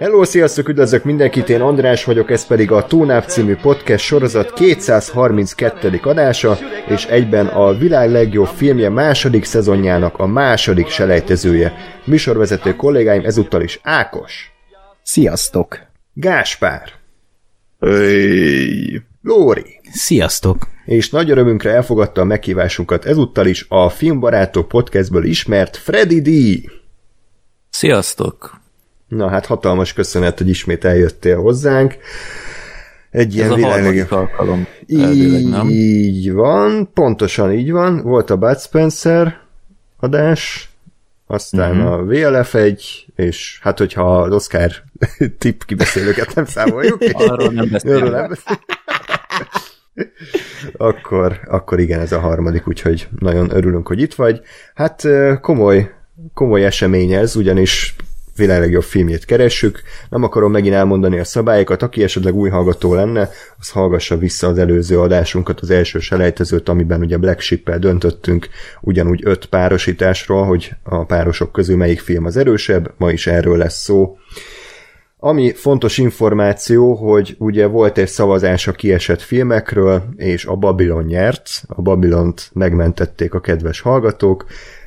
Hello, sziasztok, üdvözlök mindenkit, én András vagyok, ez pedig a Tónáv című podcast sorozat 232. adása, és egyben a világ legjobb filmje második szezonjának a második selejtezője. Műsorvezető kollégáim ezúttal is Ákos. Sziasztok! Gáspár. Öy. Lóri. Sziasztok! És nagy örömünkre elfogadta a meghívásunkat ezúttal is a Filmbarátok podcastből ismert Freddy D. Sziasztok! Na hát hatalmas köszönet, hogy ismét eljöttél hozzánk. Egy ilyen Ez a világ harmadik alkalom. elvileg, nem? Így van, pontosan így van. Volt a Bud Spencer adás, aztán Mhm. uh-huh. a VLF egy, és hát hogyha az Oscar tipp kibeszélőket nem számoljuk. Arról nem beszélünk. Arról nem beszélünk. akkor, akkor igen, ez a harmadik, úgyhogy nagyon örülünk, hogy itt vagy. Hát komoly, komoly esemény ez, ugyanis világ legjobb filmjét keressük. Nem akarom megint elmondani a szabályokat, aki esetleg új hallgató lenne, az hallgassa vissza az előző adásunkat, az első selejtezőt, amiben ugye Black Ship-el döntöttünk ugyanúgy öt párosításról, hogy a párosok közül melyik film az erősebb, ma is erről lesz szó. Ami fontos információ, hogy ugye volt egy szavazás a kiesett filmekről, és a Babylon nyert, a Babylont megmentették a kedves hallgatók,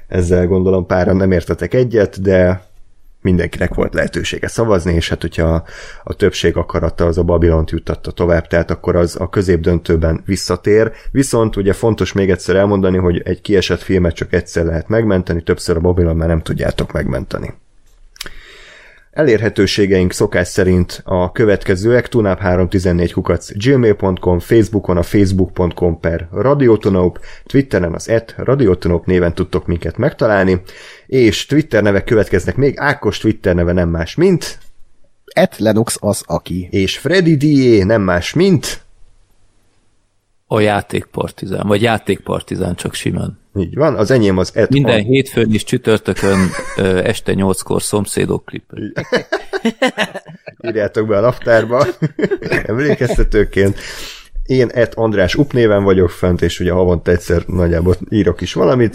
ezzel gondolom páran nem értetek egyet, de mindenkinek volt lehetősége szavazni, és hát hogyha a, többség akarata az a Babilont juttatta tovább, tehát akkor az a középdöntőben visszatér. Viszont ugye fontos még egyszer elmondani, hogy egy kiesett filmet csak egyszer lehet megmenteni, többször a Babilon már nem tudjátok megmenteni. Elérhetőségeink szokás szerint a következőek tunap 314 kukac gmail.com, Facebookon a facebook.com per radiotonop, Twitteren az et radiotonop néven tudtok minket megtalálni, és Twitter nevek következnek még, Ákos Twitter neve nem más, mint, Et Lennox az, aki. és Freddy D.A. nem más, mint, A játékpartizán, vagy játékpartizán csak simán. Így van, az enyém az et Minden a- hétfőn és csütörtökön este nyolckor szomszédok klip. írjátok be a naptárba, emlékeztetőként. Én et András Up néven vagyok fent, és ugye havonta egyszer nagyjából írok is valamit.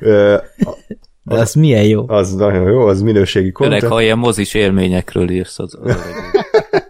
De az milyen jó. Az nagyon jó, az minőségi Főleg, content. ha ilyen mozis élményekről írsz, az, az.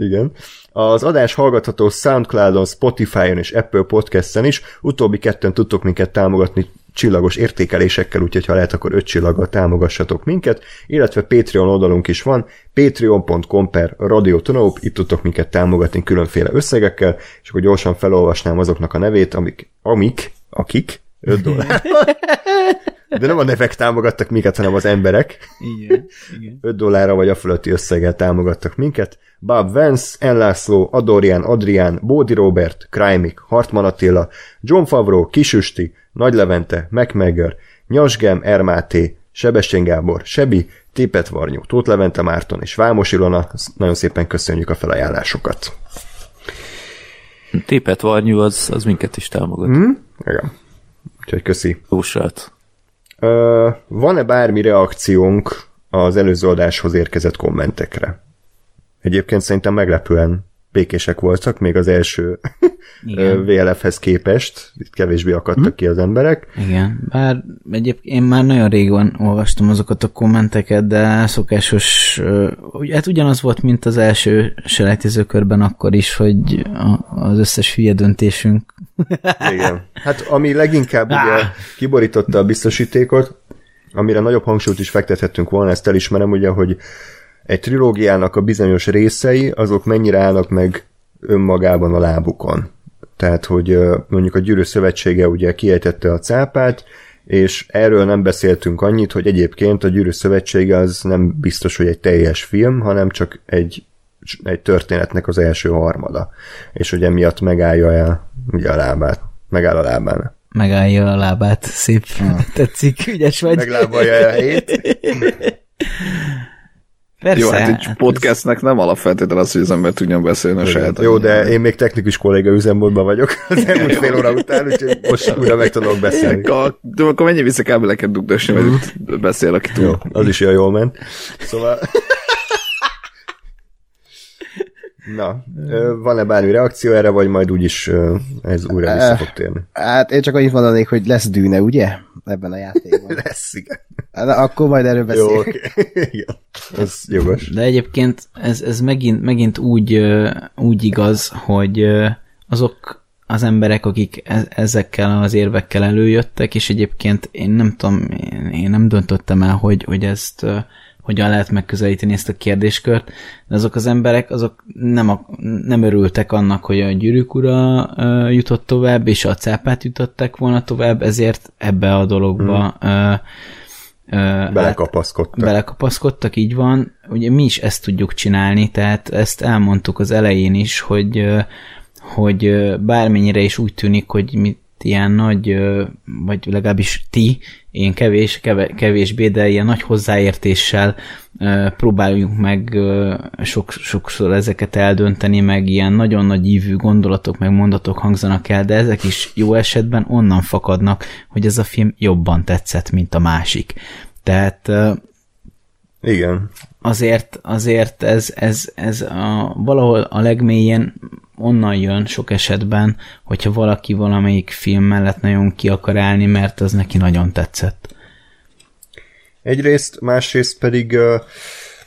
Igen. Az adás hallgatható Soundcloudon, Spotify-on és Apple Podcast-en is. Utóbbi kettőn tudtok minket támogatni csillagos értékelésekkel, úgyhogy ha lehet, akkor öt csillaggal támogassatok minket, illetve Patreon oldalunk is van, patreon.com per radiotonop, itt tudtok minket támogatni különféle összegekkel, és akkor gyorsan felolvasnám azoknak a nevét, amik, amik, akik, 5 dollár. De nem a nevek támogattak minket, hanem az emberek. Igen, igen. 5 dollárra vagy a fölötti összeggel támogattak minket. Bob Vance, Enlászló, Adorian, Adrián, Bódi Robert, Krajmik, Hartman Attila, John Favreau, Kisüsti, Nagy Levente, MacMegger, Nyasgem, Ermáté, Sebestyén Gábor, Sebi, Tépet Varnyú, Tóth Levente Márton és Vámos Ilona. Nagyon szépen köszönjük a felajánlásokat. Tépet Varnyú, az, az minket is támogat. Mm. Igen. Úgyhogy köszi. Jósát. Ö, van-e bármi reakciónk az előző adáshoz érkezett kommentekre? Egyébként szerintem meglepően békések voltak, még az első. VLF-hez képest, itt kevésbé akadtak hm? ki az emberek. Igen, bár egyébként én már nagyon régen olvastam azokat a kommenteket, de szokásos, hát ugyanaz volt, mint az első selejtezőkörben akkor is, hogy az összes hülye döntésünk. Igen. Hát ami leginkább ugye kiborította a biztosítékot, amire nagyobb hangsúlyt is fektethettünk volna, ezt elismerem ugye, hogy egy trilógiának a bizonyos részei, azok mennyire állnak meg önmagában a lábukon. Tehát, hogy mondjuk a Gyűrű Szövetsége ugye kiejtette a cápát, és erről nem beszéltünk annyit, hogy egyébként a Gyűrű Szövetsége az nem biztos, hogy egy teljes film, hanem csak egy, egy történetnek az első harmada. És hogy emiatt megállja el ugye a lábát. Megáll a lábán. Megállja a lábát, szép, tetszik, ügyes vagy. Meglábalja a helyét. Persze. Jó, hát egy hát podcastnek nem alapfeltétel az, hogy az ember tudjon beszélni a saját Jó, de én még technikus kolléga üzemmódban vagyok az elmúlt fél óra után, úgyhogy most újra meg tudok beszélni. De akkor mennyi vissza kábeleket dugdosni, mert itt beszél, aki tud. Jó, az is olyan jól ment. Szóval... Na, van-e bármi reakció erre, vagy majd úgyis ez újra vissza fog térni? Hát én csak annyit mondanék, hogy lesz dűne, ugye? Ebben a játékban. Lesz, igen. Hát, akkor majd erről Jó, beszélünk. oké. Igen, ez jogos. De egyébként ez, ez megint, megint úgy, úgy igaz, hogy azok az emberek, akik e- ezekkel az érvekkel előjöttek, és egyébként én nem tudom, én, nem döntöttem el, hogy, hogy ezt hogyan lehet megközelíteni ezt a kérdéskört, de azok az emberek, azok nem, a, nem örültek annak, hogy a gyűrűk ura ö, jutott tovább, és a cápát jutottak volna tovább, ezért ebbe a dologba Hmm. ö, ö, Belekapaszkodtak. belekapaszkodtak, így van. Ugye mi is ezt tudjuk csinálni, tehát ezt elmondtuk az elején is, hogy, ö, hogy bármennyire is úgy tűnik, hogy mi ilyen nagy, vagy legalábbis ti, én kevés, kevésbé, de ilyen nagy hozzáértéssel próbáljuk meg sok, sokszor ezeket eldönteni, meg ilyen nagyon nagy ívű gondolatok, meg mondatok hangzanak el, de ezek is jó esetben onnan fakadnak, hogy ez a film jobban tetszett, mint a másik. Tehát Igen. azért, azért ez, ez, ez a, valahol a legmélyén onnan jön sok esetben, hogyha valaki valamelyik film mellett nagyon ki akar állni, mert az neki nagyon tetszett. Egyrészt, másrészt pedig uh,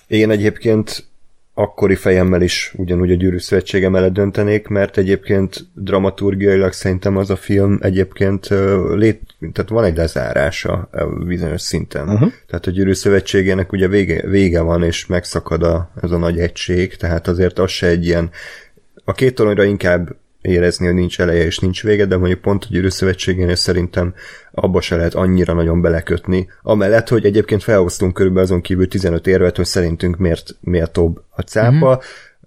én egyébként akkori fejemmel is ugyanúgy a Gyűrű Szövetsége mellett döntenék, mert egyébként dramaturgiailag szerintem az a film egyébként lét, tehát van egy lezárása bizonyos szinten. Uh-huh. Tehát a Gyűrű Szövetségének ugye vége, vége van, és megszakad a, ez a nagy egység, tehát azért az se egy ilyen a két toronyra inkább érezni, hogy nincs eleje és nincs vége, de mondjuk pont a Gyűrű Szövetségénél szerintem abba se lehet annyira nagyon belekötni. Amellett, hogy egyébként felhoztunk körülbelül azon kívül 15 érvet, hogy szerintünk miért méltóbb a cápa. Mm-hmm.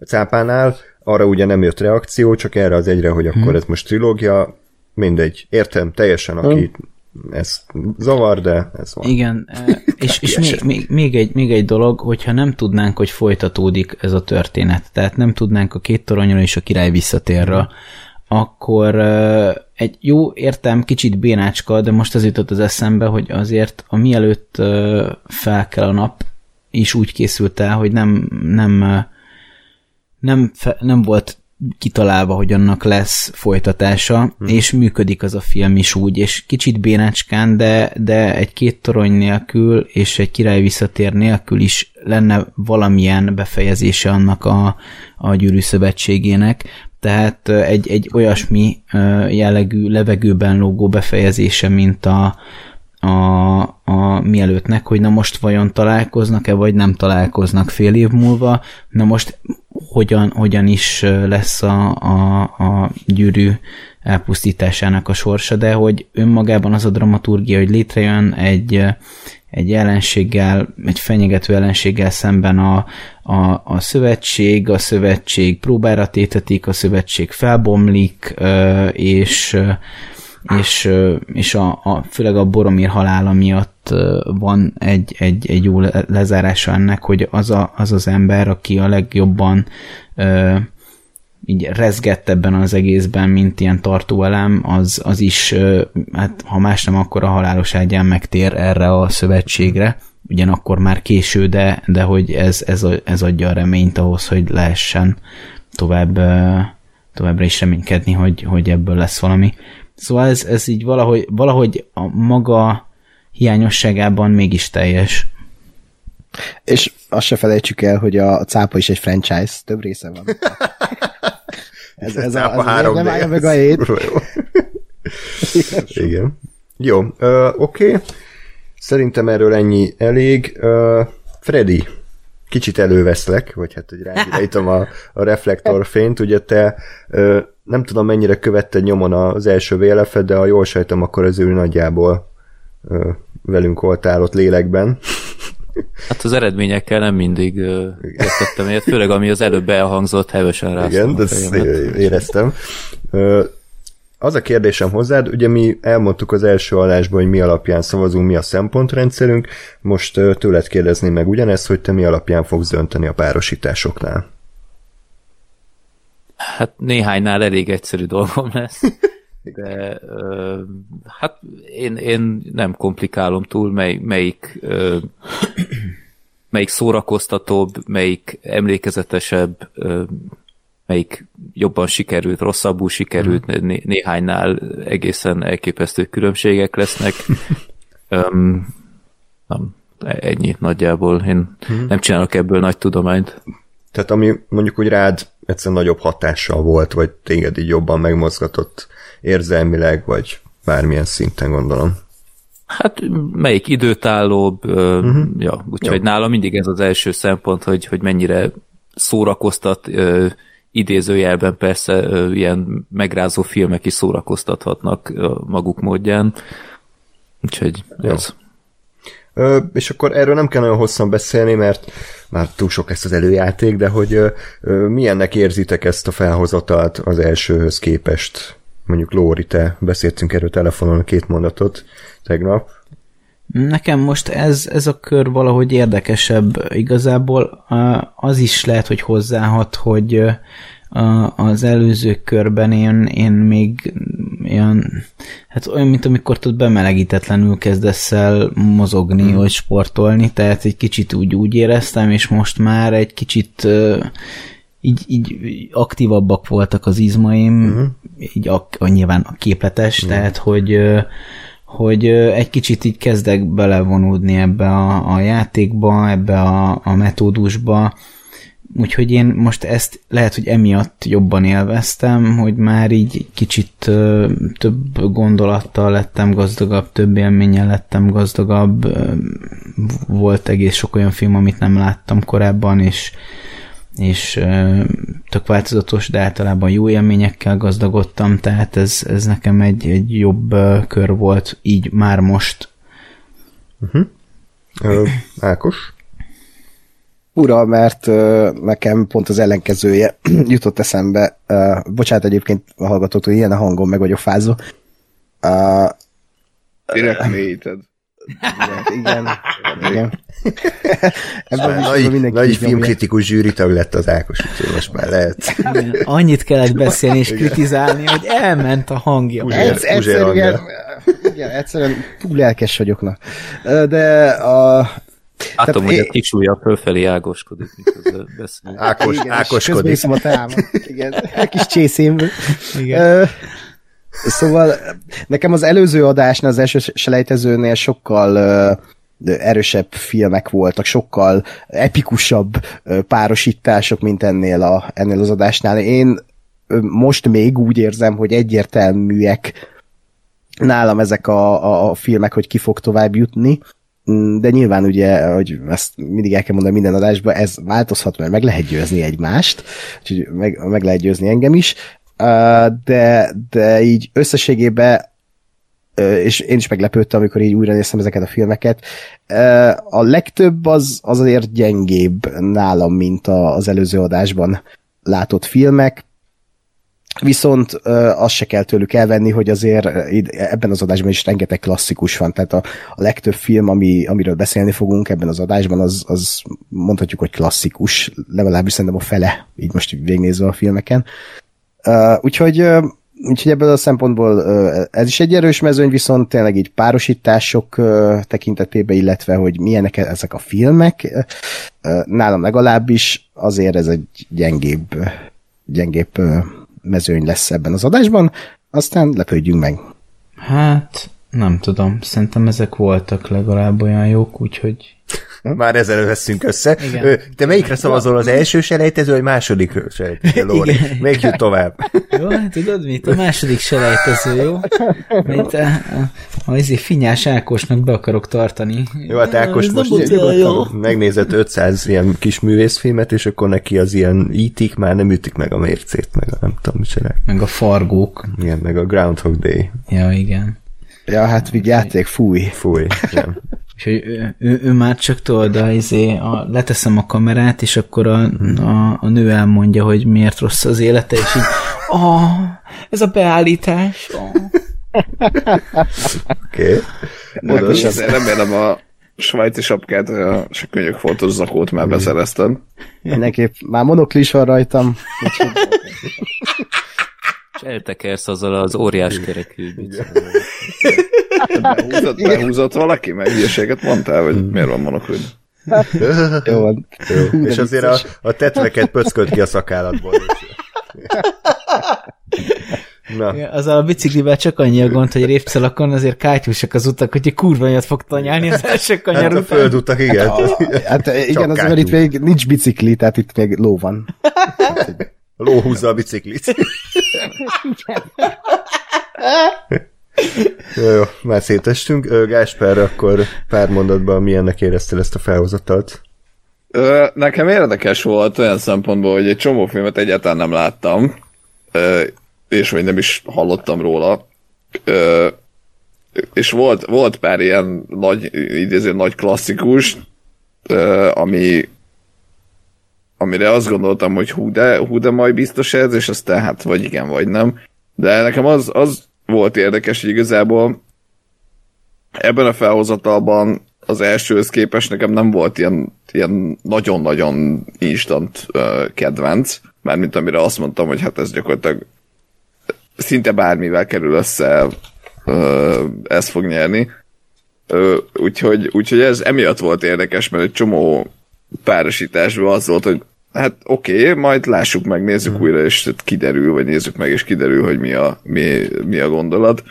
A cápánál arra ugye nem jött reakció, csak erre az egyre, hogy akkor mm-hmm. ez most trilógia, mindegy, értem teljesen, aki ez zavar, de ez van. Igen, eh, és, és még, még, még, egy, még egy dolog, hogyha nem tudnánk, hogy folytatódik ez a történet, tehát nem tudnánk a két toronyról és a király visszatérről, akkor eh, egy jó értem, kicsit bénácska, de most az jutott az eszembe, hogy azért a mielőtt eh, fel kell a nap, is úgy készült el, hogy nem, nem, nem, fe, nem volt kitalálva, hogy annak lesz folytatása, hmm. és működik az a film is úgy, és kicsit bénácskán, de, de egy két torony nélkül, és egy király visszatér nélkül is lenne valamilyen befejezése annak a, a gyűrű szövetségének, tehát egy, egy olyasmi jellegű levegőben lógó befejezése, mint a, a, a mielőttnek, hogy na most vajon találkoznak-e, vagy nem találkoznak fél év múlva, na most hogyan, hogyan is lesz a, a, a gyűrű elpusztításának a sorsa, de hogy önmagában az a dramaturgia, hogy létrejön egy, egy ellenséggel, egy fenyegető ellenséggel szemben a, a, a szövetség, a szövetség próbára tétetik, a szövetség felbomlik, és és, és a, a, főleg a Boromir halála miatt van egy, egy, egy jó lezárása ennek, hogy az, a, az az ember, aki a legjobban ö, így rezgett ebben az egészben, mint ilyen tartóelem, az, az is, ö, hát ha más nem, akkor a halálos ágyán megtér erre a szövetségre, ugyanakkor már késő, de, de hogy ez, ez, ez adja a reményt ahhoz, hogy lehessen tovább, továbbra is reménykedni, hogy, hogy ebből lesz valami. Szóval ez, ez így valahogy, valahogy a maga hiányosságában mégis teljes. És azt se felejtsük el, hogy a cápa is egy franchise, több része van. ez, ez a, a három nem állja meg a hét. Igen. Jó, uh, oké. Okay. Szerintem erről ennyi elég. Uh, Freddy, kicsit előveszlek, vagy hát, hogy ráirányítom a, a reflektorfényt, ugye te uh, nem tudom mennyire követted nyomon az első vlf de ha jól sejtem, akkor az ő nagyjából uh, velünk voltál ott lélekben. Hát az eredményekkel nem mindig értettem egyet, főleg ami az előbb elhangzott hevesen rá. Igen, ezt éreztem. Uh, az a kérdésem hozzád, ugye mi elmondtuk az első adásban, hogy mi alapján szavazunk, mi a szempontrendszerünk, most tőled kérdezném meg ugyanezt, hogy te mi alapján fogsz dönteni a párosításoknál. Hát néhánynál elég egyszerű dolgom lesz. De ö, hát én, én nem komplikálom túl, mely, melyik ö, melyik szórakoztatóbb, melyik emlékezetesebb, ö, melyik jobban sikerült, rosszabbul sikerült, né- néhánynál egészen elképesztő különbségek lesznek. Öm, nem, ennyi nagyjából. Én nem csinálok ebből nagy tudományt. Tehát ami mondjuk úgy rád egyszerűen nagyobb hatással volt, vagy téged így jobban megmozgatott érzelmileg, vagy bármilyen szinten gondolom. Hát melyik időtállóbb, uh-huh. ja, úgyhogy Jó. nálam mindig ez az első szempont, hogy, hogy mennyire szórakoztat, ö, idézőjelben persze ö, ilyen megrázó filmek is szórakoztathatnak ö, maguk módján. Úgyhogy ez. És akkor erről nem kell nagyon hosszan beszélni, mert már túl sok lesz az előjáték, de hogy milyennek érzitek ezt a felhozatalt az elsőhöz képest? Mondjuk Lóri, te beszéltünk erről telefonon két mondatot tegnap. Nekem most ez, ez a kör valahogy érdekesebb. Igazából az is lehet, hogy hozzáhat, hogy az előző körben én, én még olyan, hát olyan, mint amikor tudod bemelegítetlenül kezdesz el mozogni, hmm. vagy sportolni, tehát egy kicsit úgy, úgy éreztem, és most már egy kicsit uh, így, így aktívabbak voltak az izmaim, uh-huh. így a, a, nyilván a képletes, uh-huh. tehát hogy ö, hogy egy kicsit így kezdek belevonódni ebbe a, a játékba, ebbe a, a metódusba, úgyhogy én most ezt lehet, hogy emiatt jobban élveztem, hogy már így kicsit ö, több gondolattal lettem gazdagabb, több élménnyel lettem gazdagabb, ö, volt egész sok olyan film, amit nem láttam korábban, és és ö, tök változatos, de általában jó élményekkel gazdagodtam, tehát ez, ez nekem egy, egy jobb kör volt, így már most. Ö, Ákos? Ura, mert nekem pont az ellenkezője jutott eszembe. Bocsánat egyébként a hallgatótól, ilyen a hangom, meg vagyok fázó. Uh, Direkt mélyíted. igen, igen. igen. Ebben Nagy, mindenki nagy filmkritikus zsűritag lett az Ákos, úgyhogy most már lehet. Annyit kellett beszélni és kritizálni, hogy elment a hangja. Uzsér- Ez, egyszerűen, igen, egyszerűen túl lelkes vagyok, na. De a, Látom, Tehát hogy én- a kis ujjal fölfelé ágoskodik, miközben beszél. Ákos, igen, és közben ákoskodik. a teámat. Igen, egy kis csészémből. Igen. Ö, Szóval nekem az előző adásnál, az első selejtezőnél sokkal ö, erősebb filmek voltak, sokkal epikusabb párosítások, mint ennél, a, ennél az adásnál. Én most még úgy érzem, hogy egyértelműek nálam ezek a, a, a filmek, hogy ki fog tovább jutni, de nyilván ugye, hogy ezt mindig el kell mondani minden adásban, ez változhat, mert meg lehet győzni egymást, úgyhogy meg, meg lehet győzni engem is, de, de így összességében és én is meglepődtem, amikor így újra néztem ezeket a filmeket. A legtöbb az, az azért gyengébb nálam, mint az előző adásban látott filmek, viszont azt se kell tőlük elvenni, hogy azért ebben az adásban is rengeteg klasszikus van, tehát a, a legtöbb film, ami, amiről beszélni fogunk ebben az adásban, az, az mondhatjuk, hogy klasszikus, legalábbis szerintem a fele, így most végignézve a filmeken. Úgyhogy, uh, úgyhogy ebből a szempontból ez is egy erős mezőny, viszont tényleg így párosítások uh, tekintetében, illetve hogy milyenek ezek a filmek, nálam legalábbis azért ez egy gyengébb, gyengébb mezőny lesz ebben az adásban, aztán lepődjünk meg. Hát, nem tudom, szerintem ezek voltak legalább olyan jók, úgyhogy Már ezzel veszünk össze. Igen. Te melyikre szavazol, az első selejtező, vagy második selejtező, Lóri? Igen. Melyik jut tovább? Jó, hát tudod mit? A második selejtező, jó? Mint a, a, a izé Finyás Ákosnak be akarok tartani. Jó, hát Ákos most jó. megnézett 500 ilyen kis művészfilmet, és akkor neki az ilyen ítik már nem ütik meg a mércét, meg a nem tudom, csinál. Meg a fargók. Igen, meg a Groundhog Day. Ja, igen. Ja, hát így játék, fúj. Fúj. Igen. Úgyhogy ő, ő, ő már csak tudod, a, izé, a, leteszem a kamerát, és akkor a, a, a nő elmondja, hogy miért rossz az élete, és így Oh, ez a beállítás. Oh. Oké. Okay. Oda. Remélem a svájci sapkát, a könyök fontos zakót már beszereztem. Mindenképp már monoklis van rajtam. És eltekersz azzal az óriás kerekű Behúzott, behúzott valaki, meg hülyeséget mondtál, vagy miért van monoklid? Jó van. Jó. És azért a, a tetveket pöckölt ki a szakállatból. Na, Ja, azzal a biciklivel csak annyi a gond, hogy répcelakon azért kátyúsak az utak, hogy egy kurva nagyot fog tanyálni az első kanyar hát a után. földutak, igen. Hát igen, azért, mert itt még nincs bicikli, tehát itt még ló van. Ló húzza a biciklit. jó, jó, már szétestünk. Gásper, akkor pár mondatban milyennek éreztél ezt a felhozatalt? Ö, nekem érdekes volt olyan szempontból, hogy egy csomó filmet egyáltalán nem láttam, és vagy nem is hallottam róla. És volt, volt pár ilyen nagy, idéző nagy klasszikus, ami amire azt gondoltam, hogy hú de, hú de majd biztos ez, és aztán hát vagy igen, vagy nem. De nekem az, az volt érdekes, hogy igazából ebben a felhozatalban az elsőhöz képest nekem nem volt ilyen, ilyen nagyon-nagyon instant uh, kedvenc, mármint amire azt mondtam, hogy hát ez gyakorlatilag szinte bármivel kerül össze, uh, ez fog nyerni. Uh, úgyhogy, úgyhogy ez emiatt volt érdekes, mert egy csomó párosításban az volt, hogy hát oké, okay, majd lássuk meg, nézzük újra, és kiderül, vagy nézzük meg, és kiderül, hogy mi a, mi, mi a gondolat.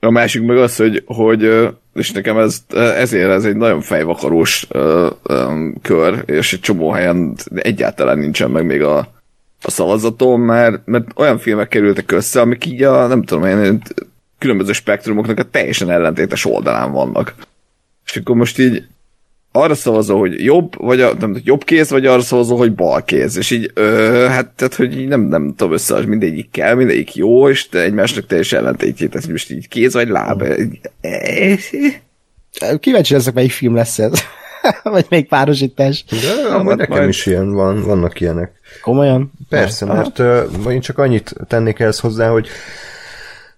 A másik meg az, hogy, hogy és nekem ez, ezért ez egy nagyon fejvakarós ö, ö, kör, és egy csomó helyen egyáltalán nincsen meg még a, a szavazatom, mert, mert olyan filmek kerültek össze, amik így a, nem tudom én, különböző spektrumoknak a teljesen ellentétes oldalán vannak. És akkor most így arra szavazol, hogy jobb, vagy a, nem, jobb kéz, vagy arra szavazol, hogy bal kéz. És így, ö, hát, tehát, hogy így nem, nem tudom össze, hogy mindegyik kell, mindegyik jó, és te egymásnak teljesen ellentétjét, tehát most így kéz vagy láb. Kíváncsi leszek, melyik film lesz ez. Vagy még párosítás. De amúgy majd- nekem majd- is ilyen van, vannak ilyenek. Komolyan? Persze, mert uh, én csak annyit tennék ehhez hozzá, hogy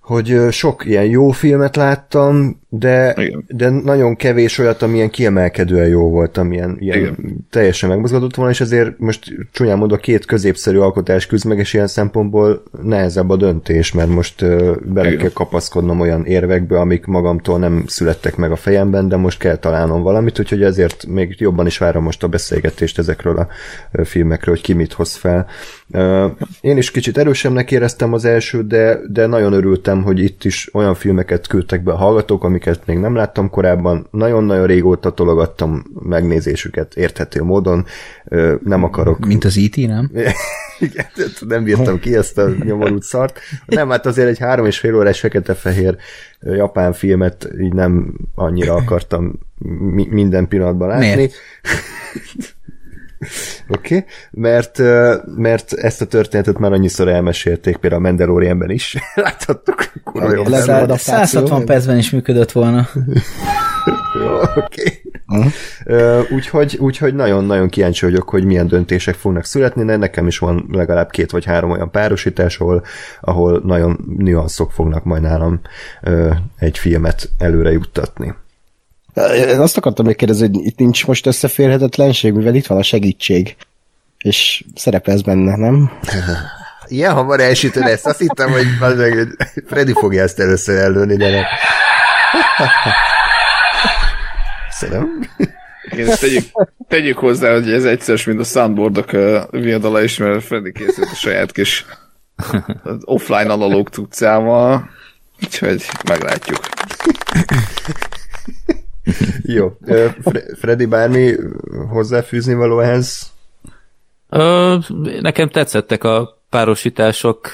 hogy sok ilyen jó filmet láttam, de, Igen. de nagyon kevés olyat, amilyen kiemelkedően jó volt, amilyen ilyen Igen. teljesen megmozgatott volna, és ezért most csúnyán mondva két középszerű alkotás küzd meg, és ilyen szempontból nehezebb a döntés, mert most ö, bele Igen. kell kapaszkodnom olyan érvekbe, amik magamtól nem születtek meg a fejemben, de most kell találnom valamit, úgyhogy ezért még jobban is várom most a beszélgetést ezekről a filmekről, hogy ki mit hoz fel. Ö, Én is kicsit erősebbnek éreztem az elsőt, de, de nagyon örültem, hogy itt is olyan filmeket küldtek be a hallgatók, amiket még nem láttam korábban. Nagyon-nagyon régóta tologattam megnézésüket érthető módon. Nem akarok Mint az IT, nem? igen, nem bírtam ki ezt a nyomorult szart. Nem, hát azért egy három és fél órás fekete-fehér japán filmet így nem annyira akartam mi- minden pillanatban látni. Miért? Oké, okay. mert, mert ezt a történetet már annyiszor elmesélték, például a Mandalorianben is. Láthattuk. Kurva jó Ez film. a- De 160 percben is működött volna. Oké. Ö, Úgyhogy, úgyhogy nagyon-nagyon kíváncsi vagyok, hogy milyen döntések fognak születni, de nekem is van legalább két vagy három olyan párosítás, ahol, ahol nagyon nüanszok fognak majd nálam egy filmet előre juttatni. Én azt akartam még kérdezni, hogy itt nincs most összeférhetetlenség, mivel itt van a segítség. És szerepelsz benne, nem? Ilyen hamar elsütöd ezt, azt hittem, hogy Freddy fogja ezt először előni, de nem. Szerintem. Ezt tegyük, tegyük hozzá, hogy ez egyszerűs, mint a soundboardok viadala is, mert Freddy készült a saját kis offline analóg tudszával, úgyhogy meglátjuk. Jó. Freddy, bármi hozzáfűzni való ehhez? Ö, nekem tetszettek a párosítások,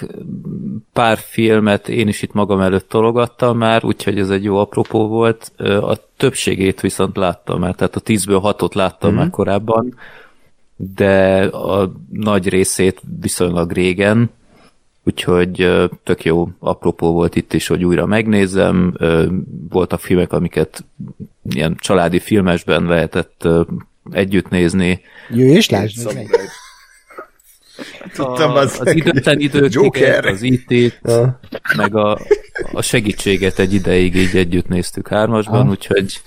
pár filmet én is itt magam előtt tologattam már, úgyhogy ez egy jó apropó volt. A többségét viszont láttam már, tehát a tízből hatot láttam mm-hmm. már korábban, de a nagy részét viszonylag régen, úgyhogy tök jó apropó volt itt is, hogy újra megnézem. Ö, Voltak filmek, amiket ilyen családi filmesben lehetett együtt nézni, Jöjj és lásd meg. Tudtam, a, bazzeg, az időtlen hogy- időket, az it Ja. meg a, a segítséget egy ideig így együtt néztük hármasban, úgyhogy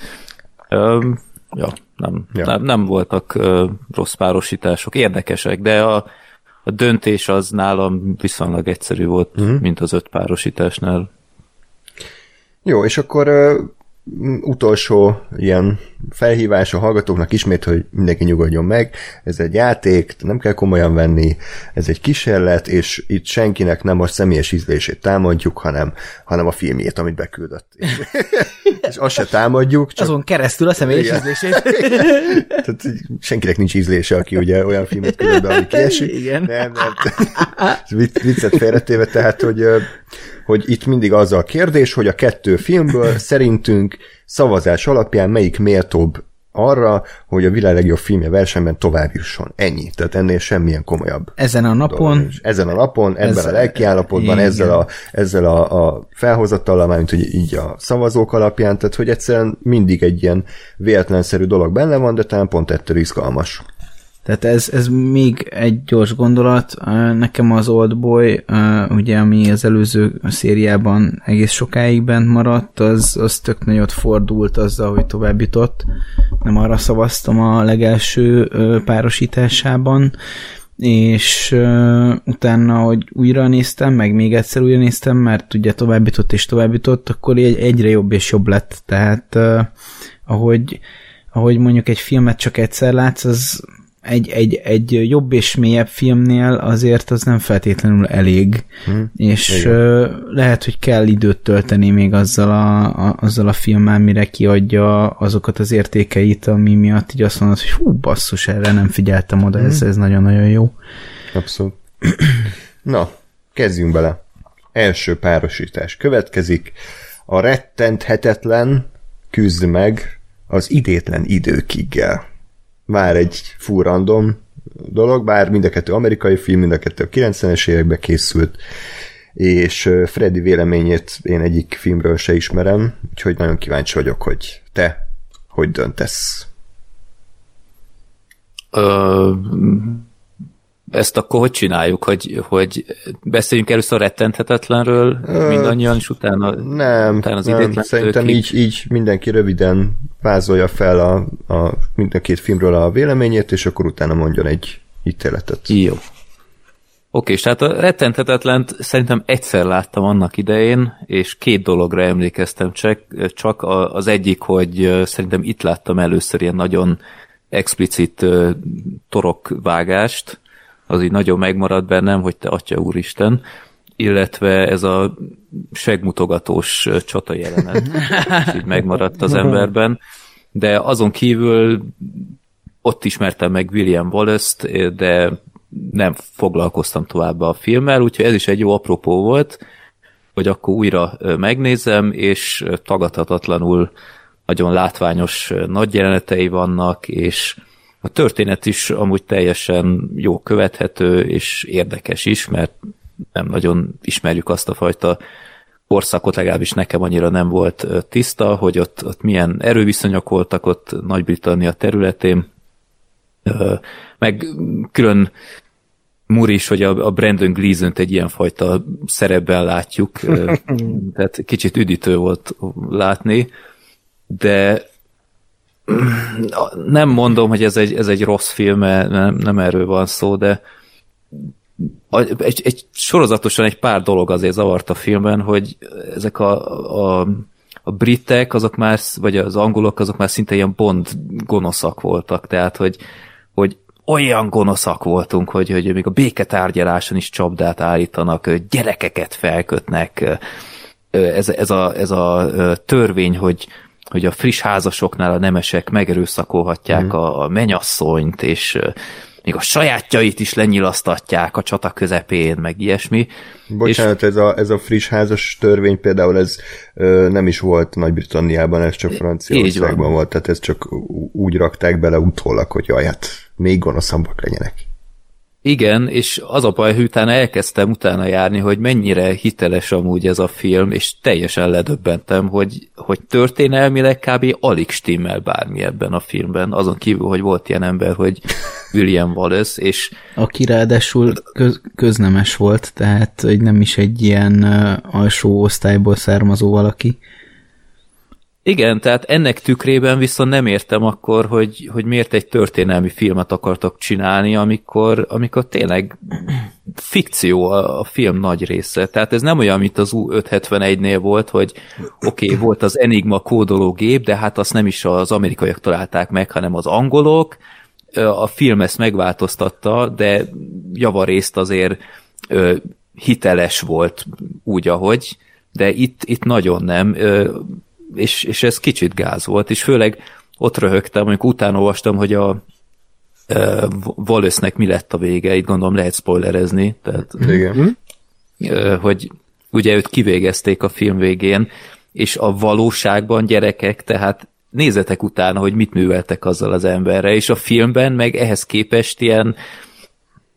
öm, ja, nem, Ja. ja. nem, nem voltak ö, rossz párosítások, érdekesek, de a, a döntés az nálam viszonylag egyszerű volt, uh-huh. mint az öt párosításnál. Jó, és akkor utolsó ilyen felhívás a hallgatóknak ismét, hogy mindenki nyugodjon meg. Ez egy játék, nem kell komolyan venni, ez egy kísérlet, és itt senkinek nem a személyes ízlését támadjuk, hanem, hanem a filmjét, amit beküldött. és azt se támadjuk, csak Azon keresztül a személyes Igen. ízlését. Tehát senkinek nincs ízlése, aki ugye olyan filmet küld be, ami kiesik. Igen. Nem, nem. Vic- Viccet félretéve, tehát, hogy, hogy itt mindig az a kérdés, hogy a kettő filmből szerintünk szavazás alapján melyik méltóbb arra, hogy a világ legjobb filmje versenyben tovább jusson. Ennyi. Tehát ennél semmilyen komolyabb Ezen a napon. Ezen a napon, ebben Ez- a lelkiállapotban, ezzel a, ezzel a, a felhozatallal, mármint hogy így a szavazók alapján, tehát hogy egyszerűen mindig egy ilyen véletlenszerű dolog benne van, de talán pont ettől izgalmas. Tehát ez, ez még egy gyors gondolat. Nekem az Oldboy, ö, ugye, ami az előző szériában egész sokáig bent maradt, az, az tök nagyot fordult azzal, hogy tovább jutott. Nem arra szavaztam a legelső párosításában, és uh, utána, hogy újra néztem, meg még egyszer újra néztem, mert ugye tovább jutott és tovább jutott, akkor egy, egyre jobb és jobb lett. Tehát uh, ahogy, ahogy mondjuk egy filmet csak egyszer látsz, az egy, egy, egy jobb és mélyebb filmnél azért az nem feltétlenül elég, hmm. és uh, lehet, hogy kell időt tölteni még azzal a, a, azzal a filmmel, mire kiadja azokat az értékeit, ami miatt így azt mondod, hogy hú, basszus, erre nem figyeltem oda, ez, ez nagyon-nagyon jó. Abszolút. Na, kezdjünk bele. Első párosítás következik. A rettenthetetlen küzd meg az idétlen időkiggel. Már egy full random dolog, bár mind a kettő amerikai film, mind a kettő a 90-es években készült, és Freddy véleményét én egyik filmről se ismerem, úgyhogy nagyon kíváncsi vagyok, hogy te hogy döntesz. Ö, ezt akkor hogy csináljuk, hogy, hogy beszéljünk először rettenthetetlenről mindannyian, és utána, Nem, utána az nem szerintem tőkig? így, így mindenki röviden vázolja fel a, a mind a két filmről a véleményét, és akkor utána mondjon egy ítéletet. Jó. Oké, és tehát a rettenthetetlent szerintem egyszer láttam annak idején, és két dologra emlékeztem csak, csak az egyik, hogy szerintem itt láttam először ilyen nagyon explicit torokvágást, az így nagyon megmaradt bennem, hogy te atya úristen, illetve ez a segmutogatós csata jelenet így megmaradt az emberben, de azon kívül ott ismertem meg William Wallace-t, de nem foglalkoztam tovább a filmmel, úgyhogy ez is egy jó apropó volt, hogy akkor újra megnézem, és tagadhatatlanul nagyon látványos nagy jelenetei vannak, és a történet is amúgy teljesen jó követhető, és érdekes is, mert nem nagyon ismerjük azt a fajta korszakot, legalábbis nekem annyira nem volt tiszta, hogy ott, ott milyen erőviszonyok voltak ott Nagy-Britannia területén, meg külön Múr is, hogy a, a Brandon gleason egy ilyenfajta szerepben látjuk, tehát kicsit üdítő volt látni, de nem mondom, hogy ez egy, ez egy rossz film, nem, nem erről van szó, de egy, egy sorozatosan egy pár dolog azért zavart a filmben, hogy ezek a, a, a britek, azok már, vagy az angolok, azok már szinte ilyen bond gonoszak voltak, tehát hogy, hogy olyan gonoszak voltunk, hogy, hogy még a béketárgyaláson is csapdát állítanak, gyerekeket felkötnek, ez, ez, a, ez a törvény, hogy, hogy a friss házasoknál a nemesek megerőszakolhatják mm. a, menyasszonyt, és még a sajátjait is lenyilasztatják a csata közepén, meg ilyesmi. Bocsánat, és... ez, a, ez a friss házas törvény például ez ö, nem is volt Nagy-Britanniában, ez csak Franciaországban volt, tehát ez csak úgy rakták bele utólag, hogy jaj, hát még gonoszabbak legyenek. Igen, és az a baj, hogy utána elkezdtem utána járni, hogy mennyire hiteles amúgy ez a film, és teljesen ledöbbentem, hogy, hogy történelmileg kb. alig stimmel bármi ebben a filmben, azon kívül, hogy volt ilyen ember, hogy William Wallace, és Aki ráadásul köz, köznemes volt, tehát hogy nem is egy ilyen alsó osztályból származó valaki. Igen, tehát ennek tükrében viszont nem értem akkor, hogy, hogy miért egy történelmi filmet akartak csinálni, amikor, amikor tényleg fikció a, a film nagy része. Tehát ez nem olyan, mint az U571-nél volt, hogy oké, okay, volt az Enigma kódológép, de hát azt nem is az amerikaiak találták meg, hanem az angolok. A film ezt megváltoztatta, de javarészt azért hiteles volt úgy, ahogy, de itt, itt nagyon nem. És, és ez kicsit gáz volt, és főleg ott röhögtem, amikor utána olvastam, hogy a uh, Wallace-nek mi lett a vége, itt gondolom lehet spoilerezni, tehát Igen. uh, hogy ugye őt kivégezték a film végén, és a valóságban gyerekek, tehát nézetek utána, hogy mit műveltek azzal az emberre, és a filmben meg ehhez képest ilyen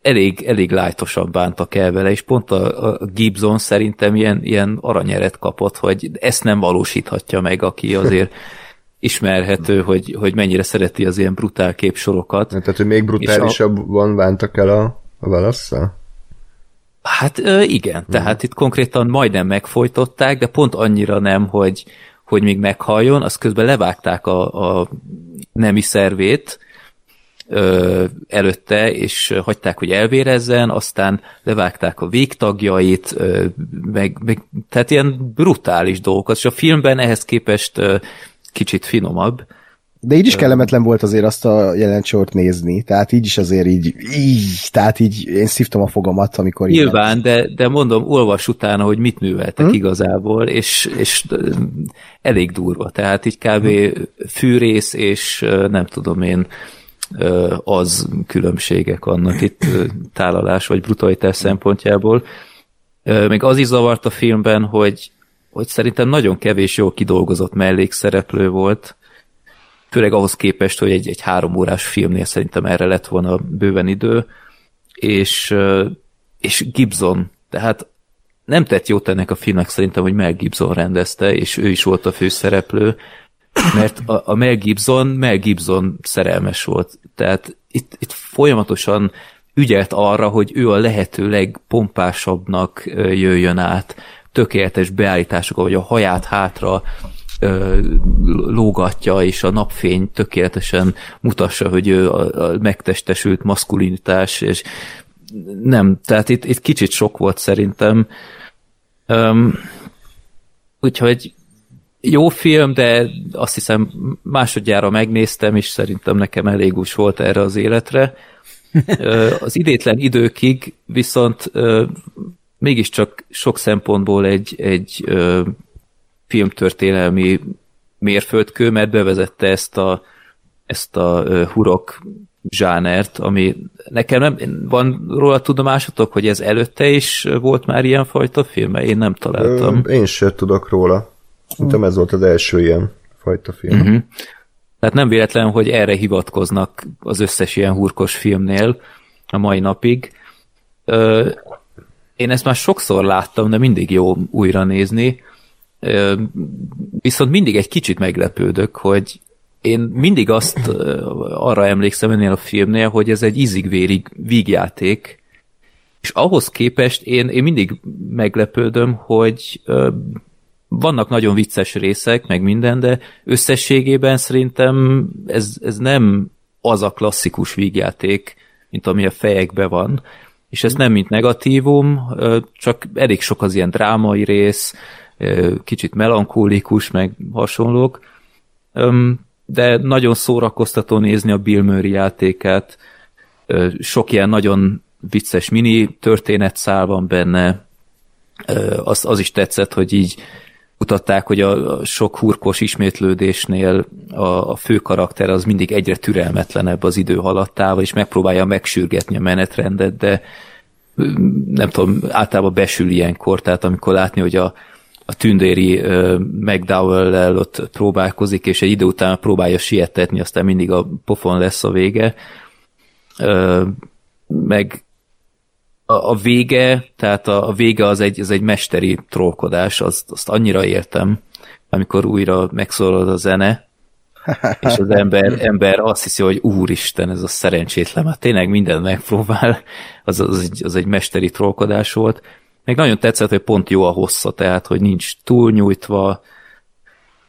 elég, elég lájtosan bántak el vele, és pont a, a Gibson szerintem ilyen, ilyen aranyeret kapott, hogy ezt nem valósíthatja meg, aki azért ismerhető, hogy, hogy mennyire szereti az ilyen brutál képsorokat. Tehát, hogy még brutálisabban bántak el a, a válaszsal? Hát igen, tehát itt konkrétan majdnem megfojtották, de pont annyira nem, hogy, hogy még meghalljon, azt közben levágták a, a nemi szervét, ö, előtte, és hagyták, hogy elvérezzen, aztán levágták a végtagjait, ö, meg, meg, tehát ilyen brutális dolgokat, és a filmben ehhez képest ö, kicsit finomabb. De így is kellemetlen volt azért azt a jelentsort nézni, tehát így is azért így, így, tehát így én szívtam a fogamat, amikor így Nyilván, de, de mondom, olvas utána, hogy mit műveltek hmm? igazából, és, és elég durva, tehát így kb. Hmm. fűrész, és nem tudom én, az különbségek vannak itt tálalás vagy brutalitás szempontjából. Még az is zavart a filmben, hogy, hogy szerintem nagyon kevés jó kidolgozott mellékszereplő volt, főleg ahhoz képest, hogy egy, egy három órás filmnél szerintem erre lett volna bőven idő, és, és Gibson, tehát nem tett jót ennek a filmnek szerintem, hogy Mel Gibson rendezte, és ő is volt a főszereplő, mert a, a Mel Gibson, Mel Gibson szerelmes volt. Tehát itt, itt folyamatosan ügyelt arra, hogy ő a lehető legpompásabbnak jöjjön át, tökéletes beállítások, hogy a haját hátra lógatja, és a napfény tökéletesen mutassa, hogy ő a, a megtestesült maszkulinitás, és nem, tehát itt, itt kicsit sok volt szerintem. Um, úgyhogy jó film, de azt hiszem másodjára megnéztem, és szerintem nekem elég úgy volt erre az életre. Az idétlen időkig viszont mégiscsak sok szempontból egy, egy filmtörténelmi mérföldkő, mert bevezette ezt a, ezt a hurok zsánert, ami nekem nem, van róla tudomásotok, hogy ez előtte is volt már ilyen fajta film? Én nem találtam. Én sem tudok róla. Szerintem ez volt az első ilyen fajta film. Uh-huh. Tehát nem véletlen, hogy erre hivatkoznak az összes ilyen hurkos filmnél a mai napig. Ö, én ezt már sokszor láttam, de mindig jó újra nézni. Ö, viszont mindig egy kicsit meglepődök, hogy én mindig azt arra emlékszem ennél a filmnél, hogy ez egy ízig-vérig vígjáték, és ahhoz képest én, én mindig meglepődöm, hogy vannak nagyon vicces részek, meg minden, de összességében szerintem ez, ez nem az a klasszikus vígjáték, mint ami a fejekben van, és ez nem mint negatívum, csak elég sok az ilyen drámai rész, kicsit melankólikus, meg hasonlók, de nagyon szórakoztató nézni a Bill Murray játékát, sok ilyen nagyon vicces mini történetszál van benne, az, az is tetszett, hogy így mutatták, hogy a sok hurkos ismétlődésnél a, a fő karakter az mindig egyre türelmetlenebb az idő haladtával, és megpróbálja megsürgetni a menetrendet, de nem tudom, általában besül ilyenkor, tehát amikor látni, hogy a, a tündéri uh, McDowell-lel ott próbálkozik, és egy idő után próbálja sietetni, aztán mindig a pofon lesz a vége. Uh, meg a, a vége, tehát a, a vége az egy, az egy mesteri trollkodás, azt, azt annyira értem, amikor újra megszólal a zene, és az ember, ember azt hiszi, hogy úristen, ez a szerencsétlen, hát tényleg minden megpróbál, az, az, egy, az egy mesteri trollkodás volt. Meg nagyon tetszett, hogy pont jó a hossza, tehát, hogy nincs túlnyújtva,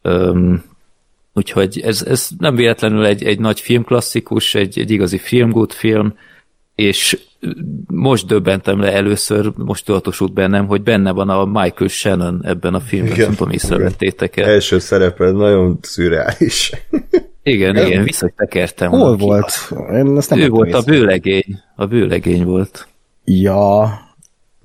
Öm, úgyhogy ez, ez nem véletlenül egy, egy nagy filmklasszikus, egy, egy igazi filmgood film, és most döbbentem le először, most tudatosult bennem, hogy benne van a Michael Shannon ebben a filmben, nem tudom, észrevettétek el. Első szerepe nagyon szürreális. Igen, igen, igen visszatekertem. Hol volt? Én ezt nem ő volt a bőlegény. A bőlegény volt. Ja,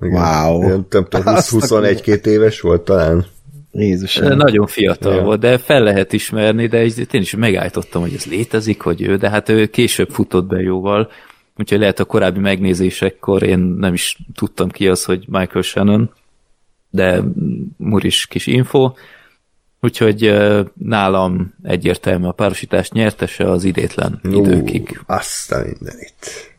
Igen. Wow. Ilyen, nem tudom, 21-2 éves volt talán. Jézusom. Nagyon fiatal Ja. volt, de fel lehet ismerni, de én is megállítottam, hogy ez létezik, hogy ő, de hát ő később futott be jóval, úgyhogy lehet a korábbi megnézésekkor én nem is tudtam ki az, hogy Michael Shannon, de muris kis info, úgyhogy nálam egyértelmű a párosítás nyertese az idétlen időkig. Ú, azt a mindenit.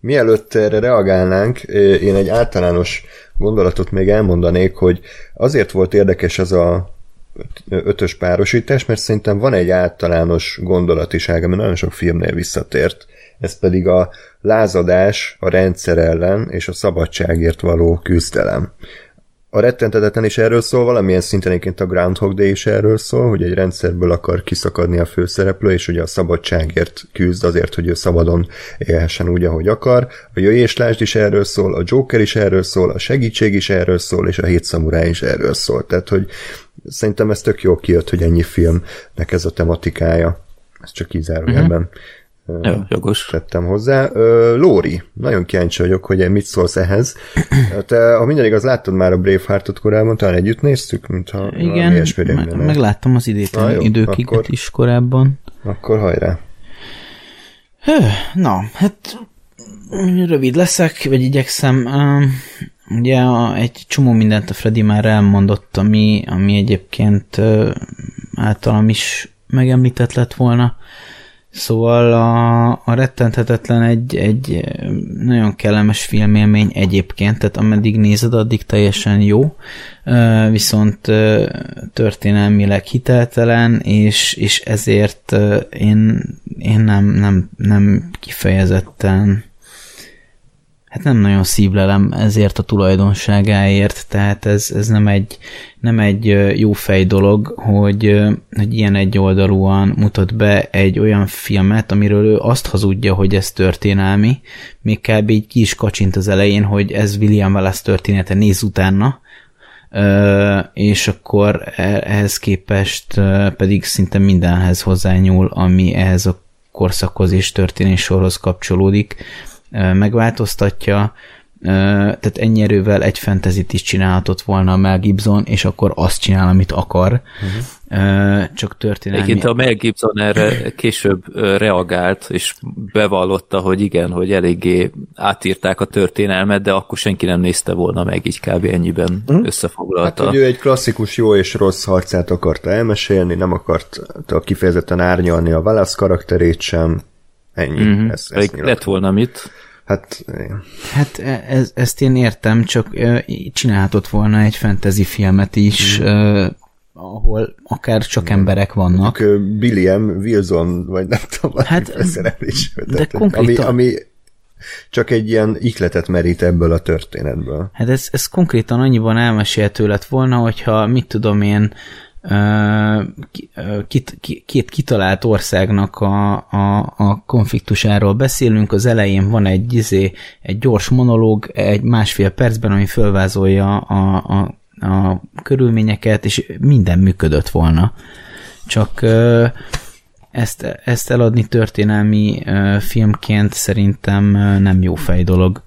Mielőtt erre reagálnánk, én egy általános gondolatot még elmondanék, hogy azért volt érdekes az a öt- ötös párosítás, mert szerintem van egy általános gondolatiság, ami nagyon sok filmnél visszatért, ez pedig a lázadás a rendszer ellen és a szabadságért való küzdelem. A rettentetetlen is erről szól, valamilyen szinten egyébként a Groundhog Day is erről szól, hogy egy rendszerből akar kiszakadni a főszereplő, és ugye a szabadságért küzd azért, hogy ő szabadon élhessen úgy, ahogy akar. A jöjéslásd is erről szól, a Joker is erről szól, a segítség is erről szól, és a hét szamuráj is erről szól. Tehát, hogy szerintem ez tök jó kijött, hogy ennyi filmnek ez a tematikája. Ez csak így zárójelben. Jó, jogos. tettem hozzá. Lóri, nagyon kíváncsi vagyok, hogy mit szólsz ehhez. Te, ha minden igaz, láttad már a Braveheartot korábban, talán együtt néztük, mintha Igen, ilyesmi rémlene. meg, megláttam az idétlen időkiket akkor- is korábban. Akkor hajrá. Hő, Na, hát rövid leszek, vagy igyekszem. Ugye egy csomó mindent a Freddy már elmondott, ami, ami egyébként általam is megemlített lett volna. Szóval a, a rettenthetetlen egy, egy nagyon kellemes filmélmény egyébként, tehát ameddig nézed, addig teljesen jó, viszont történelmileg hiteltelen, és, és ezért én, én nem, nem, nem kifejezetten hát nem nagyon szívlelem ezért a tulajdonságáért, tehát ez, ez nem egy, nem egy jó fej dolog, hogy, hogy ilyen egyoldalúan mutat be egy olyan filmet, amiről ő azt hazudja, hogy ez történelmi, még kb. így ki is kacsint az elején, hogy ez William Wallace története, néz utána, és akkor e- ehhez képest pedig szinte mindenhez hozzányúl, ami ehhez a korszakhoz és történéssorhoz kapcsolódik, megváltoztatja, tehát ennyi erővel egy fentezit is csinálhatott volna a Mel Gibson, és akkor azt csinál, amit akar, uh-huh. csak történelmi... Egyébként a Mel Gibson erre később reagált, és bevallotta, hogy igen, hogy eléggé átírták a történelmet, de akkor senki nem nézte volna meg, így kb. ennyiben Hát, összefoglalta. hogy ő egy klasszikus jó és rossz harcát akarta elmesélni, nem akarta kifejezetten árnyalni a Wallace karakterét sem. Ennyi. Mhm. Ez, ez Elég lett volna mit. Hát. Hát e- ez, ezt én értem, csak csinálhatott volna egy fantasy filmet is, ö, ahol akár csak emberek vannak. Ö, Billiam Wilson, vagy nem tudom, Hát, szereplés. de konkrétan- Ami, ami csak egy ilyen ikletet merít ebből a történetből. Hát ez, ez konkrétan annyiban elmesélhető lett volna, hogyha mit tudom én, ki- két kitalált országnak a, a, a konfliktusáról beszélünk, az elején van egy, izé, egy gyors monológ, egy másfél percben, ami fölvázolja a, a, a körülményeket, és minden működött volna. Csak ezt, ezt eladni történelmi filmként szerintem nem jó fej dolog.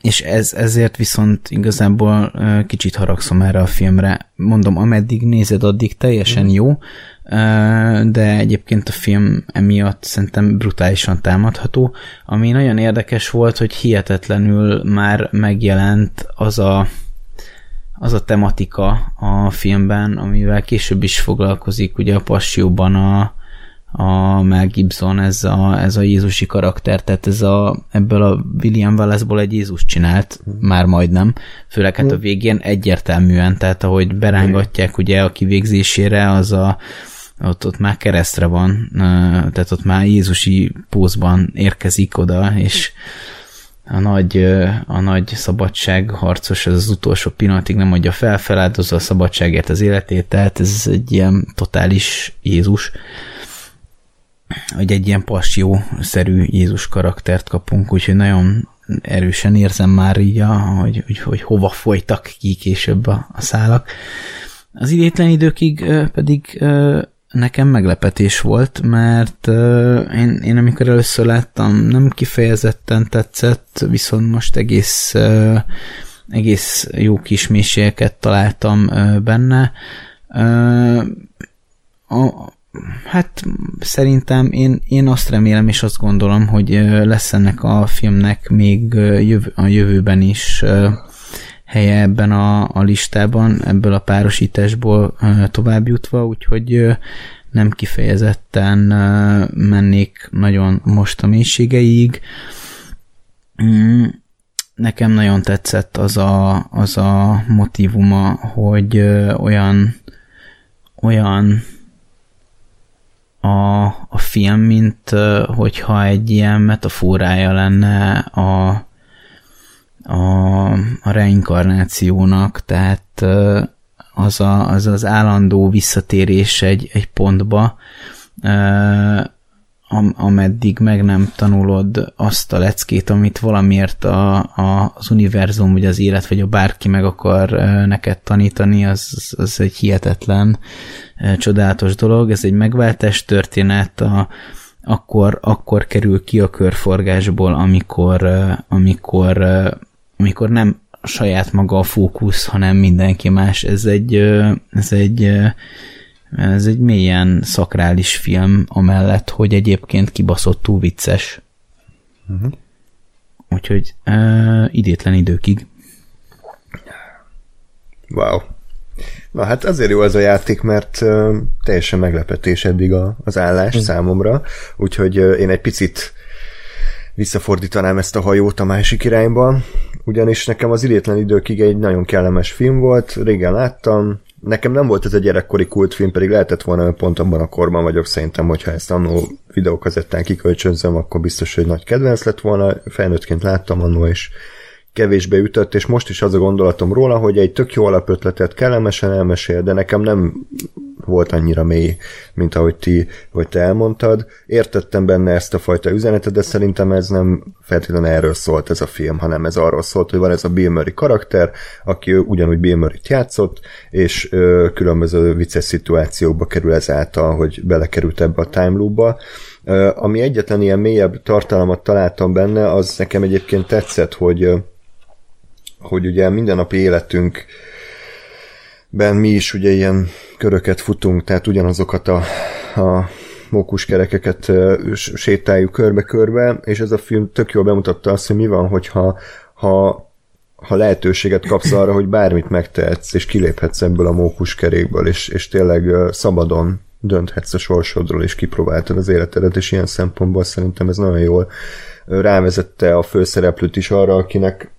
És ez, ezért viszont igazából kicsit haragszom erre a filmre. Mondom, ameddig nézed, addig teljesen jó, ö, de egyébként a film emiatt szerintem brutálisan támadható. Ami nagyon érdekes volt, hogy hihetetlenül már megjelent az a az a tematika a filmben, amivel később is foglalkozik, ugye a Passióban a, a Mel Gibson, ez a, ez a Jézusi karakter, tehát ez a, ebből a William Wallace-ból egy Jézus csinált, már majdnem, főleg hát a végén egyértelműen, tehát ahogy berángatják ugye a kivégzésére, az a, ott, ott már keresztre van, tehát ott már Jézusi pózban érkezik oda, és a nagy, a nagy szabadság harcos az, az utolsó pillanatig nem adja fel, feláldozza a szabadságért az életét, tehát ez egy ilyen totális Jézus hogy egy ilyen passió-szerű Jézus karaktert kapunk, úgyhogy nagyon erősen érzem már így, hogy, hogy, hogy hova folytak ki később a, a szálak. Az idétlen időkig pedig nekem meglepetés volt, mert én, én amikor először láttam, nem kifejezetten tetszett, viszont most egész egész jó kis mélységeket találtam benne. A, Hát szerintem én, én azt remélem és azt gondolom, hogy lesz ennek a filmnek még jövő, a jövőben is helye ebben a, a listában, ebből a párosításból tovább jutva, úgyhogy nem kifejezetten mennék nagyon most a mélységeig. Mm, nekem nagyon tetszett az a, az a motivuma, hogy olyan olyan a, a film, mint hogyha egy ilyen metaforája lenne a, a, a reinkarnációnak, tehát az, a, az az állandó visszatérés egy, egy pontba, am, ameddig meg nem tanulod azt a leckét, amit valamiért a, a, az univerzum, vagy az élet, vagy a bárki meg akar neked tanítani, az, az egy hihetetlen, csodálatos dolog. Ez egy megváltás történet, a, akkor, akkor kerül ki a körforgásból, amikor, amikor, amikor nem saját maga a fókusz, hanem mindenki más. Ez egy, ez egy ez egy mélyen szakrális film, amellett, hogy egyébként kibaszott túl vicces. Uh-huh. Úgyhogy uh, idétlen időkig. Wow. Na hát azért jó az a játék, mert uh, teljesen meglepetés eddig a, az állás mm. számomra, úgyhogy uh, én egy picit visszafordítanám ezt a hajót a másik irányba, ugyanis nekem az idétlen időkig egy nagyon kellemes film volt, régen láttam, nekem nem volt ez egy gyerekkori kultfilm, pedig lehetett volna pont abban a korban vagyok szerintem, hogyha ezt annó videókazettán kikölcsönzöm, akkor biztos, hogy nagy kedvenc lett volna. Felnőttként láttam annó, és kevésbe ütött, és most is az a gondolatom róla, hogy egy tök jó alapötletet kellemesen elmesél, de nekem nem volt annyira mély, mint ahogy ti, vagy te elmondtad. Értettem benne ezt a fajta üzenetet, de szerintem ez nem feltétlenül erről szólt ez a film, hanem ez arról szólt, hogy van ez a Bill Murray karakter, aki ugyanúgy Bill Murray-t játszott, és ö, különböző vicces szituációkba kerül ezáltal, hogy belekerült ebbe a time loop-ba. Ö, ami egyetlen ilyen mélyebb tartalmat találtam benne, az nekem egyébként tetszett, hogy hogy ugye mindennapi életünk ben mi is ugye ilyen köröket futunk, tehát ugyanazokat a, a mókuskerekeket sétáljuk körbe-körbe, és ez a film tök jól bemutatta azt, hogy mi van, hogyha ha, ha lehetőséget kapsz arra, hogy bármit megtehetsz, és kiléphetsz ebből a mókuskerékből, és, és tényleg szabadon dönthetsz a sorsodról, és kipróbáltad az életedet, és ilyen szempontból szerintem ez nagyon jól rávezette a főszereplőt is arra, akinek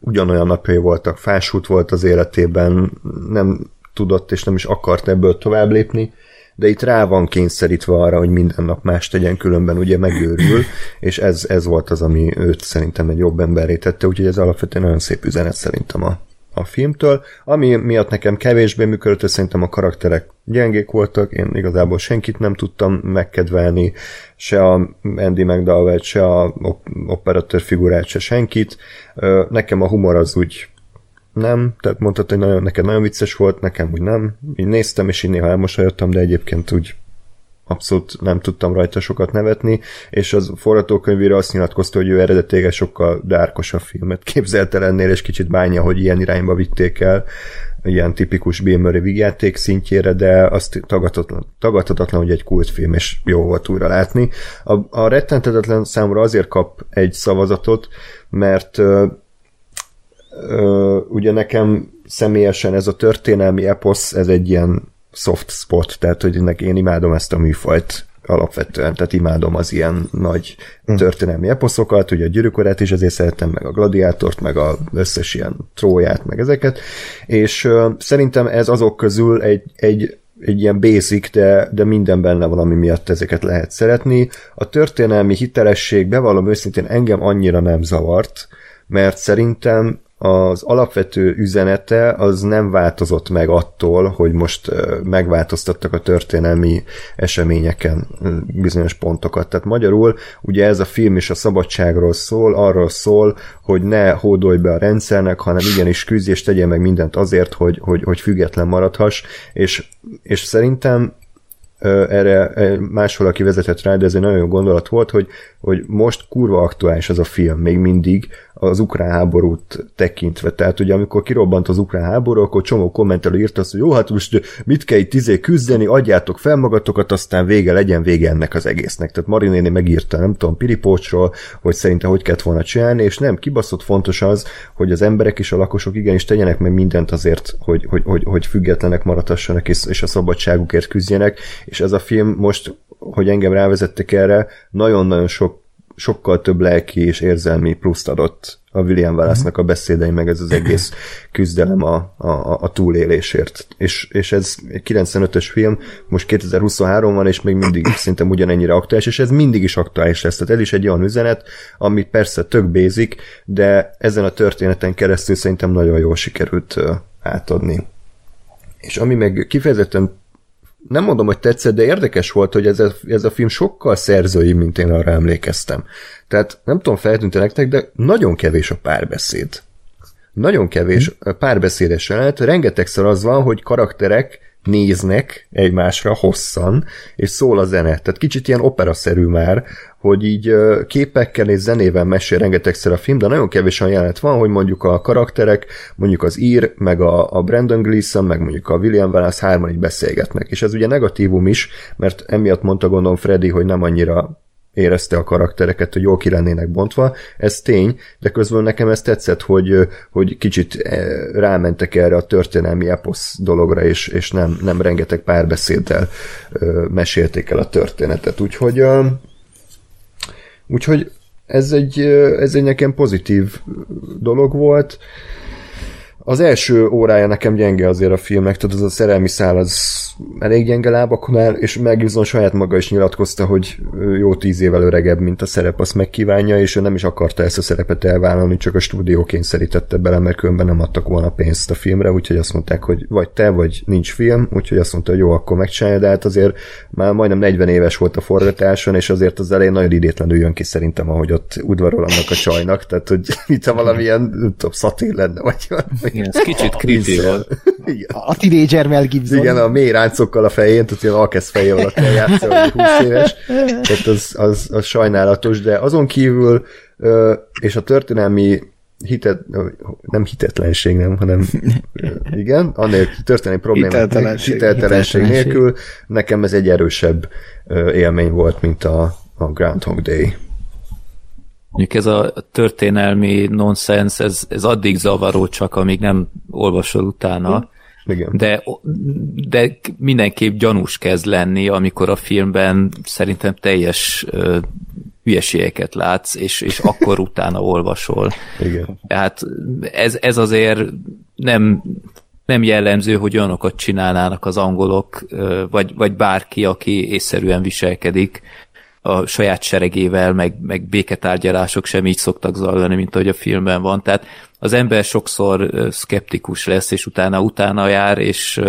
ugyanolyan napjai voltak, fásult volt az életében, nem tudott és nem is akart ebből tovább lépni, de itt rá van kényszerítve arra, hogy minden nap más tegyen, különben ugye megőrül, és ez, ez volt az, ami őt szerintem egy jobb emberré tette, úgyhogy ez alapvetően nagyon szép üzenet szerintem a, a filmtől. Ami miatt nekem kevésbé működött, szerintem a karakterek gyengék voltak, én igazából senkit nem tudtam megkedvelni, se a Andy mcdowell se a operatőr figurát, se senkit. Nekem a humor az úgy nem, tehát mondtad, hogy nagyon, neked nagyon vicces volt, nekem úgy nem. Így néztem, és így néha elmosolyodtam, de egyébként úgy abszolút nem tudtam rajta sokat nevetni, és az forgatókönyvére azt nyilatkozta, hogy ő eredetileg sokkal dárkosabb filmet képzelte lennél, és kicsit bánja, hogy ilyen irányba vitték el, ilyen tipikus Bill Murray vigyáték szintjére, de azt tagadhatatlan, tagadhatatlan, hogy egy kultfilm, és jó volt újra látni. A, a rettentetetlen számra azért kap egy szavazatot, mert ö, ö, ugye nekem személyesen ez a történelmi eposz, ez egy ilyen soft spot, tehát hogy ennek én imádom ezt a műfajt alapvetően, tehát imádom az ilyen nagy történelmi eposzokat, ugye a gyűrűkorát is azért szeretem, meg a gladiátort, meg a összes ilyen tróját, meg ezeket, és uh, szerintem ez azok közül egy, egy egy ilyen basic, de, de minden benne valami miatt ezeket lehet szeretni. A történelmi hitelesség, bevallom őszintén, engem annyira nem zavart, mert szerintem az alapvető üzenete az nem változott meg attól, hogy most megváltoztattak a történelmi eseményeken bizonyos pontokat. Tehát magyarul ugye ez a film is a szabadságról szól, arról szól, hogy ne hódolj be a rendszernek, hanem igenis küzdj és tegye meg mindent azért, hogy, hogy, hogy független maradhass, és, és szerintem erre máshol, aki vezetett rá, de ez egy nagyon jó gondolat volt, hogy, hogy most kurva aktuális az a film, még mindig, az ukrán háborút tekintve. Tehát ugye amikor kirobbant az ukrán háború, akkor csomó kommentelő írta azt, hogy jó, hát most mit kell itt izé küzdeni, adjátok fel magatokat, aztán vége legyen vége ennek az egésznek. Tehát Marinéni megírta, nem tudom, Piripócsról, hogy szerintem hogy kellett volna csinálni, és nem, kibaszott fontos az, hogy az emberek és a lakosok igenis tegyenek meg mindent azért, hogy, hogy, hogy, hogy függetlenek maradhassanak és, és a szabadságukért küzdjenek, és ez a film most, hogy engem rávezettek erre, nagyon-nagyon sok sokkal több lelki és érzelmi pluszt adott a William Wallace-nak a beszédei, meg ez az egész küzdelem a, a, a túlélésért. És, és ez egy 95-ös film, most 2023 van, és még mindig szerintem ugyanennyire aktuális, és ez mindig is aktuális lesz. Tehát ez is egy olyan üzenet, amit persze tök basic, de ezen a történeten keresztül szerintem nagyon jól sikerült átadni. És ami meg kifejezetten nem mondom, hogy tetszett, de érdekes volt, hogy ez a, ez a film sokkal szerzői, mint én arra emlékeztem. Tehát nem tudom, feltűnt nektek, de nagyon kevés a párbeszéd. Nagyon kevés hm. párbeszédes jelenet. Rengetegszer az van, hogy karakterek néznek egymásra hosszan, és szól a zene. Tehát kicsit ilyen operaszerű már, hogy így képekkel és zenével mesél rengetegszer a film, de nagyon kevés olyan jelenet van, hogy mondjuk a karakterek, mondjuk az ír, meg a, a Brandon Gleeson, meg mondjuk a William Wallace hárman így beszélgetnek. És ez ugye negatívum is, mert emiatt mondta gondolom Freddy, hogy nem annyira érezte a karaktereket, hogy jól ki lennének bontva, ez tény, de közben nekem ez tetszett, hogy, hogy kicsit rámentek erre a történelmi eposz dologra, és, és nem, nem rengeteg párbeszéddel mesélték el a történetet, úgyhogy úgyhogy ez egy, ez egy nekem pozitív dolog volt. Az első órája nekem gyenge azért a filmnek, tudod, az a szerelmi szál az elég gyenge lábakon áll, és megbizony saját maga is nyilatkozta, hogy jó tíz évvel öregebb, mint a szerep, azt megkívánja, és ő nem is akarta ezt a szerepet elvállalni, csak a stúdió kényszerítette bele, mert különben nem adtak volna pénzt a filmre, úgyhogy azt mondták, hogy vagy te, vagy nincs film, úgyhogy azt mondta, hogy jó, akkor megcsinálja, de hát azért már majdnem 40 éves volt a forgatáson, és azért az elején nagyon idétlenül jön ki szerintem, ahogy ott udvarol annak a csajnak, tehát hogy mit a valamilyen, nem tudom, szatír lenne, vagy Igen, ez kicsit creepy volt. A tinédzser Mel Gibson. Igen, a mély ráncokkal a fején, tehát ilyen alkesz feje alatt kell játszani, hogy 20 éves. Tehát az, az, az sajnálatos, de azon kívül és a történelmi hitet, nem hitetlenség, nem, hanem igen, annélkül történelmi probléma, hiteltelenség, hiteltelenség nélkül, nekem ez egy erősebb élmény volt, mint a, a Groundhog Day. Mondjuk ez a történelmi nonsens, ez, ez addig zavaró csak, amíg nem olvasol utána. Igen. De, de mindenképp gyanús kezd lenni, amikor a filmben szerintem teljes uh, hülyeségeket látsz, és, és akkor utána olvasol. Igen. Tehát ez, ez azért nem, nem jellemző, hogy olyanokat csinálnának az angolok, vagy, vagy bárki, aki észszerűen viselkedik, a saját seregével, meg, meg béketárgyalások sem így szoktak zajlani, mint ahogy a filmben van. Tehát az ember sokszor szkeptikus lesz, és utána utána jár, és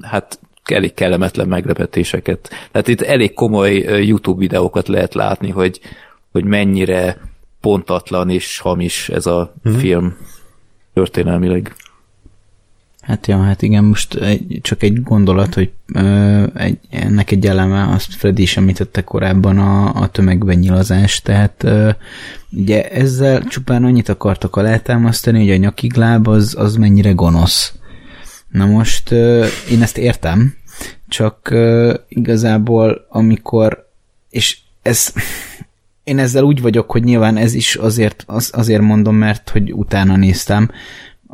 hát elég kellemetlen meglepetéseket. Tehát itt elég komoly YouTube videókat lehet látni, hogy, hogy mennyire pontatlan és hamis ez a mm-hmm. film történelmileg. Hát ja, hát igen, most egy, csak egy gondolat, hogy ö, egy, ennek egy eleme, azt Freddy is említette korábban a, a tömegben nyilazás, tehát ö, ugye ezzel csupán annyit akartak alátámasztani, hogy a nyakigláb az, az mennyire gonosz. Na most ö, én ezt értem, csak ö, igazából amikor, és ez én ezzel úgy vagyok, hogy nyilván ez is azért, az, azért mondom, mert hogy utána néztem,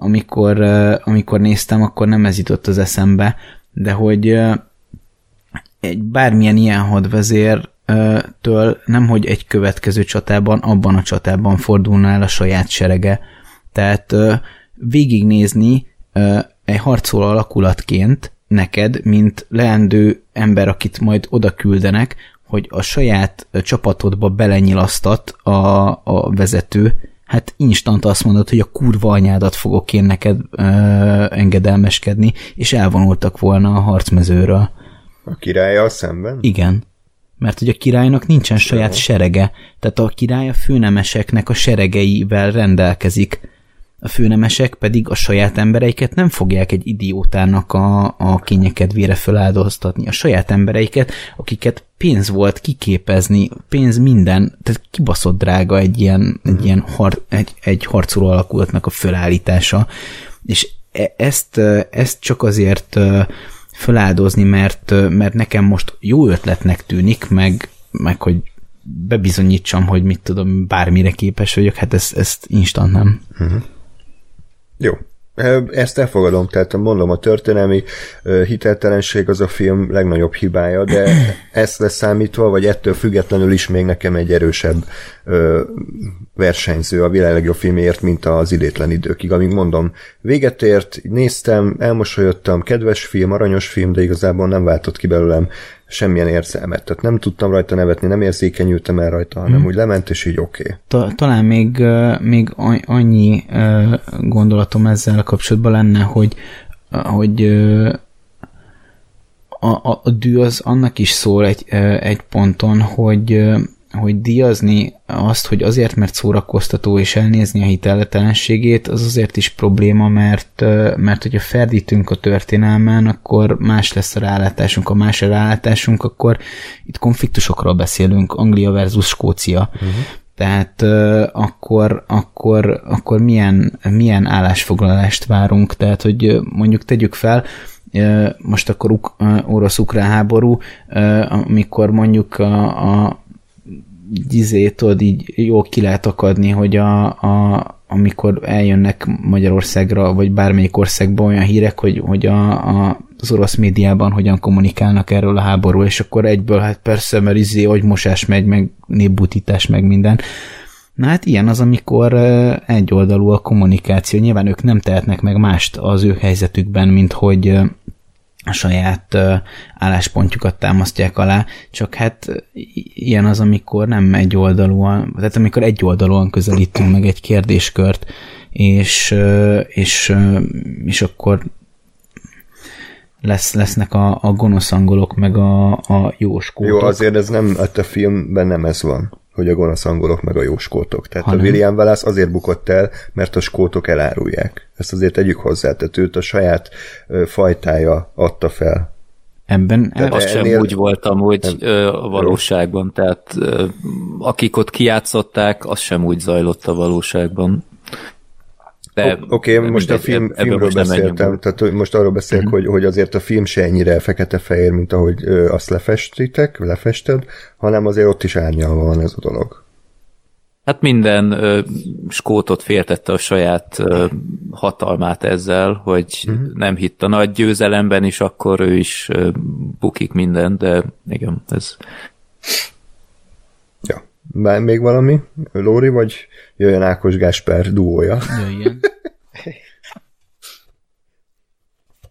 amikor, amikor néztem, akkor nem ez jutott az eszembe, de hogy egy bármilyen ilyen hadvezértől nem, hogy egy következő csatában, abban a csatában fordulna el a saját serege. Tehát végignézni egy harcoló alakulatként neked, mint leendő ember, akit majd oda küldenek, hogy a saját csapatodba belenyilasztat a, a vezető, hát instant azt mondod, hogy a kurva anyádat fogok én neked ö, engedelmeskedni, és elvonultak volna a harcmezőről. A királya szemben? Igen. Mert hogy a királynak nincsen saját serege, tehát a király a főnemeseknek a seregeivel rendelkezik. A főnemesek pedig a saját embereiket nem fogják egy idiótának a, a kényekedvére feláldoztatni. A saját embereiket, akiket pénz volt kiképezni, pénz minden, tehát kibaszott drága egy ilyen, egy, ilyen har, egy, egy harcoló alakulatnak a felállítása. És e- ezt, ezt csak azért ö, feláldozni, mert, ö, mert nekem most jó ötletnek tűnik, meg, meg hogy bebizonyítsam, hogy mit tudom, bármire képes vagyok, hát ezt, ezt instant nem. Jó. Ezt elfogadom, tehát mondom, a történelmi hiteltelenség az a film legnagyobb hibája, de ezt leszámítva, vagy ettől függetlenül is még nekem egy erősebb versenyző a világ legjobb filmért, mint az idétlen időkig, amíg mondom, véget ért, néztem, elmosolyodtam, kedves film, aranyos film, de igazából nem váltott ki belőlem semmilyen érzelmet. Tehát nem tudtam rajta nevetni, nem érzékenyültem el rajta, hanem úgy lement, és így oké. Okay. Ta- talán még, még annyi gondolatom ezzel kapcsolatban lenne, hogy, hogy a, a, a dű az annak is szól egy, egy ponton, hogy hogy díjazni azt, hogy azért, mert szórakoztató és elnézni a hiteltelenségét, az azért is probléma, mert, mert hogyha ferdítünk a történelmen, akkor más lesz a rálátásunk. Ha más a rálátásunk, akkor itt konfliktusokról beszélünk, Anglia versus Skócia. Uh-huh. Tehát akkor, akkor, akkor milyen, milyen állásfoglalást várunk? Tehát, hogy mondjuk tegyük fel, most akkor orosz-ukrán háború, amikor mondjuk a, a izé, tudod, így jó ki lehet akadni, hogy a, a, amikor eljönnek Magyarországra, vagy bármelyik országba olyan hírek, hogy, hogy a, a, az orosz médiában hogyan kommunikálnak erről a háború, és akkor egyből, hát persze, mert izé, agymosás megy, meg népbutítás, meg minden. Na hát ilyen az, amikor egyoldalú a kommunikáció. Nyilván ők nem tehetnek meg mást az ő helyzetükben, mint hogy a saját álláspontjukat támasztják alá, csak hát ilyen az, amikor nem egy oldalúan, tehát amikor egy oldalúan közelítünk meg egy kérdéskört, és, és, és akkor lesz, lesznek a, a gonosz angolok, meg a, a jó skótok. Jó, azért ez nem, hát a filmben nem ez van, hogy a gonosz angolok meg a jó skótok. Tehát Hanem? a William Wallace azért bukott el, mert a skótok elárulják. Ezt azért tegyük hozzá, tehát őt a saját fajtája adta fel. Ebben Tehát Az sem ennél- úgy volt amúgy ö, a valóságban, tehát ö, akik ott kijátszották, az sem úgy zajlott a valóságban. Oké, okay, most a mindegy, film, eb- ebbe filmről most beszéltem, tehát most arról beszélek, uh-huh. hogy, hogy azért a film se ennyire fekete-fehér, mint ahogy ö, azt lefestitek, lefested, hanem azért ott is árnyalva van ez a dolog. Hát minden ö, skótot féltette a saját ö, hatalmát ezzel, hogy uh-huh. nem hitt a nagy győzelemben is, akkor ő is ö, bukik minden, de igen, ez. Bár még valami? Lóri, vagy jöjjön Ákos Gáspár duója? jöjjön.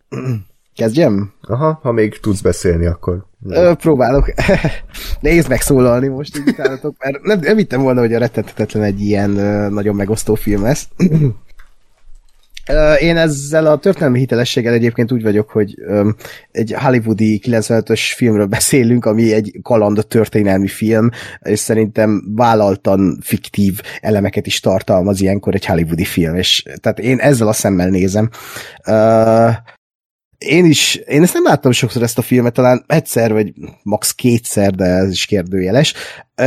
Kezdjem? Aha, ha még tudsz beszélni, akkor... Ö, próbálok. Nehéz megszólalni most így utánatok, mert nem, nem hittem volna, hogy a rettetetetlen egy ilyen ö, nagyon megosztó film lesz. Én ezzel a történelmi hitelességgel egyébként úgy vagyok, hogy egy hollywoodi 95-ös filmről beszélünk, ami egy kaland történelmi film, és szerintem vállaltan fiktív elemeket is tartalmaz ilyenkor egy hollywoodi film, és tehát én ezzel a szemmel nézem. Én is, én ezt nem láttam sokszor ezt a filmet, talán egyszer, vagy max. kétszer, de ez is kérdőjeles.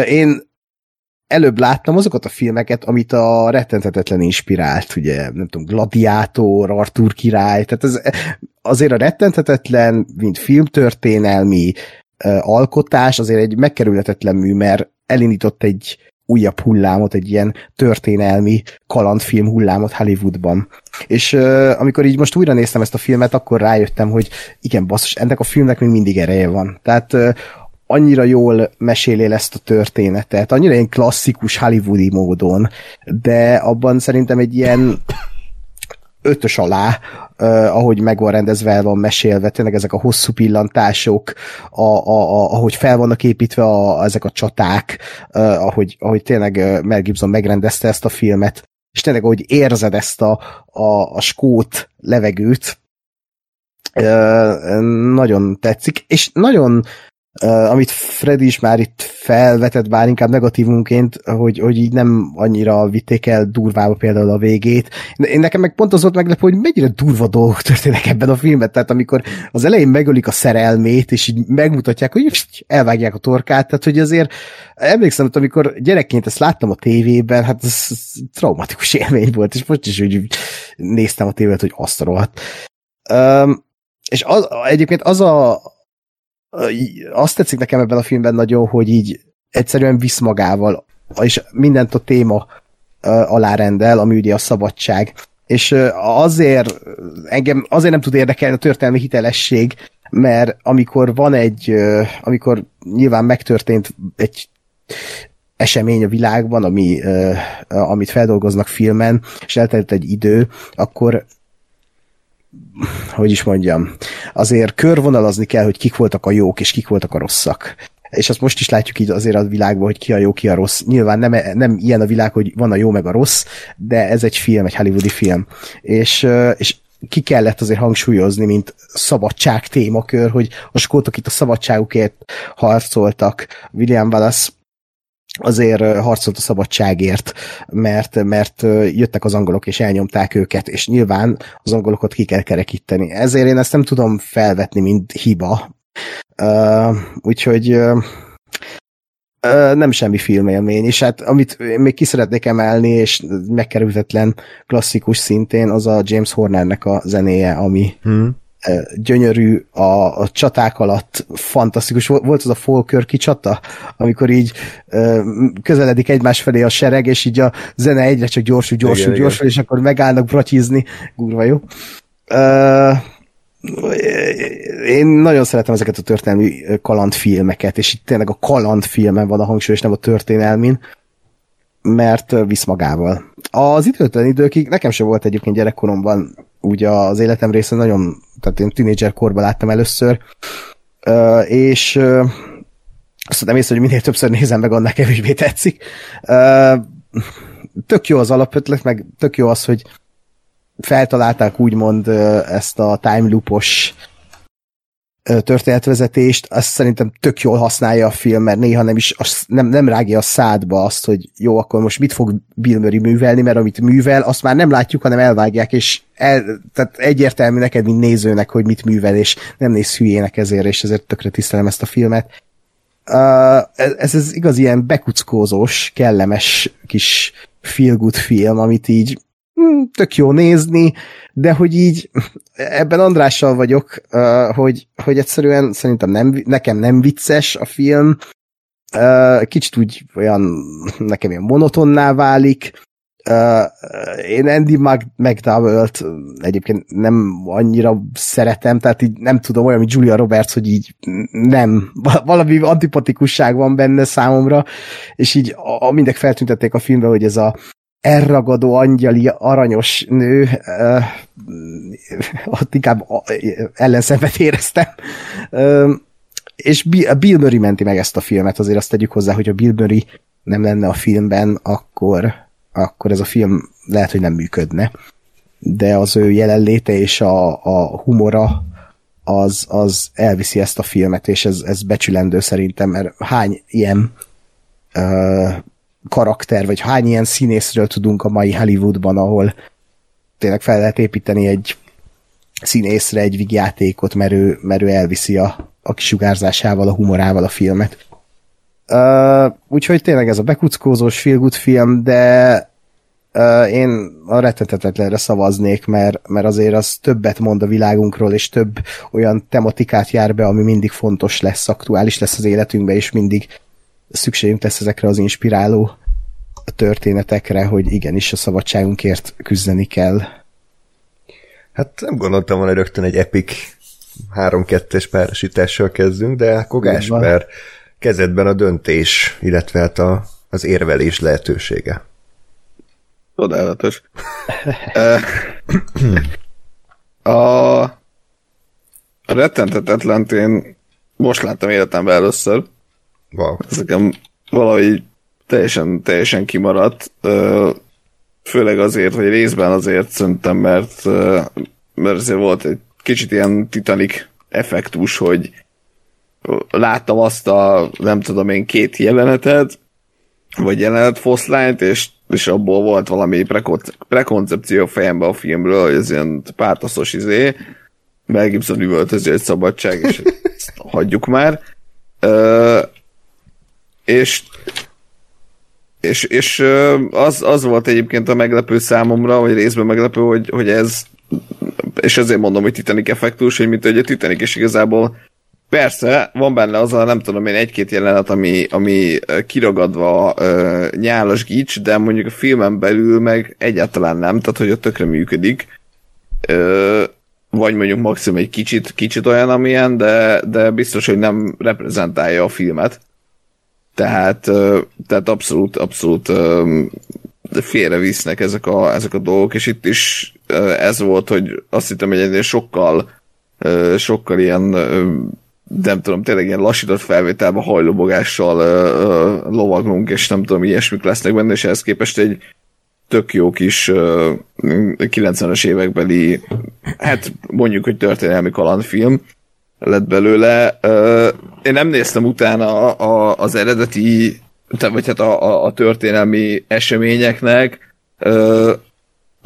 Én előbb láttam azokat a filmeket, amit a rettenthetetlen inspirált, ugye, nem tudom, Gladiátor, Arthur király, tehát ez, azért a rettenthetetlen, mint filmtörténelmi ö, alkotás azért egy megkerülhetetlen mű, mert elindított egy újabb hullámot, egy ilyen történelmi kalandfilm hullámot Hollywoodban. És uh, amikor így most újra néztem ezt a filmet, akkor rájöttem, hogy igen, basszus, ennek a filmnek még mindig ereje van. Tehát uh, annyira jól meséli el ezt a történetet, annyira ilyen klasszikus hollywoodi módon, de abban szerintem egy ilyen ötös alá, uh, ahogy meg van rendezve, el van mesélve, tényleg ezek a hosszú pillantások, a, a, a, ahogy fel vannak építve a, ezek a csaták, uh, ahogy, ahogy tényleg uh, Mel Gibson megrendezte ezt a filmet, és tényleg ahogy érzed ezt a, a, a skót levegőt, uh, nagyon tetszik, és nagyon Uh, amit Freddy is már itt felvetett, bár inkább negatívunként, hogy, hogy így nem annyira vitték el durvába például a végét. Én nekem meg pont az volt meglepő, hogy mennyire durva dolgok történnek ebben a filmben, tehát amikor az elején megölik a szerelmét, és így megmutatják, hogy elvágják a torkát, tehát hogy azért emlékszem, hogy amikor gyerekként ezt láttam a tévében, hát ez, ez traumatikus élmény volt, és most is úgy néztem a tévét, hogy azt a rohadt. Um, és az, egyébként az a, azt tetszik nekem ebben a filmben nagyon, hogy így egyszerűen visz magával, és mindent a téma alárendel, ami ugye a szabadság. És azért engem azért nem tud érdekelni a történelmi hitelesség, mert amikor van egy, amikor nyilván megtörtént egy esemény a világban, ami, amit feldolgoznak filmen, és eltelt egy idő, akkor hogy is mondjam, azért körvonalazni kell, hogy kik voltak a jók, és kik voltak a rosszak. És azt most is látjuk így azért a világban, hogy ki a jó, ki a rossz. Nyilván nem, nem ilyen a világ, hogy van a jó meg a rossz, de ez egy film, egy hollywoodi film. És, és ki kellett azért hangsúlyozni, mint szabadság témakör, hogy a skótok itt a szabadságukért harcoltak. William Wallace azért harcolt a szabadságért, mert, mert jöttek az angolok és elnyomták őket, és nyilván az angolokat ki kell kerekíteni. Ezért én ezt nem tudom felvetni, mint hiba. Uh, úgyhogy uh, nem semmi filmélmény, és hát amit még ki szeretnék emelni, és megkerülhetetlen klasszikus szintén, az a James Hornernek a zenéje, ami hmm gyönyörű, a, a csaták alatt fantasztikus. Volt az a Falkirki csata, amikor így közeledik egymás felé a sereg, és így a zene egyre csak gyorsul, gyorsul, igen, gyorsul, igen. és akkor megállnak bratizni. Gurva jó. Uh, én nagyon szeretem ezeket a történelmi kalandfilmeket, és itt tényleg a kalandfilmen van a hangsúly, és nem a történelmin, mert visz magával. Az időtlen időkig nekem sem volt egyébként gyerekkoromban úgy az életem része nagyon, tehát én tínédzser korban láttam először, és azt nem észre, hogy minél többször nézem meg, annál kevésbé tetszik. Tök jó az alapötlet, meg tök jó az, hogy feltalálták úgymond ezt a time loopos történetvezetést, azt szerintem tök jól használja a film, mert néha nem is nem, nem rágja a szádba azt, hogy jó, akkor most mit fog Bill Murray művelni, mert amit művel, azt már nem látjuk, hanem elvágják, és el, tehát egyértelmű neked, mint nézőnek, hogy mit művel, és nem néz hülyének ezért, és ezért tökre tisztelem ezt a filmet. Uh, ez, ez igaz ilyen bekuckózós, kellemes kis feel good film, amit így tök jó nézni, de hogy így ebben Andrással vagyok, hogy, hogy egyszerűen szerintem nem, nekem nem vicces a film, kicsit úgy olyan, nekem ilyen monotonná válik, én Andy McDowell-t egyébként nem annyira szeretem, tehát így nem tudom, olyan, mint Julia Roberts, hogy így nem, valami antipatikusság van benne számomra, és így a, a mindek feltüntették a filmbe, hogy ez a elragadó, angyali, aranyos nő, uh, ott inkább ellenszenvet éreztem. Uh, és Bill Murray menti meg ezt a filmet, azért azt tegyük hozzá, hogy a Bill Murray nem lenne a filmben, akkor, akkor ez a film lehet, hogy nem működne. De az ő jelenléte és a, a humora az, az elviszi ezt a filmet, és ez, ez becsülendő szerintem, mert hány ilyen uh, karakter, vagy hány ilyen színészről tudunk a mai Hollywoodban, ahol tényleg fel lehet építeni egy színészre egy vigjátékot, mert ő, mert ő elviszi a, a kisugárzásával, a humorával a filmet. Uh, úgyhogy tényleg ez a bekuckózós feel good film, de uh, én a rettetetetlenre szavaznék, mert, mert azért az többet mond a világunkról, és több olyan tematikát jár be, ami mindig fontos lesz, aktuális lesz az életünkben, és mindig szükségünk lesz ezekre az inspiráló történetekre, hogy igenis a szabadságunkért küzdeni kell. Hát nem gondoltam volna rögtön egy epic 3-2-es párosítással kezdünk, de akkor Gásper kezedben a döntés, illetve hát a, az érvelés lehetősége. Csodálatos. a, a rettentetetlent én most láttam életemben először. Wow. Ez nekem valahogy teljesen, teljesen kimaradt. Főleg azért, vagy részben azért szerintem, mert, mert azért volt egy kicsit ilyen Titanic effektus, hogy láttam azt a, nem tudom én, két jelenetet, vagy jelenet foszlányt, és, és abból volt valami prekonce- prekoncepció fejembe a filmről, hogy ez ilyen pártaszos izé, Mel Gibson üvöltöző egy szabadság, és ezt hagyjuk már. És és, és az, az volt egyébként a meglepő számomra, vagy részben meglepő, hogy, hogy ez, és ezért mondom, hogy Titanic effektus, hogy mint hogy a Titanic is igazából Persze, van benne az a, nem tudom én, egy-két jelenet, ami, ami kiragadva uh, nyálas gics, de mondjuk a filmen belül meg egyáltalán nem, tehát hogy ott tökre működik. Uh, vagy mondjuk maximum egy kicsit, kicsit olyan, amilyen, de, de biztos, hogy nem reprezentálja a filmet. Tehát, tehát abszolút, abszolút félrevisznek ezek a, ezek a dolgok, és itt is ez volt, hogy azt hittem, hogy ennél sokkal sokkal ilyen nem tudom, tényleg ilyen lassított felvételben hajlobogással uh, lovaglunk, és nem tudom, ilyesmik lesznek benne, és ehhez képest egy tök jó kis uh, 90-es évekbeli, hát mondjuk, hogy történelmi kalandfilm lett belőle. Én nem néztem utána a, az eredeti, vagy hát a, a, a történelmi eseményeknek,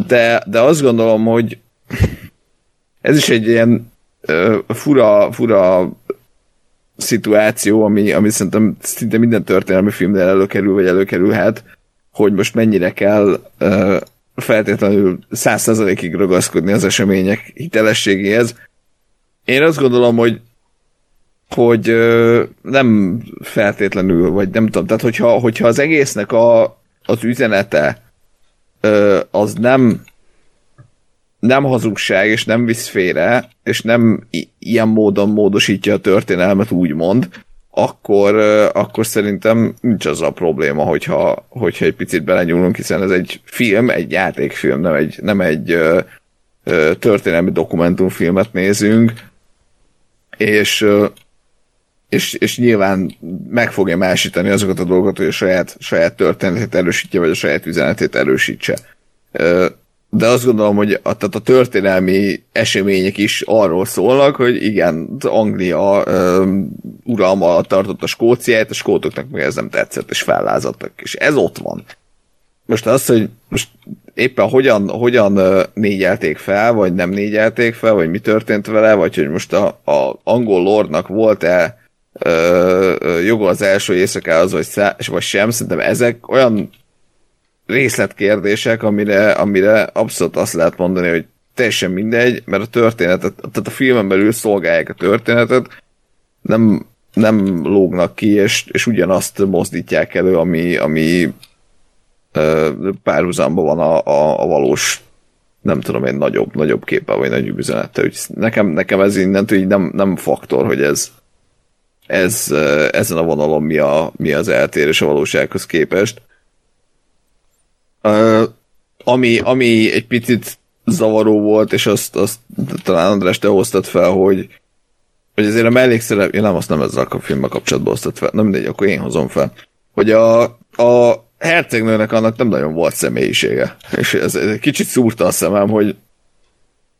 de, de azt gondolom, hogy ez is egy ilyen fura, fura szituáció, ami, ami szerintem szinte minden történelmi filmnél előkerül, vagy előkerülhet, hogy most mennyire kell feltétlenül százszerzalékig ragaszkodni az események hitelességéhez. Én azt gondolom, hogy hogy uh, nem feltétlenül, vagy nem tudom, tehát hogyha, hogyha az egésznek a, az üzenete uh, az nem nem hazugság, és nem visz félre, és nem i- ilyen módon módosítja a történelmet, úgymond, akkor, akkor szerintem nincs az a probléma, hogyha, hogyha egy picit belenyúlunk, hiszen ez egy film, egy játékfilm, nem egy, nem egy ö, ö, történelmi dokumentumfilmet nézünk, és, és, és nyilván meg fogja másítani azokat a dolgokat, hogy a saját, saját történetét erősítje, vagy a saját üzenetét erősítse de azt gondolom, hogy a, tehát a történelmi események is arról szólnak, hogy igen, Anglia um, uralma alatt tartott a Skóciát, a skótoknak meg ez nem tetszett, és fellázadtak, és ez ott van. Most az, hogy most éppen hogyan, hogyan négyelték fel, vagy nem négyelték fel, vagy mi történt vele, vagy hogy most a, a angol lordnak volt-e joga az első éjszakához, vagy, vagy sem, szerintem ezek olyan részletkérdések, amire, amire abszolút azt lehet mondani, hogy teljesen mindegy, mert a történetet, tehát a filmen belül szolgálják a történetet, nem, nem lógnak ki, és, és ugyanazt mozdítják elő, ami, ami párhuzamban van a, a, a valós nem tudom én, nagyobb, nagyobb képpel, vagy nagyobb üzenettel. Úgy nekem, nekem ez innentől így nem, nem faktor, hogy ez, ez ezen a vonalon mi, a, mi az eltérés a valósághoz képest. Uh, ami, ami egy picit zavaró volt, és azt, azt talán András te hoztad fel, hogy, hogy azért a mellékszerep, én nem azt nem ezzel a filmmel kapcsolatban hoztad fel, nem mindegy, akkor én hozom fel, hogy a, a hercegnőnek annak nem nagyon volt személyisége, és ez, ez kicsit szúrta a szemem, hogy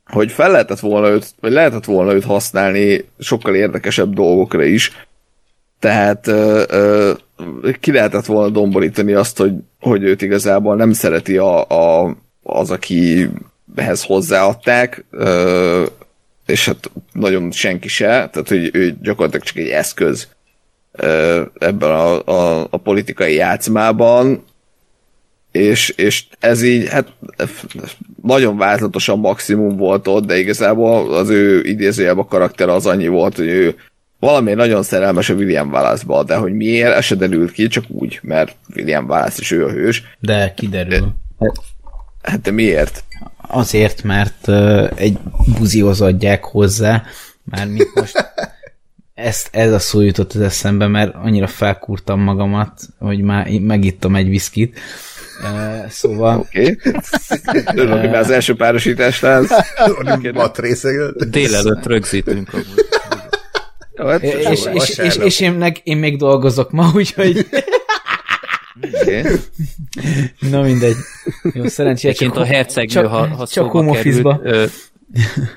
hogy fel lehetett volna őt, vagy lehetett volna őt használni sokkal érdekesebb dolgokra is, tehát ö, ö, ki lehetett volna domborítani azt, hogy, hogy őt igazából nem szereti a, a, az, akihez hozzáadták, ö, és hát nagyon senki se, tehát hogy ő gyakorlatilag csak egy eszköz ebben a, a, a politikai játszmában, és, és ez így, hát nagyon változatosan maximum volt ott, de igazából az ő idézőjelben a karakter az annyi volt, hogy ő valami nagyon szerelmes a William Wallace-ba, de hogy miért, ez se derült ki, csak úgy, mert William Wallace is ő a hős. De kiderül. Hát de miért? Azért, mert uh, egy buzihoz adják hozzá, már mint most ezt, ez a szó jutott az eszembe, mert annyira felkúrtam magamat, hogy már megittam egy viszkit. Uh, szóval... Oké. Okay. Örülök, hogy már az első párosításnál ez... Matrészeg. Délelőtt rögzítünk amúgy. Jó, hát És, és, és, és, én, meg, én még dolgozok ma, úgyhogy... oké. Na mindegy. Jó, szerencsére Egyébként a hercegnő, csak, ha, ha csak szóba került,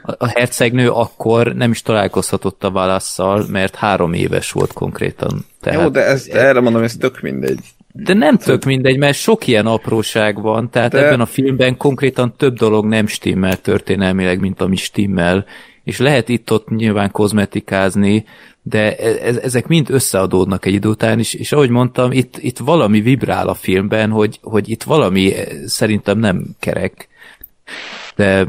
a- hercegnő akkor nem is találkozhatott a válaszszal, mert három éves volt konkrétan. Tehát, Jó, de ez, erre mondom, ez tök mindegy. de nem tök mindegy, mert sok ilyen apróság van, tehát De- ebben a filmben konkrétan több dolog nem stimmel történelmileg, mint ami stimmel, és lehet itt-ott nyilván kozmetikázni, de e- e- ezek mind összeadódnak egy idő után, és, és ahogy mondtam, itt, itt valami vibrál a filmben, hogy, hogy itt valami eh, szerintem nem kerek. De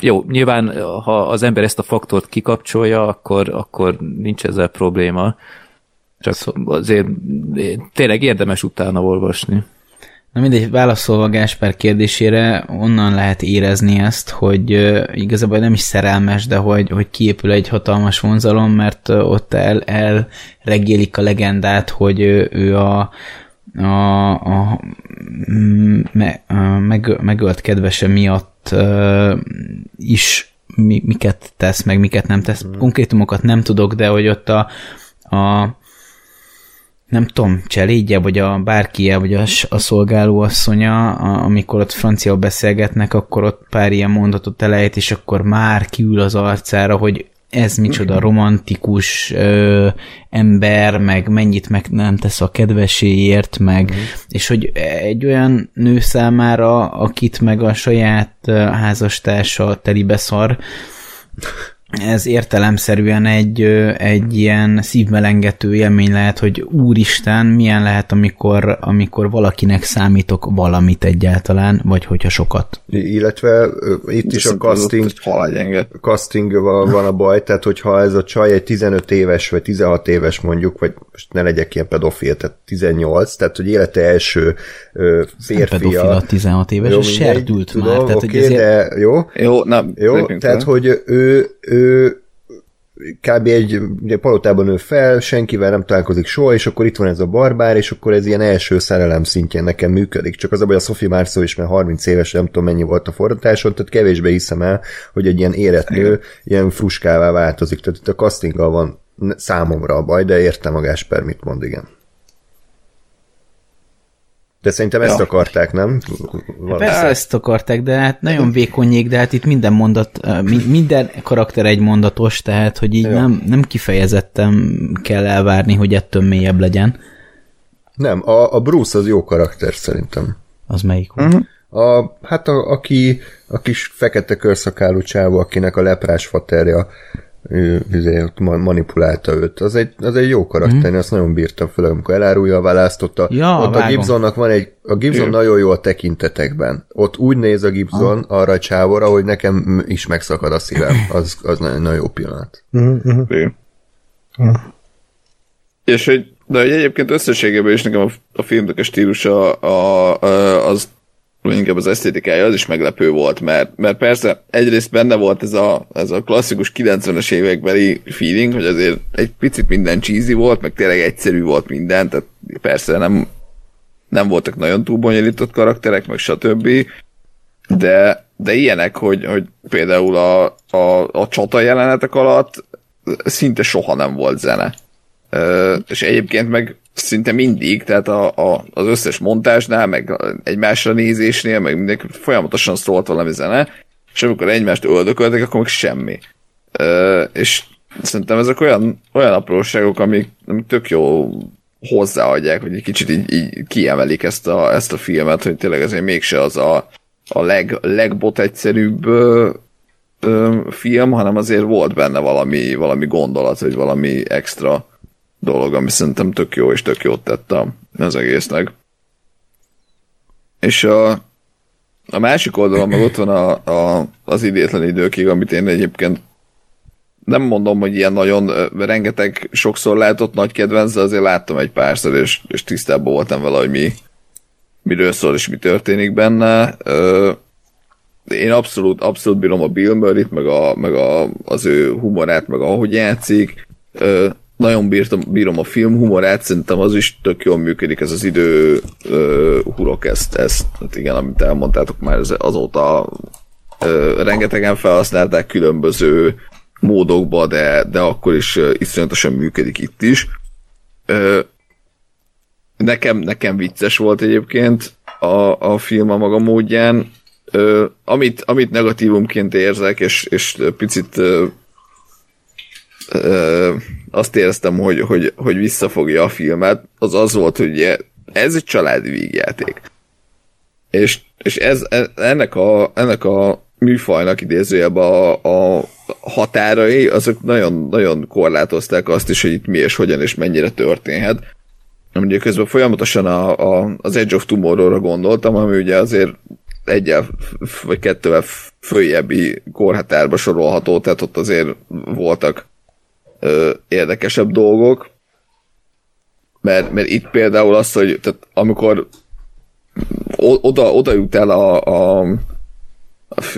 jó, nyilván, ha az ember ezt a faktort kikapcsolja, akkor, akkor nincs ezzel probléma. Csak azért tényleg érdemes utána olvasni. Na mindegy, válaszolva Gásper kérdésére, onnan lehet érezni ezt, hogy igazából nem is szerelmes, de hogy, hogy kiépül egy hatalmas vonzalom, mert ott el, elregélik a legendát, hogy ő, ő a, a, a me, a meg, megölt kedvese miatt uh, is mi, miket tesz, meg miket nem tesz. Konkrétumokat nem tudok, de hogy ott a, a nem tudom, cselédje, vagy a bárkije, vagy a, a szolgálóasszonya, a, amikor ott francia beszélgetnek, akkor ott pár ilyen mondatot elejt, és akkor már kiül az arcára, hogy ez micsoda romantikus ö, ember, meg mennyit meg nem tesz a kedveséért, meg, és hogy egy olyan nő számára, akit meg a saját házastársa telibe szar, ez értelemszerűen egy, egy ilyen szívmelengető élmény lehet, hogy úristen, milyen lehet, amikor, amikor valakinek számítok valamit egyáltalán, vagy hogyha sokat. Illetve itt is a casting, casting van van a baj, tehát hogyha ez a csaj egy 15 éves, vagy 16 éves mondjuk, vagy most ne legyek ilyen pedofil, tehát 18, tehát hogy élete első férfia. a 16 éves, Jó, serdült tudom, már. Tehát, oké, hogy ezért... de jó, Jó, na, jó, tehát hogy ő, ő kb. egy ugye, palotában nő fel, senkivel nem találkozik soha, és akkor itt van ez a barbár, és akkor ez ilyen első szerelem szintjén nekem működik. Csak az a baj, a Sophie Marceau is már 30 éves, nem tudom mennyi volt a forgatáson, tehát kevésbé hiszem el, hogy egy ilyen érett nő ilyen fruskává változik. Tehát itt a castinggal van számomra a baj, de értem a Gásper mit mond, igen. De szerintem ezt Ja. akarták, nem? Valami. Persze ezt akarták, de hát nagyon vékonyék, de hát itt minden mondat, mi- minden karakter egy mondatos, tehát hogy így nem, nem kifejezetten kell elvárni, hogy ettől mélyebb legyen. Nem, a, a Bruce az jó karakter szerintem. Az melyik volt? A, hát a, aki a kis fekete körszakálú csávó, akinek a leprás faterja ő, izé, manipulálta őt. Az egy, az egy jó karakter, mm. azt nagyon bírtam fel, amikor elárulja a választotta. Ja, ott a. Gibsonnak van egy, a Gibson Ő. nagyon jó a tekintetekben. Ott úgy néz a Gibson ah. arra a csávóra, hogy nekem is megszakad a szívem. Az, az nagyon, nagyon jó pillanat. Ő. És hogy, de egyébként összességében is nekem a, a filmnek a stílusa a, a, az inkább az esztétikája az is meglepő volt, mert, mert persze egyrészt benne volt ez a, ez a klasszikus 90-es évekbeli feeling, hogy azért egy picit minden cheesy volt, meg tényleg egyszerű volt minden, tehát persze nem, nem voltak nagyon túl bonyolított karakterek, meg stb. De, de ilyenek, hogy, hogy például a, a, a csata jelenetek alatt szinte soha nem volt zene. És egyébként meg szinte mindig, tehát a, a, az összes montásnál, meg egymásra nézésnél, meg mindenki folyamatosan szólt valami zene, és amikor egymást öldököltek, akkor meg semmi. Ö, és szerintem ezek olyan, olyan apróságok, amik, amik tök jó hozzáadják, hogy egy kicsit így, így kiemelik ezt a, ezt a filmet, hogy tényleg azért mégse az a, a leg, legbot egyszerűbb ö, ö, film, hanem azért volt benne valami, valami gondolat, vagy valami extra dolog, ami szerintem tök jó, és tök jót tett az egésznek. És a, a másik oldalon meg ott van a, a, az idétlen időkig, amit én egyébként nem mondom, hogy ilyen nagyon rengeteg sokszor látott nagy kedvenc, de azért láttam egy párszor, és, és tisztában voltam vele, hogy mi, miről szól és mi történik benne. Én abszolút, abszolút bírom a Bill Murray-t, meg, a, meg a, az ő humorát, meg ahogy játszik. Nagyon bírtam, bírom a film humorát, szerintem az is tök jól működik, ez az idő ö, hurok, ezt, ezt, hát igen, amit elmondtátok már, ez azóta ö, rengetegen felhasználták különböző módokba, de, de akkor is ö, iszonyatosan működik itt is. Ö, nekem, nekem vicces volt egyébként a, a film a maga módján. Ö, amit, amit negatívumként érzek, és, és picit ö, azt éreztem, hogy, hogy, hogy visszafogja a filmet, az az volt, hogy ez egy családi vígjáték. És, és ez, e- ennek, a, ennek a műfajnak idézőjelben a, a határai, azok nagyon, nagyon korlátozták azt is, hogy itt mi és hogyan és mennyire történhet. Ugye közben folyamatosan a, a, az Edge of Tomorrow-ra gondoltam, ami ugye azért egyel vagy kettővel följebbi korhatárba sorolható, tehát ott azért voltak ö, érdekesebb dolgok. Mert, mert itt például az, hogy tehát amikor oda, oda jut el a, a,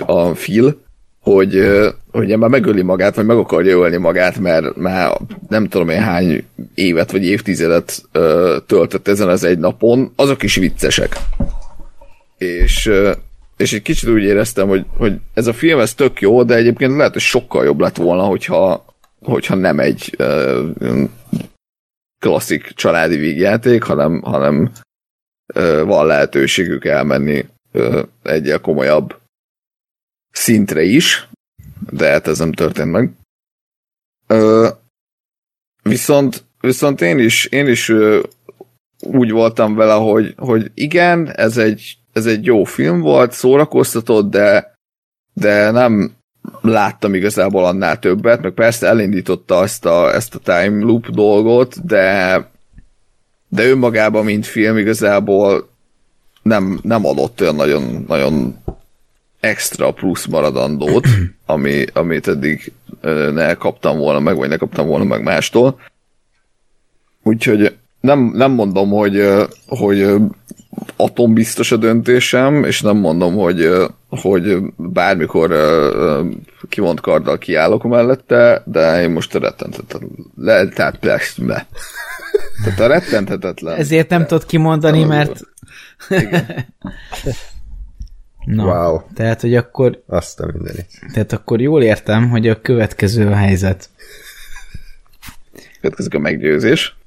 a, Phil, hogy, hogy már megöli magát, vagy meg akarja ölni magát, mert már nem tudom én hány évet vagy évtizedet ö, töltött ezen az egy napon, azok is viccesek. És, és egy kicsit úgy éreztem, hogy, hogy ez a film ez tök jó, de egyébként lehet, hogy sokkal jobb lett volna, hogyha, hogyha nem egy ö, klasszik családi vígjáték, hanem, hanem ö, van lehetőségük elmenni ö, komolyabb szintre is, de hát ez nem történt meg. Ö, viszont, viszont én is, én is ö, úgy voltam vele, hogy, hogy igen, ez egy, ez egy jó film volt, szórakoztatott, de, de nem láttam igazából annál többet, meg persze elindította ezt a, ezt a time loop dolgot, de de önmagában, mint film igazából nem, nem adott olyan nagyon, nagyon extra plusz maradandót, ami, amit eddig ne kaptam volna meg, vagy ne kaptam volna meg mástól. Úgyhogy nem, nem mondom, hogy, hogy atombiztos a döntésem, és nem mondom, hogy, hogy bármikor kimond karddal kiállok mellette, de én most rettenthetetlen. Le, tehát be. Tehát a rettenthetetlen. Ezért nem tudod kimondani, mert... Na, Wow. tehát, hogy akkor, Azt a mindenit. tehát akkor jól értem, hogy a következő a helyzet. Következik a meggyőzés.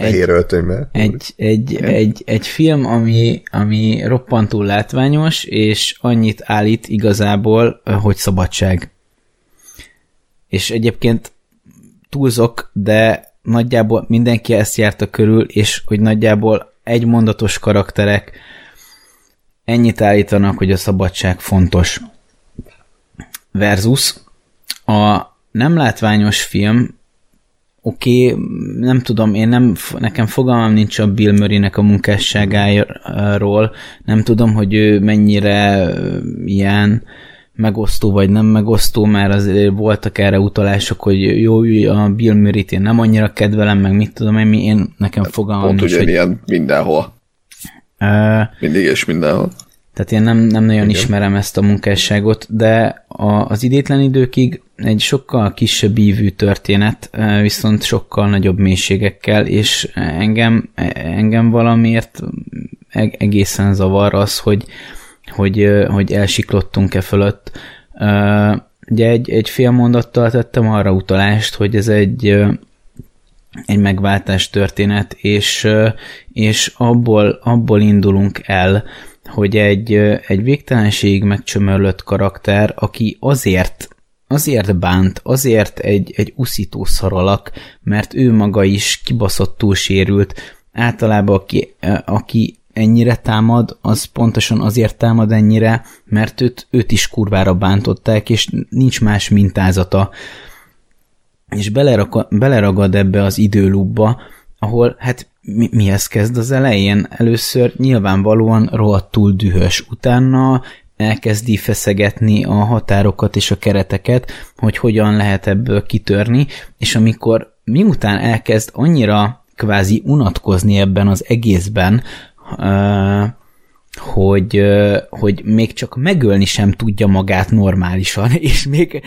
Fehér öltönyben. Egy, egy, egy, egy film, ami, ami roppantul látványos, és annyit állít igazából, hogy szabadság. És egyébként túlzok, de nagyjából mindenki ezt járta körül, és hogy nagyjából egymondatos karakterek ennyit állítanak, hogy a szabadság fontos. Versus a nem látványos film oké, okay, nem tudom, én nem, nekem fogalmam nincs a Bill Murray-nek a munkásságáról, nem tudom, hogy ő mennyire ilyen megosztó vagy nem megosztó, mert azért voltak erre utalások, hogy jó, a Bill Murray-t én nem annyira kedvelem, meg mit tudom én, én nekem fogalmam Pont nincs, hogy ugyanilyen mindenhol. ö, Mindig és mindenhol. Tehát én nem, nem nagyon Igen. ismerem ezt a munkásságot, de a, az idétlen időkig egy sokkal kisebb ívű történet, eh, viszont sokkal nagyobb mélységekkel, és engem, engem valamiért eg- egészen zavar az, hogy, hogy, hogy elsiklottunk-e fölött. Ugye egy, egy fél mondattal tettem arra utalást, hogy ez egy, egy megváltás történet, és, és abból, abból indulunk el, hogy egy, egy végtelenség megcsömörlött karakter, aki azért azért bánt, azért egy, egy uszító szaralak, mert ő maga is kibaszottul sérült. Általában aki, aki ennyire támad, az pontosan azért támad ennyire, mert őt, őt is kurvára bántották, és nincs más mintázata. És beleraka, beleragad ebbe az időlubba, ahol hát mi, mihez kezd az elején? Először nyilvánvalóan rohadtul dühös, utána elkezdi feszegetni a határokat és a kereteket, hogy hogyan lehet ebből kitörni, és amikor miután elkezd annyira kvázi unatkozni ebben az egészben, hogy, hogy még csak megölni sem tudja magát normálisan, és még,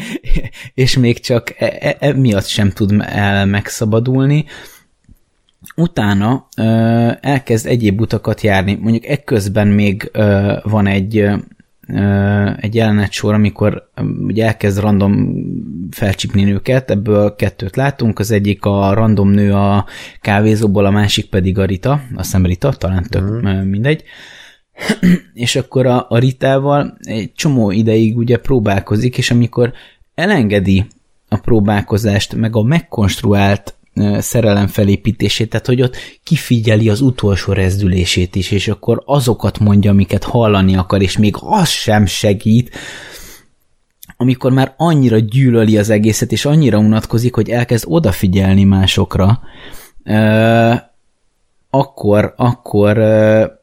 és még csak e, e, miatt sem tud el megszabadulni, utána elkezd egyéb utakat járni. Mondjuk ekközben még van egy egy jelenet sor, amikor ugye elkezd random felcsipni nőket, ebből kettőt látunk, az egyik a random nő a kávézóból, a másik pedig a Rita, azt hiszem Rita, talán tök mm. mindegy, és akkor a, a Ritával egy csomó ideig ugye próbálkozik, és amikor elengedi a próbálkozást, meg a megkonstruált szerelem felépítését, tehát hogy ott kifigyeli az utolsó rezdülését is, és akkor azokat mondja, amiket hallani akar, és még az sem segít, amikor már annyira gyűlöli az egészet, és annyira unatkozik, hogy elkezd odafigyelni másokra, akkor, akkor,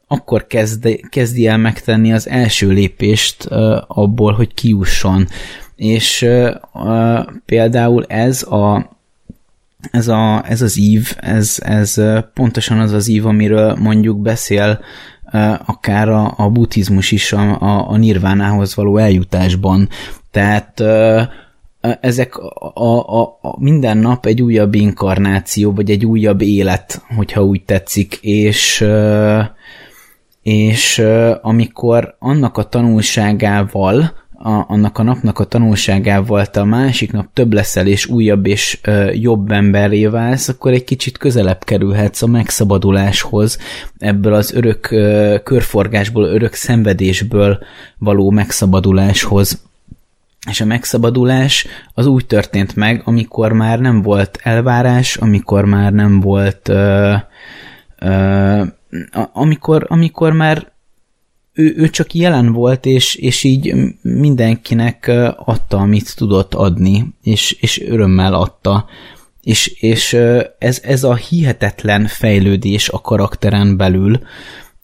akkor kezd, kezdi el megtenni az első lépést abból, hogy kiusson. És például ez a ez, a, ez az ív, ez, ez pontosan az az ív, amiről mondjuk beszél akár a, a buddhizmus is a, a, a nirvánához való eljutásban. Tehát ezek a, a, a minden nap egy újabb inkarnáció, vagy egy újabb élet, hogyha úgy tetszik, és és amikor annak a tanulságával, a, annak a napnak a tanulságával te a másik nap több leszel és újabb és ö, jobb emberré válsz, akkor egy kicsit közelebb kerülhetsz a megszabaduláshoz, ebből az örök ö, körforgásból, örök szenvedésből való megszabaduláshoz. És a megszabadulás az úgy történt meg, amikor már nem volt elvárás, amikor már nem volt ö, ö, amikor, amikor már ő, ő csak jelen volt, és, és így mindenkinek adta, amit tudott adni, és, és örömmel adta. És, és ez, ez a hihetetlen fejlődés a karakteren belül,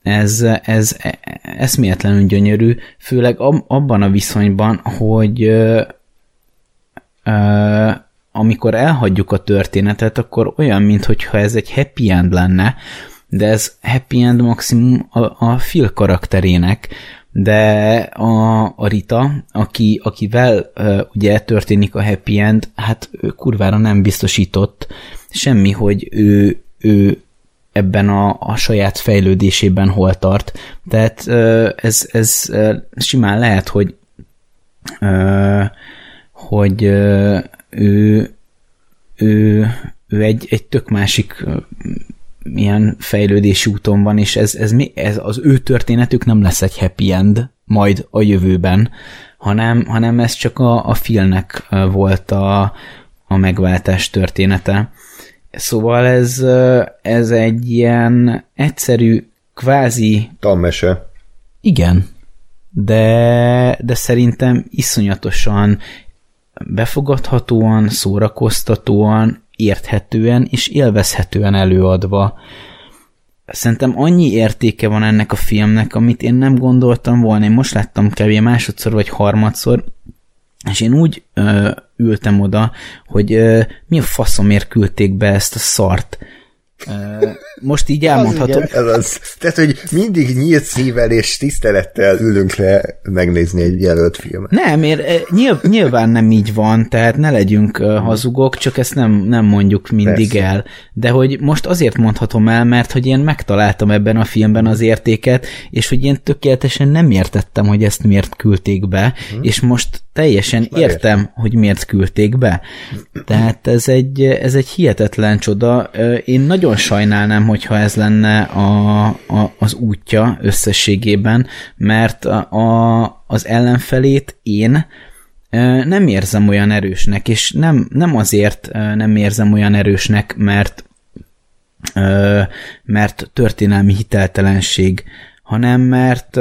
ez, ez eszméletlenül gyönyörű, főleg abban a viszonyban, hogy ö, amikor elhagyjuk a történetet, akkor olyan, mintha ez egy happy end lenne, de ez happy end maximum a, a Phil karakterének, de a, a Rita, aki, akivel uh, ugye történik a happy end, hát ő kurvára nem biztosított semmi, hogy ő, ő ebben a, a saját fejlődésében hol tart. Tehát uh, ez, ez uh, simán lehet, hogy uh, hogy uh, ő, ő, ő egy, egy tök másik milyen fejlődési úton van, és ez, ez, ez az ő történetük nem lesz egy happy end majd a jövőben, hanem, hanem ez csak a, a filmnek volt a, a megváltás története. Szóval ez, ez egy ilyen egyszerű, kvázi... Tammese. Igen, de, de szerintem iszonyatosan befogadhatóan, szórakoztatóan, érthetően és élvezhetően előadva. Szerintem annyi értéke van ennek a filmnek, amit én nem gondoltam volna. Én most láttam kevés másodszor vagy harmadszor, és én úgy ö, ültem oda, hogy ö, mi a faszomért küldték be ezt a szart. Most így elmondhatom. Az, igen, az. Tehát, hogy mindig nyílt szívvel és tisztelettel ülünk le megnézni egy jelölt filmet. Nem, ér, nyilván nem így van, tehát ne legyünk hazugok, csak ezt nem, nem mondjuk mindig Persze. el. De hogy most azért mondhatom el, mert hogy én megtaláltam ebben a filmben az értéket, és hogy én tökéletesen nem értettem, hogy ezt miért küldték be, hmm. és most teljesen Már értem, értem, hogy miért küldték be. Tehát ez egy, ez egy hihetetlen csoda. Én nagyon sajnálnám, hogyha ez lenne a, a, az útja összességében, mert a, a, az ellenfelét én nem érzem olyan erősnek, és nem, nem azért nem érzem olyan erősnek, mert mert történelmi hiteltelenség, hanem mert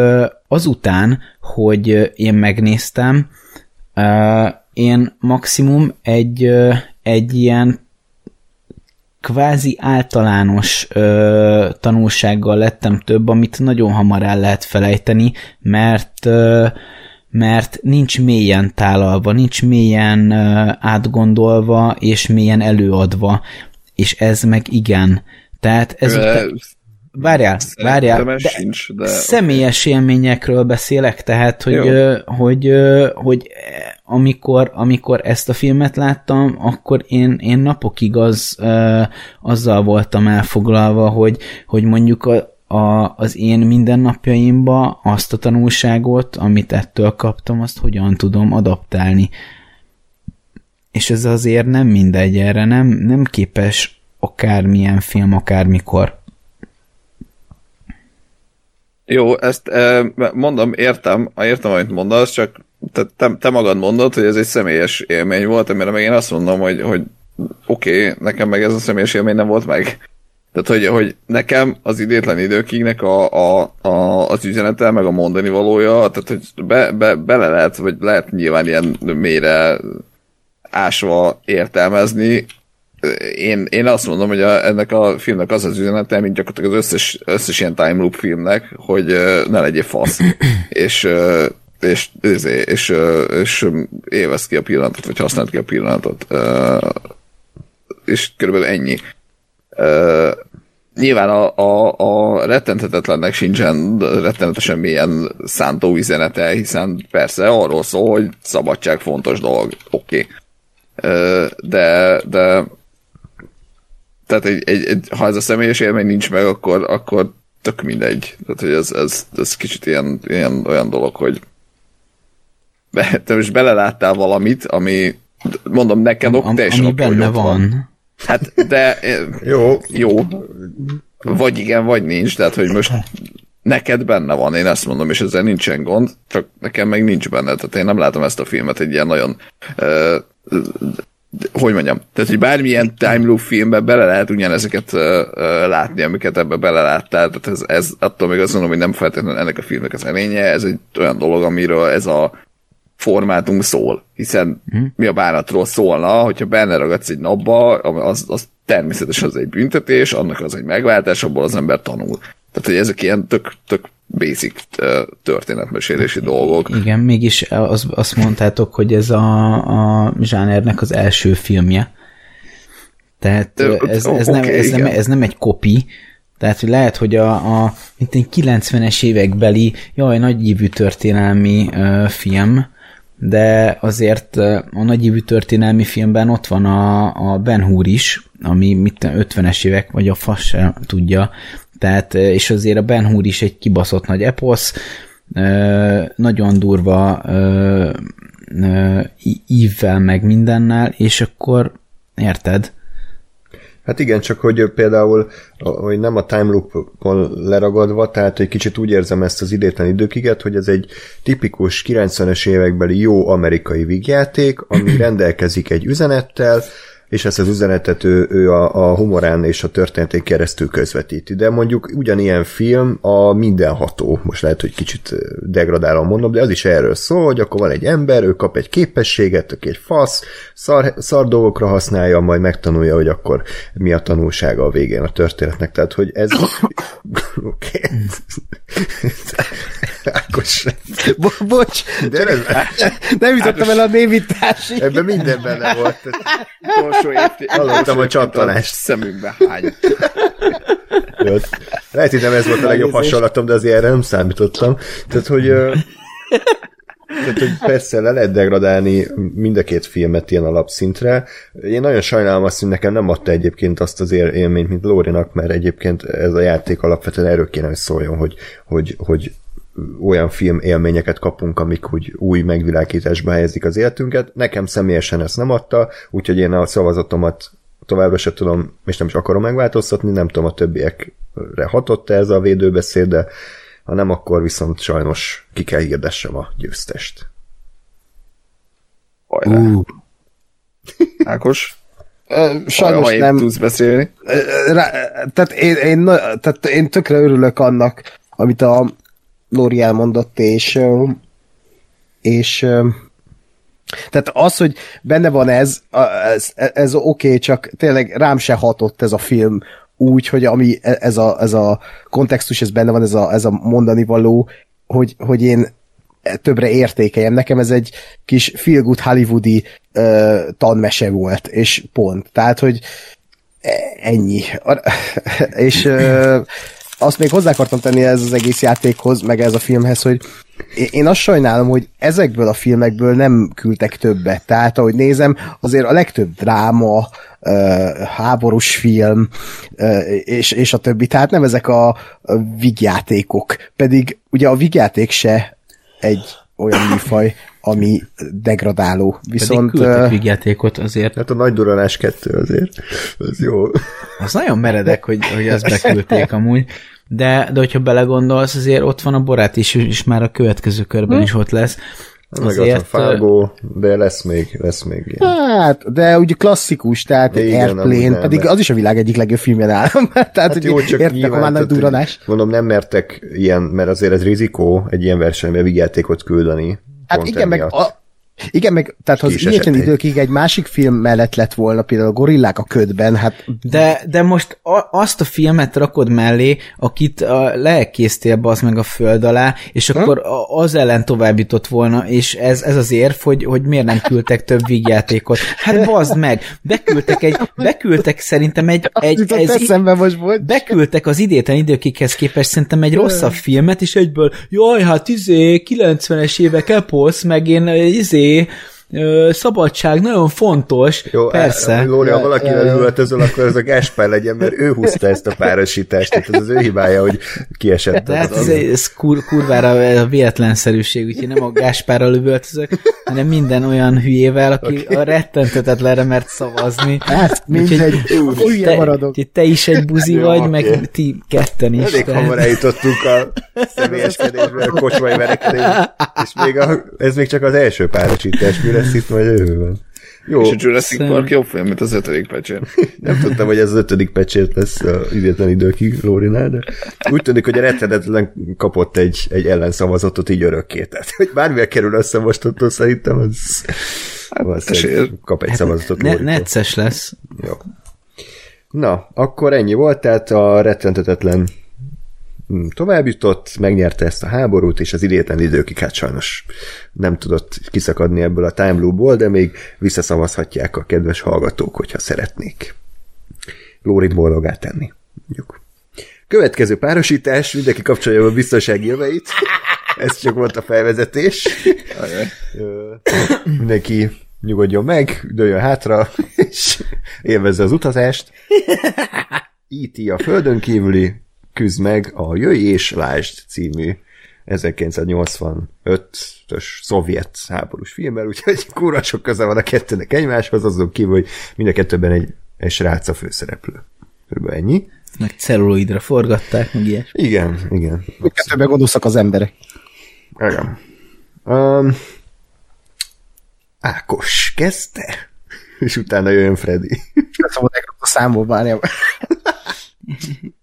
azután, hogy én megnéztem, én maximum egy, egy ilyen kvázi általános ö, tanulsággal lettem több, amit nagyon hamar el lehet felejteni, mert ö, mert nincs mélyen tálalva, nincs mélyen ö, átgondolva, és mélyen előadva, és ez meg igen. Tehát ez... Ö, Várjál, várjál, de sincs, de személyes élményekről beszélek, tehát, hogy, hogy, ö, hogy amikor, amikor ezt a filmet láttam, akkor én, én napokig az, azzal voltam elfoglalva, hogy, hogy mondjuk a, a, az én mindennapjaimba azt a tanulságot, amit ettől kaptam, azt hogyan tudom adaptálni. És ez azért nem mindegy, erre nem, nem képes akármilyen film, akármikor. Jó, ezt mondom, értem, értem, amit mondasz, csak te, te magad mondod, hogy ez egy személyes élmény volt, amire meg én azt mondom, hogy, hogy oké, okay, nekem meg ez a személyes élmény nem volt meg. Tehát, hogy, hogy nekem az idétlen időkignek a, a, a, az üzenete, meg a mondani valója, tehát, hogy be, be, bele lehet, vagy lehet nyilván ilyen mélyre ásva értelmezni, én, én azt mondom, hogy a, ennek a filmnek az az üzenete, mint gyakorlatilag az összes, összes ilyen time loop filmnek, hogy ne legyél fasz. és, és, és, és, uh, és élvez ki a pillanatot, vagy használd ki a pillanatot. És körülbelül ennyi. Nyilván a, a, a rettenthetetlennek sincsen rettenetesen milyen szántó üzenete, hiszen persze arról szól, hogy szabadság fontos dolog. Oké. Okay. De, de tehát egy, egy, egy, ha ez a személyes élmény nincs meg, akkor, akkor tök mindegy. Tehát, hogy ez, ez, ez kicsit ilyen, ilyen olyan dolog, hogy be, te most beleláttál valamit, ami mondom, neked ok, Am, teljesen ami benne ott van. Hát, de Jó, jó. Vagy igen, vagy nincs, tehát, hogy most neked benne van, én ezt mondom, és ezzel nincsen gond, csak nekem meg nincs benne, tehát én nem látom ezt a filmet egy ilyen nagyon uh, hogy mondjam, tehát, hogy bármilyen time loop filmben bele lehet ugyanezeket uh, uh, látni, amiket ebbe beleláttál, tehát ez, ez attól még azt mondom, hogy nem feltétlenül ennek a filmnek az elénye, ez egy olyan dolog, amiről ez a formátum szól, hiszen hmm. mi a bánatról szólna, hogyha benne ragadsz egy napba, az, az természetesen az egy büntetés, annak az egy megváltás, abból az ember tanul. Tehát, hogy ezek ilyen tök, tök basic történetmesélési dolgok. Igen, mégis az, azt mondtátok, hogy ez a, a zsánernek az első filmje. Tehát ez, ez, nem, ez, nem, ez nem egy kopi, tehát hogy lehet, hogy a, a mint egy 90-es évekbeli, jaj, nagyívű történelmi uh, film, de azért a nagyívű történelmi filmben ott van a, a Ben Hur is, ami mit 50-es évek, vagy a fasz sem tudja, tehát, és azért a Ben Hur is egy kibaszott nagy eposz, nagyon durva ívvel meg mindennel, és akkor érted? Hát igen, csak hogy például, hogy nem a time loop-on leragadva, tehát egy kicsit úgy érzem ezt az idétlen időkiget, hogy ez egy tipikus 90-es évekbeli jó amerikai vígjáték, ami rendelkezik egy üzenettel, és ezt az üzenetet ő, ő a, a humorán és a történetén keresztül közvetíti. De mondjuk ugyanilyen film a mindenható, most lehet, hogy kicsit degradálom mondom, de az is erről szól, hogy akkor van egy ember, ő kap egy képességet, tök egy fasz, szar, szar dolgokra használja, majd megtanulja, hogy akkor mi a tanulsága a végén a történetnek. Tehát, hogy ez... Oké. Ákos. Bo- bocs, De ez, nem jutottam el a névításig. ebben minden benne volt. Utolsó évtized. Hallottam a csattanást. Szemünkbe hány. Lehet, hogy nem ez volt a legjobb hasonlatom, de azért erre nem számítottam. Tehát, hogy, tehát, hogy persze le lehet degradálni mind a két filmet ilyen alapszintre. Én nagyon sajnálom azt, hogy nekem nem adta egyébként azt az él- élményt, mint Lórinak, mert egyébként ez a játék alapvetően erről kéne, hogy szóljon, hogy, hogy, hogy olyan film élményeket kapunk, amik úgy új megvilágításba helyezik az életünket. Nekem személyesen ezt nem adta, úgyhogy én a szavazatomat továbbra se tudom, és nem is akarom megváltoztatni, nem tudom a többiekre hatott ez a védőbeszéd, de ha nem, akkor viszont sajnos ki kell hirdessem a győztest. Hajrá. Uh. Ákos? Sajnos Arra, ha nem. tudsz beszélni. Rá, tehát, én, én, tehát én tökre örülök annak, amit a Lóri elmondott, és és Tehát az, hogy benne van ez, a- ez, ez oké, okay, csak tényleg rám se hatott ez a film úgy, hogy ami e- ez a, ez a kontextus, ez benne van, ez a, ez a mondani való, hogy, hogy én többre értékeljem. Nekem ez egy kis feel good hollywoodi uh, tanmese volt, és pont. Tehát, hogy e- ennyi. És uh, azt még hozzá akartam tenni ez az egész játékhoz, meg ez a filmhez, hogy én- azt sajnálom, hogy ezekből a filmekből nem küldtek többet. Tehát, ahogy nézem, azért a legtöbb dráma, háborús film, és, és a többi. Tehát nem ezek a vigjátékok. Pedig ugye a vigjáték se egy olyan műfaj, ami degradáló. Viszont Pedig vígjátékot azért. Hát a nagy duranás kettő azért, az jó. Az nagyon meredek, hogy, hogy azt beküldték amúgy. De, de hogyha belegondolsz, azért ott van a borát is, és már a következő körben is ott lesz. Meg ott van Azért, Fargo, de lesz még, lesz még ilyen. Hát, de ugye klasszikus, tehát De igen, Airplane, nem, pedig de- az is a világ egyik legjobb filmje nálam. tehát, Hát hogy jó, csak értek, nyilván, a már nagy tehát, duranás. hogy Mondom, nem mertek ilyen, mert azért ez rizikó egy ilyen versenybe vigyátékot küldeni. Hát igen, meg, emiatt. a, igen, meg tehát az esették. időkig egy másik film mellett lett volna, például a Gorillák a ködben, hát De, de most a, azt a filmet rakod mellé, akit a, leelkésztél az meg a föld alá, és akkor a, az ellen továbbított volna, és ez, ez az érv, hogy, hogy miért nem küldtek több vígjátékot. Hát bazd meg, beküldtek egy, beküldtek szerintem egy, egy jutott ez, eszembe most volt. beküldtek az idétlen időkikhez képest szerintem egy rosszabb filmet, és egyből, jaj, hát izé, 90-es évek eposz, meg én izé, Yeah. Ö, szabadság, nagyon fontos. Jó, Persze. Lóri, ha valakivel üvöltözöl, akkor ez a Gáspár legyen, mert ő húzta ezt a párosítást, tehát ez az ő hibája, hogy kiesett. De hát ez, ez kur, kurvára a véletlenszerűség, úgyhogy nem a Gáspárral üvöltözök, hanem minden olyan hülyével, aki okay. a rettentetetlenre mert szavazni. Hát mindegy, hülye te, maradok. úgyhogy te is egy buzi Jó, vagy, oké. meg ti ketten is. Elég tehát- hamar eljutottunk a személyeskedésbe, a kocsmai verekedésbe, és még a, ez még csak az első párosítás, mi itt majd jövőben. Jó, És a Jurassic Szem. Park jobb film, mint az ötödik pecsén. nem tudtam, hogy ez az ötödik pecsét lesz a idétlen időkig Lórinál, de úgy tűnik, hogy a rettenetlen kapott egy, egy ellenszavazatot így örökké. Tehát, hogy bármivel kerül össze mostottól szerintem, az, az esély. kap egy szavazatot Ne, necces lesz. Jó. Na, akkor ennyi volt, tehát a rettentetetlen mm, tovább jutott, megnyerte ezt a háborút, és az idétlen időkig hát sajnos nem tudott kiszakadni ebből a time loopból, de még visszaszavazhatják a kedves hallgatók, hogyha szeretnék. Lórit boldogá tenni. Mondjuk. Következő párosítás, mindenki kapcsolja be a biztonsági jöveit. Ez csak volt a felvezetés. Mindenki nyugodjon meg, dőljön hátra, és élvezze az utazást. E.T. a földön kívüli küzd meg a Jöjj és Lásd című 1985-ös szovjet háborús filmmel, úgyhogy kurva sok köze van a kettőnek egymáshoz, azon kívül, hogy mind a kettőben egy, egy srác a főszereplő. Körülbelül ennyi. Meg celluloidra forgatták, meg ilyes. Igen, igen. Kettőben gondoszak az emberek. Igen. Um, Ákos, kezdte? És utána jön Freddy. Szóval a számból várjam. Ö,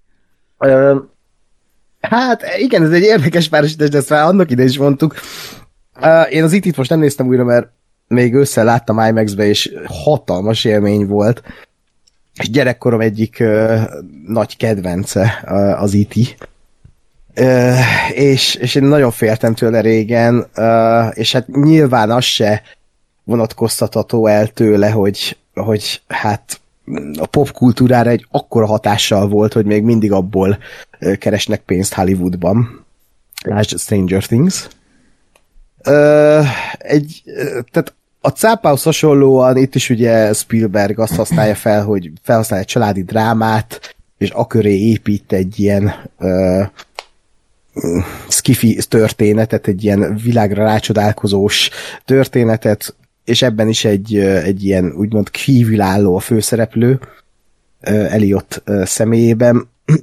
hát igen, ez egy érdekes párosítás, de ezt már annak ide is mondtuk. Én az itt most nem néztem újra, mert még ősszel láttam IMAX-be, és hatalmas élmény volt. És gyerekkorom egyik nagy kedvence az IT. És, és én nagyon féltem tőle régen, és hát nyilván az se vonatkoztatható el tőle, hogy, hogy hát a popkultúrára egy akkora hatással volt, hogy még mindig abból keresnek pénzt Hollywoodban. Lásd Stranger Things. Egy, tehát a cápához hasonlóan itt is ugye Spielberg azt használja fel, hogy felhasználja egy családi drámát, és aköré épít egy ilyen ö, skifi történetet, egy ilyen világra rácsodálkozós történetet, és ebben is egy, egy ilyen úgymond kívülálló a főszereplő, Eliott személyében,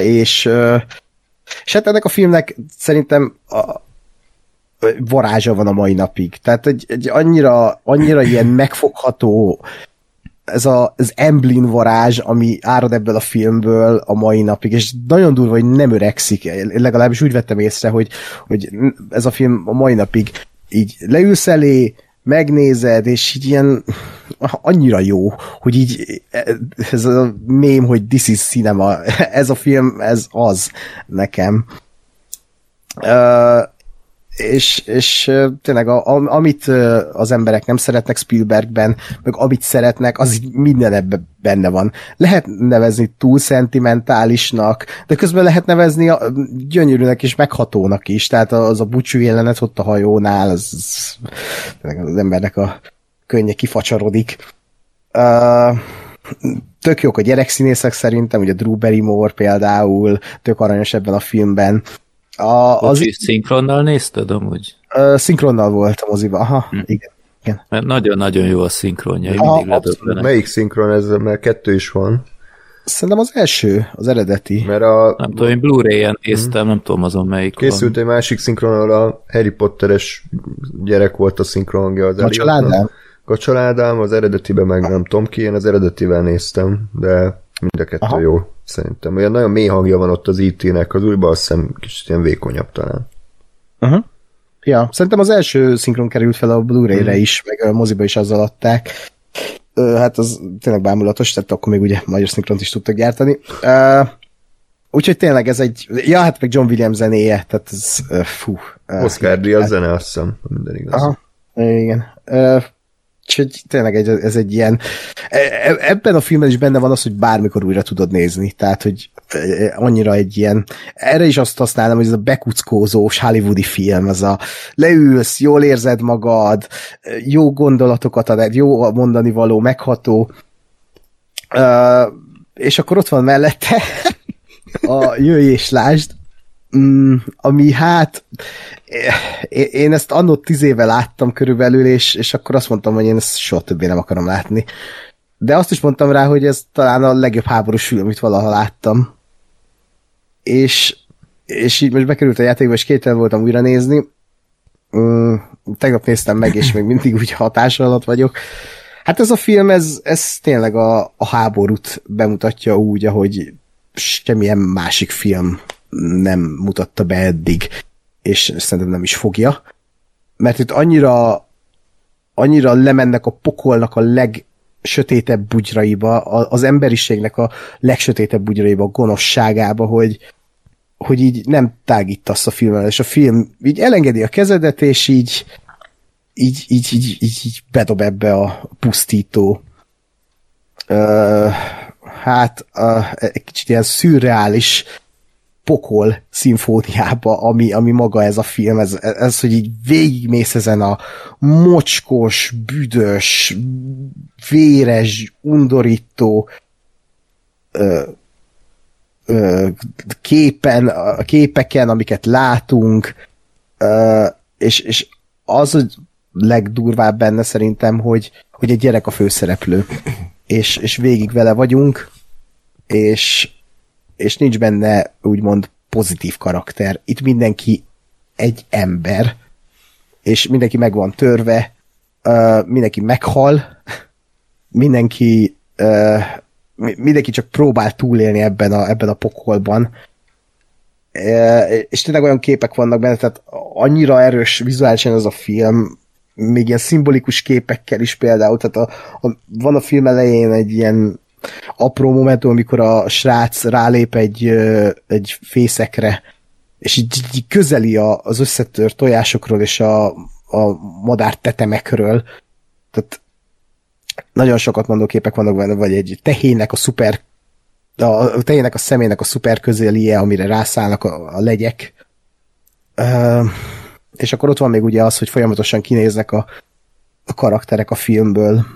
és, és hát ennek a filmnek szerintem a, varázsa van a mai napig. Tehát egy, egy annyira, annyira ilyen megfogható ez a, az Emblin varázs, ami árad ebből a filmből a mai napig, és nagyon durva, hogy nem öregszik. Legalábbis úgy vettem észre, hogy, hogy ez a film a mai napig így leülsz elé, megnézed, és így ilyen annyira jó, hogy így ez a mém, hogy this is cinema, ez a film, ez az nekem. Uh, és, és tényleg a, amit az emberek nem szeretnek Spielbergben, meg amit szeretnek, az így minden ebben benne van. Lehet nevezni túl szentimentálisnak, de közben lehet nevezni a, gyönyörűnek és meghatónak is, tehát az a bucsú jelenet ott a hajónál, az, az, az embernek a könnye kifacsarodik. Uh, tök jók a gyerekszínészek szerintem, ugye Drew Barrymore például, tök aranyos ebben a filmben. A, az is szinkronnal nézted amúgy? Uh, szinkronnal volt a moziba, aha, hm. igen. igen. Mert nagyon-nagyon jó a szinkronja, én mindig abszolút. Melyik szinkron ez, mert kettő is van. Szerintem az első, az eredeti. Mert a... Nem tudom, én Blu-ray-en néztem, hmm. nem tudom azon melyik Készült van. egy másik szinkron, a Harry Potteres gyerek volt a szinkronja. Az a családám? A családám, az eredetiben meg nem tudom ki, én az eredetivel néztem, de mind a kettő Aha. jó, szerintem. Olyan nagyon mély hangja van ott az IT-nek, az újban azt hiszem kicsit ilyen vékonyabb talán. Uh-huh. Ja, szerintem az első szinkron került fel a Blu-ray-re mm. is, meg a moziba is azzal adták. Hát az tényleg bámulatos, tehát akkor még ugye magyar szinkront is tudtak gyártani. Uh, úgyhogy tényleg ez egy, ja, hát meg John Williams zenéje, tehát ez, uh, fú. Uh, Oscar Díaz zene, azt hiszem, minden igaz. Aha, igen. Uh, Úgyhogy tényleg egy, ez egy ilyen... E, e, ebben a filmben is benne van az, hogy bármikor újra tudod nézni. Tehát, hogy e, annyira egy ilyen... Erre is azt használom, hogy ez a bekuckózós hollywoodi film, az a leülsz, jól érzed magad, jó gondolatokat ad, jó mondani való, megható. És akkor ott van mellette a Jöjj és Lásd, mm, ami hát én ezt annó tíz éve láttam körülbelül, és, és akkor azt mondtam, hogy én ezt soha többé nem akarom látni. De azt is mondtam rá, hogy ez talán a legjobb háborús film, amit valaha láttam. És, és így most bekerült a játékba, és kétel voltam újra nézni. Mm, tegnap néztem meg, és még mindig úgy hatás alatt vagyok. Hát ez a film, ez, ez tényleg a, a háborút bemutatja úgy, ahogy semmilyen másik film nem mutatta be eddig és szerintem nem is fogja, mert itt annyira annyira lemennek a pokolnak a legsötétebb bugyraiba, az emberiségnek a legsötétebb bugyraiba, a gonoszságába, hogy, hogy így nem tágítasz a filmmel, és a film így elengedi a kezedet, és így így, így, így, így, így bedob ebbe a pusztító uh, hát uh, egy kicsit ilyen szürreális pokol szimfóniába, ami, ami maga ez a film, ez, ez, hogy így végigmész ezen a mocskos, büdös, véres, undorító ö, ö, képen, a képeken, amiket látunk, ö, és, és az, hogy legdurvább benne szerintem, hogy, hogy egy gyerek a főszereplő, és, és végig vele vagyunk, és, és nincs benne úgymond pozitív karakter. Itt mindenki egy ember, és mindenki meg van törve, uh, mindenki meghal, mindenki uh, mindenki csak próbál túlélni ebben a, ebben a pokolban. Uh, és tényleg olyan képek vannak benne, tehát annyira erős vizuálisan ez a film, még ilyen szimbolikus képekkel is például, tehát a, a, van a film elején egy ilyen apró momentum, amikor a srác rálép egy, egy fészekre, és így, így közeli az összetört tojásokról és a, a madár tetemekről. Tehát nagyon sokat mondó képek vannak benne, vagy egy tehének a szuper a tehének a szemének a szuper közelie, amire rászállnak a, a legyek. Uh, és akkor ott van még ugye az, hogy folyamatosan kinéznek a, a karakterek a filmből,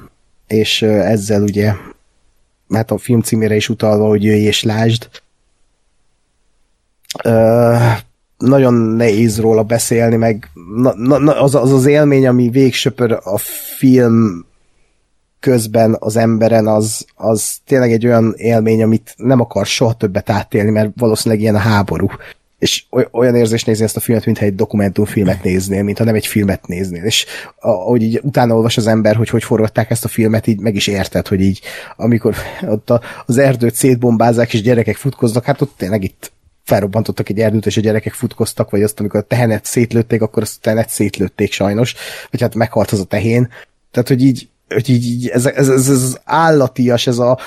és ezzel ugye hát a film címére is utalva, hogy jöjj és lásd. Uh, nagyon nehéz róla beszélni, meg na, na, az, az az élmény, ami végsöpör a film közben az emberen, az, az tényleg egy olyan élmény, amit nem akar soha többet átélni, mert valószínűleg ilyen a háború és olyan érzés nézni ezt a filmet, mintha egy dokumentumfilmet néznél, mintha nem egy filmet néznél. És ahogy így utána olvas az ember, hogy hogy forgatták ezt a filmet, így meg is érted, hogy így amikor ott az erdőt szétbombázák, és gyerekek futkoznak, hát ott tényleg itt felrobbantottak egy erdőt, és a gyerekek futkoztak, vagy azt, amikor a tehenet szétlőtték, akkor azt a tehenet szétlőtték sajnos, vagy hát meghalt az a tehén. Tehát, hogy így, hogy így, így ez, ez, ez, ez állatias, ez a,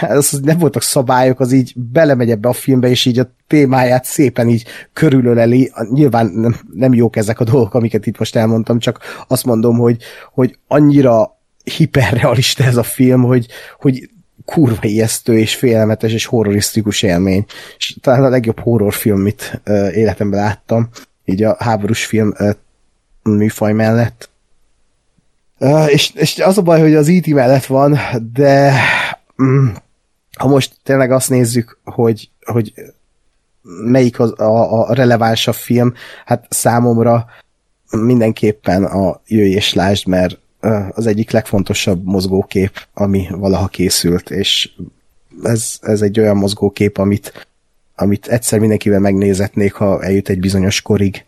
ez nem voltak szabályok, az így belemegy ebbe a filmbe, és így a témáját szépen így körülöleli. Nyilván nem, nem jók ezek a dolgok, amiket itt most elmondtam, csak azt mondom, hogy, hogy annyira hiperrealista ez a film, hogy, hogy kurva ijesztő és félelmetes és horrorisztikus élmény. És talán a legjobb horrorfilm, amit életemben láttam, így a háborús film műfaj mellett. Uh, és, és az a baj, hogy az IT e mellett van, de ha most tényleg azt nézzük, hogy, hogy melyik az, a, a relevánsabb film, hát számomra mindenképpen a Jöjj és Lásd, mert az egyik legfontosabb mozgókép, ami valaha készült, és ez, ez egy olyan mozgókép, amit, amit egyszer mindenkivel megnézetnék, ha eljut egy bizonyos korig.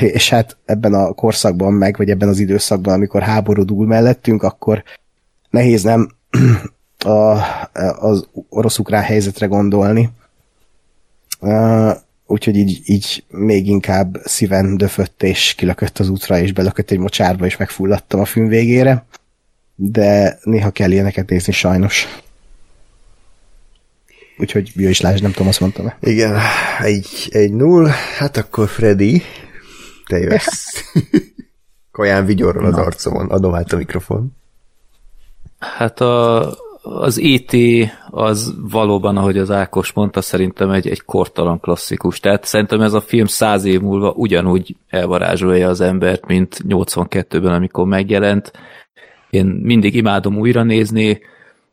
És hát ebben a korszakban meg, vagy ebben az időszakban, amikor háború dúl mellettünk, akkor nehéz nem a, az orosz-ukrán helyzetre gondolni. Uh, úgyhogy így, így még inkább szíven döfött és kilökött az útra, és belökött egy mocsárba, és megfulladtam a film végére. De néha kell ilyeneket nézni sajnos. Úgyhogy jó is lásd, nem tudom, azt mondtam -e. Igen, egy, egy null, hát akkor Freddy, te jössz. Kaján vigyorral az arcomon, adom át a mikrofon. Hát a, az IT e az valóban, ahogy az Ákos mondta, szerintem egy, egy kortalan klasszikus. Tehát szerintem ez a film száz év múlva ugyanúgy elvarázsolja az embert, mint 82-ben, amikor megjelent. Én mindig imádom újra nézni,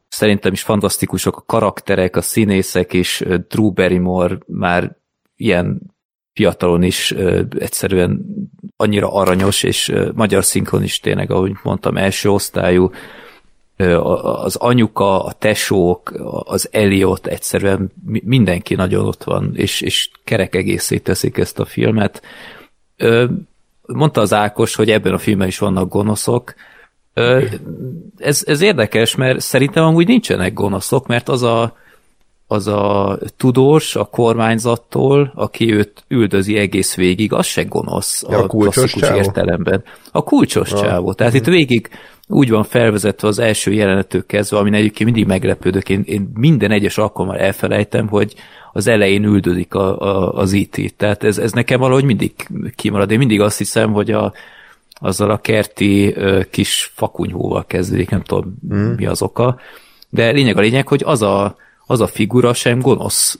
szerintem is fantasztikusok a karakterek, a színészek, és Drew Barrymore már ilyen fiatalon is egyszerűen annyira aranyos, és magyar szinkron is tényleg, ahogy mondtam, első osztályú, az anyuka, a tesók, az Eliot, egyszerűen mindenki nagyon ott van, és, és kerek egészét teszik ezt a filmet. Mondta az Ákos, hogy ebben a filmben is vannak gonoszok. Ez, ez érdekes, mert szerintem amúgy nincsenek gonoszok, mert az a, az a tudós a kormányzattól, aki őt üldözi egész végig, az se gonosz ja, a, a klasszikus csávó? értelemben. A kulcsos ja. csávó. Tehát uh-huh. itt végig úgy van felvezetve az első jelenetől kezdve, amin egyébként mindig meglepődök. Én, én minden egyes alkalommal elfelejtem, hogy az elején üldözik a, a, az IT. Tehát ez, ez nekem valahogy mindig kimarad. Én mindig azt hiszem, hogy a, azzal a kerti kis fakunyhóval kezdődik, nem tudom mm. mi az oka. De lényeg a lényeg, hogy az a, az a figura sem gonosz.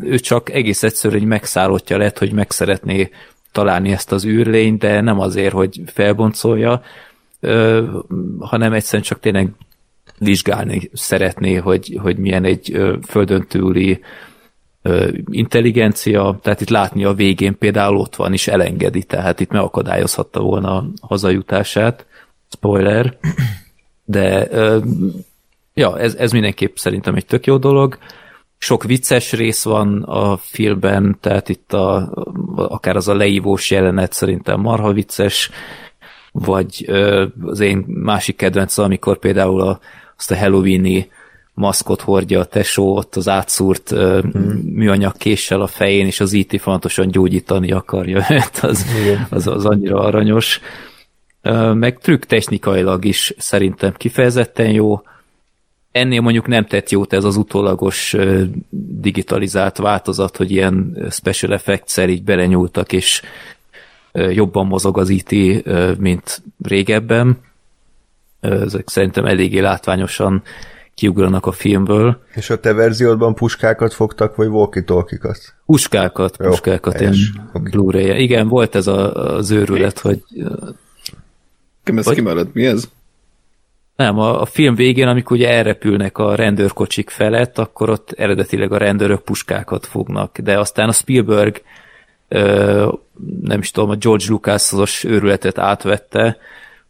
Ő csak egész egyszerűen egy megszállottja lett, hogy meg szeretné találni ezt az űrlényt, de nem azért, hogy felboncolja, ö, hanem egyszerűen csak tényleg vizsgálni szeretné, hogy, hogy milyen egy földön túli intelligencia, tehát itt látni a végén például ott van, és elengedi, tehát itt megakadályozhatta volna a hazajutását, spoiler, de ja, ez, ez mindenképp szerintem egy tök jó dolog. Sok vicces rész van a filmben, tehát itt a, akár az a leívós jelenet szerintem marha vicces, vagy ö, az én másik kedvenc, amikor például a, azt a Halloweeni maszkot hordja a tesó, ott az átszúrt ö, hmm. műanyag késsel a fején, és az IT fontosan gyógyítani akarja őt, az, az, az annyira aranyos. Ö, meg trükk technikailag is szerintem kifejezetten jó. Ennél mondjuk nem tett jót ez az utólagos digitalizált változat, hogy ilyen special effects így belenyúltak, és jobban mozog az IT, mint régebben. Ezek szerintem eléggé látványosan kiugranak a filmből. És a te verziódban puskákat fogtak, vagy walkie-talkie-kat? Puskákat, Jó, puskákat, ilyen okay. Blu-ray Igen, volt ez a, az őrület, hogy... Ez hogy... kimaradt, mi ez? Nem, a, a film végén, amikor ugye elrepülnek a rendőrkocsik felett, akkor ott eredetileg a rendőrök puskákat fognak, de aztán a Spielberg nem is tudom, a George Lucas-os őrületet átvette,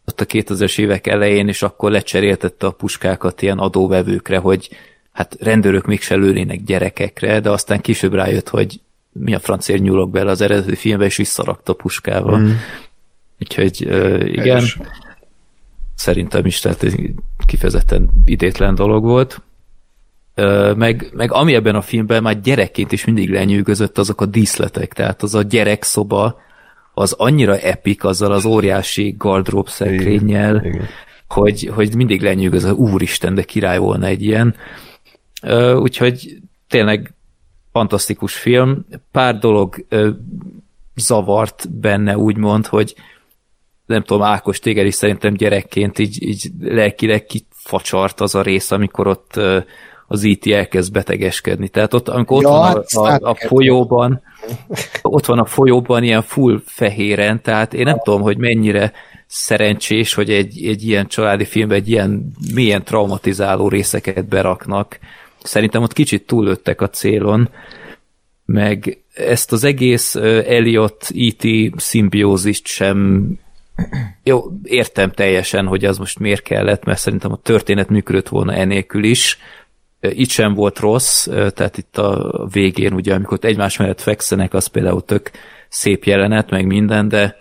ott a 2000-es évek elején, és akkor lecseréltette a puskákat ilyen adóvevőkre, hogy hát rendőrök mégse lőnének gyerekekre, de aztán később rájött, hogy mi a francia nyúlok bele az eredeti filmbe, és visszarakta puskával. Mm. Úgyhogy uh, igen, Helyes. szerintem is, tehát kifejezetten idétlen dolog volt. Meg, meg ami ebben a filmben már gyerekként is mindig lenyűgözött azok a díszletek, tehát az a gyerekszoba az annyira epik azzal az óriási gardrób szekrényel, Igen, igen. hogy, hogy mindig lenyűgözött, úristen, de király volna egy ilyen. Úgyhogy tényleg fantasztikus film. Pár dolog zavart benne, úgymond, hogy nem tudom, Ákos, téged is szerintem gyerekként így, így lelkileg kifacsart az a rész, amikor ott az IT elkezd betegeskedni. Tehát ott, amikor ott Ja, van hát a, a, a átkerült. folyóban, ott van a folyóban ilyen full fehéren, tehát én nem tudom, hogy mennyire szerencsés, hogy egy, egy ilyen családi filmben egy ilyen milyen traumatizáló részeket beraknak. Szerintem ott kicsit túllőttek a célon, meg ezt az egész Elliot E.T. szimbiózist sem jó, értem teljesen, hogy az most miért kellett, mert szerintem a történet működött volna enélkül is. Itt sem volt rossz, tehát itt a végén, ugye, amikor egymás mellett fekszenek, az például tök szép jelenet, meg minden, de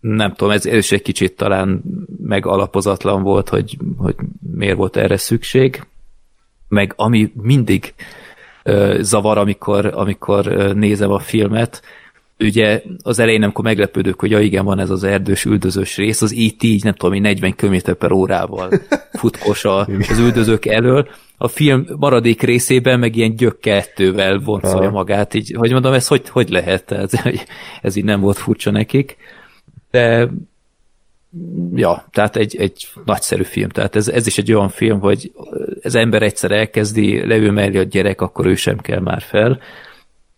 nem tudom, ez, ez is egy kicsit talán megalapozatlan volt, hogy, hogy miért volt erre szükség. Meg ami mindig zavar, amikor, amikor nézem a filmet, ugye az elején, amikor meglepődök, hogy ja igen, van ez az erdős üldözős rész, az itt így, nem tudom, én 40 km per órával futkos a, az üldözők elől, a film maradék részében meg ilyen gyök kettővel vonszolja magát, így, hogy mondom, ez hogy, hogy lehet? Ez, ez így nem volt furcsa nekik. De ja, tehát egy, egy nagyszerű film. Tehát ez, ez is egy olyan film, hogy az ember egyszer elkezdi, leül mellé a gyerek, akkor ő sem kell már fel.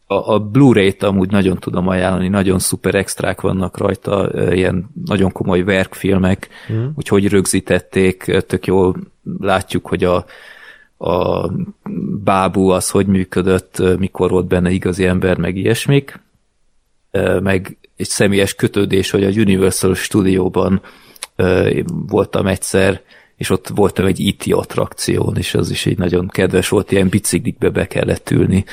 A, a Blu-ray-t amúgy nagyon tudom ajánlani, nagyon szuper extrák vannak rajta, ilyen nagyon komoly verkfilmek, mm. úgyhogy rögzítették, tök jól látjuk, hogy a, a bábú az hogy működött, mikor volt benne igazi ember, meg ilyesmik meg egy személyes kötődés, hogy a Universal Studio-ban voltam egyszer, és ott voltam egy IT attrakción, és az is így nagyon kedves volt, ilyen biciklikbe be kellett ülni.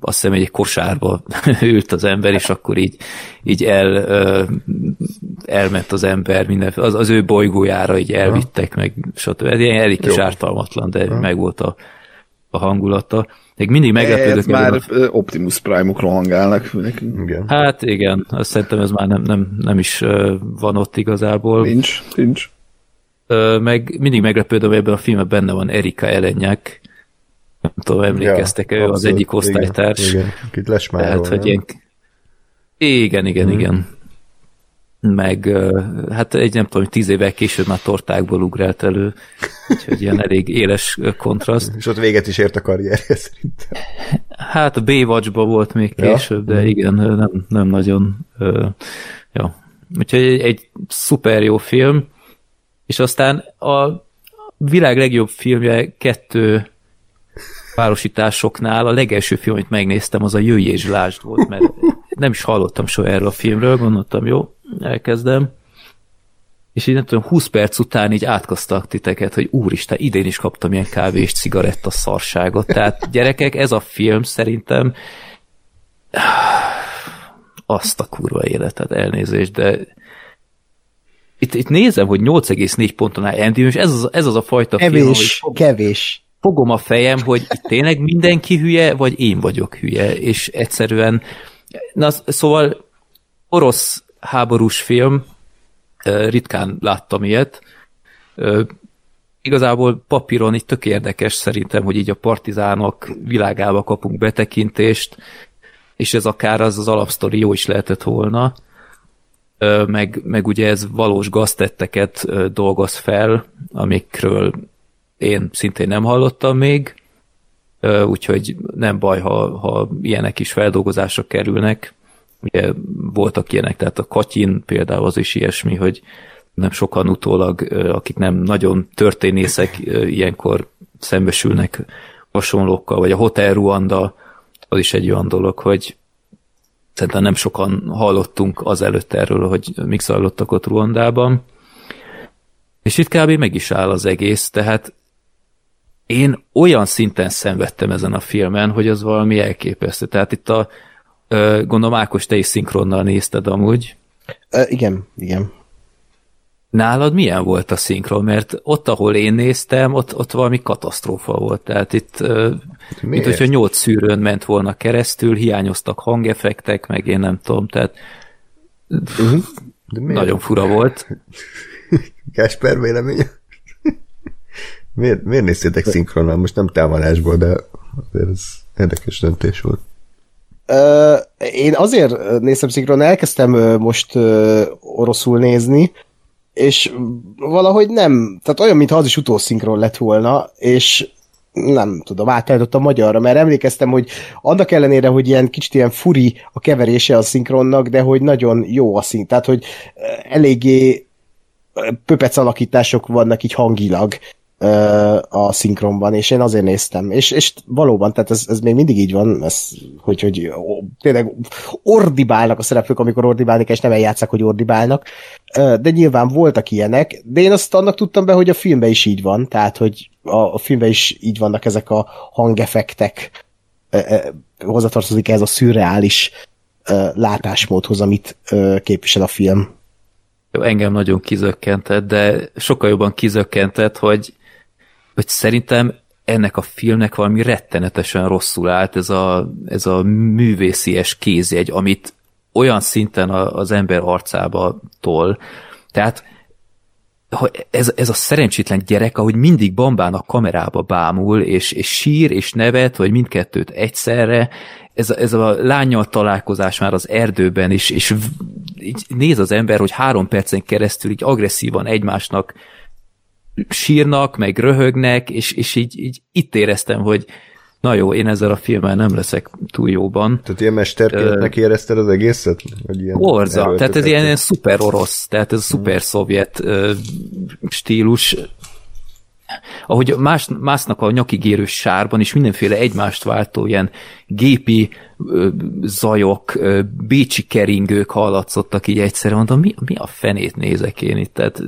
Azt hiszem, egy kosárba ült az ember, és akkor így, így el, elment az ember, minden, az, az ő bolygójára így elvittek, meg stb. Ez ilyen elég kis Jó. ártalmatlan, de meg volt a, a hangulata. Még mindig meglepődök. Már a- Optimus Prime-ok rohangálnak. Igen. Hát igen, azt szerintem ez már nem, nem, nem is van ott igazából. Nincs, nincs. Meg mindig meglepődöm, hogy ebben a filmben benne van Erika Elenyek. Nem tudom, emlékeztek ő az abszolút. egyik osztálytárs. Igen, igen. Lesmárol, Tehát, hogy ilyen... Igen, igen, Mhm. igen. Meg, hát egy nem tudom, tíz évvel később már tortákból ugrált elő, úgyhogy ilyen elég éles kontraszt. És ott véget is ért a karrierje szerintem. Hát a Baywatch-ba volt még Ja? később, de igen, nem, nem nagyon. Ja. Úgyhogy egy, egy szuper jó film, és aztán a világ legjobb filmje kettő párosításoknál a legelső film, amit megnéztem, az a Jöjj és Lásd volt, mert nem is hallottam soha erről a filmről, gondoltam, jó, elkezdem. És így nem tudom, 20 perc után így átkasztak titeket, hogy úristen, idén is kaptam ilyen kávé és cigaretta szarságot. Tehát gyerekek, ez a film szerintem azt a kurva életet, elnézést, de itt, itt nézem, hogy 8,4 ponton áll Andy, és ez az, ez az a fajta film, Kevés, hogy kevés. Fogom a fejem, hogy tényleg mindenki hülye, vagy én vagyok hülye, és egyszerűen, na szóval orosz háborús film, ritkán láttam ilyet, igazából papíron itt tök érdekes szerintem, hogy így a partizánok világába kapunk betekintést, és ez akár az az alapsztori jó is lehetett volna, meg, meg ugye ez valós gaztetteket dolgoz fel, amikről én szintén nem hallottam még, úgyhogy nem baj, ha, ha ilyenek is feldolgozásra kerülnek. Ugye voltak ilyenek, tehát a Katyin például az is ilyesmi, hogy nem sokan utólag, akik nem nagyon történészek, ilyenkor szembesülnek hasonlókkal, vagy a Hotel Ruanda, az is egy olyan dolog, hogy szerintem nem sokan hallottunk azelőtt erről, hogy mik zajlottak ott Ruandában. És itt kb. meg is áll az egész, tehát én olyan szinten szenvedtem ezen a filmen, hogy az valami elképesztő. Tehát itt a, gondolom Ákos, te is szinkronnal nézted amúgy. Ö, igen, igen. Nálad milyen volt a szinkron? Mert ott, ahol én néztem, ott, ott valami katasztrófa volt. Tehát itt, ö, mint miért? hogyha nyolc szűrőn ment volna keresztül, hiányoztak hangeffektek, meg én nem tudom, tehát De miért? nagyon fura volt. Gásper véleménye? Miért, miért néztétek szinkronnal? Most nem támadásból, de azért ez érdekes döntés volt. Én azért néztem szinkron, elkezdtem most oroszul nézni, és valahogy nem, tehát olyan, mintha az is utószinkron lett volna, és nem tudom, átállítottam magyarra, mert emlékeztem, hogy annak ellenére, hogy ilyen kicsit ilyen furi a keverése a szinkronnak, de hogy nagyon jó a szink, tehát hogy eléggé pöpec alakítások vannak így hangilag a szinkronban, és én azért néztem. És, és valóban, tehát ez, ez még mindig így van, ez, hogy, hogy ó, tényleg ordibálnak a szereplők, amikor ordibálni kell, és nem eljátszák, hogy ordibálnak. De nyilván voltak ilyenek, de én azt annak tudtam be, hogy a filmben is így van, tehát, hogy a, a filmben is így vannak ezek a ö, hozzatartozik ez a szürreális látásmódhoz, amit képvisel a film. Engem nagyon kizökkentett, de sokkal jobban kizökkentett, hogy, hogy szerintem ennek a filmnek valami rettenetesen rosszul állt ez a, ez a művészies kézjegy, amit olyan szinten a- az ember arcába tol. Tehát ez, ez a szerencsétlen gyerek, ahogy mindig bambán a kamerába bámul, és, és sír, és nevet, vagy mindkettőt egyszerre, ez, ez a lányjal találkozás már az erdőben és v- így néz az ember, hogy három percen keresztül így agresszívan egymásnak sírnak, meg röhögnek, és, és így, így itt éreztem, hogy na jó, én ezzel a filmmel nem leszek túl jóban. Tehát ilyen mesterkéletnek érezted az egészet? Vagy ilyen Orza, tehát ez ilyen, ilyen szuper orosz, tehát ez szuper szovjet ö, stílus, ahogy más, másznak a nyakig érő sárban, és mindenféle egymást váltó ilyen gépi ö, zajok, ö, bécsi keringők hallatszottak így egyszerre, mondom, mi, mi a fenét nézek én itt, tehát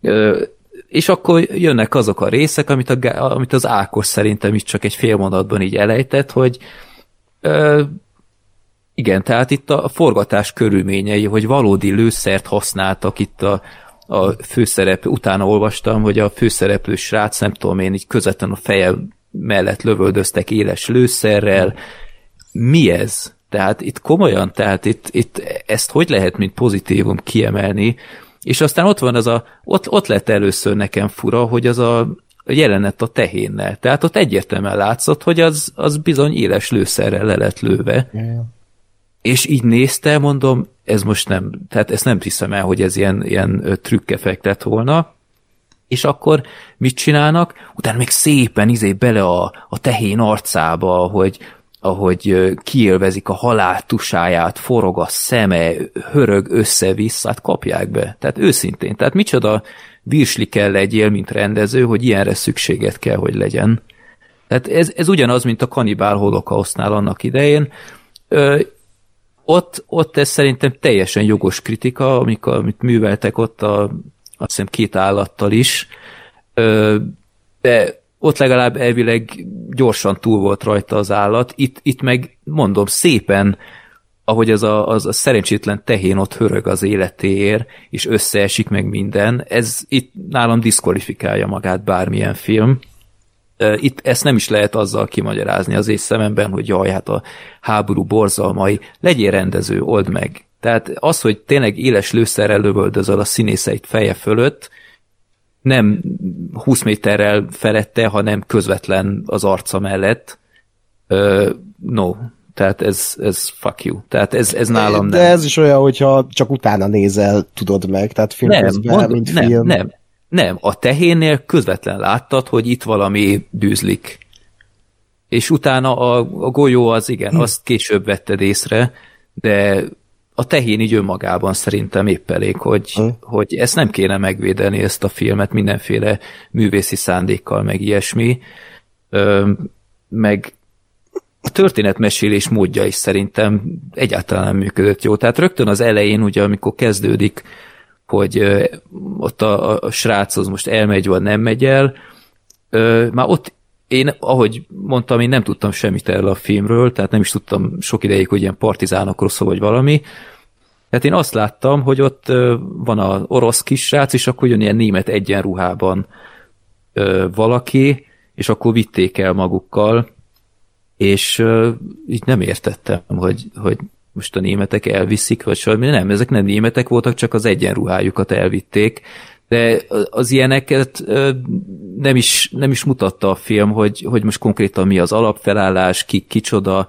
ö, és akkor jönnek azok a részek, amit, a, amit az Ákos szerintem is csak egy fél mondatban így elejtett, hogy ö, igen, tehát itt a forgatás körülményei, hogy valódi lőszert használtak itt a, a főszereplő, utána olvastam, hogy a főszereplő srác, nem tudom én, így közvetlen a feje mellett lövöldöztek éles lőszerrel. Mi ez? Tehát itt komolyan, tehát itt, itt ezt hogy lehet, mint pozitívum kiemelni? És aztán ott van az a, ott, ott lett először nekem fura, hogy az a jelenet a tehénnel. Tehát ott egyértelműen látszott, hogy az, az bizony éles lőszerrel le lett lőve. És így nézte, mondom, ez most nem, tehát ezt nem hiszem el, hogy ez ilyen, ilyen ö, trükkeffekt lett volna. És akkor mit csinálnak? Utána még szépen izé bele a, a tehén arcába, hogy ahogy kiélvezik a halál tusáját, forog a szeme, hörög össze-vissza, hát kapják be. Tehát őszintén, tehát micsoda virsli kell legyél, mint rendező, hogy ilyenre szükséget kell, hogy legyen. Tehát ez, ez ugyanaz, mint a kanibál holokausztnál annak idején. Ö, ott, ott ez szerintem teljesen jogos kritika, amikor, amit műveltek ott a, azt hiszem két állattal is, Ö, de ott legalább elvileg gyorsan túl volt rajta az állat, itt, itt meg mondom szépen, ahogy az a, az a szerencsétlen tehén ott hörög az életéért, és összeesik meg minden, ez itt nálam diszkvalifikálja magát bármilyen film. Itt ezt nem is lehet azzal kimagyarázni az én szememben, hogy jaj, hát a háború borzalmai, legyél rendező, old meg. Tehát az, hogy tényleg éles lőszerrel lövöldözöl a színészeit feje fölött, nem 20 méterrel felette, hanem közvetlen az arca mellett. Ö, no, tehát ez, ez fuck you. Tehát ez, ez nálam De nem. ez is olyan, hogyha csak utána nézel, tudod meg, tehát film Nem, közben, mondom, mint nem, film. nem, nem. A tehénnél közvetlen láttad, hogy itt valami bűzlik. És utána a, a golyó az igen, Hm. azt később vetted észre, de a tehén így önmagában szerintem épp elég, hogy, Hm. hogy ezt nem kéne megvédeni, ezt a filmet mindenféle művészi szándékkal, meg ilyesmi. Ö, meg a történetmesélés módja is szerintem egyáltalán nem működött jó. Tehát rögtön az elején, ugye, amikor kezdődik, hogy ö, ott a, a srác az most elmegy, vagy nem megy el, ö, már ott én, ahogy mondtam, én nem tudtam semmit erről a filmről, tehát nem is tudtam sok ideig, hogy ilyen partizánokról szól, vagy valami, Tehát én azt láttam, hogy ott van az orosz kisrác, és akkor jön ilyen német egyenruhában valaki, és akkor vitték el magukkal, és így nem értettem, hogy, hogy most a németek elviszik, vagy semmi. Nem, ezek nem németek voltak, csak az egyenruhájukat elvitték. De az ilyeneket nem is, nem is mutatta a film, hogy, hogy most konkrétan mi az alapfelállás, ki, kicsoda.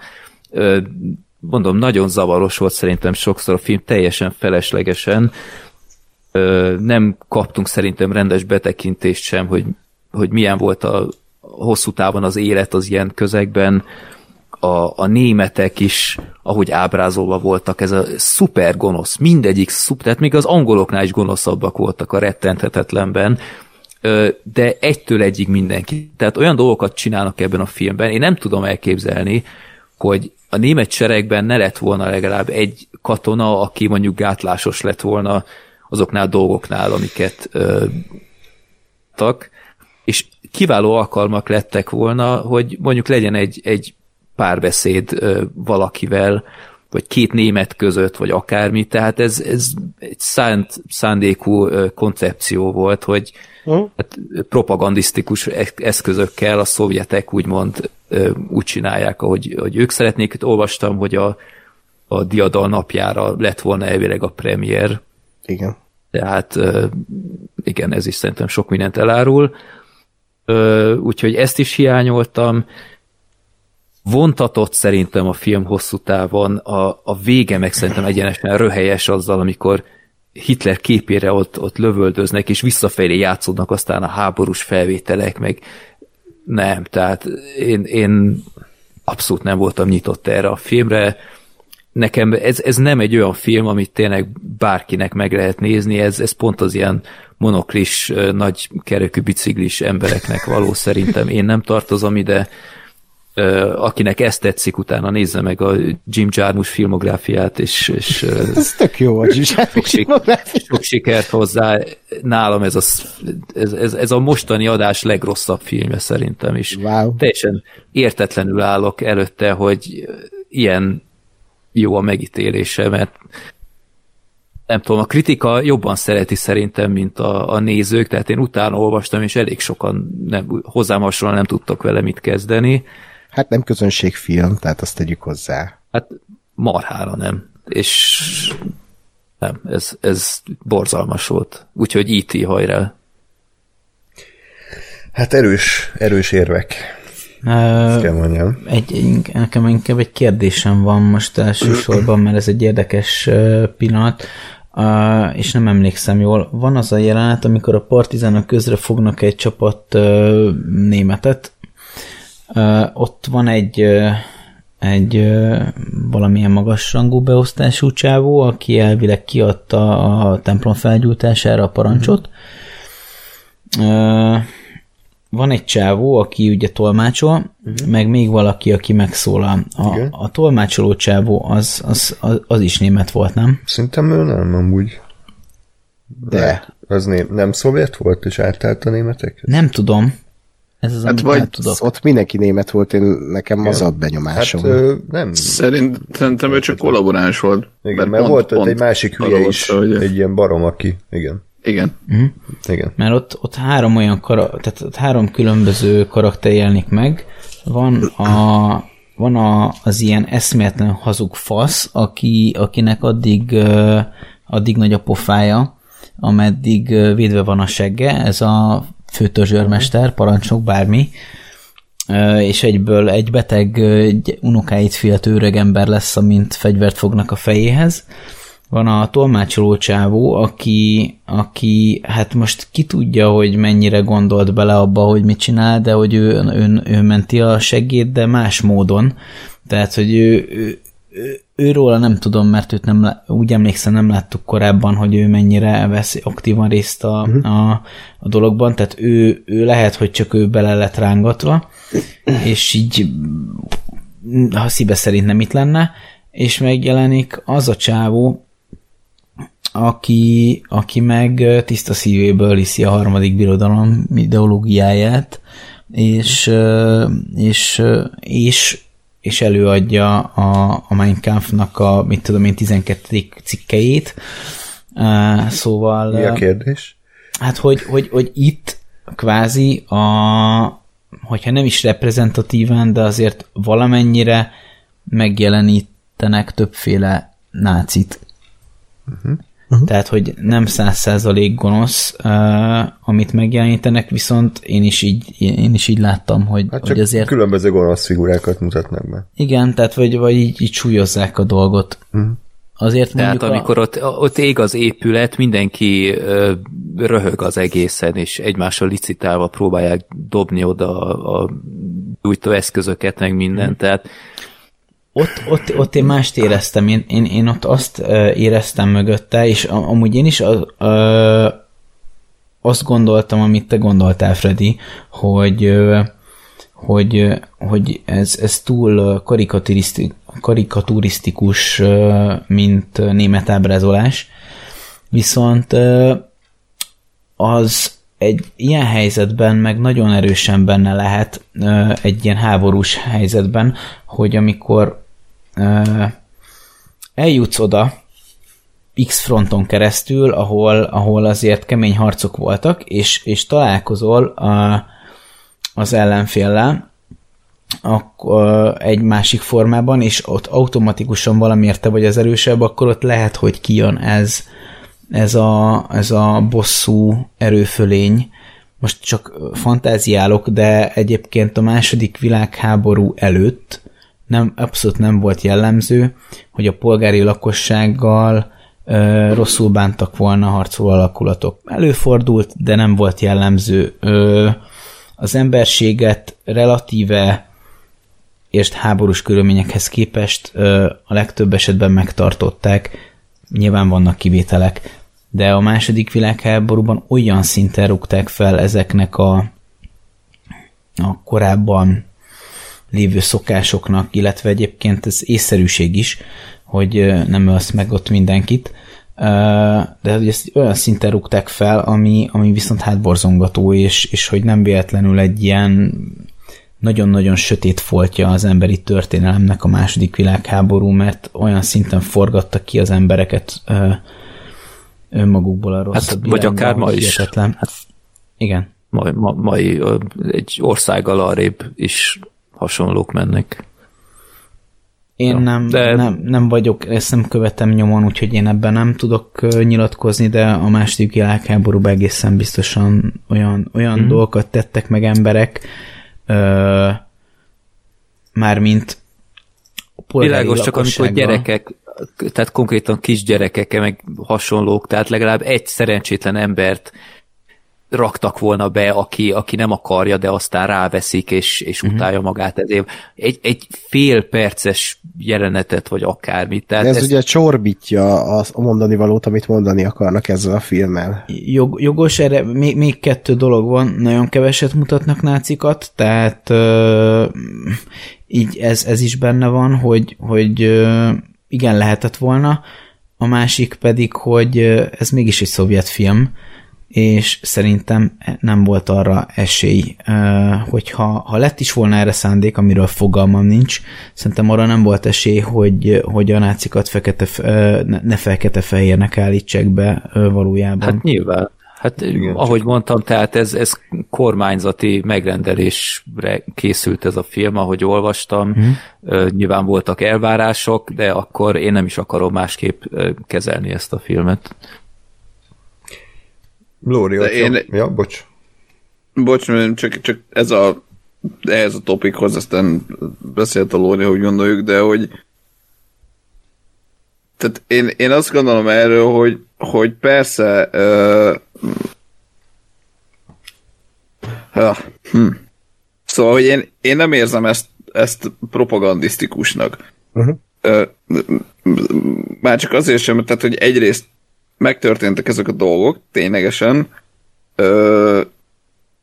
Mondom, nagyon zavaros volt szerintem sokszor a film, teljesen feleslegesen. Nem kaptunk szerintem rendes betekintést sem, hogy, hogy milyen volt a hosszú távon az élet az ilyen közegben. A, a németek is, ahogy ábrázolva voltak, ez a szuper gonosz, mindegyik szuper, tehát még az angoloknál is gonoszabbak voltak a rettenthetetlenben, de egytől egyig mindenki. Tehát olyan dolgokat csinálnak ebben a filmben, én nem tudom elképzelni, hogy a német seregben ne lett volna legalább egy katona, aki mondjuk gátlásos lett volna azoknál a dolgoknál, amiket ö, tak, és kiváló alkalmak lettek volna, hogy mondjuk legyen egy, egy párbeszéd valakivel, vagy két német között, vagy akármi, tehát ez, ez egy szánt, szándékú koncepció volt, hogy hát, propagandisztikus eszközökkel a szovjetek úgymond úgy csinálják, ahogy, hogy ők szeretnék. Itt olvastam, hogy a, a diadal napjára lett volna elvileg a premier, Igen. tehát igen, ez is szerintem sok mindent elárul. Úgyhogy ezt is hiányoltam. Vontatott szerintem a film hosszú távon, a, a vége meg szerintem egyenesen röhelyes azzal, amikor Hitler képére ott, ott lövöldöznek, és visszafelé játszódnak aztán a háborús felvételek, meg nem, tehát én, én abszolút nem voltam nyitott erre a filmre. Nekem ez, ez nem egy olyan film, amit tényleg bárkinek meg lehet nézni, ez, ez pont az ilyen monoklis, nagy kerekű biciklis embereknek való szerintem. Én nem tartozom ide, akinek ezt tetszik, utána nézze meg a Jim Jarmusch filmográfiát, és, és Ez tök jó a sok, sik- sok sikert hozzá. Nálam ez a, ez, ez, ez a mostani adás legrosszabb filmje szerintem is. Wow. Teljesen értetlenül állok előtte, hogy ilyen jó a megítélése, mert nem tudom, a kritika jobban szereti szerintem, mint a, a nézők, tehát én utána olvastam, és elég sokan nem, hozzám hasonlóan nem tudtak vele mit kezdeni. Hát nem közönségfilm, tehát azt tegyük hozzá. Hát marhára nem. És nem, ez, ez borzalmas volt. Úgyhogy IT hajrá. Hát erős, erős érvek, ezt kell mondjam. egy, egy, nekem inkább egy kérdésem van most elsősorban, mert ez egy érdekes pillanat, uh, és nem emlékszem jól. Van az a jelenet, amikor a partizánok közre fognak egy csapat uh, németet, uh, ott van egy egy valamilyen magasrangú beosztású csávó, aki elvileg kiadta a templom felgyújtására a parancsot. Uh, van egy csávó, aki ugye tolmácsol, uh-huh. meg még valaki, aki megszólal. A, Igen. a tolmácsoló csávó az, az, az, az is német volt, nem? Szerintem ő nem, amúgy. De. Az nem, nem szovjet volt, és átállt a németek? Nem tudom. Ez az, Hát vagy tudok. Ott mindenki német volt, én nekem az ad benyomásom. Hát ö, nem. Szerint, szerintem ő csak kollaboráns volt. Igen, mert, pont- volt ott pont egy másik hülye is, hogy- egy ilyen barom, aki, igen, Igen. igen. Mert ott, ott három olyan kara, tehát ott három különböző karakter jelenik meg. Van a van a, az ilyen eszméletlen hazug fasz, aki, akinek addig, addig nagy a pofája, ameddig védve van a segge, ez a főtörzsőrmester, parancsnok, bármi, és egyből egy beteg ö, gy- unokáit féltő öreg ember lesz, amint fegyvert fognak a fejéhez. Van a tolmácsoló csávó, aki, aki hát most ki tudja, hogy mennyire gondolt bele abba, hogy mit csinál, de hogy ő, ő, ő menti a segét, de más módon. Tehát, hogy ő, ő, őróla nem tudom, mert őt nem, úgy emlékszem, nem láttuk korábban, hogy ő mennyire vesz aktívan részt a, a, a dologban, tehát ő, ő lehet, hogy csak ő bele lett rángatva, és így ha szíve szerint nem itt lenne, és megjelenik az a csávó, aki, aki meg tiszta szívéből hiszi a harmadik birodalom ideológiáját, és, és, és, és előadja a, a Mein Kampfnak a, mit tudom én, 12. cikkeit. Uh, szóval... Mi a kérdés? Hát, hogy, hogy, hogy itt kvázi a, hogyha nem is reprezentatíven, de azért valamennyire megjelenítenek többféle nácit. Uh-huh. Uh-huh. Tehát, hogy nem száz százalék gonosz, uh, amit megjelenítenek, viszont én is így, én is így láttam, hogy, Hát csak hogy azért... különböző gonosz figurákat mutatnak be. Igen, tehát vagy, vagy így, így súlyozzák a dolgot. Uh-huh. Azért Tehát amikor ott, ott ég az épület, mindenki ö, röhög az egészen, és egymással licitálva próbálják dobni oda a, a gyújtó eszközöket, meg mindent. Tehát ott, ott, ott én mást éreztem, én, én, én ott azt éreztem mögötte, és am- amúgy én is az, uh, azt gondoltam, amit te gondoltál, Freddy, hogy, hogy, hogy ez, ez túl karikaturiszti- karikaturisztikus, mint német ábrázolás, viszont az egy ilyen helyzetben meg nagyon erősen benne lehet egy ilyen háborús helyzetben, hogy amikor eljutsz oda X fronton keresztül, ahol, ahol azért kemény harcok voltak, és, és találkozol a, az ellenféllel, akkor egy másik formában, és ott automatikusan valamiért te vagy az erősebb, akkor ott lehet, hogy kijön ez, ez a, ez a bosszú erőfölény. Most csak fantáziálok, de egyébként a második világháború előtt nem, abszolút nem volt jellemző, hogy a polgári lakossággal ö, rosszul bántak volna harcoló alakulatok. Előfordult, de nem volt jellemző. Ö, az emberséget relatíve és háborús körülményekhez képest ö, a legtöbb esetben megtartották. Nyilván vannak kivételek, de a második világháborúban olyan szinten rúgták fel ezeknek a, a korábban lévő szokásoknak, illetve egyébként ez észszerűség is, hogy nem ölsz meg ott mindenkit, de hogy ezt olyan szinten rúgták fel, ami, ami viszont hátborzongató, és, és hogy nem véletlenül egy ilyen nagyon-nagyon sötét foltja az emberi történelemnek a második világháború, mert olyan szinten forgattak ki az embereket önmagukból a rosszabb Hát, vagy akár ma is. hihetetlen. Hát- Igen. mai, ma, mai egy országgal arrébb is hasonlók mennek. Én Ja, nem, de- nem, nem vagyok, ezt nem követem nyomon, úgyhogy én ebben nem tudok nyilatkozni, de a második világháborúban egészen biztosan olyan, olyan Mhm. mm. dolgokat tettek meg emberek, ö, mármint Világos, csak amikor gyerekek, tehát konkrétan kisgyerekek, meg hasonlók, tehát legalább egy szerencsétlen embert raktak volna be, aki, aki nem akarja, de aztán ráveszik, és, és uh-huh. utálja magát ezért. Egy, egy fél perces jelenetet, vagy akármit. Tehát De ez, ezt, ugye csorbítja az, a mondani valót, amit mondani akarnak ezzel a filmmel. Jog, jogos, erre még, még kettő dolog van, nagyon keveset mutatnak nácikat, tehát ö, így ez, ez is benne van, hogy, hogy ö, igen, lehetett volna, a másik pedig, hogy ez mégis egy szovjet film, és szerintem nem volt arra esély, hogyha ha lett is volna erre szándék, amiről fogalmam nincs, szerintem arra nem volt esély, hogy, hogy a nácikat fekete, ne, ne fekete-fehérnek állítsák be valójában. Hát nyilván. Hát Igen, ahogy mondtam, tehát ez, ez kormányzati megrendelésre készült ez a film, ahogy olvastam. Hmm. Nyilván voltak elvárások, de akkor én nem is akarom másképp kezelni ezt a filmet. Lóri, én-. Ja, bocs. Bocs, csak, csak ez a ehhez a topikhoz, aztán beszélt a Lóri, hogy gondoljuk, de hogy tehát én, én azt gondolom erről, hogy, hogy persze uh, uh, hm. szóval, hogy én, én nem érzem ezt, ezt propagandisztikusnak. Uh-huh. Ö, már csak azért sem, tehát hogy egyrészt megtörténtek ezek a dolgok, ténylegesen, ö,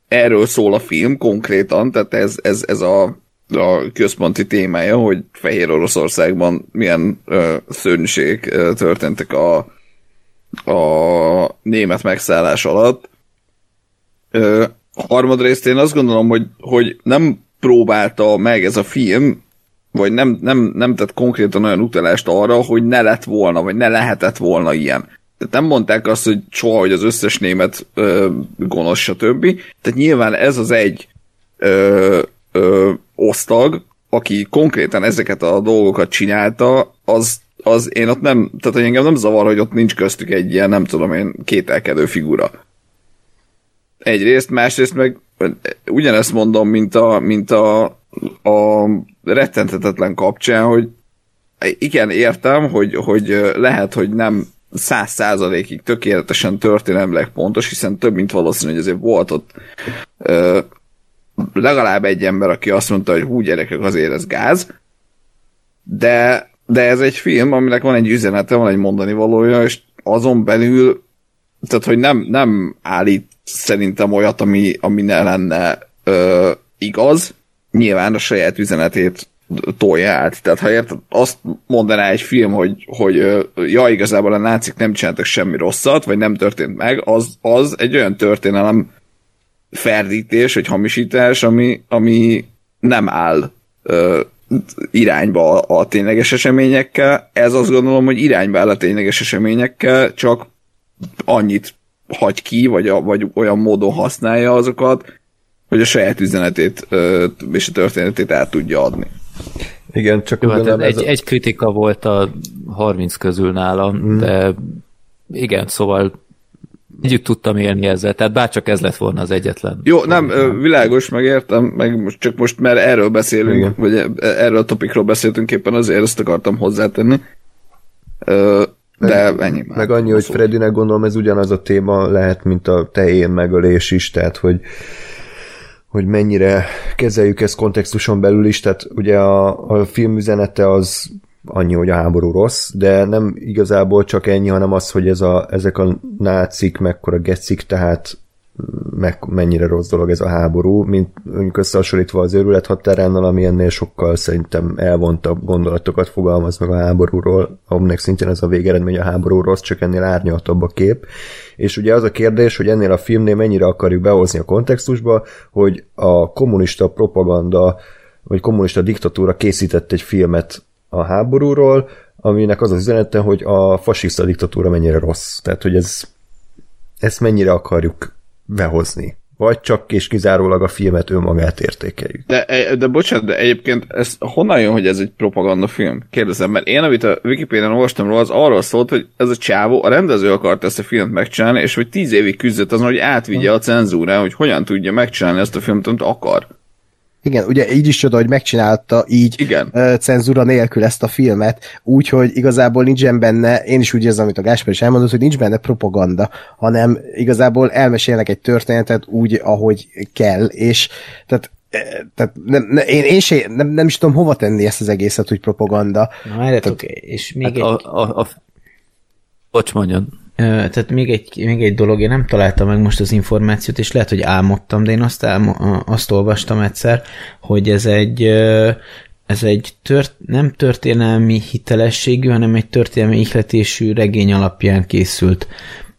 erről szól a film konkrétan, tehát ez, ez, ez a, a központi témája, hogy Fehér Oroszországban milyen ö, szörnyűségek ö, történtek a, a német megszállás alatt. Ö, harmadrészt én azt gondolom, hogy, hogy nem próbálta meg ez a film vagy nem, nem, nem tett konkrétan olyan utalást arra, hogy ne lett volna, vagy ne lehetett volna ilyen. Tehát nem mondták azt, hogy soha, hogy az összes német ö, gonosz, stb. Tehát nyilván ez az egy ö, ö, osztag, aki konkrétan ezeket a dolgokat csinálta, az, az én ott nem, tehát hogy engem nem zavar, hogy ott nincs köztük egy ilyen, nem tudom én, kételkedő figura. Egyrészt, másrészt meg ugyanezt mondom, mint a, mint a, a rettentetetlen kapcsán, hogy igen, értem, hogy, hogy lehet, hogy nem száz százalékig tökéletesen történelmileg pontos, hiszen több mint valószínű, hogy azért volt ott ö, legalább egy ember, aki azt mondta, hogy hú, gyerekek, azért ez gáz, de, de ez egy film, aminek van egy üzenete, van egy mondani valója, és azon belül, tehát, hogy nem, nem állít szerintem olyat, ami, ami ne lenne ö, igaz, nyilván a saját üzenetét tolja át. Tehát ha érted, azt mondaná egy film, hogy, hogy ja, igazából a nácik nem csináltak semmi rosszat, vagy nem történt meg, az, az egy olyan történelem ferdítés, vagy hamisítás, ami, ami nem áll ö, irányba a, a tényleges eseményekkel. Ez azt gondolom, hogy irányba áll a tényleges eseményekkel, csak annyit hagy ki, vagy, a, vagy olyan módon használja azokat, hogy a saját üzenetét ö, és a történetét el tudja adni. Igen, csak Jó, hát egy, ez a... egy kritika volt a 30 közül nálam, mm. de igen, szóval együtt tudtam élni ezzel, tehát bárcsak ez lett volna az egyetlen. Jó, nem, világos, megértem, meg most, csak most mert erről beszélünk, Igen. vagy e- erről a topikról beszéltünk éppen, azért ezt akartam hozzátenni. De ennyi. már. Meg annyi, hogy Szó. Freddynek gondolom ez ugyanaz a téma lehet, mint a te én megölés is, tehát hogy hogy mennyire kezeljük ezt kontextuson belül is, tehát ugye a, a film üzenete az annyi, hogy a háború rossz, de nem igazából csak ennyi, hanem az, hogy ez a, ezek a nácik mekkora gecik, tehát meg, mennyire rossz dolog ez a háború, mint mondjuk összehasonlítva az őrület határánnal, ami ennél sokkal szerintem elvontabb gondolatokat fogalmaz meg a háborúról, aminek szintén ez a végeredmény a háború rossz, csak ennél árnyaltabb a kép. És ugye az a kérdés, hogy ennél a filmnél mennyire akarjuk behozni a kontextusba, hogy a kommunista propaganda, vagy kommunista diktatúra készített egy filmet a háborúról, aminek az az üzenete, hogy a fasiszta diktatúra mennyire rossz. Tehát, hogy ez, ezt mennyire akarjuk behozni. Vagy csak és kizárólag a filmet önmagát értékeljük. De, de bocsánat, de egyébként ez honnan jön, hogy ez egy propagandafilm? Kérdezem, mert én, amit a Wikipédián olvastam róla, az arról szólt, hogy ez a csávó, a rendező akart ezt a filmet megcsinálni, és hogy tíz évig küzdött azon, hogy átvigye a cenzúrán, hogy hogyan tudja megcsinálni ezt a filmet, amit akar. Igen, ugye így is csoda, hogy megcsinálta így Igen. cenzúra nélkül ezt a filmet, úgyhogy igazából nincsen benne, én is úgy érzem, amit a Gáspár is elmondott, hogy nincs benne propaganda, hanem igazából elmesélnek egy történetet úgy, ahogy kell, és tehát eh, tehát nem, ne, én, én se, nem, nem is tudom hova tenni ezt az egészet, hogy propaganda. Na, várjatok, és még Hát egy... a, a, a... Bocs, mondjon. Tehát még egy, még egy dolog, én nem találtam meg most az információt, és lehet, hogy álmodtam, de én azt, álmo, azt olvastam egyszer, hogy ez egy, ez egy tört, nem történelmi hitelességű, hanem egy történelmi ihletésű regény alapján készült.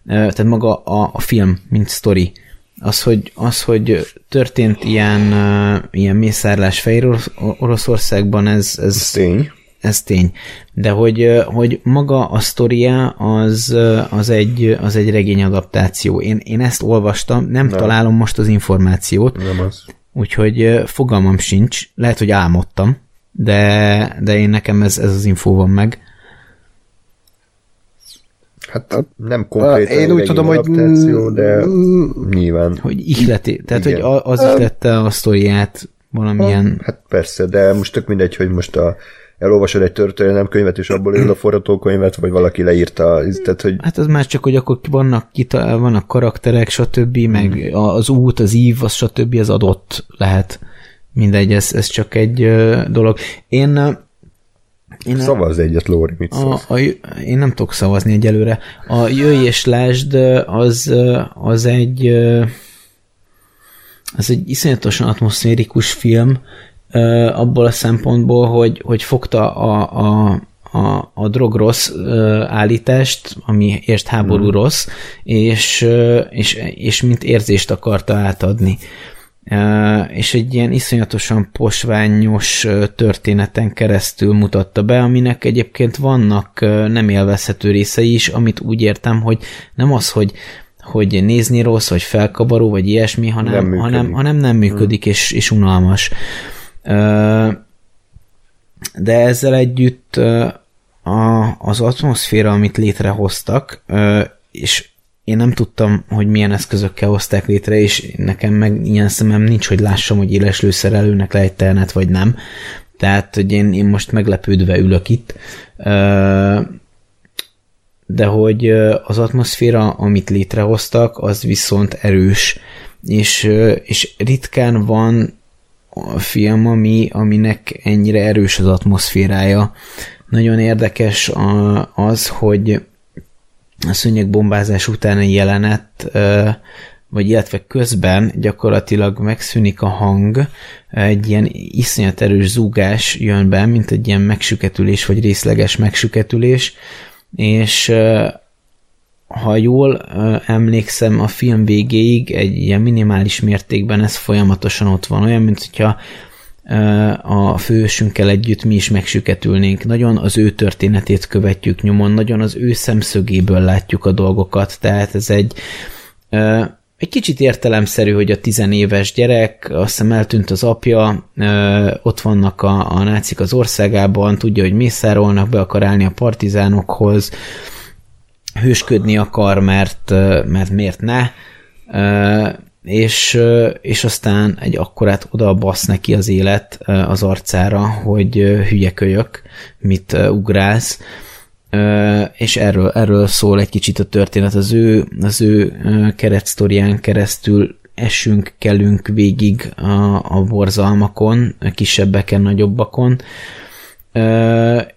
Tehát maga a, a film, mint sztori. Az, hogy, az, hogy történt ilyen, ilyen mészárlás Fehér Orosz- Oroszországban, ez, Ez tény. Ez tény. De hogy, hogy maga a sztoria az, az, egy, az egy regény adaptáció. Én, én ezt olvastam, nem Na. találom most az információt, Nem az. úgyhogy fogalmam sincs. Lehet, hogy álmodtam, de, de én nekem ez, ez az infó van meg. Hát nem konkrétan Én úgy tudom, hogy de nyilván. Hogy ihleti, tehát Igen. hogy a- az ihlette a sztoriát valamilyen... Hát persze, de most tök mindegy, hogy most a elolvasod egy történelemkönyvet, és abból írod a forgatókönyvet, vagy valaki leírta, tehát, hogy Hát az már csak, hogy akkor vannak, kita, vannak karakterek, stb., meg az út, az ív, az stb. az adott lehet. Mindegy, ez, ez csak egy dolog. Én, én szavazz egyet, Lóri, mit a, a, én nem tudok szavazni egyelőre. A Jöjj és Lásd az, az egy az egy iszonyatosan atmoszférikus film abból a szempontból, hogy, hogy fogta a, a, a, a drog rossz állítást, ami ért háború rossz, és, és, és mint érzést akarta átadni. és egy ilyen iszonyatosan posványos történeten keresztül mutatta be, aminek egyébként vannak nem élvezhető részei is, amit úgy értem, hogy nem az, hogy hogy nézni rossz, vagy felkabaró, vagy ilyesmi, hanem nem hanem, hanem nem működik, hmm. és, és unalmas. De ezzel együtt a, az atmoszféra, amit létrehoztak, és én nem tudtam, hogy milyen eszközökkel hozták létre, és nekem meg ilyen szemem nincs, hogy lássam, hogy éles lőszerelőnek lehet telnet, vagy nem. Tehát, hogy én, én most meglepődve ülök itt. De hogy az atmoszféra, amit létrehoztak, az viszont erős. És, és ritkán van a film, ami, aminek ennyire erős az atmoszférája. Nagyon érdekes az, hogy a szőnyegbombázás utáni jelenet, vagy illetve közben gyakorlatilag megszűnik a hang, egy ilyen iszonyat erős zúgás jön be, mint egy ilyen megsüketülés, vagy részleges megsüketülés, és ha jól emlékszem, a film végéig egy ilyen minimális mértékben ez folyamatosan ott van, olyan, mint hogyha a fősünkkel együtt mi is megsüketülnénk. Nagyon az ő történetét követjük nyomon, nagyon az ő szemszögéből látjuk a dolgokat, tehát ez egy egy kicsit értelemszerű, hogy a tizenéves gyerek, azt hiszem eltűnt az apja, ott vannak a, a nácik az országában, tudja, hogy mészárolnak, be akar állni a partizánokhoz, hősködni akar, mert, mert miért ne, és, és aztán egy akkorát oda basz neki az élet az arcára, hogy hülye kölyök, mit ugrálsz, és erről, erről szól egy kicsit a történet. Az ő, az ő keretsztorián keresztül esünk, kelünk végig a, a borzalmakon, kisebbeken, nagyobbakon,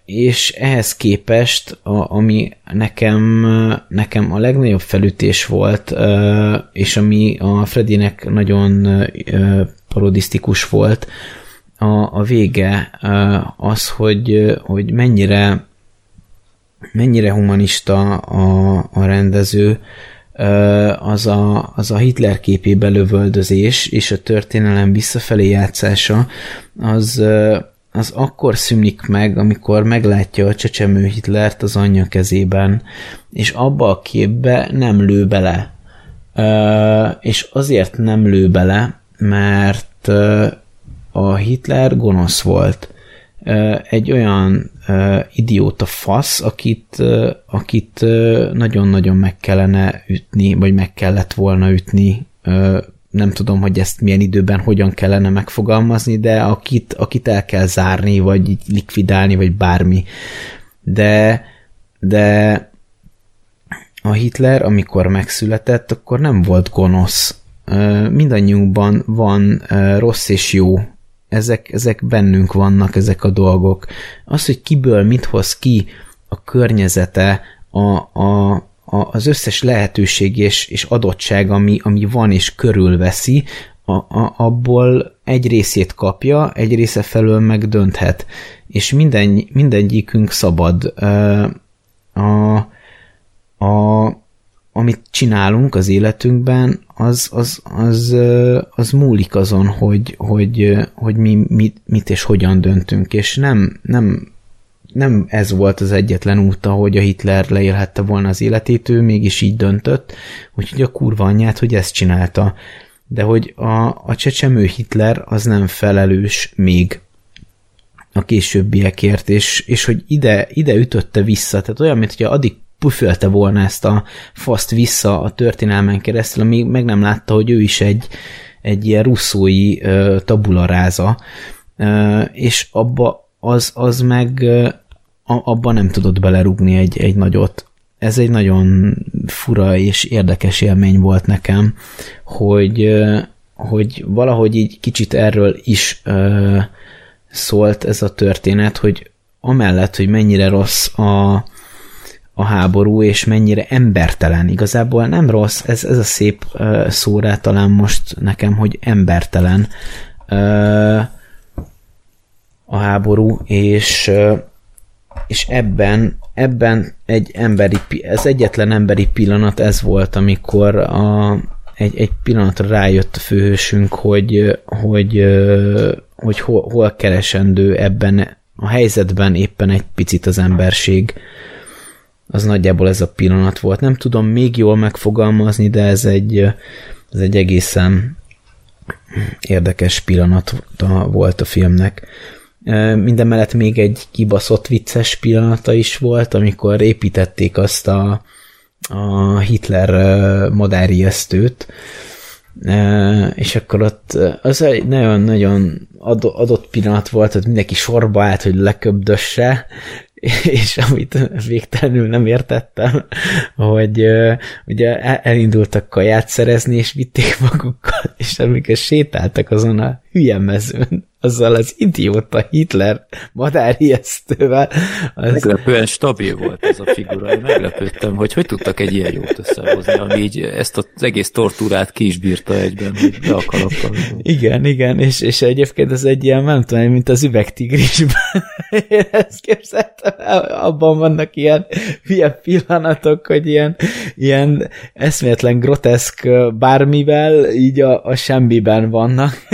és ehhez képest, a, ami nekem, nekem a legnagyobb felütés volt, és ami a Fredinek nagyon parodisztikus volt, a, a vége az, hogy, hogy mennyire mennyire humanista a, a rendező, az a, az a Hitler képébe lövöldözés és a történelem visszafelé játszása, az, az akkor szűnik meg, amikor meglátja a csecsemő Hitlert az anyja kezében, és abba a képbe nem lő bele. És azért nem lő bele, mert a Hitler gonosz volt. Egy olyan idióta fasz, akit, akit nagyon-nagyon meg kellene ütni, vagy meg kellett volna ütni nem tudom, hogy ezt milyen időben hogyan kellene megfogalmazni, de akit, akit el kell zárni, vagy likvidálni, vagy bármi. De, de a Hitler, amikor megszületett, akkor nem volt gonosz. Mindannyiunkban van rossz és jó. Ezek, ezek bennünk vannak, ezek a dolgok. Az, hogy kiből mit hoz ki a környezete, a, a, az összes lehetőség és, és adottság, ami, ami van és körülveszi, a, a, abból egy részét kapja, egy része felől meg dönthet. És minden, mindegyikünk szabad. A, a, amit csinálunk az életünkben, az, az, az, az múlik azon, hogy, hogy, hogy mi mit, mit és hogyan döntünk, és nem, nem nem ez volt az egyetlen út, ahogy a Hitler leélhette volna az életét, ő mégis így döntött, úgyhogy a kurva anyját, hogy ezt csinálta. De hogy a, a csecsemő Hitler az nem felelős még a későbbiekért, és, és hogy ide, ide ütötte vissza, tehát olyan, mint hogy addig pufölte volna ezt a faszt vissza a történelmen keresztül, amíg meg nem látta, hogy ő is egy, egy ilyen russzói tabularáza, és abba az, az meg abban nem tudott belerúgni egy, egy nagyot. Ez egy nagyon fura és érdekes élmény volt nekem, hogy, hogy valahogy így kicsit erről is szólt ez a történet, hogy amellett, hogy mennyire rossz a, a háború, és mennyire embertelen. Igazából nem rossz, ez, ez a szép uh, szórá talán most nekem, hogy embertelen uh, a háború, és és ebben, ebben egy emberi, ez egyetlen emberi pillanat ez volt, amikor a, egy, egy pillanatra rájött a főhősünk, hogy, hogy, hogy hol, hol keresendő ebben a helyzetben éppen egy picit az emberség. Az nagyjából ez a pillanat volt. Nem tudom még jól megfogalmazni, de ez egy, ez egy egészen érdekes pillanat volt a filmnek. Minden mellett még egy kibaszott vicces pillanata is volt, amikor építették azt a, a Hitler madárijesztőt, és akkor ott az egy nagyon-nagyon adott pillanat volt, hogy mindenki sorba állt, hogy leköbdösse, és amit végtelenül nem értettem, hogy ugye elindultak kaját szerezni, és vitték magukkal, és amikor sétáltak azon a hülye mezőn, azzal az idióta Hitler madárijesztővel. Az... Meglepően stabil volt ez a figura. Én meglepődtem, hogy hogy tudtak egy ilyen jót összehozni, ami így ezt az egész tortúrát ki is bírta egyben, hogy be a kalappal. Igen, igen, és, és egyébként ez egy ilyen, nem tudom, mint az üvegtigrisben. Én ezt képzeltem, abban vannak ilyen hülye pillanatok, hogy ilyen, ilyen eszméletlen groteszk bármivel így a, a semmiben vannak.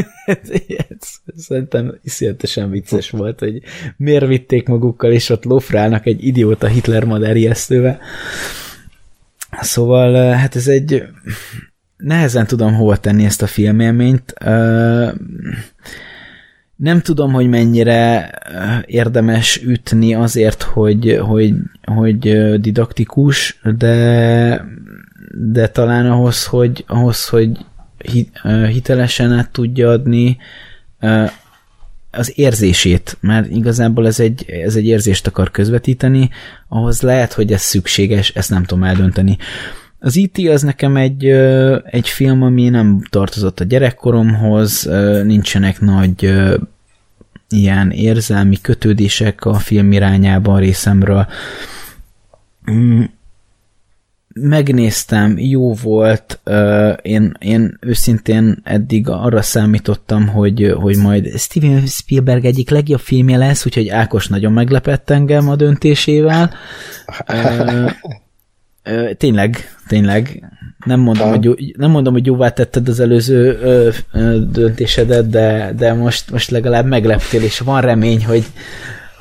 Szerintem iszonyatosan vicces volt, hogy miért vitték magukkal, és ott lófrálnak egy idióta Hitler madárjesztővel. Szóval, hát ez egy... Nehezen tudom hova tenni ezt a filmélményt. Nem tudom, hogy mennyire érdemes ütni azért, hogy, hogy, hogy didaktikus, de, de talán ahhoz, hogy, ahhoz, hogy hitelesen át tudja adni az érzését, mert igazából ez egy, ez egy érzést akar közvetíteni, ahhoz lehet, hogy ez szükséges, ezt nem tudom eldönteni. Az IT e az nekem egy, egy film, ami nem tartozott a gyerekkoromhoz, nincsenek nagy ilyen érzelmi kötődések a film irányában részemről. Megnéztem, jó volt, én, én őszintén eddig arra számítottam, hogy, hogy majd Steven Spielberg egyik legjobb filmje lesz, úgyhogy Ákos nagyon meglepett engem a döntésével. tényleg, tényleg. Nem mondom, hogy, nem mondom, hogy jóvá tetted az előző döntésedet, de, de most, most legalább megleptél, és van remény, hogy,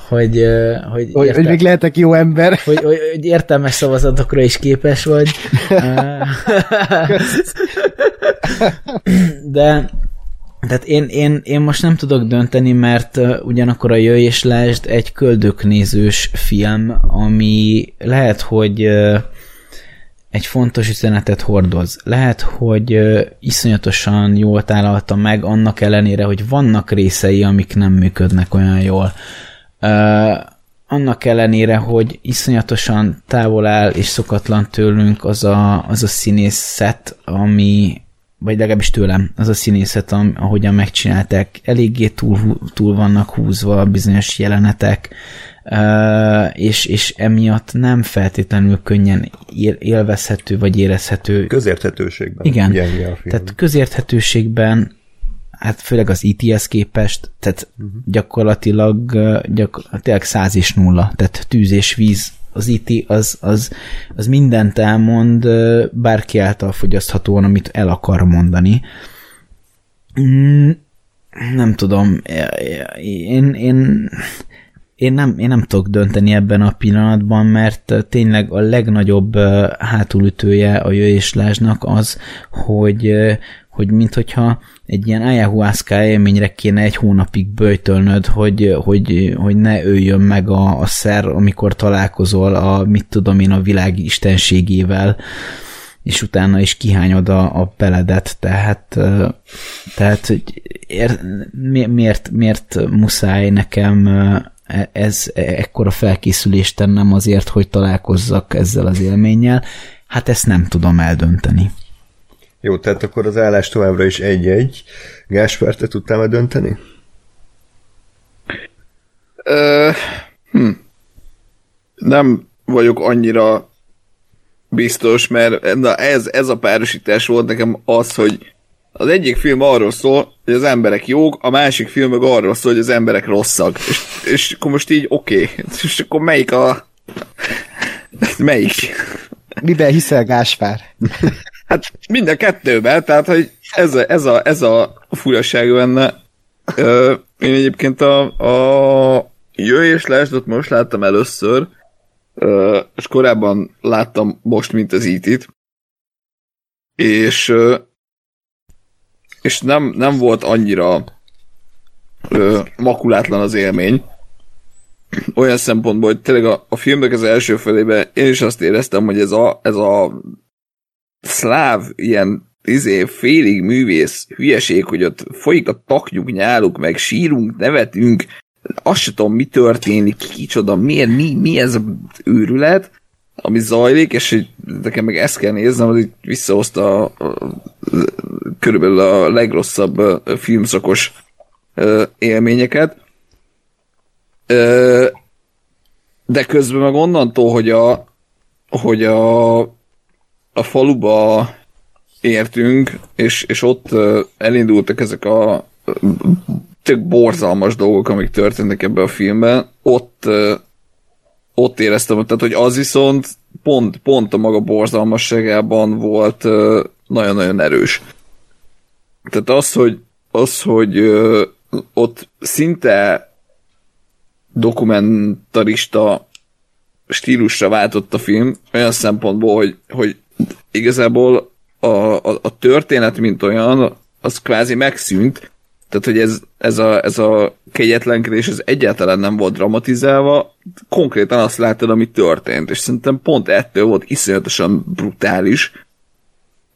hogy, hogy, hogy, értem, hogy még lehetek jó ember. Hogy, hogy, hogy értelmes szavazatokra is képes vagy. De tehát én, én, én most nem tudok dönteni, mert ugyanakkor a Jöjj és Lásd egy köldöknézős film, ami lehet, hogy egy fontos üzenetet hordoz. Lehet, hogy iszonyatosan jól tálalta meg, annak ellenére, hogy vannak részei, amik nem működnek olyan jól. Uh, annak ellenére, hogy iszonyatosan távol áll és szokatlan tőlünk az a, az a színészet, ami, vagy legalábbis tőlem, az a színészet, am, ahogyan megcsinálták, eléggé túl, túl vannak húzva bizonyos jelenetek, és, és emiatt nem feltétlenül könnyen élvezhető, vagy érezhető. Közérthetőségben. Igen, tehát közérthetőségben hát főleg az ITS képest, tehát uh-huh. gyakorlatilag gyakor, tényleg száz és nulla, tehát tűz és víz az IT az, az, az mindent elmond bárki által fogyaszthatóan, amit el akar mondani. Mm, nem tudom, én, én, én nem, én nem tudok dönteni ebben a pillanatban, mert tényleg a legnagyobb hátulütője a jöjéslásnak az, hogy, hogy minthogyha egy ilyen ayahuasca élményre kéne egy hónapig böjtölnöd, hogy, hogy, hogy ne öljön meg a, a szer, amikor találkozol a, mit tudom én, a világ istenségével, és utána is kihányod a, a peledet, tehát, tehát ér, miért, miért muszáj nekem e, ez ekkora felkészülést tennem azért, hogy találkozzak ezzel az élménnyel, hát ezt nem tudom eldönteni. Jó, tehát akkor az állás továbbra is egy-egy. Gáspár, te tudtál dönteni? Uh, hm. Nem vagyok annyira biztos, mert na ez, ez a párosítás volt nekem az, hogy az egyik film arról szól, hogy az emberek jók, a másik film meg arról szól, hogy az emberek rosszak. És, és akkor most így oké. Okay. És akkor melyik a... melyik? Miben hiszel, Gáspár? Hát mind a kettőben, tehát hogy ez a, ez a, ez a furaság benne. Ö, én egyébként a, a Jöjj és Lesdot most láttam először, ö, és korábban láttam most, mint az it és ö, és nem, nem volt annyira ö, makulátlan az élmény, olyan szempontból, hogy tényleg a, a filmnek az első felében én is azt éreztem, hogy ez a, ez a szláv ilyen izé, félig művész hülyeség, hogy ott folyik a taknyuk, nyáluk, meg sírunk, nevetünk, azt sem tudom, mi történik, kicsoda, miért, mi, mi ez az őrület, ami zajlik, és hogy nekem meg ezt kell néznem, hogy visszahozta a, a, körülbelül a legrosszabb a filmszakos élményeket. De közben meg onnantól, hogy a, hogy a, a faluba értünk, és, és ott elindultak ezek a tök borzalmas dolgok, amik történnek ebben a filmben, ott, ott éreztem, tehát, hogy az viszont pont, pont a maga borzalmasságában volt nagyon-nagyon erős. Tehát az, hogy, az, hogy ott szinte dokumentarista stílusra váltott a film, olyan szempontból, hogy, hogy igazából a, a, a történet, mint olyan, az kvázi megszűnt, tehát, hogy ez, ez, a, ez a kegyetlenkedés ez egyáltalán nem volt dramatizálva, konkrétan azt láttad, ami történt, és szerintem pont ettől volt iszonyatosan brutális,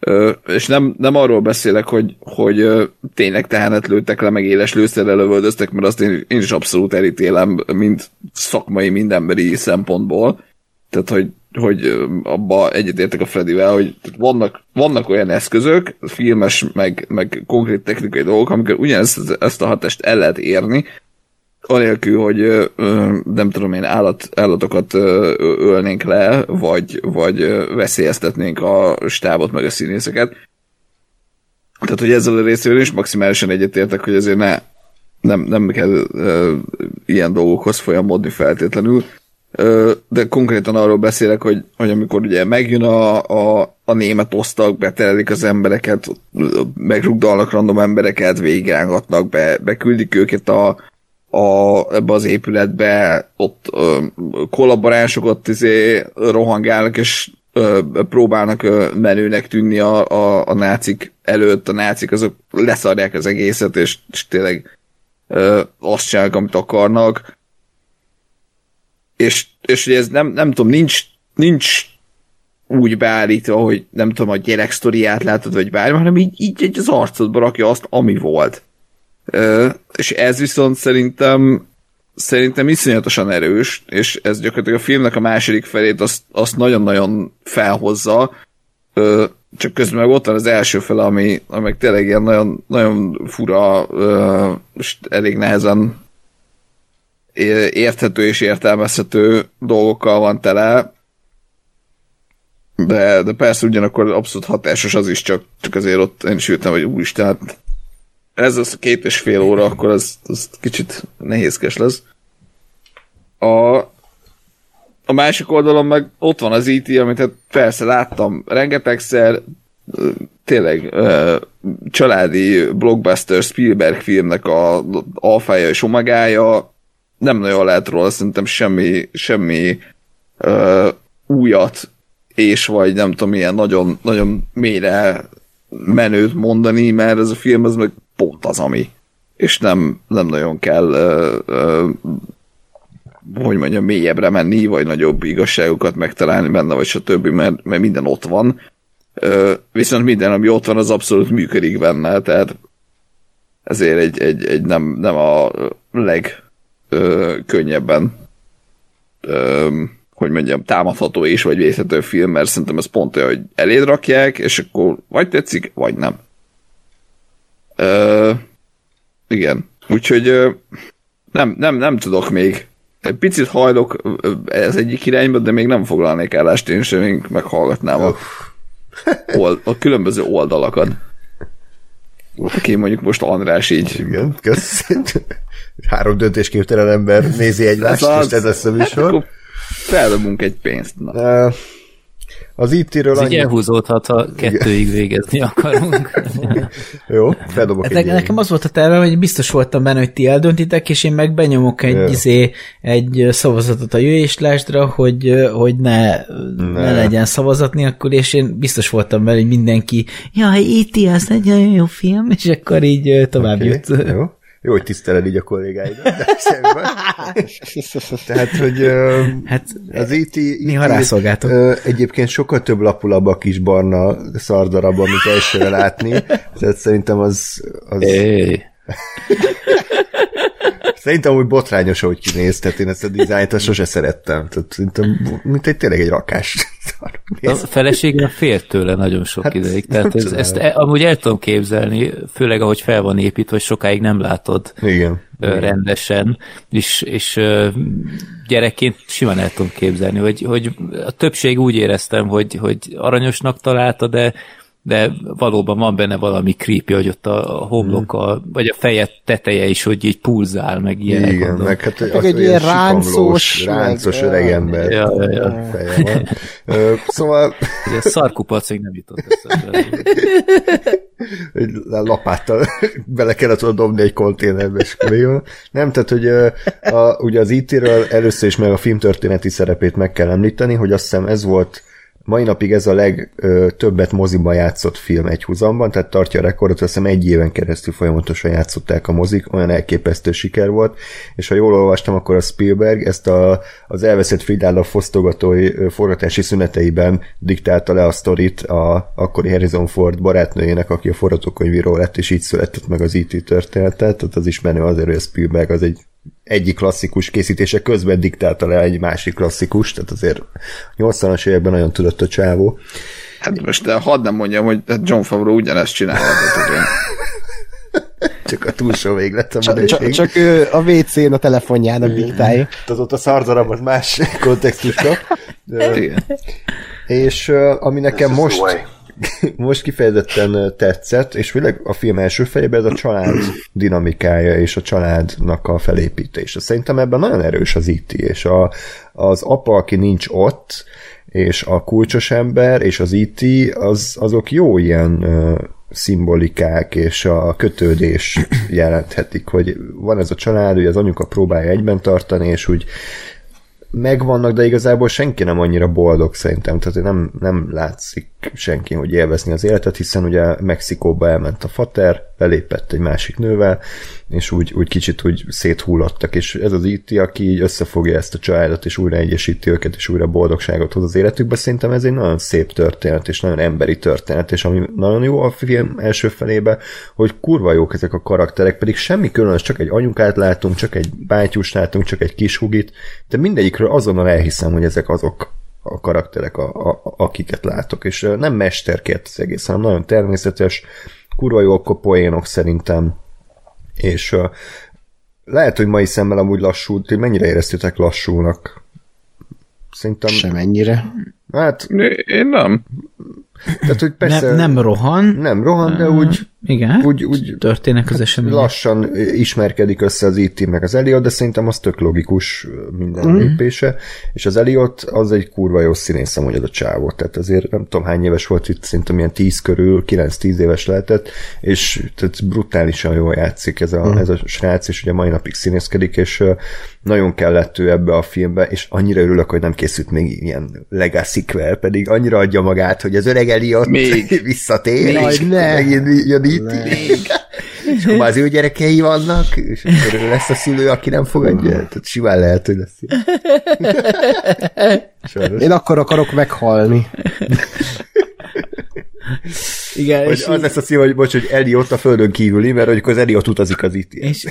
Ö, és nem, nem arról beszélek, hogy, hogy ö, tényleg tehenet lőttek le, meg éles lőszerrel lövöldöztek, mert azt én, én is abszolút elítélem, mint szakmai, mind emberi szempontból. Tehát, hogy, hogy abba egyetértek a Fredivel, hogy vannak, vannak olyan eszközök, filmes, meg, meg konkrét technikai dolgok, amikor ugyanezt ezt a hatást el lehet érni, anélkül, hogy nem tudom én, állat, állatokat ölnénk le, vagy, vagy veszélyeztetnénk a stábot, meg a színészeket. Tehát, hogy ezzel a részéről is maximálisan egyetértek, hogy azért ne, nem, nem kell uh, ilyen dolgokhoz folyamodni feltétlenül, de konkrétan arról beszélek, hogy, hogy amikor ugye megjön a, a, a német osztag, beterelik az embereket, megrugdalnak random embereket, végigrángatnak, be, beküldik őket a, a, ebbe az épületbe, ott ö, kollaboránsok ott izé, rohangálnak, és ö, próbálnak ö, menőnek tűnni a, a, a nácik előtt, a nácik azok leszarják az egészet, és, és tényleg ö, azt csinálják, amit akarnak. És, és hogy ez nem, nem tudom, nincs, nincs úgy beállítva, hogy nem tudom, a gyerek sztoriát látod, vagy bármi, hanem így, így az arcodba rakja azt, ami volt. És ez viszont szerintem szerintem iszonyatosan erős, és ez gyakorlatilag a filmnek a második felét azt, azt nagyon-nagyon felhozza, csak közben meg ott van az első fele, ami, ami tényleg ilyen nagyon, nagyon fura, és elég nehezen érthető és értelmezhető dolgokkal van tele, de, de persze ugyanakkor abszolút hatásos az is, csak, csak azért ott én is ültem, hogy úristen, hát ez az két és fél óra, akkor az, az kicsit nehézkes lesz. A, a másik oldalon meg ott van az IT, e amit hát persze láttam rengetegszer, tényleg családi blockbuster Spielberg filmnek a alfája és omegája, nem nagyon lehet róla szerintem semmi, semmi uh, újat és vagy nem tudom, milyen nagyon, nagyon mélyre menőt mondani, mert ez a film az meg pont az, ami. És nem, nem nagyon kell uh, uh, hogy mondjam, mélyebbre menni, vagy nagyobb igazságokat megtalálni benne, vagy stb., mert, mert minden ott van. Uh, viszont minden, ami ott van, az abszolút működik benne, tehát ezért egy, egy, egy nem, nem a legkönnyebben hogy mondjam, támadható és vagy vészhető film, mert szerintem ez pont olyan, hogy eléd rakják, és akkor vagy tetszik, vagy nem. Ö, igen. Úgyhogy ö, nem, nem, nem tudok még. Egy picit hajlok ez egyik irányba, de még nem foglalnék állást, én sem meghallgatnám a, old, a különböző oldalakat. Aki mondjuk most András így. Igen, köszönöm. Három döntésképtelen ember nézi egymást, ez az, és ez lesz a műsor. Hát Feldobunk egy pénzt. Na. Uh, Az IT-ről Ez így annyi... elhúzódhat, ha kettőig végezni akarunk. Jó, feldobok egy Hát ilyen. nekem az volt a terve, hogy biztos voltam benne, hogy ti eldöntitek, és én meg benyomok egy, Jó. izé, egy szavazatot a jövéslástra, hogy, hogy ne, ne. ne legyen szavazat nélkül, és én biztos voltam benne, hogy mindenki, jaj, E.T. az nagyon jó film, és akkor így tovább Oké, jut. Jó. Jó, hogy tiszteled így a kollégáidat. de szemben. Tehát, hogy Hát az IT, Néha rászolgáltok. ö, egyébként sokkal több lapulabb a kis barna szardarab, amit elsőre látni. Tehát szerintem az, az Éj. Szerintem úgy botrányos, ahogy kinéz, tehát én ezt a dizájnt azt sose szerettem. Tehát szerintem, mint egy tényleg egy rakás. A feleségem félt tőle nagyon sok Hát, ideig, tehát ez, ezt e- amúgy el tudom képzelni, főleg ahogy fel van építve, hogy sokáig nem látod Igen. rendesen, és, és gyerekként simán el tudom képzelni, hogy, hogy a többség úgy éreztem, hogy, hogy aranyosnak találta, de de valóban van benne valami creepy, hogy ott a a homlok, a, vagy a feje teteje is, hogy így pulzál, meg ilyenek. Igen, mondom. meg hát egy ilyen ráncos, ráncos meg- öreg ember. Ja, ja, ja. feje van. Szóval Ugye szarkupac még nem jutott eszembe. egy lapáttal bele kellett volna dobni egy konténerbe, és. Nem, tehát, hogy a, ugye az IT-ről először is meg a filmtörténeti szerepét meg kell említeni, hogy azt hiszem ez volt mai napig ez a legtöbbet moziban játszott film egy húzamban, tehát tartja a rekordot, azt hiszem egy éven keresztül folyamatosan játszották a mozik, olyan elképesztő siker volt, és ha jól olvastam, akkor a Spielberg ezt a, az elveszett Fridállal fosztogatói forgatási szüneteiben diktálta le a sztorit a akkori Harrison Ford barátnőjének, aki a forgatókönyvíró lett, és így született meg az IT történetet, tehát az ismerő azért, hogy a Spielberg az egy egyik klasszikus készítése közben diktálta le egy másik klasszikus, tehát azért 80-as években nagyon tudott a csávó. Hát most de hadd nem mondjam, hogy John Favreau ugyanezt csinálja. tehát, Csak a túlsó véglet a Csak, csak, csak ő a WC-n a telefonjának diktálja. azóta szardarab az más kontextus kap. És ami nekem most, most kifejezetten tetszett, és főleg a film első fejében ez a család dinamikája és a családnak a felépítése. Szerintem ebben nagyon erős az IT, és a, az apa, aki nincs ott, és a kulcsos ember, és az IT, az, azok jó ilyen ö, szimbolikák és a kötődés jelenthetik, hogy van ez a család, hogy az anyuka próbálja egyben tartani, és úgy megvannak, de igazából senki nem annyira boldog szerintem, tehát nem, nem látszik senki, hogy élvezni az életet, hiszen ugye Mexikóba elment a fater, belépett egy másik nővel, és úgy, úgy kicsit úgy széthullottak, és ez az IT, aki így összefogja ezt a családot, és újra egyesíti őket, és újra boldogságot hoz az életükbe, szerintem ez egy nagyon szép történet, és nagyon emberi történet, és ami nagyon jó a film első felébe, hogy kurva jók ezek a karakterek, pedig semmi különös, csak egy anyukát látunk, csak egy bátyust látunk, csak egy kis hugit, de mindegyikről azonnal elhiszem, hogy ezek azok a karakterek, a, a, akiket látok, és nem mesterkért az egész, hanem nagyon természetes, kurva jók a poénok szerintem, és uh, lehet, hogy mai szemmel amúgy lassú, ti mennyire éreztétek lassúnak? Szerintem, Semennyire. hát, Én nem. tehát, hogy persze Nem, nem rohan, nem rohan, de úgy, igen, úgy, úgy történnek az események. lassan ismerkedik össze az IT meg az Elliot, de szerintem az tök logikus minden mm. lépése, és az Elliot az egy kurva jó színész amúgy az a csávó, tehát azért nem tudom hány éves volt itt, szerintem ilyen 10 körül, 9-10 éves lehetett, és tehát brutálisan jól játszik ez a, mm. ez a srác, és ugye mai napig színészkedik, és nagyon kellett ő ebbe a filmbe, és annyira örülök, hogy nem készült még ilyen legacy pedig annyira adja magát, hogy az öreg Elliot Még. visszatér, Még. és Ne. megint jön itt, és akkor már az ő gyerekei vannak, és akkor lesz a szülő, aki nem fogadja. Tehát simán lehet, hogy lesz. Sajnos. Én akkor akarok meghalni. Igen, Hogy és, az lesz a szív, hogy bocs, hogy Eli ott a földön kívüli, mert hogy az Eli ott utazik az itt. és,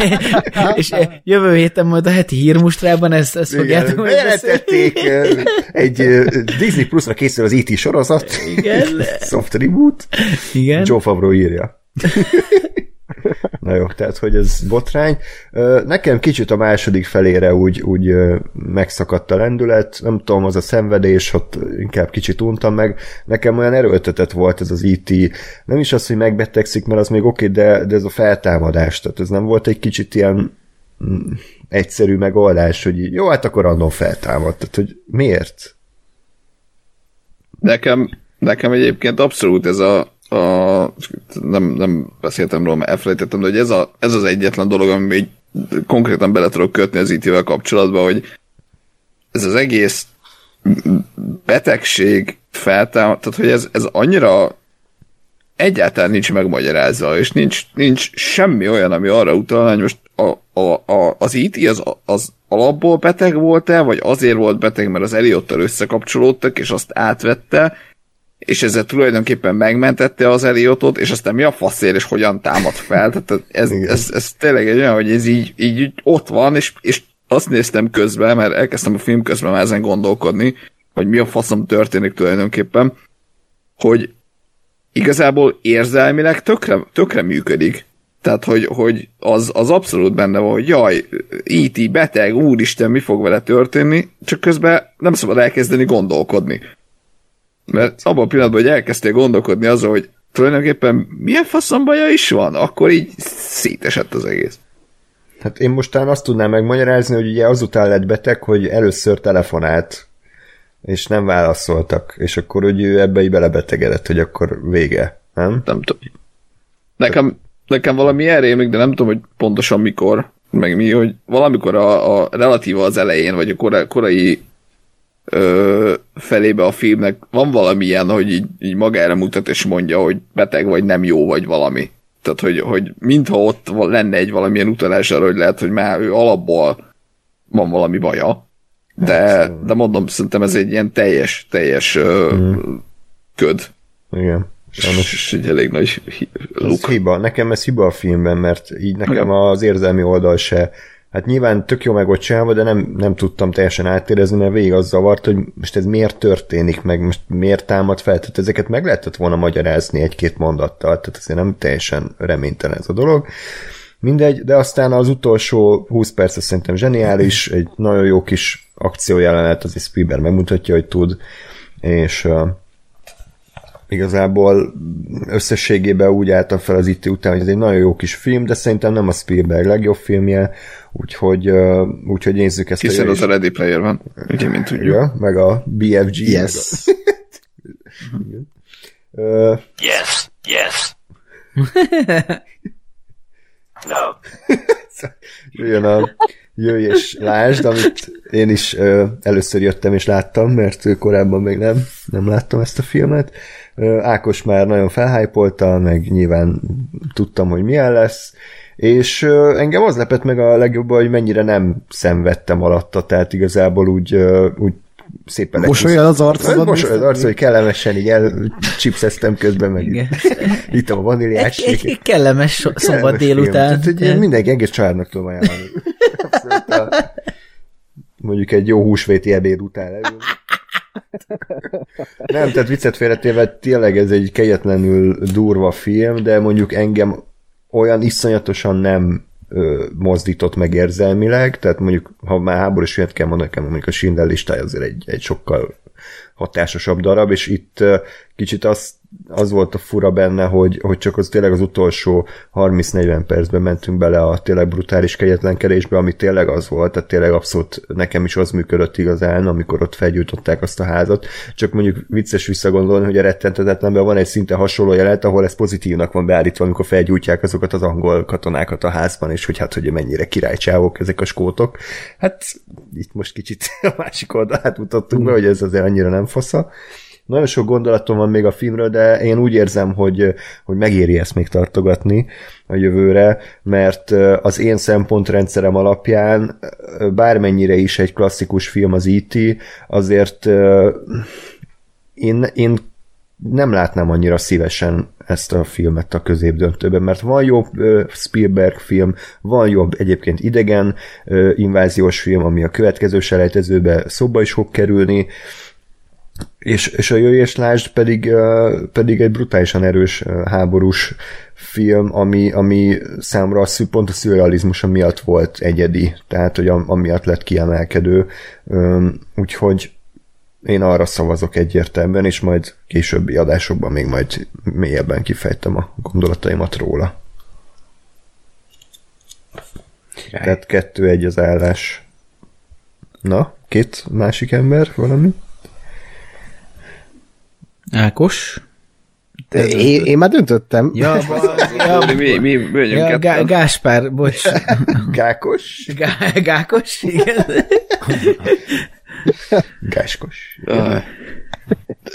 és jövő héten majd a heti hírmustrában ezt, ezt fogjátok. Bejelentették, ö, egy Disney Plus-ra készül az IT sorozat, Igen. soft reboot, Igen. Joe Favreau írja. Na jó, tehát, hogy ez botrány. Nekem kicsit a második felére úgy, úgy megszakadt a lendület, nem tudom, az a szenvedés, ott inkább kicsit untam meg. Nekem olyan erőltetett volt ez az IT. Nem is az, hogy megbetegszik, mert az még oké, de, de ez a feltámadás, tehát ez nem volt egy kicsit ilyen mm, egyszerű megoldás, hogy jó, hát akkor annól feltámad. Tehát, hogy miért? Nekem, nekem egyébként abszolút ez a, a nem, nem beszéltem róla, mert elfelejtettem, de hogy ez, a, ez az egyetlen dolog, ami még konkrétan bele tudok kötni az IT-vel kapcsolatban, hogy ez az egész betegség feltámad, tehát hogy ez, ez annyira egyáltalán nincs megmagyarázva, és nincs, nincs semmi olyan, ami arra utalna, hogy most a, a, a, az IT az, az alapból beteg volt-e, vagy azért volt beteg, mert az Eliottal összekapcsolódtak, és azt átvette, és ezzel tulajdonképpen megmentette az Eliotot, és aztán mi a faszér, és hogyan támad fel. Tehát ez, ez, ez, tényleg egy olyan, hogy ez így, így ott van, és, és azt néztem közben, mert elkezdtem a film közben már ezen gondolkodni, hogy mi a faszom történik tulajdonképpen, hogy igazából érzelmileg tökre, tökre működik. Tehát, hogy, hogy az, az abszolút benne van, hogy jaj, IT beteg, úristen, mi fog vele történni, csak közben nem szabad elkezdeni gondolkodni. Mert abban a pillanatban, hogy elkezdtél gondolkodni azon, hogy tulajdonképpen milyen faszom baja is van, akkor így szétesett az egész. Hát én mostán azt tudnám megmagyarázni, hogy ugye azután lett beteg, hogy először telefonált, és nem válaszoltak, és akkor hogy ő ebbe így belebetegedett, hogy akkor vége, nem? Nem tudom. Nekem, nekem valami erre még, de nem tudom, hogy pontosan mikor, meg mi, hogy valamikor a, a relatíva az elején, vagy a korai ö, felébe a filmnek van valami ilyen, hogy így, így magára mutat és mondja, hogy beteg vagy nem jó vagy valami. Tehát, hogy, hogy mintha ott lenne egy valamilyen utalás arra, hogy lehet, hogy már ő alapból van valami baja. De, de mondom, szerintem ez egy ilyen teljes, teljes mm. köd. Igen. Sajnos. És egy elég nagy luk. Ez hiba. Nekem ez hiba a filmben, mert így nekem az érzelmi oldal se Hát nyilván tök jó meg ott csinálva, de nem, nem tudtam teljesen áttérezni, mert végig az zavart, hogy most ez miért történik, meg most miért támad fel. Tehát ezeket meg lehetett volna magyarázni egy-két mondattal, tehát azért nem teljesen reménytelen ez a dolog. Mindegy, de aztán az utolsó 20 perc szerintem zseniális, egy nagyon jó kis akciójelenet, az is Spielberg megmutatja, hogy tud, és igazából összességében úgy álltam fel az itt után, hogy ez egy nagyon jó kis film, de szerintem nem a Spielberg legjobb filmje, úgyhogy, uh, úgyhogy nézzük ezt. Hiszen az a Ready Player van, ugye, mint tudjuk. Ja, meg a BFG. Yes. Uh, Yes, yes. no. Jön a jöjj és lásd, amit én is uh, először jöttem és láttam, mert korábban még nem, nem láttam ezt a filmet. Ákos már nagyon felhájpolta, meg nyilván tudtam, hogy milyen lesz, és engem az lepett meg a legjobb, hogy mennyire nem szenvedtem alatta, tehát igazából úgy, úgy szépen Mosolyod az arcodon? Mosolyod az arcod, hogy kellemesen így elcsipszeztem közben, meg ittam a vaníliás. Egy, egy, egy kellemes szombat délután. Tehát, hogy mindenki egész családnak tudom ajánlani. mondjuk egy jó húsvéti ebéd után leül. Nem, tehát viccet félretéve tényleg ez egy kegyetlenül durva film, de mondjuk engem olyan iszonyatosan nem ö, mozdított meg érzelmileg, tehát mondjuk, ha már háborús filmet kell mondani, mondjuk a Schindler listája azért egy, egy sokkal hatásosabb darab, és itt kicsit az, az volt a fura benne, hogy, hogy csak az tényleg az utolsó 30-40 percben mentünk bele a tényleg brutális kegyetlenkedésbe, ami tényleg az volt, tehát tényleg abszolút nekem is az működött igazán, amikor ott felgyújtották azt a házat. Csak mondjuk vicces visszagondolni, hogy a rettentetetlenben van egy szinte hasonló jelet, ahol ez pozitívnak van beállítva, amikor felgyújtják azokat az angol katonákat a házban, és hogy hát, hogy mennyire királycsávok ezek a skótok. Hát itt most kicsit a másik oldalát mutattunk be, hogy ez azért annyira nem fasza. Nagyon sok gondolatom van még a filmről, de én úgy érzem, hogy, hogy megéri ezt még tartogatni a jövőre, mert az én szempontrendszerem alapján bármennyire is egy klasszikus film az E.T., azért én, én nem látnám annyira szívesen ezt a filmet a középdöntőben, mert van jobb Spielberg film, van jobb egyébként idegen inváziós film, ami a következő selejtezőbe szóba is fog kerülni, és, és a Jöjj és Lásd pedig, pedig egy brutálisan erős háborús film, ami, ami számra a, pont a szürrealizmus miatt volt egyedi, tehát hogy amiatt lett kiemelkedő. Úgyhogy én arra szavazok egyértelműen, és majd későbbi adásokban még majd mélyebben kifejtem a gondolataimat róla. Király. Tehát kettő-egy az állás. Na, két másik ember, valami? Ákos? Én, én már döntöttem. Ja, Ja, mi, mi bőnyünk ja, ja, Gá- Gáspár, bocs. Gákos? Gá- Gákos? Igen. Gáskos.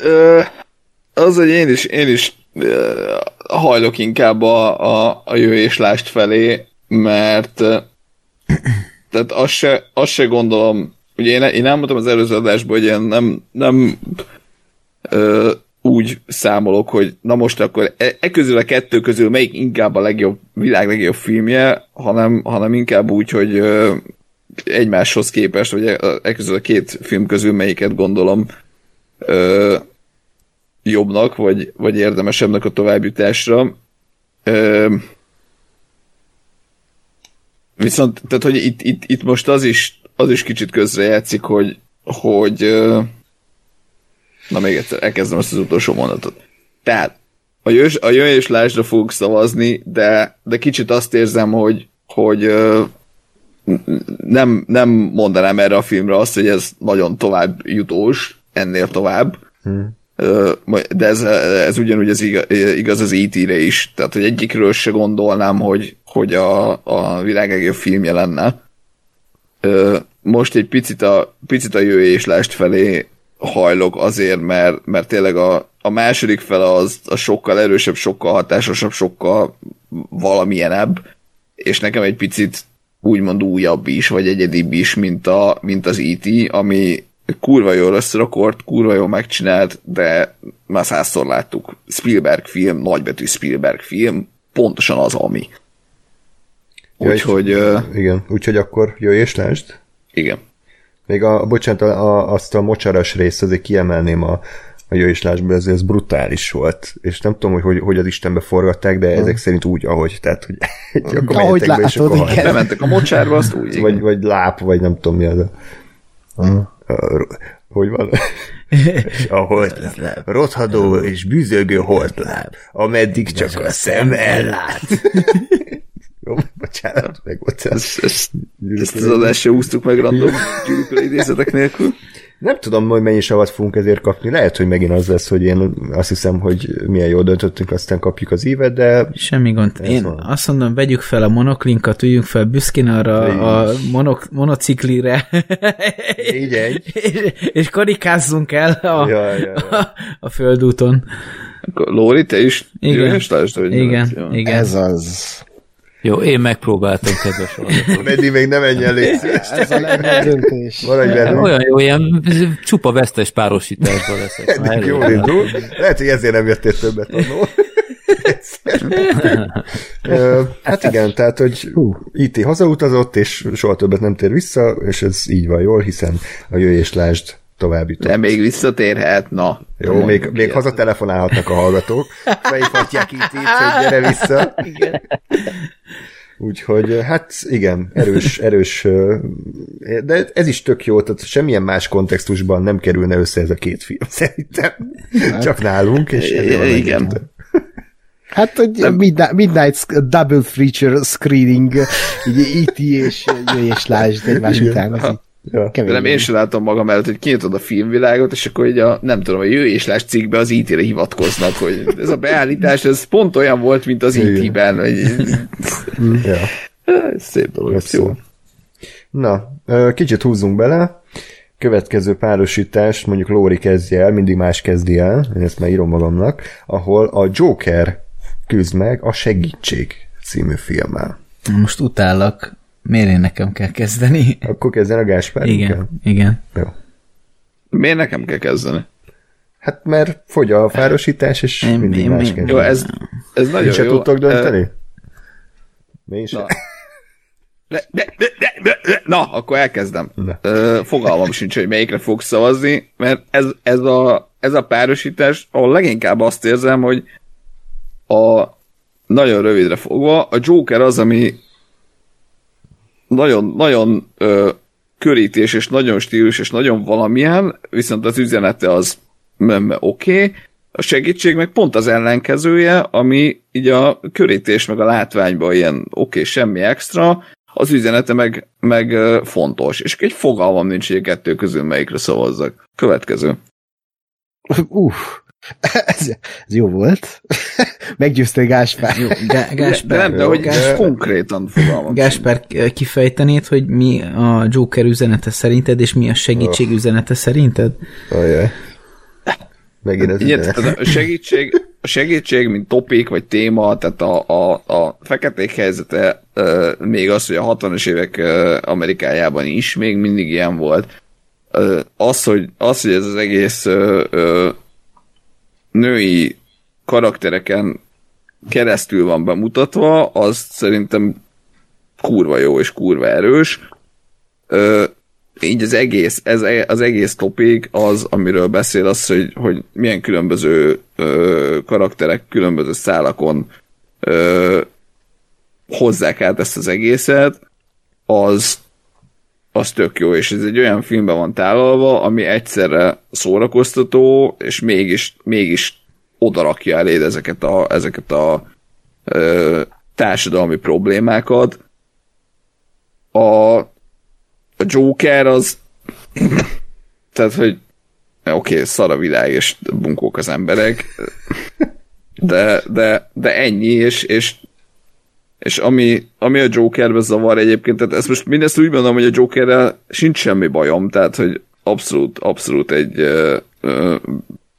Ö, az, hogy én is, én is ö, hajlok inkább a, a, a jövéslást felé, mert tehát azt se, azt se gondolom, ugye én, én elmondtam az előző adásban, hogy én nem, nem úgy számolok, hogy na most akkor e, e közül a kettő közül melyik inkább a legjobb, világ legjobb filmje, hanem, hanem inkább úgy, hogy ö, egymáshoz képest, vagy e, e közül a két film közül melyiket gondolom ö, jobbnak, vagy, vagy érdemesebbnek a továbbjutásra. Ö, viszont, tehát, hogy itt, itt, itt most az is, az is kicsit közrejátszik, hogy, hogy ö, na még egyszer, elkezdem ezt az utolsó mondatot. Tehát, a, jös, a jöjj és lásdra fogok szavazni, de, de kicsit azt érzem, hogy, hogy ö, nem, nem mondanám erre a filmre azt, hogy ez nagyon tovább jutós, ennél tovább. Hmm. De ez, ez ugyanúgy az igaz, igaz az E.T.-re is. Tehát, hogy egyikről se gondolnám, hogy, hogy a, a világ legjobb filmje lenne. Most egy picit a, picit a jöjjéslást felé hajlok azért, mert, mert tényleg a, a második fele az, az sokkal erősebb, sokkal hatásosabb, sokkal valamilyenebb, és nekem egy picit úgymond újabb is, vagy egyedibb is, mint, a, mint az E.T., ami kurva jól összerakort, kurva jól megcsinált, de már százszor láttuk. Spielberg film, nagybetű Spielberg film, pontosan az, ami. Ja, Úgyhogy... Uh, Igen, úgyhogy akkor jöjj és lásd. igen. Még a, bocsánat, a, a, azt a mocsaras részt azért kiemelném a, a jöjj és lásdból, ez, ez brutális volt. És nem tudom, hogy, hogy hogy az Istenbe forgatták, de ezek szerint úgy, ahogy. Tehát, hogy akkor Ahogy menjetek be, és látod, akkor igen. Bementek a mocsárba, azt úgy. vagy, igen. vagy láp, vagy nem tudom mi az a... a hogy van? És a holtláb. Rothadó és bűzölgő holtláb, ameddig csak a szem ellát. Bocsánat, meg volt ez. Ezt, ezt, ezt az adást se úsztuk meg random gyűrűkölő idézetek nélkül. Nem tudom, hogy mennyi savat fogunk ezért kapni. Lehet, hogy megint az lesz, hogy én azt hiszem, hogy milyen jól döntöttünk, aztán kapjuk az évet, de Semmi gond. Én van. azt mondom, vegyük fel a monoklinkat, üljünk fel büszkén arra a monok, monociklire, így egy. és, és karikázzunk el a, Ja, ja, ja. a, a földúton. Akkor Lóri, te is Igen. lásd, hogy igen. Ez az. Jó, én megpróbáltam, kedves hallgatók. Meddig még nem légy szíves. Ez a legjobb döntés. Maradj benne. Olyan jó, ilyen csupa vesztes párosításban leszek. Eddig jól elég. indul. Lehet, hogy ezért nem jöttél többet annól. Hát igen, tehát, hogy IT hazautazott, és soha többet nem tér vissza, és ez így van jól, hiszen a jöjj és lásd tovább jutott. De még visszatérhet, na. Jó, Nem még, még hazatelefonálhatnak a hallgatók, felhívhatják itt, itt hogy gyere vissza. Úgyhogy hát igen, erős, erős, de ez is tök jó, tehát semmilyen más kontextusban nem kerülne össze ez a két film, szerintem. Csak nálunk, és ezért Igen. Hát, hogy midnight, double feature screening, így E.T. és jöjj és lásd egymás után. Az így Ja. De nem, én sem látom magam előtt, hogy kinyitod a filmvilágot, és akkor így a, nem tudom, a jöjj és lásd cikkbe az IT-re hivatkoznak, hogy ez a beállítás, ez pont olyan volt, mint az. IT-ben, hogy Ja. szép dolog, Ez jó. Na, kicsit húzzunk bele. Következő párosítás, mondjuk Lóri kezdje el, mindig más kezdi el, én ezt már írom magamnak, ahol a Joker küzd meg a Segítség című filmmel. Most utállak. Miért én nekem kell kezdeni? Akkor kezdjen a Gáspár? Igen, igen. Jó. Miért nekem kell kezdeni? Hát mert fogy a párosítás, és Én- mindig én- más én-. Jó, ez, ez nagyon Én se jó. tudtok dönteni? Mi is? Na. Akkor elkezdem. Ö, fogalmam sincs, hogy melyikre fog szavazni, mert ez, ez, a, ez a párosítás, ahol leginkább azt érzem, hogy a nagyon rövidre fogva, a Joker az, ami nagyon, nagyon ö, körítés, és nagyon stílus, és nagyon valamilyen, viszont az üzenete az oké, okay. a segítség meg pont az ellenkezője, ami így a körítés meg a látványban ilyen oké, okay, semmi extra, az üzenete meg, meg fontos. És egy fogalmam nincs, hogy a kettő közül melyikre szavazzak. Következő. Uff, ez, ez jó volt. Meggyőztél Gáspár. Jó, Gá- De Gásper, nem, de hogy Gás- konkrétan fogalmam. Gásper, kifejtenéd, hogy mi a Joker üzenete szerinted, és mi a segítség üzenete szerinted? Ajaj. Megint ez Igen, üzenet. tehát a segítség, a segítség, mint topik, vagy téma, tehát a, a, a feketék helyzete, ö, még az, hogy a 60-as évek ö, Amerikájában is még mindig ilyen volt. Ö, az, hogy, az, hogy ez az egész női karaktereken keresztül van bemutatva, az szerintem kurva jó és kurva erős. Ö, így az egész, ez, az egész topik az, amiről beszél, az, hogy, hogy milyen különböző ö, karakterek különböző szálakon ö, hozzák át ezt az egészet, az, az tök jó, és ez egy olyan filmben van tálalva, ami egyszerre szórakoztató, és mégis, mégis odarakja eléd ezeket a, ezeket a ö, társadalmi problémákat. A, a Joker az tehát, hogy oké, okay, szar a világ, és bunkók az emberek, de, de, de ennyi, és, és, és ami, ami a Jokerbe zavar egyébként, tehát ezt most mindezt úgy mondom, hogy a Jokerrel sincs semmi bajom, tehát, hogy abszolút, abszolút egy ö, ö,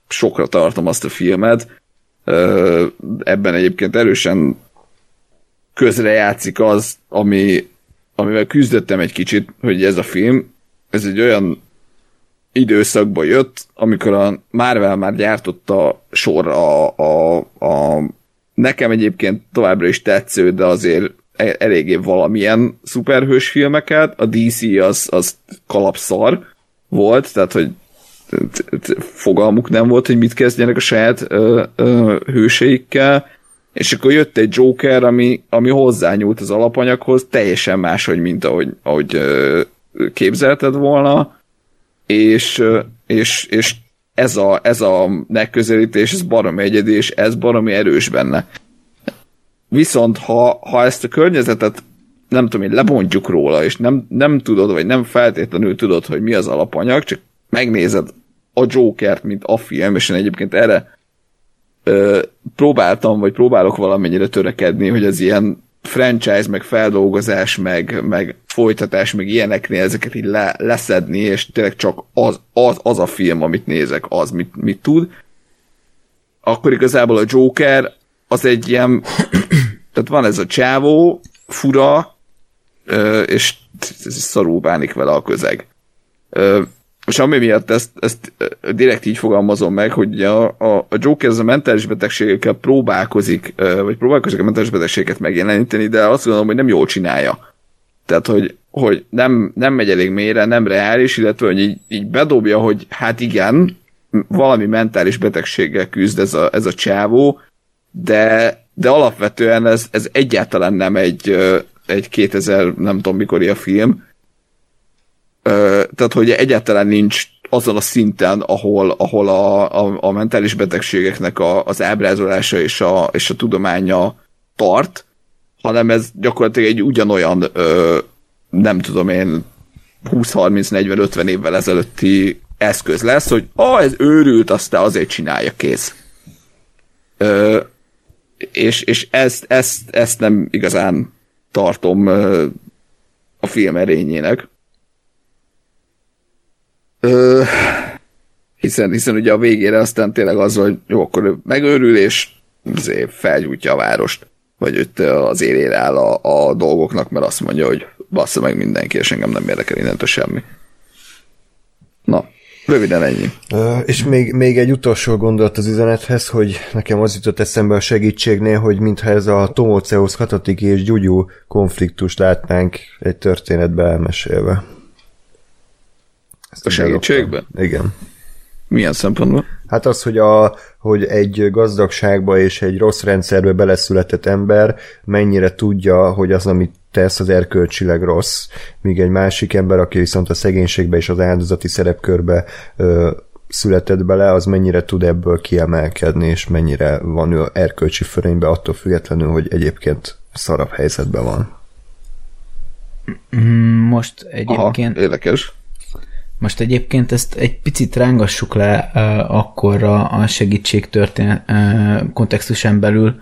sokra tartom azt a filmet, ö, ebben egyébként erősen közrejátszik az, ami, amivel küzdöttem egy kicsit, hogy ez a film, ez egy olyan időszakba jött, amikor a Marvel már gyártotta sorra a, a, a nekem egyébként továbbra is tetsző, de azért e- eléggé valamilyen szuperhős filmeket, a DC az, az kalapszar volt, tehát hogy fogalmuk nem volt, hogy mit kezdjenek a saját ö, ö, hőseikkel, és akkor jött egy Joker, ami, ami hozzányúlt az alapanyaghoz, teljesen máshogy, mint ahogy, ahogy ö, képzelted volna, és, és, és ez a, ez a megközelítés, ez baromi egyedi, és ez baromi erős benne. Viszont ha, ha ezt a környezetet nem tudom én, lebontjuk róla, és nem, nem tudod, vagy nem feltétlenül tudod, hogy mi az alapanyag, csak megnézed a Jokert, mint a film, és én egyébként erre ö, próbáltam, vagy próbálok valamennyire törekedni, hogy az ilyen franchise, meg feldolgozás, meg, meg folytatás, meg ilyeneknél ezeket így le, leszedni, és tényleg csak az, az, az a film, amit nézek, az mit, mit tud. Akkor igazából a Joker az egy ilyen, tehát van ez a csávó, fura, és szarul bánik vele a közeg. És ami miatt ezt, ezt direkt így fogalmazom meg, hogy a, a, a Joker ez a mentális betegségekkel próbálkozik, vagy próbálkozik a mentális betegségeket megjeleníteni, de azt gondolom, hogy nem jól csinálja. Tehát, hogy, hogy nem, nem megy elég mélyre, nem reális, illetve, hogy így, így bedobja, hogy hát igen, valami mentális betegséggel küzd ez a, ez a csávó, de, de alapvetően ez, ez egyáltalán nem egy, egy 2000, nem tudom mikori a film, tehát, hogy egyáltalán nincs azon a szinten, ahol, ahol a, a, a mentális betegségeknek a, az ábrázolása és a, és a tudománya tart, hanem ez gyakorlatilag egy ugyanolyan, ö, nem tudom én, 20-30-40-50 évvel ezelőtti eszköz lesz, hogy ah, ez őrült, aztán azért csinálja, kész. Ö, és és ezt, ezt, ezt nem igazán tartom ö, a film erényének. Ö, hiszen, hiszen ugye a végére aztán tényleg az, hogy jó, akkor ő megőrül, és azért felgyújtja a várost, vagy őt az élére áll a, a dolgoknak, mert azt mondja, hogy bassza meg mindenki, és engem nem érdekel innentől semmi. Na, röviden ennyi. És még, még egy utolsó gondolat az üzenethez, hogy nekem az jutott eszembe a segítségnél, hogy mintha ez a Tomoceusz Katatiki és Gyugyu konfliktust látnánk egy történetbe elmesélve. Ezt A segítségben? Igen. Milyen szempontból? Hát az, hogy, a, hogy egy gazdagságba és egy rossz rendszerbe beleszületett ember mennyire tudja, hogy az, amit tesz, az erkölcsileg rossz, míg egy másik ember, aki viszont a szegénységbe és az áldozati szerepkörbe ö, született bele, az mennyire tud ebből kiemelkedni, és mennyire van ő erkölcsi fölénybe, attól függetlenül, hogy egyébként szarabb helyzetben van. Mm, Most Aha, egyébként érdekes. Most egyébként ezt egy picit rángassuk le uh, akkor a, a segítségtörténet uh, kontextusán belül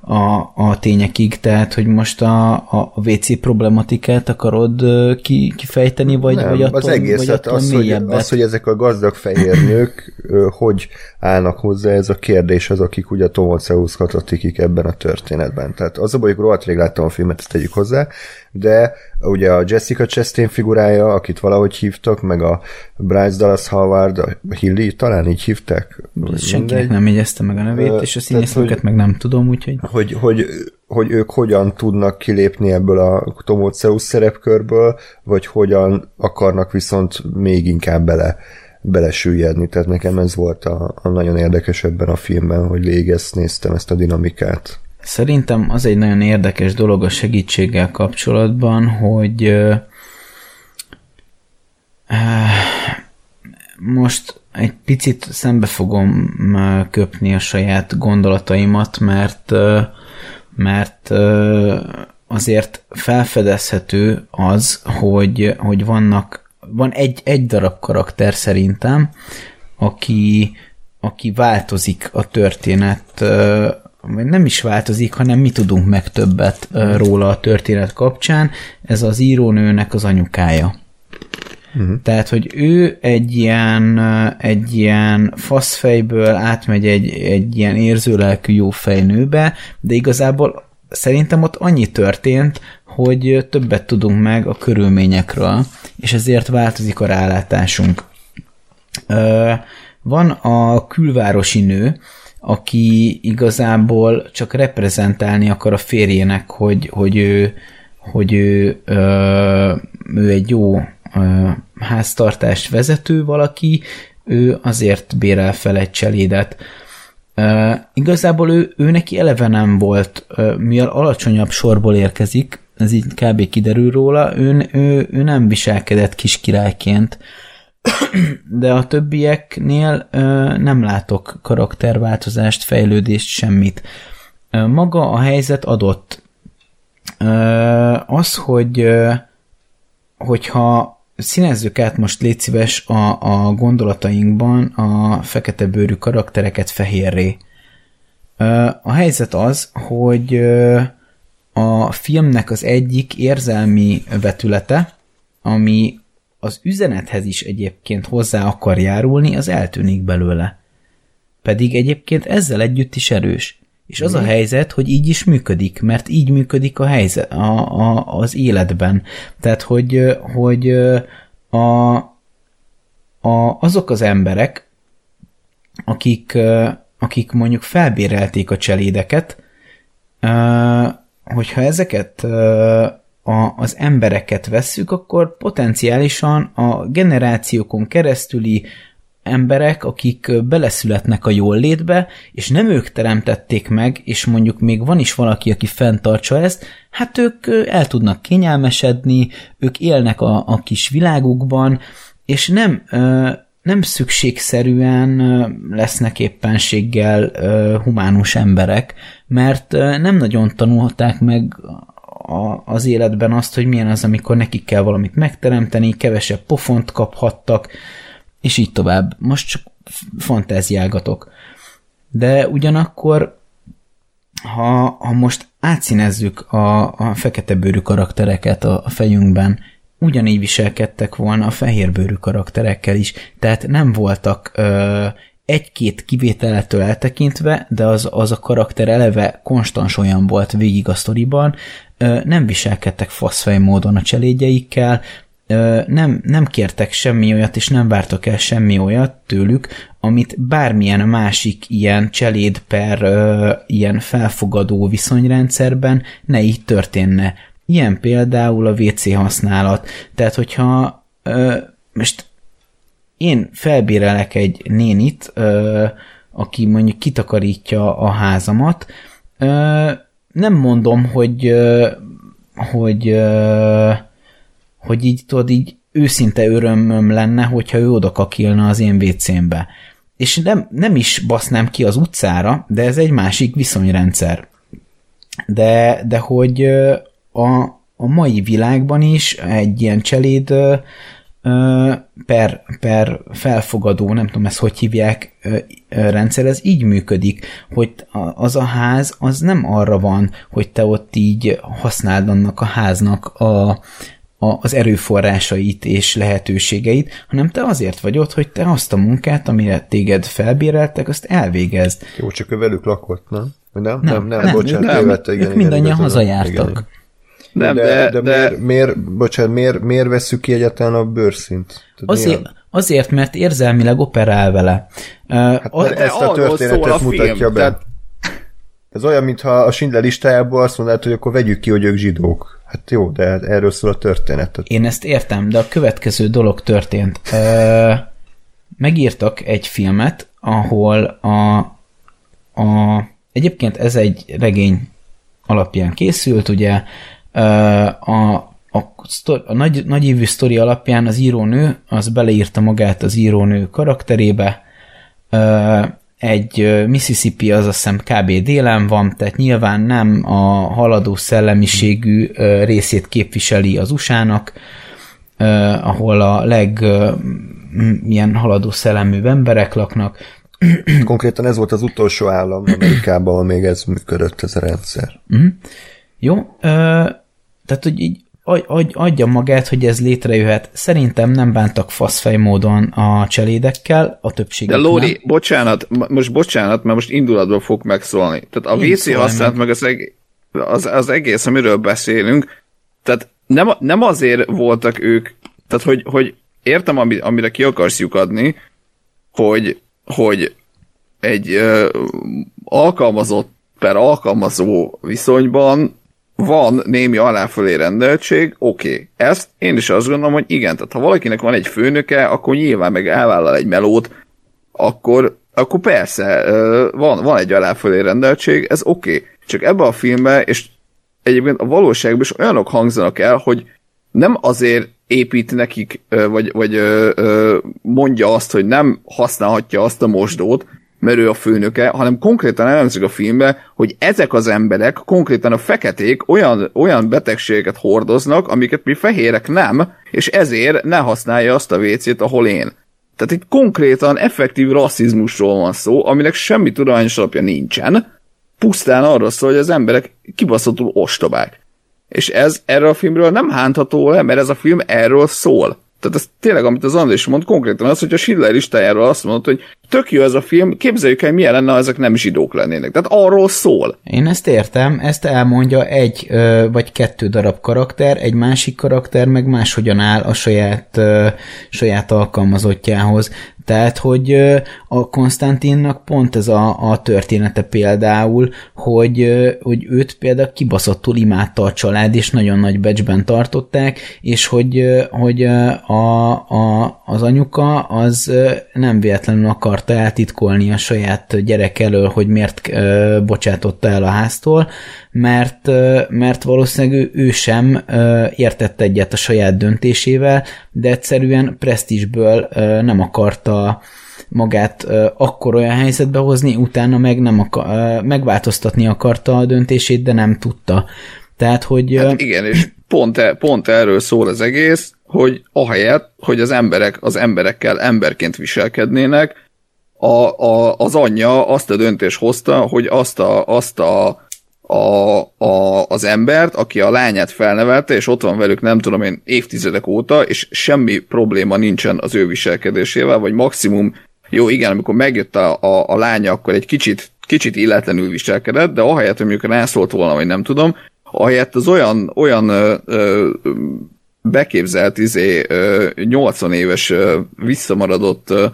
a, a tényekig, tehát hogy most a, a WC problematikát akarod uh, ki, kifejteni, vagy, Nem, vagy attól, az egészet, vagy attól az, hogy, az, hogy ezek a gazdag fehér nők ö, hogy állnak hozzá, ez a kérdés az, akik ugye Tomoceusz katatikik ebben a történetben. Tehát az a baj, hogy rohadt rég láttam a filmet, ezt tegyük hozzá, de ugye a Jessica Chastain figurája, akit valahogy hívtak, meg a Bryce Dallas Howard, a Hilly, talán így hívták? Senkinek Mindegy. nem jegyezte meg a nevét, Ö, és a hogy- meg nem tudom, úgyhogy hogy, hogy, hogy ők hogyan tudnak kilépni ebből a Tomoceusz szerepkörből, vagy hogyan akarnak viszont még inkább bele, belesüllyedni. Tehát nekem ez volt a, a nagyon érdekes ebben a filmben, hogy végig ezt néztem, ezt a dinamikát. Szerintem az egy nagyon érdekes dolog a segítséggel kapcsolatban, hogy ö, most egy picit szembe fogom köpni a saját gondolataimat, mert mert azért felfedezhető az, hogy, hogy vannak, van egy, egy darab karakter szerintem, aki, aki változik a történet, nem is változik, hanem mi tudunk meg többet róla a történet kapcsán. Ez az írónőnek az anyukája. Uh-huh. Tehát, hogy ő egy ilyen, egy ilyen faszfejből átmegy egy, egy ilyen érzőlelkű jó fejnőbe, de igazából szerintem ott annyi történt, hogy többet tudunk meg a körülményekről, és ezért változik a rálátásunk. Van a külvárosi nő, aki igazából csak reprezentálni akar a férjének, hogy, hogy ő, hogy ő, ö, ő egy jó ö, háztartást vezető valaki, ő azért bérel fel egy cselédet. Uh, igazából ő, ő neki eleve nem volt, uh, mivel alacsonyabb sorból érkezik, ez így kb. kiderül róla, ő, ő, ő nem viselkedett kis királyként, de a többieknél nem látok karakterváltozást, fejlődést, semmit. Maga a helyzet adott. Az, hogy hogyha színezzük át most légy szíves a, a gondolatainkban a fekete bőrű karaktereket fehérré. A helyzet az, hogy a filmnek az egyik érzelmi vetülete, ami az üzenethez is egyébként hozzá akar járulni, az eltűnik belőle. Pedig egyébként ezzel együtt is erős. És az a helyzet, hogy így is működik, mert így működik a helyzet a, a, az életben. Tehát, hogy, hogy a, a, azok az emberek, akik, akik mondjuk felbérelték a cselédeket, hogyha ezeket a, az embereket vesszük, akkor potenciálisan a generációkon keresztüli emberek, akik beleszületnek a jól és nem ők teremtették meg, és mondjuk még van is valaki, aki fenntartsa ezt, hát ők el tudnak kényelmesedni, ők élnek a, a kis világukban, és nem, nem szükségszerűen lesznek éppenséggel humánus emberek, mert nem nagyon tanulták meg a, az életben azt, hogy milyen az, amikor nekik kell valamit megteremteni, kevesebb pofont kaphattak, és így tovább. Most csak fantáziálgatok. De ugyanakkor, ha, ha most átszínezzük a, a fekete bőrű karaktereket a, a fejünkben, ugyanígy viselkedtek volna a fehérbőrű karakterekkel is. Tehát nem voltak ö, egy-két kivételettől eltekintve, de az, az a karakter eleve konstans olyan volt végig a sztoriban, nem viselkedtek faszfej módon a cselédjeikkel, nem, nem kértek semmi olyat, és nem vártak el semmi olyat tőlük, amit bármilyen másik ilyen cseléd per ilyen felfogadó viszonyrendszerben ne így történne. Ilyen például a WC használat. Tehát, hogyha most én felbérelek egy nénit, aki mondjuk kitakarítja a házamat, nem mondom, hogy hogy hogy így tudod, így őszinte örömöm lenne, hogyha ő oda kakilna az én WC-mbe. És nem, nem is basznám ki az utcára, de ez egy másik viszonyrendszer. De, de hogy a, a mai világban is egy ilyen cseléd per, per felfogadó, nem tudom ezt hogy hívják, rendszer, ez így működik, hogy az a ház, az nem arra van, hogy te ott így használd annak a háznak a, a, az erőforrásait és lehetőségeit, hanem te azért vagy ott, hogy te azt a munkát, amire téged felbéreltek, azt elvégezd. Jó, csak ő velük lakott, nem? Nem, nem, Nem, nem, nem, bocsánat, nem. tévedte, igen, Ők igen, mindannyian igazad van. hazajártak. Igen. Nem, de, de, de, de, miért, miért, bocsánat, miért, miért veszük ki egyáltalán a bőrszint? Tehát Azért, milyen- azért, mert érzelmileg operál vele. Hát, a, ezt a történetet a film, mutatja be. tehát- Ez olyan, mintha a Schindler listájából azt mondanád, hogy akkor vegyük ki, hogy ők zsidók. Hát jó, de erről szól a történet. Én ezt értem, de a következő dolog történt. Ö, megírtak egy filmet, ahol a, a egyébként ez egy regény alapján készült, ugye ö, a, a, sztor, a nagy, nagyívű sztori alapján az írónő, az beleírta magát az írónő karakterébe, egy Mississippi az azt hiszem kb. délen van, tehát nyilván nem a haladó szellemiségű részét képviseli az USA-nak, ahol a leg ilyen haladó szellemű emberek laknak. konkrétan ez volt az utolsó állam Amerikában, ahol még ez működött, ez a rendszer. Jó? Tehát, hogy így adj- adj- adja magát, hogy ez létrejöhet. Szerintem nem bántak faszfej módon a cselédekkel, a többség. de Lóri, bocsánat, m- most bocsánat, mert most indulatból fog megszólni. Tehát a Én WC meg. meg az, eg- az, az egész, amiről beszélünk, tehát nem, nem azért voltak ők, tehát hogy, hogy értem, ami, amire ki akarsz lyukadni, hogy, hogy egy ö, alkalmazott per alkalmazó viszonyban van némi aláfölé rendeltség, oké. Okay. Ezt én is azt gondolom, hogy igen, tehát ha valakinek van egy főnöke, akkor nyilván meg elvállal egy melót, akkor, akkor persze van, van egy aláfölé rendeltség, ez oké. Okay. Csak ebbe a filmbe, és egyébként a valóságban is olyanok hangzanak el, hogy nem azért épít nekik, vagy, vagy mondja azt, hogy nem használhatja azt a mosdót, mert ő a főnöke, hanem konkrétan elhangzik a filmbe, hogy ezek az emberek, konkrétan a feketék olyan, olyan betegségeket hordoznak, amiket mi fehérek nem, és ezért ne használja azt a WC-t, ahol én. Tehát itt konkrétan effektív rasszizmusról van szó, aminek semmi tudományos alapja nincsen, pusztán arról szól, hogy az emberek kibaszottul ostobák. És ez erről a filmről nem hántható le, mert ez a film erről szól. Tehát ez tényleg, amit az Andrés mond, konkrétan az, hogy a Schindler listájáról azt mondod, hogy tök jó ez a film, képzeljük el, milyen lenne, ha ezek nem zsidók lennének. Tehát arról szól. Én ezt értem, ezt elmondja egy ö, vagy kettő darab karakter, egy másik karakter meg máshogyan áll a saját, ö, saját alkalmazottjához. Tehát, hogy a Konstantinnak pont ez a, a története például, hogy, hogy őt például kibaszottul imádta a család, és nagyon nagy becsben tartották, és hogy, hogy a, a, az anyuka az nem véletlenül akarta eltitkolni a saját gyerek elől, hogy miért ö, bocsátotta el a háztól, mert, ö, mert valószínűleg ő, ő sem ö, értett egyet a saját döntésével, de egyszerűen presztízsből ö, nem akarta magát ö, akkor olyan helyzetbe hozni, utána meg nem akar, ö, megváltoztatni akarta a döntését, de nem tudta. Tehát, hogy... Hát igen, és pont, e, pont erről szól az egész, hogy ahelyett, hogy az emberek az emberekkel emberként viselkednének, a, a, az anyja azt a döntést hozta, hogy azt, a, azt a, a, a, az embert, aki a lányát felnevelte, és ott van velük nem tudom én évtizedek óta, és semmi probléma nincsen az ő viselkedésével, vagy maximum, jó igen, amikor megjött a, a, a lánya, akkor egy kicsit, kicsit illetlenül viselkedett, de ahelyett, hogy mondjuk rászólt volna, vagy nem tudom, ahelyett az olyan, olyan ö, ö, beképzelt izé, ö, 80 éves ö, visszamaradott ö,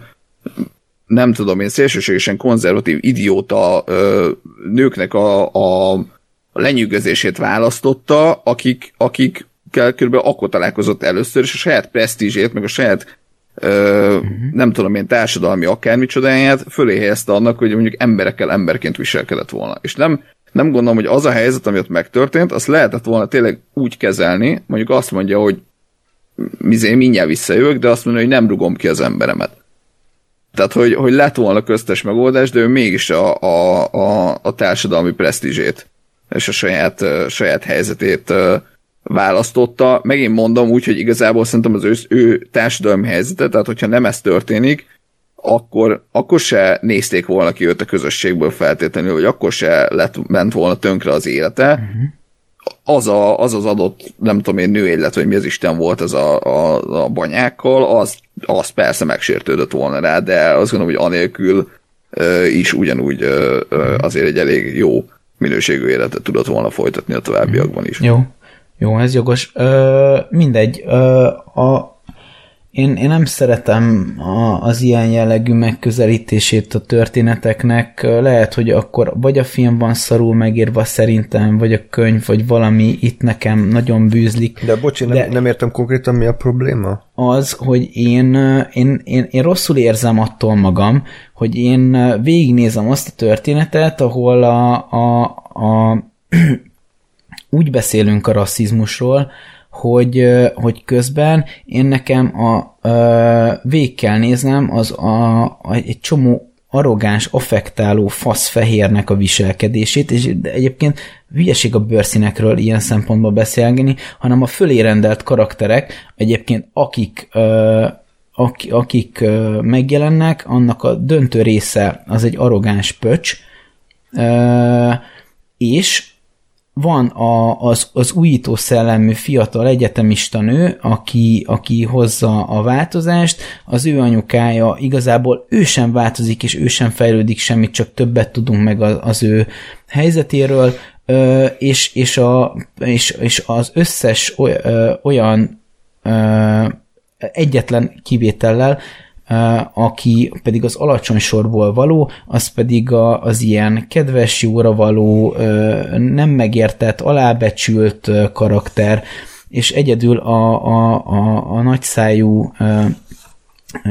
nem tudom én, szélsőségesen konzervatív idióta ö, nőknek a, a lenyűgözését választotta, akik, akik kb. akkor találkozott először, és a saját presztízsét, meg a saját ö, uh-huh. nem tudom én társadalmi akármicsodáját fölé helyezte annak, hogy mondjuk emberekkel emberként viselkedett volna. És nem, nem gondolom, hogy az a helyzet, ami ott megtörtént, azt lehetett volna tényleg úgy kezelni, mondjuk azt mondja, hogy mizé mindjárt visszajövök, de azt mondja, hogy nem rugom ki az emberemet. Tehát, hogy, hogy lett volna köztes megoldás, de ő mégis a, a, a, a társadalmi presztízsét és a saját, saját helyzetét választotta. Megint mondom úgy, hogy igazából szerintem az ő, ő társadalmi helyzete, tehát hogyha nem ez történik, akkor, akkor se nézték volna ki őt a közösségből feltétlenül, hogy akkor se lett, ment volna tönkre az élete. Uh-huh. Az, a, az az adott, nem tudom én, nőélet, hogy mi az Isten volt az a, a, a banyákkal, az, az persze megsértődött volna rá, de azt gondolom, hogy anélkül ö, is ugyanúgy ö, ö, azért egy elég jó minőségű életet tudott volna folytatni a továbbiakban is. Jó, jó, ez jogos. Ö, mindegy, ö, a, én, én nem szeretem a, az ilyen jellegű megközelítését a történeteknek. Lehet, hogy akkor vagy a film van szarul megírva szerintem, vagy a könyv, vagy valami itt nekem nagyon bűzlik. De bocsi, nem, De- nem értem konkrétan, mi a probléma? az, hogy én, én, én, én rosszul érzem attól magam, hogy én végignézem azt a történetet, ahol a, a, a úgy beszélünk a rasszizmusról, hogy, hogy közben én nekem a, a végig kell néznem az a, a, egy csomó arrogáns, affektáló faszfehérnek a viselkedését, és egyébként hülyeség a bőrszínekről ilyen szempontból beszélgeni, hanem a fölé rendelt karakterek, egyébként akik, akik, akik megjelennek, annak a döntő része az egy arrogáns pöcs, és van a, az, az újító szellemű fiatal egyetemista nő, aki, aki hozza a változást, az ő anyukája igazából ő sem változik, és ő sem fejlődik semmit, csak többet tudunk meg az, az ő helyzetéről, és, és, a, és, és az összes olyan ö, egyetlen kivétellel, aki pedig az alacsony sorból való, az pedig a, az ilyen kedves, jóra való, nem megértett, alábecsült karakter, és egyedül a, a, a, a nagyszájú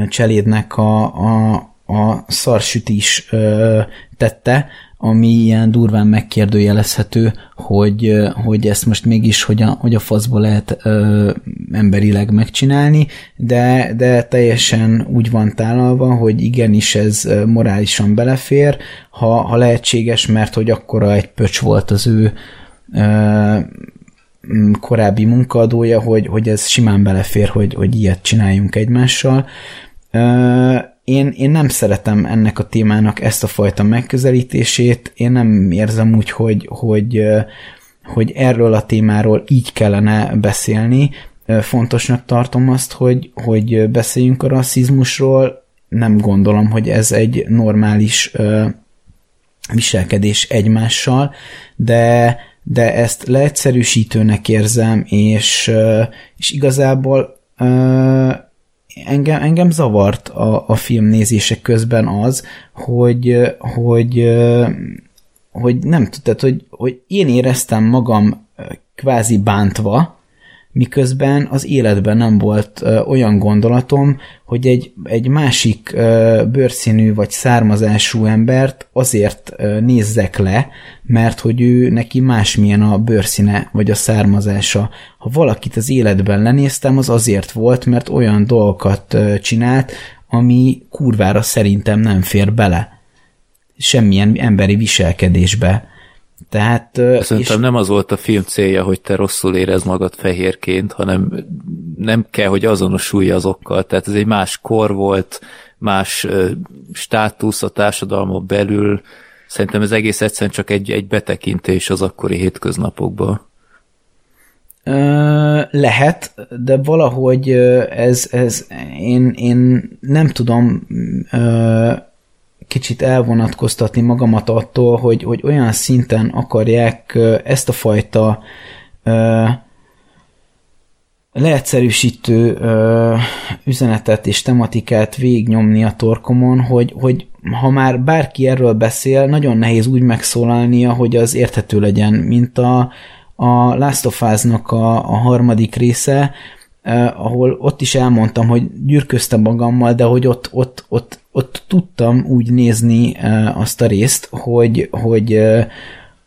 cselédnek a, a, a szarsütis ö, tette, ami ilyen durván megkérdőjelezhető, hogy, hogy ezt most mégis hogy a, hogy a faszból lehet ö, emberileg megcsinálni, de, de teljesen úgy van tálalva, hogy igenis ez morálisan belefér, ha, ha lehetséges, mert hogy akkora egy pöcs volt az ő ö, korábbi munkaadója, hogy, hogy ez simán belefér, hogy, hogy ilyet csináljunk egymással. Ö, Én, én nem szeretem ennek a témának ezt a fajta megközelítését, én nem érzem úgy, hogy, hogy, hogy erről a témáról így kellene beszélni. Fontosnak tartom azt, hogy, hogy beszéljünk a rasszizmusról, nem gondolom, hogy ez egy normális viselkedés egymással, de, de ezt leegyszerűsítőnek érzem, és, és igazából engem, engem zavart a, a film nézése közben az, hogy, hogy, hogy nem tudtad, hogy, hogy én éreztem magam kvázi bántva, miközben az életben nem volt ö, olyan gondolatom, hogy egy, egy másik ö, bőrszínű vagy származású embert azért ö, nézzek le, mert hogy ő neki másmilyen a bőrszíne vagy a származása. Ha valakit az életben lenéztem, az azért volt, mert olyan dolgokat ö, csinált, ami kurvára szerintem nem fér bele. Semmilyen emberi viselkedésbe. Tehát, Szerintem nem az volt a film célja, hogy te rosszul érez magad fehérként, hanem nem kell, hogy azonosulj azokkal. Tehát ez egy más kor volt, más státusz a társadalmon belül. Szerintem ez egész egyszerűen csak egy, egy betekintés az akkori hétköznapokba. Lehet, de valahogy ez, ez én, én nem tudom kicsit elvonatkoztatni magamat attól, hogy, hogy olyan szinten akarják ezt a fajta ö, leegyszerűsítő ö, üzenetet és tematikát végignyomni a torkomon, hogy, hogy ha már bárki erről beszél, nagyon nehéz úgy megszólalnia, hogy az érthető legyen, mint a, a Last of Us-nak a, a harmadik része, eh, ahol ott is elmondtam, hogy gyűrköztem magammal, de hogy ott, ott, ott, ott tudtam úgy nézni eh, azt a részt, hogy, hogy, eh,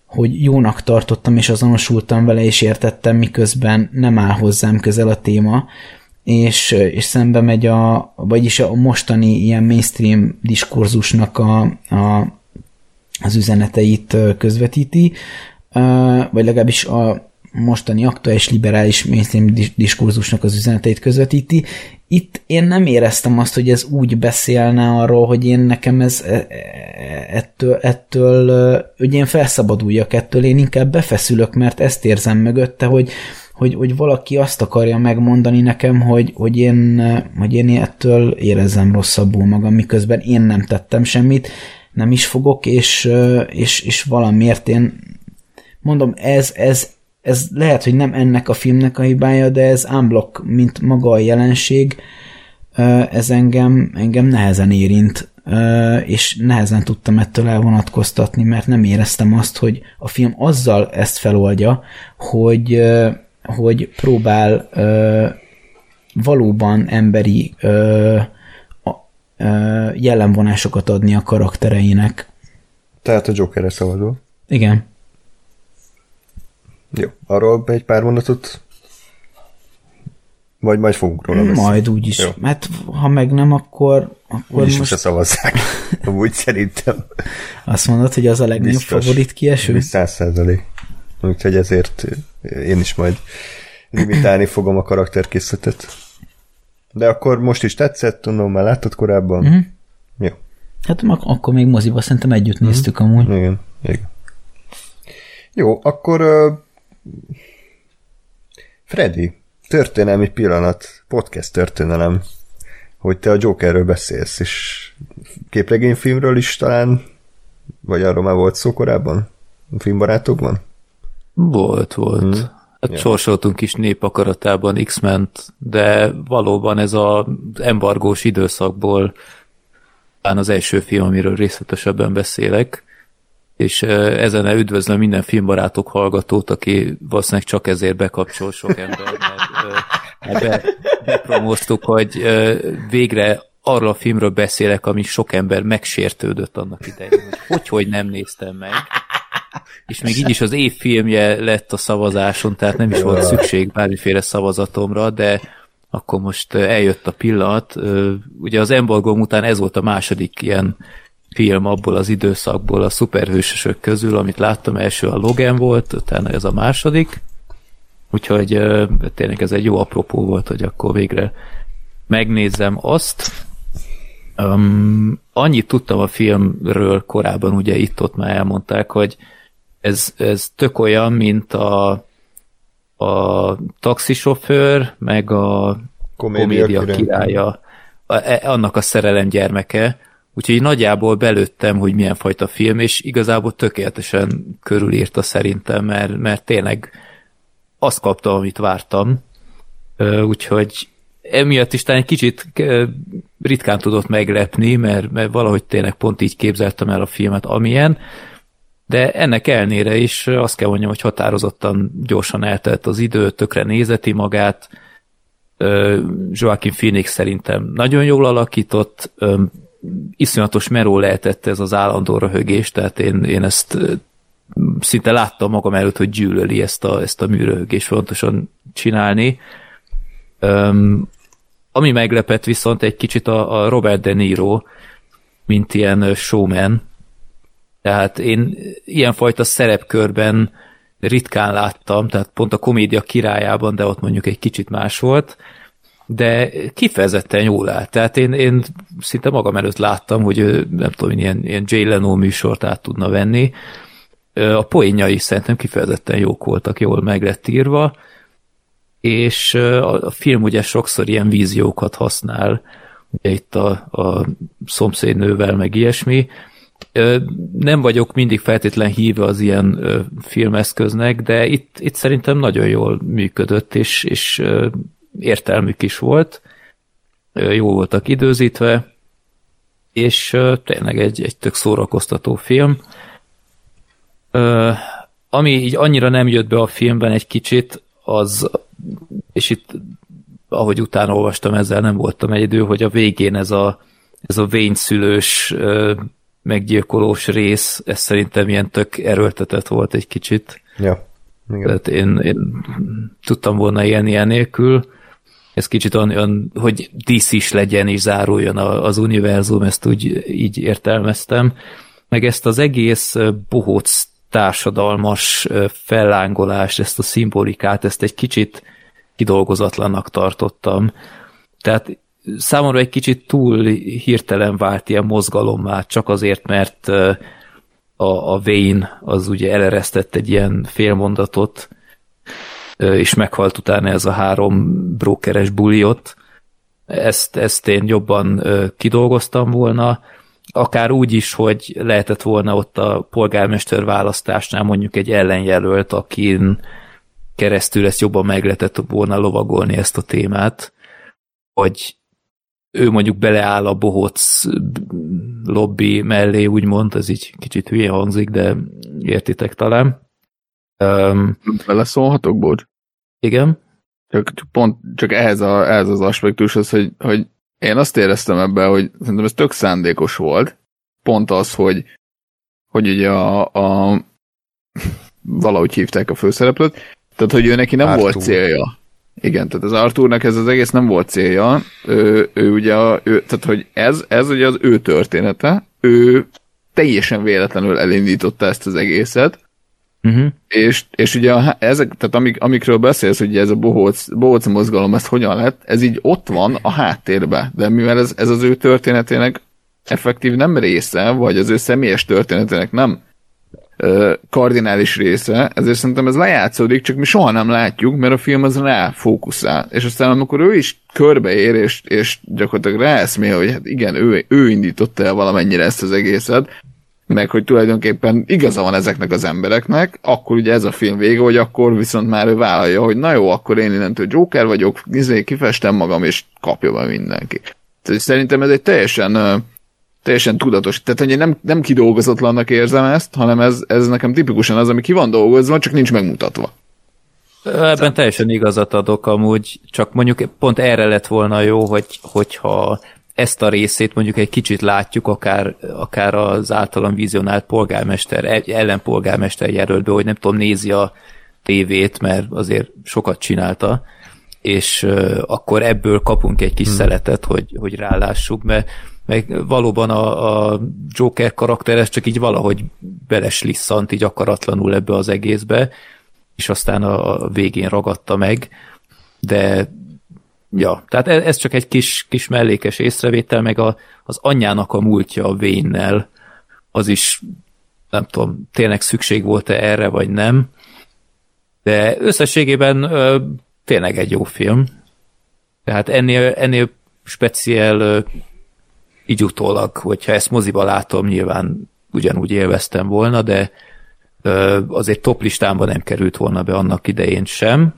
hogy jónak tartottam, és azonosultam vele, és értettem, miközben nem áll hozzám közel a téma, és, és szembe megy a, vagyis a mostani ilyen mainstream diskurzusnak a, a, az üzeneteit közvetíti, vagy legalábbis a mostani aktuális liberális mainstream dis- diskurzusnak az üzeneteit közvetíti. Itt én nem éreztem azt, hogy ez úgy beszélne arról, hogy én nekem ez e- e- ettől, ettől hogy én felszabaduljak ettől, én inkább befeszülök, mert ezt érzem mögötte, hogy, hogy, hogy valaki azt akarja megmondani nekem, hogy, hogy, én, hogy én ettől érezzem rosszabbul magam, miközben én nem tettem semmit, nem is fogok, és, és, és valamiért én mondom, ez, ez, ez lehet, hogy nem ennek a filmnek a hibája, de ez unblock, mint maga a jelenség, ez engem, engem nehezen érint, és nehezen tudtam ettől elvonatkoztatni, mert nem éreztem azt, hogy a film azzal ezt feloldja, hogy, hogy próbál valóban emberi jellemvonásokat adni a karaktereinek. Tehát a Jokerre szavazol. Igen. Jó, arról egy pár mondatot vagy majd fogunk róla beszélni. Majd úgyis. Jó. Mert ha meg nem, akkor, akkor Úgyis most most... szavazzák. Úgy szerintem. azt mondod, hogy az a legnagyobb Biztos. favorit kieső? Száz százalék. Úgyhogy ezért én is majd limitálni fogom a karakterkészletet. De akkor most is tetszett, tudom, már láttad korábban. Mhm. Jó. Hát ak- akkor még moziba szerintem együtt Mhm. néztük amúgy. Igen, igen. Jó, akkor Freddy, történelmi pillanat, podcast történelem, hogy te a Jokerről beszélsz, és képregényfilmről is talán, vagy arról már volt szó korábban? A filmbarátokban? Volt, volt. Hmm. Hát Ja. sorsoltunk is népakaratában x ment de valóban ez az embargós időszakból talán az első film, amiről részletesebben beszélek, és ezen üdvözlöm minden filmbarátok hallgatót, aki valószínűleg csak ezért bekapcsol sok ember, mert be, bepromóztuk, hogy végre arról a filmről beszélek, ami sok ember megsértődött annak idején, hogy hogy, hogy nem néztem meg. És még így is az év filmje lett a szavazáson, tehát nem is volt szükség bármiféle szavazatomra, de akkor most eljött a pillanat. Ugye az embargóm után ez volt a második ilyen film abból az időszakból a szuperhősösök közül, amit láttam, első a Logan volt, utána ez a második. Úgyhogy tényleg ez egy jó apropó volt, hogy akkor végre megnézzem azt. Um, annyit tudtam a filmről korábban, ugye itt-ott már elmondták, hogy ez, ez tök olyan, mint a, a taxisofőr, meg a Komédia komédia, király. királya, a, e- annak a szerelem gyermeke. Úgyhogy nagyjából belőttem, hogy milyen fajta film, és igazából tökéletesen körülírta szerintem, mert, mert tényleg azt kaptam, amit vártam. Úgyhogy emiatt is talán egy kicsit ritkán tudott meglepni, mert, mert valahogy tényleg pont így képzeltem el a filmet, amilyen, de ennek elnére is azt kell mondjam, hogy határozottan gyorsan eltelt az idő, tökre nézeti magát, Joaquin Phoenix szerintem nagyon jól alakított, iszonyatos meró lehetett ez az állandó röhögés, tehát én, én ezt szinte láttam magam előtt, hogy gyűlöli ezt a, ezt a műröhögést fontosan csinálni. Öm, ami meglepett viszont egy kicsit a, a Robert De Niro, mint ilyen showman. Tehát én ilyenfajta szerepkörben ritkán láttam, tehát pont a komédia királyában, de ott mondjuk egy kicsit más volt, de kifejezetten jól állt. Tehát én, én szinte magam előtt láttam, hogy nem tudom, ilyen, ilyen Jay Leno műsort át tudna venni. A poénjai szerintem kifejezetten jók voltak, jól meg lett írva, és a a film ugye sokszor ilyen víziókat használ, ugye itt a, a szomszédnővel, meg ilyesmi, nem vagyok mindig feltétlen híve az ilyen filmeszköznek, de itt, itt szerintem nagyon jól működött, és, és értelmük is volt, jó voltak időzítve, és tényleg egy, egy tök szórakoztató film. Ami így annyira nem jött be a filmben egy kicsit, az, és itt ahogy utána olvastam, ezzel nem voltam egyedül, hogy a végén ez a, ez a vényszülős meggyilkolós rész, ez szerintem ilyen tök erőltetett volt egy kicsit. Ja. Igen. Tehát én, én tudtam volna élni ilyen nélkül. Ez kicsit olyan, hogy DC is legyen és záruljon az univerzum, ezt úgy így értelmeztem. Meg ezt az egész bohóc társadalmas fellángolást, ezt a szimbolikát, ezt egy kicsit kidolgozatlannak tartottam. Tehát számomra egy kicsit túl hirtelen vált ilyen mozgalommá, csak azért, mert a, a Wayne az ugye eleresztett egy ilyen félmondatot, és meghalt utána ez a három brókeres buliot. Ezt, ezt én jobban kidolgoztam volna, akár úgy is, hogy lehetett volna ott a polgármester választásnál mondjuk egy ellenjelölt, akin keresztül ezt jobban meg lehetett volna lovagolni ezt a témát, hogy ő mondjuk beleáll a bohóc lobby mellé, úgymond, ez így kicsit hülye hangzik, de értitek talán. Um, Beleszólhatok, bocs? igen? Csak, csak pont csak ehhez, a, ehhez az aspektushoz, hogy, hogy én azt éreztem ebben, hogy szerintem ez tök szándékos volt. Pont az, hogy, hogy ugye a, a valahogy hívták a főszereplőt, tehát hogy ő neki nem Arthur. volt célja. Igen, tehát az Arthurnak ez az egész nem volt célja. Ő, ő ugye, a, ő, tehát hogy ez, ez ugye az ő története. Ő teljesen véletlenül elindította ezt az egészet, Uh-huh. és, és ugye a, ezek, tehát amik, amikről beszélsz, hogy ez a bohóc, bohóc mozgalom, ez hogyan lett, ez így ott van a háttérben, de mivel ez, ez az ő történetének effektív nem része, vagy az ő személyes történetének nem ö, kardinális része, ezért szerintem ez lejátszódik, csak mi soha nem látjuk, mert a film az rá fókuszál. És aztán amikor ő is körbeér, és, és gyakorlatilag ráeszmél, hogy hát igen, ő, ő indította el valamennyire ezt az egészet, meg hogy tulajdonképpen igaza van ezeknek az embereknek, akkor ugye ez a film vége, hogy akkor viszont már ő vállalja, hogy na jó, akkor én innentől Joker vagyok, izé, kifestem magam, és kapja be mindenki. Tehát szerintem ez egy teljesen, teljesen tudatos. Tehát, hogy én nem, nem kidolgozatlannak érzem ezt, hanem ez, ez nekem tipikusan az, ami ki van dolgozva, csak nincs megmutatva. Ebben teljesen igazat adok amúgy, csak mondjuk pont erre lett volna jó, hogy, hogyha ezt a részét mondjuk egy kicsit látjuk, akár, akár az általam vizionált polgármester, egy ellenpolgármester jelöltbe, hogy nem tudom, nézi a tévét, mert azért sokat csinálta, és uh, akkor ebből kapunk egy kis hmm. szeletet, hogy, hogy rálássuk, mert meg valóban a, a Joker karakter ez csak így valahogy beleslisszant így akaratlanul ebbe az egészbe, és aztán a a végén ragadta meg, de ja, tehát e- ez csak egy kis, kis mellékes észrevétel, meg a, az anyjának a múltja a Vénnel, az is nem tudom, tényleg szükség volt-e erre, vagy nem, de összességében ö, tényleg egy jó film. Tehát ennél, ennél speciál ö, így utólag, hogyha ezt moziba látom, nyilván ugyanúgy élveztem volna, de ö, azért top listámba nem került volna be annak idején sem,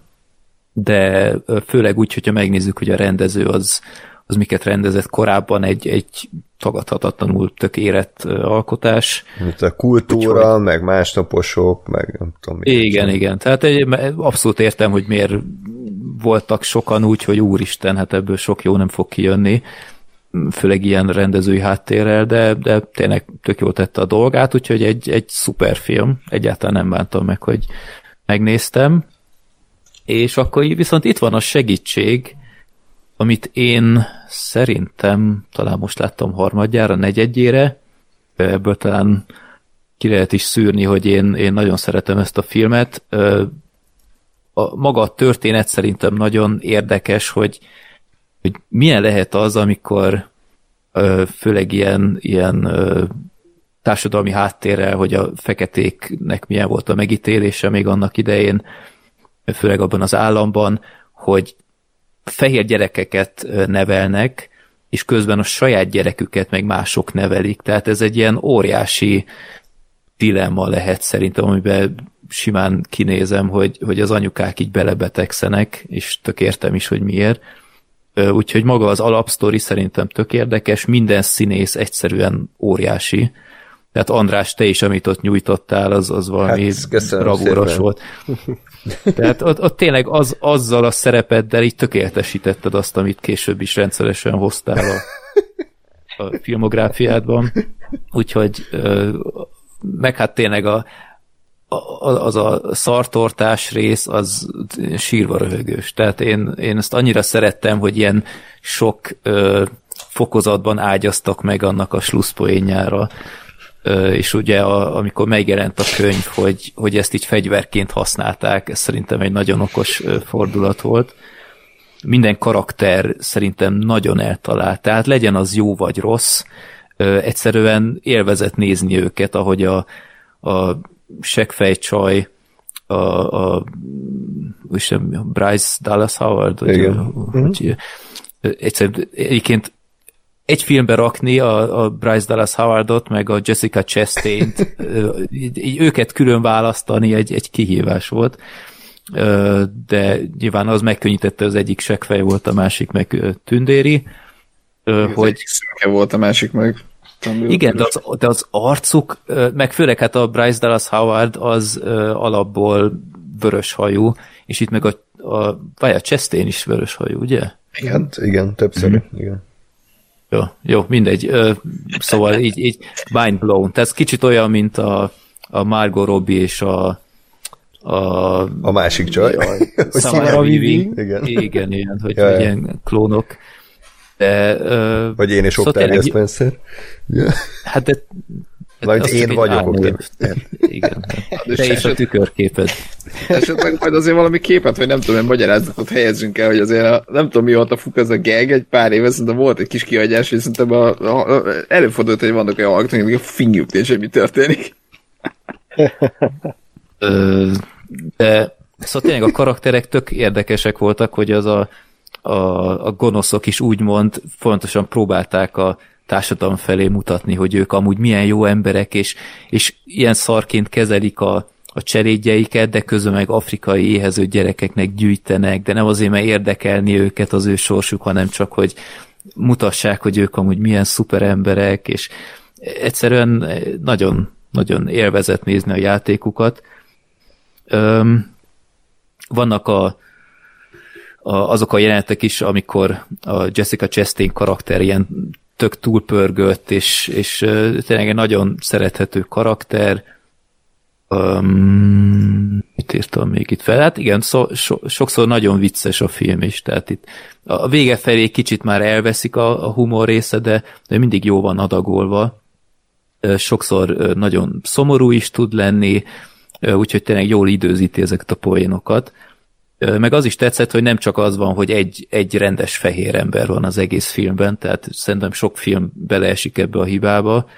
de főleg úgy, hogyha megnézzük, hogy a rendező az, az miket rendezett korábban, egy, egy tagadhatatlanul tök érett alkotás. Mint a kultúra, Úgyhogy... meg másnaposok, meg nem tudom. mi. Igen, igen. Tehát egy, abszolút értem, hogy miért voltak sokan úgy, hogy úristen, hát ebből sok jó nem fog kijönni, főleg ilyen rendezői háttérrel, de, de tényleg tök jól tette a dolgát, úgyhogy egy, egy szuper film, egyáltalán nem bántam meg, hogy megnéztem. És akkor viszont itt van a segítség, amit én szerintem talán most láttam harmadjára, negyedjére, ebből talán ki lehet is szűrni, hogy én, én nagyon szeretem ezt a filmet. A maga a történet szerintem nagyon érdekes, hogy, hogy milyen lehet az, amikor főleg ilyen, ilyen társadalmi háttérrel, hogy a feketéknek milyen volt a megítélése még annak idején, főleg abban az államban, hogy fehér gyerekeket nevelnek, és közben a saját gyereküket meg mások nevelik. Tehát ez egy ilyen óriási dilemma lehet szerintem, amiben simán kinézem, hogy, hogy az anyukák így belebetegszenek, és tök értem is, hogy miért. Úgyhogy maga az alapsztori szerintem tök érdekes, minden színész egyszerűen óriási. Tehát András, te is, amit ott nyújtottál, az, az valami Hát, bravúros szépen. volt. Tehát ott, ott tényleg az, azzal a szerepeddel így tökéletesítetted azt, amit később is rendszeresen hoztál a, a filmográfiádban. Úgyhogy meg hát tényleg a, a, az a szartortás rész, az sírva röhögős. Tehát én, én ezt annyira szerettem, hogy ilyen sok ö, fokozatban ágyaztak meg annak a slusszpoénjára. És ugye a, amikor megjelent a könyv, hogy, hogy ezt így fegyverként használták, ez szerintem egy nagyon okos fordulat volt. Minden karakter szerintem nagyon eltalált, tehát legyen az jó vagy rossz, egyszerűen élvezett nézni őket, ahogy a, a segfejcsaj, a, a, a Bryce Dallas Howard, vagy Igen. a, hogy, ö, egyszerűen egyébként egy filmbe rakni a, a Bryce Dallas Howardot, meg a Jessica Chastain-t, ö, így, így őket külön választani egy, egy kihívás volt, de nyilván az megkönnyítette, az egyik segfej volt, a másik meg tündéri, Ö, Hogy... Szürke volt a másik meg. igen, de az, de az arcuk, meg főleg hát a Bryce Dallas Howard az alapból vörös hajú, és itt meg a, a, vagy a Chastain is vörös hajú, ugye? Hát igen, többször. Mhm. Igen. Jó, jó, mindegy. Ö, szóval így, így mind blown. Tehát ez kicsit olyan, mint a, a Margot Robbie és a a, A másik csaj. Samara Weaving. Igen. Igen, igen, hogy, Ja, ilyen klónok. De, ö, Vagy én és szóval Octavia tényleg- Spencer. Ja. Hát de Vagy az én vagyok álnév. Octavia. Igen. De Te és a tükörképed. Esetleg majd azért valami képet, vagy nem tudom, egy magyarázatot helyezzünk el, hogy azért a, nem tudom mióta fut ez a gag, egy pár éve szerintem volt egy kis kihagyás, és szerintem a, a, a, előfordult, hogy vannak olyan hallgatók, akik a fingjuk és hogy mi történik. Ö, de szóval tényleg a karakterek tök érdekesek voltak, hogy az a, a, a gonoszok is úgymond fontosan próbálták a társadalom felé mutatni, hogy ők amúgy milyen jó emberek, és, és ilyen szarként kezelik a, a cselédjeiket, de közben meg afrikai éhező gyerekeknek gyűjtenek, de nem azért, mert érdekelni őket az ő sorsuk, hanem csak, hogy mutassák, hogy ők amúgy milyen szuper emberek, és egyszerűen nagyon, nagyon élvezett nézni a játékukat. Öm, vannak a, a, azok a jelenetek is, amikor a Jessica Chastain karakter ilyen tök túlpörgött, és, és tényleg egy nagyon szerethető karakter. Um, mit írtam még itt fel? Hát igen, szó, so, sokszor nagyon vicces a film is, tehát itt a vége felé kicsit már elveszik a, a humor része, de, de mindig jó van adagolva. Sokszor nagyon szomorú is tud lenni, úgyhogy tényleg jól időzíti ezeket a poénokat. Meg az is tetszett, hogy nem csak az van, hogy egy, egy rendes fehér ember van az egész filmben, tehát szerintem sok film beleesik ebbe a hibába,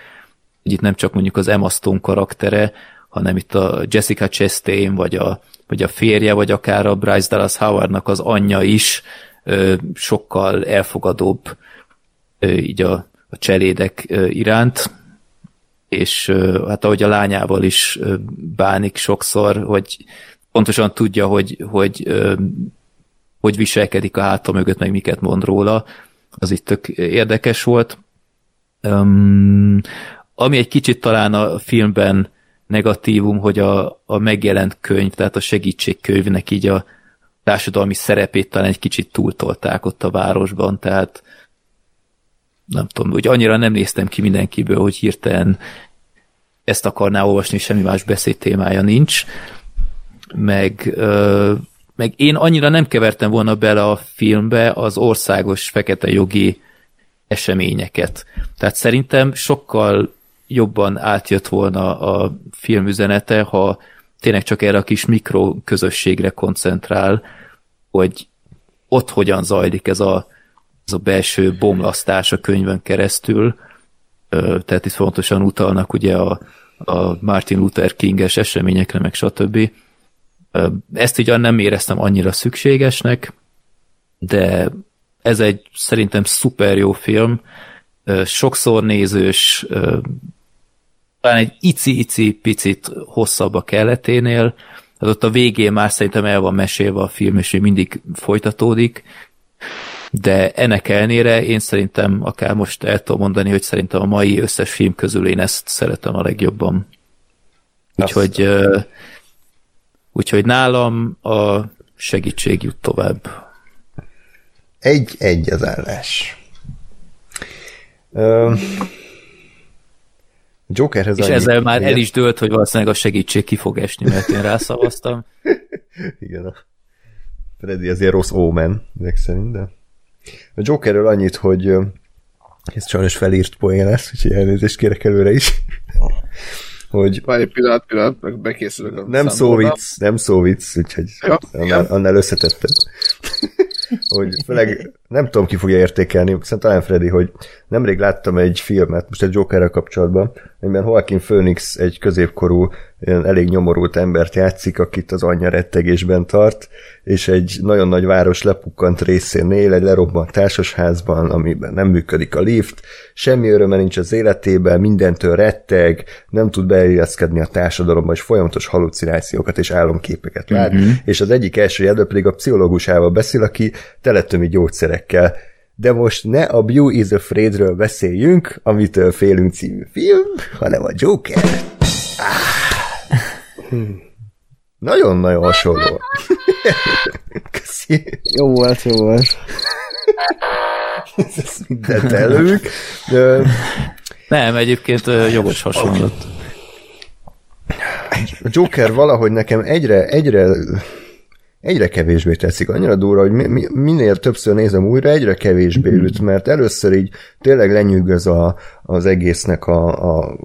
hogy itt nem csak mondjuk az Emma Stone karaktere, hanem itt a Jessica Chastain, vagy a, vagy a férje, vagy akár a Bryce Dallas Howardnak az anyja is ö, sokkal elfogadóbb ö, így a, a cselédek ö, iránt, és hát ahogy a lányával is bánik sokszor, hogy pontosan tudja, hogy, hogy hogy viselkedik a háta mögött, meg miket mond róla, az itt tök érdekes volt. Ami egy kicsit talán a filmben negatívum, hogy a, a megjelent könyv, tehát a segítségkönyvnek így a társadalmi szerepét talán egy kicsit túltolták ott a városban, tehát nem tudom, hogy annyira nem néztem ki mindenkiből, hogy hirtelen ezt akarná olvasni, semmi más beszédtémája nincs. Meg, meg én annyira nem kevertem volna bele a filmbe az országos fekete jogi eseményeket. Tehát szerintem sokkal jobban átjött volna a film üzenete, ha tényleg csak erre a kis mikro közösségre koncentrál, hogy ott hogyan zajlik ez a, ez a belső bomlasztás a könyvön keresztül. Tehát itt fontosan utalnak ugye a, a Martin Luther King-es eseményekre, meg stb. Ezt ugyan nem éreztem annyira szükségesnek, de ez egy szerintem szuper jó film, sokszor nézős, talán egy ici-ici picit hosszabb a kelleténél, az ott a végén már szerintem el van mesélve a film, és mindig folytatódik, de ennek ellenére én szerintem akár most el tudom mondani, hogy szerintem a mai összes film közül én ezt szeretem a legjobban. Úgyhogy, ö, úgyhogy nálam a segítség jut tovább. Egy-egy az állás. Ö, Jokerhez És annyi- ezzel már el Igen. is dőlt, hogy valószínűleg a segítség ki fog esni, mert én rászavaztam. Igen, a Freddy azért rossz ómen, ezek szerint, de a Jokerről annyit, hogy Ez sajnos felírt poén lesz, úgyhogy elnézést kérek előre is. Hogy Várj pillanat, pillanat, meg bekészülök a nem szó vicc, nem szó vicc, úgyhogy Ja, annál, annál összetettem. hogy főleg nem tudom, ki fogja értékelni, szerintem talán Freddy, hogy nemrég láttam egy filmet, most egy Jokerrel kapcsolatban, amiben Joaquin Phoenix egy középkorú, ilyen elég nyomorult embert játszik, akit az anyja rettegésben tart, és egy nagyon nagy város lepukkant részén él, egy lerobbant társasházban, amiben nem működik a lift, semmi öröme nincs az életében, mindentől retteg, nem tud beilleszkedni a társadalomba, és folyamatos halucinációkat és álomképeket lát, mm-hmm. és az egyik első jelöl pedig a pszichológusával beszél, aki teletömi gyógyszerekkel. De most ne a Bew is Afraid-ről beszéljünk, amitől félünk című film, hanem a Joker. Ah. Hmm. Nagyon-nagyon hasonló. Köszi. Jó volt, jó volt. Ezt mindent elők. Ö, Nem, egyébként jogos hasonlat. A Joker valahogy nekem egyre, egyre egyre kevésbé tetszik. Annyira durva, hogy mi, mi, minél többször nézem újra, egyre kevésbé üt, mert először így tényleg lenyűgöz a, az egésznek a, a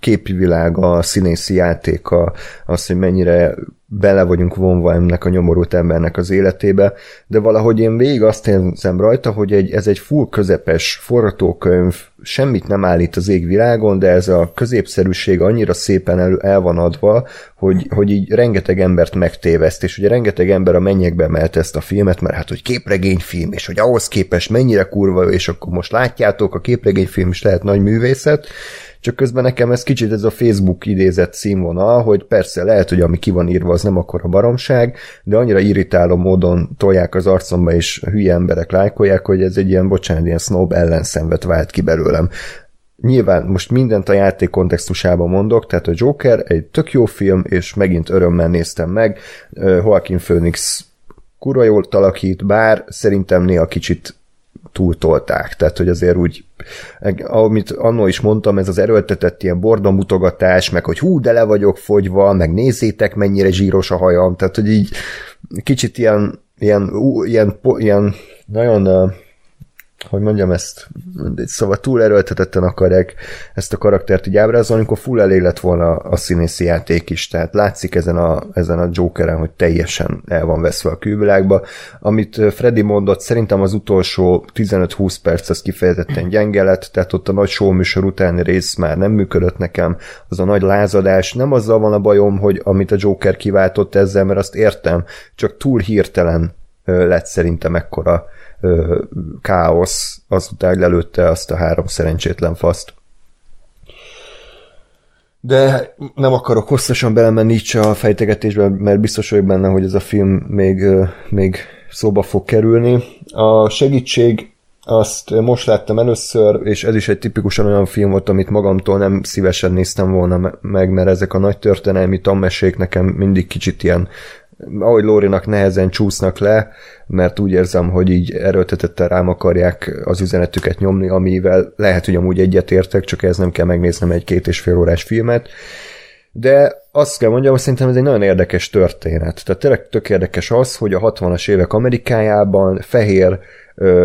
képi világa, a színészi játéka, az, hogy mennyire bele vagyunk vonva ennek a nyomorult embernek az életébe, de valahogy én végig azt érzem rajta, hogy egy, ez egy full közepes forgatókönyv, semmit nem állít az égvilágon, de ez a középszerűség annyira szépen el, el van adva, hogy, hogy így rengeteg embert megtéveszt, és ugye rengeteg ember a mennyekbe emelte ezt a filmet, mert hát, hogy képregényfilm, és hogy ahhoz képest mennyire kurva, és akkor most látjátok, a képregényfilm is lehet nagy művészet, csak közben nekem ez kicsit ez a Facebook idézett színvonal, hogy persze lehet, hogy ami ki van írva, az nem akkor a baromság, de annyira irritáló módon tolják az arcomba, és hülye emberek lájkolják, hogy ez egy ilyen, bocsánat, ilyen snob ellenszenvet vált ki belőlem. Nyilván most mindent a játék kontextusában mondok, tehát a Joker egy tök jó film, és megint örömmel néztem meg. Joaquin Phoenix kurva jól alakít, bár szerintem néha kicsit túltolták, tehát hogy azért úgy, amit annó is mondtam, ez az erőltetett ilyen borda mutogatás, meg hogy hú, de le vagyok fogyva, meg nézzétek, mennyire zsíros a hajam, tehát hogy így kicsit ilyen, ilyen, ilyen, ilyen nagyon hogy mondjam ezt, szóval túl erőltetetten akarják ezt a karaktert így ábrázolni, amikor full elég lett volna a színészi játék is, tehát látszik ezen a, ezen a Jokeren, hogy teljesen el van veszve a külvilágba. Amit Freddy mondott, szerintem az utolsó 15-20 perc az kifejezetten gyenge lett, tehát ott a nagy show műsor utáni rész már nem működött nekem, az a nagy lázadás, nem azzal van a bajom, hogy amit a Joker kiváltott ezzel, mert azt értem, csak túl hirtelen lett szerintem ekkora káosz, azután lelőtte azt a három szerencsétlen faszt. De nem akarok hosszasan belemenni így a fejtegetésbe, mert biztos vagyok benne, hogy ez a film még, még szóba fog kerülni. A segítség azt most láttam először, és ez is egy tipikusan olyan film volt, amit magamtól nem szívesen néztem volna me- meg, mert ezek a nagy történelmi tanmesék nekem mindig kicsit ilyen ahogy Lórinak nehezen csúsznak le, mert úgy érzem, hogy így erőltetettel rám akarják az üzenetüket nyomni, amivel lehet, hogy amúgy egyetértek, csak ez nem kell megnéznem egy két és fél órás filmet. De azt kell mondjam, hogy szerintem ez egy nagyon érdekes történet. Tehát tényleg tök érdekes az, hogy a 60-as évek Amerikájában fehér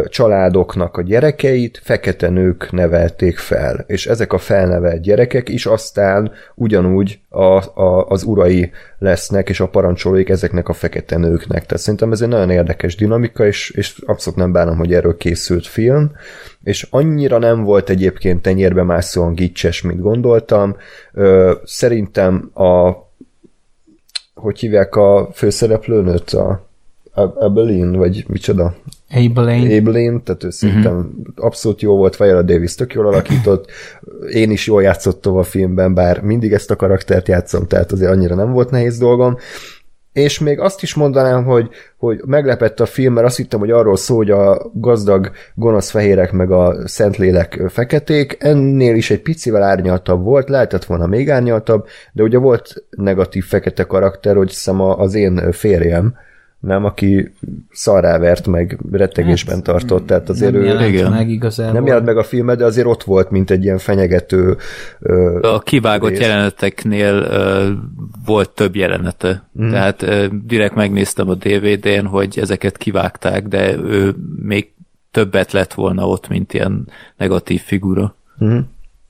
családoknak a gyerekeit fekete nők nevelték fel, és ezek a felnevelt gyerekek is aztán ugyanúgy a, a, az urai lesznek, és a parancsolóik ezeknek a fekete nőknek. Tehát szerintem ez egy nagyon érdekes dinamika, és, és abszolút nem bánom, hogy erről készült film, és annyira nem volt egyébként tenyérbe mászóan gicses, mint gondoltam. Szerintem a hogy hívják a főszereplőnőt? A Abelin, vagy micsoda? Abelane. Abelin, tehát ő szerintem uh-huh. abszolút jó volt, Viola Davis tök jól alakított, én is jól játszottam a filmben, bár mindig ezt a karaktert játszom, tehát azért annyira nem volt nehéz dolgom, és még azt is mondanám, hogy, hogy meglepett a film, mert azt hittem, hogy arról szól, hogy a gazdag gonosz fehérek meg a szentlélek feketék, ennél is egy picivel árnyaltabb volt, lehetett volna még árnyaltabb, de ugye volt negatív fekete karakter, hogy hiszem az én férjem, nem, aki szarrávert meg rettegésben hát, tartott, tehát azért nem ő jelent igen. meg igazából. nem jelent meg a filmet, de azért ott volt, mint egy ilyen fenyegető ö, A kivágott rész. jeleneteknél ö, volt több jelenete. Mm. Tehát ö, direkt megnéztem a DVD-n, hogy ezeket kivágták, de ő még többet lett volna ott, mint ilyen negatív figura.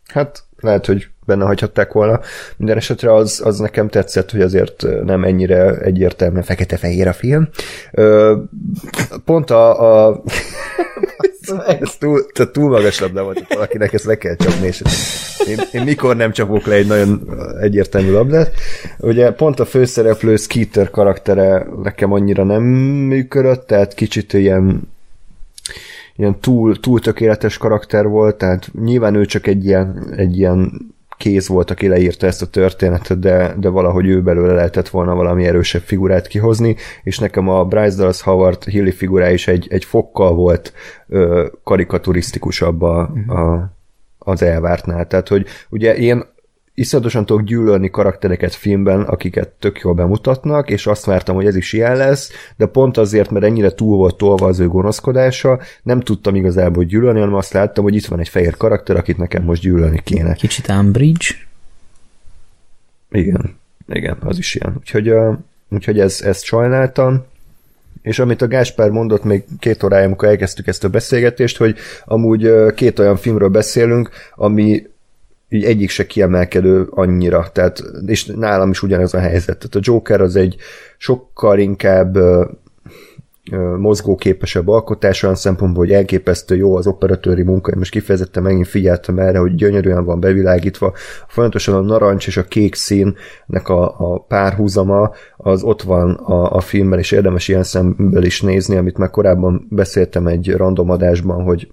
Hát lehet, hogy benne hagyhatták volna. Minden esetre az, az nekem tetszett, hogy azért nem ennyire egyértelműen fekete-fehér a film. Ö, Pont a... a ez túl, tehát túl magas labda volt, hogy valakinek ezt le kell csapni, és én, én mikor nem csapok le egy nagyon egyértelmű labdát. Ugye pont a főszereplő Skeeter karaktere nekem annyira nem működött, tehát kicsit ilyen ilyen túl, túl tökéletes karakter volt, tehát nyilván ő csak egy ilyen, egy ilyen kéz volt, aki leírta ezt a történetet, de, de valahogy ő belőle lehetett volna valami erősebb figurát kihozni, és nekem a Bryce Dallas Howard Hilly figurája is egy, egy fokkal volt ö, karikaturisztikusabb a, a, az elvártnál. Tehát, hogy ugye én iszonyatosan tudok gyűlölni karaktereket filmben, akiket tök jól bemutatnak, és azt vártam, hogy ez is ilyen lesz, de pont azért, mert ennyire túl volt tolva az ő gonoszkodása, nem tudtam igazából gyűlölni, hanem azt láttam, hogy itt van egy fehér karakter, akit nekem most gyűlölni kéne. Kicsit Umbridge. Igen, igen, az is ilyen. Úgyhogy, uh, úgyhogy ez, ezt sajnáltam. És amit a Gáspár mondott még két órája, amikor elkezdtük ezt a beszélgetést, hogy amúgy két olyan filmről beszélünk, ami így egyik se kiemelkedő annyira, tehát, és nálam is ugyanez a helyzet. Tehát a Joker az egy sokkal inkább mozgóképesebb alkotás olyan szempontból, hogy elképesztő jó az operatőri munka, most kifejezetten megint figyeltem erre, hogy gyönyörűen van bevilágítva, folyamatosan a narancs és a kék színnek a, a párhuzama, az ott van a, a filmben, és érdemes ilyen szemből is nézni, amit már korábban beszéltem egy random adásban, hogy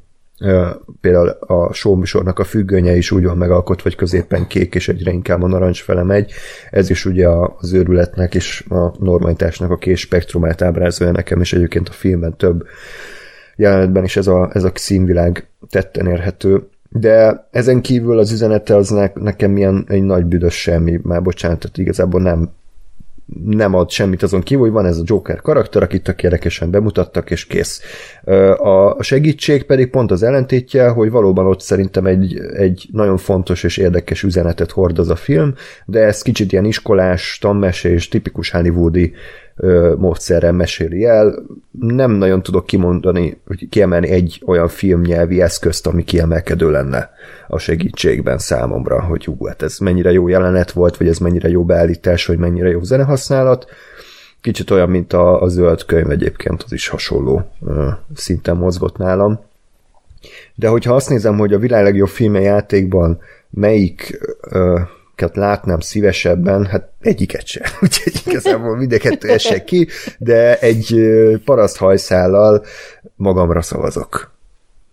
például a showműsornak a függönye is úgy van megalkotva, hogy középen kék, és egyre inkább a narancs fele megy. Ez is ugye az őrületnek és a normalitásnak a két spektrumát ábrázolja nekem, és egyébként a filmben több jelenetben is ez a, ez a színvilág tetten érhető. De ezen kívül az üzenete az ne, nekem ilyen egy nagy büdös semmi, már bocsánat, tehát igazából nem nem ad semmit azon kívül, hogy van ez a Joker karakter, akit tök érdekesen bemutattak, és kész. A segítség pedig pont az ellentétje, hogy valóban ott szerintem egy, egy nagyon fontos és érdekes üzenetet hordoz a film, de ez kicsit ilyen iskolás, tanmesés, tipikus hollywoodi módszerrel meséli el. Nem nagyon tudok kimondani, hogy kiemelni egy olyan filmnyelvi eszközt, ami kiemelkedő lenne a segítségben számomra, hogy hú, hát ez mennyire jó jelenet volt, vagy ez mennyire jó beállítás, vagy mennyire jó zenehasználat. Kicsit olyan, mint a, a zöld könyv egyébként, az is hasonló ö, szinten mozgott nálam. De hogyha azt nézem, hogy a világ legjobb filmje játékban melyik ö, látnám szívesebben, hát egyiket sem. Úgyhogy igazából mind a kettő esek ki, de egy paraszt hajszállal magamra szavazok.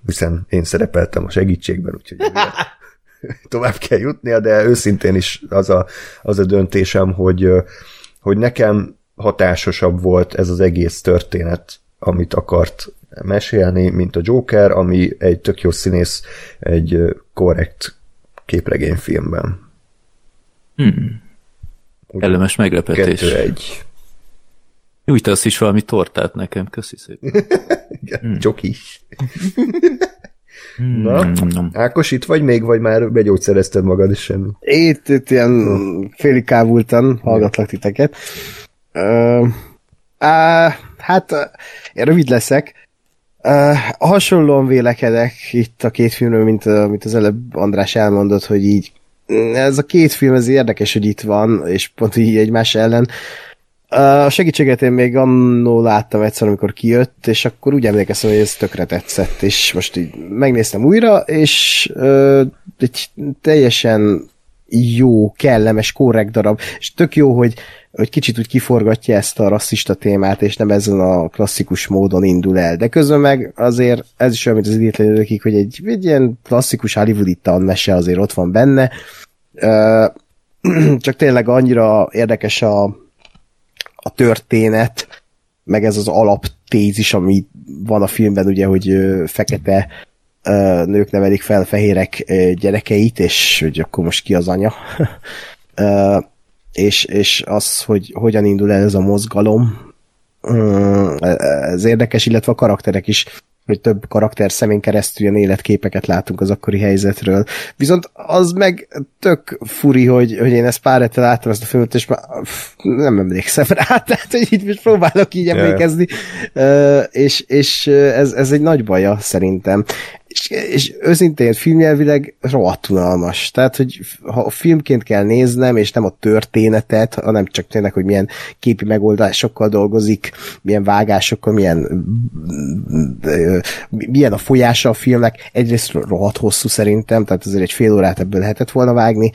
Hiszen én szerepeltem a segítségben, úgyhogy tovább kell jutnia, de őszintén is az a, az a döntésem, hogy, hogy nekem hatásosabb volt ez az egész történet, amit akart mesélni, mint a Joker, ami egy tök jó színész egy korrekt képregényfilmben. Hmm. Kellemes meglepetés. Kettő egy. Nyújtasz is valami tortát nekem, köszi szépen. Igen, hmm. is. Na, Ákos, itt vagy még, vagy már begyógyszerezted magad, és semmi? Itt, itt ilyen félig kávultan hallgatlak titeket. Uh, uh, hát, uh, én rövid leszek. Uh, hasonlóan vélekedek itt a két filmről, mint, uh, mint az előbb András elmondott, hogy így ez a két film, ez érdekes, hogy itt van, és pont így egymás ellen. A segítséget én még annó láttam egyszer, amikor kijött, és akkor úgy emlékeztem, hogy ez tökre tetszett, és most így megnéztem újra, és uh, egy teljesen jó, kellemes, korrekt darab, és tök jó, hogy, hogy kicsit úgy kiforgatja ezt a rasszista témát, és nem ezen a klasszikus módon indul el. De közben meg azért ez is olyan, mint az idétlenülökig, hogy egy, egy ilyen klasszikus hollywoodi mese azért ott van benne, csak tényleg annyira érdekes a, a történet, meg ez az alaptézis, ami van a filmben, ugye, hogy fekete nők nevelik fel fehérek gyerekeit, és hogy akkor most ki az anya. és, és az, hogy hogyan indul el ez a mozgalom, ez érdekes, illetve a karakterek is hogy több karakter szemén keresztül ilyen életképeket látunk az akkori helyzetről. Viszont az meg tök furi, hogy, hogy én ezt pár hete láttam ezt a filmet, és már nem emlékszem rá, tehát hogy így most próbálok így emlékezni, uh, és, és ez, ez egy nagy baja szerintem. És, és őszintén filmjelvileg rohadt. Tehát, hogy ha filmként kell néznem, és nem a történetet, hanem csak tényleg, hogy milyen képi megoldásokkal dolgozik, milyen vágásokkal, milyen milyen a folyása a filmnek. Egyrészt rohadt hosszú szerintem, tehát azért egy fél órát ebből lehetett volna vágni.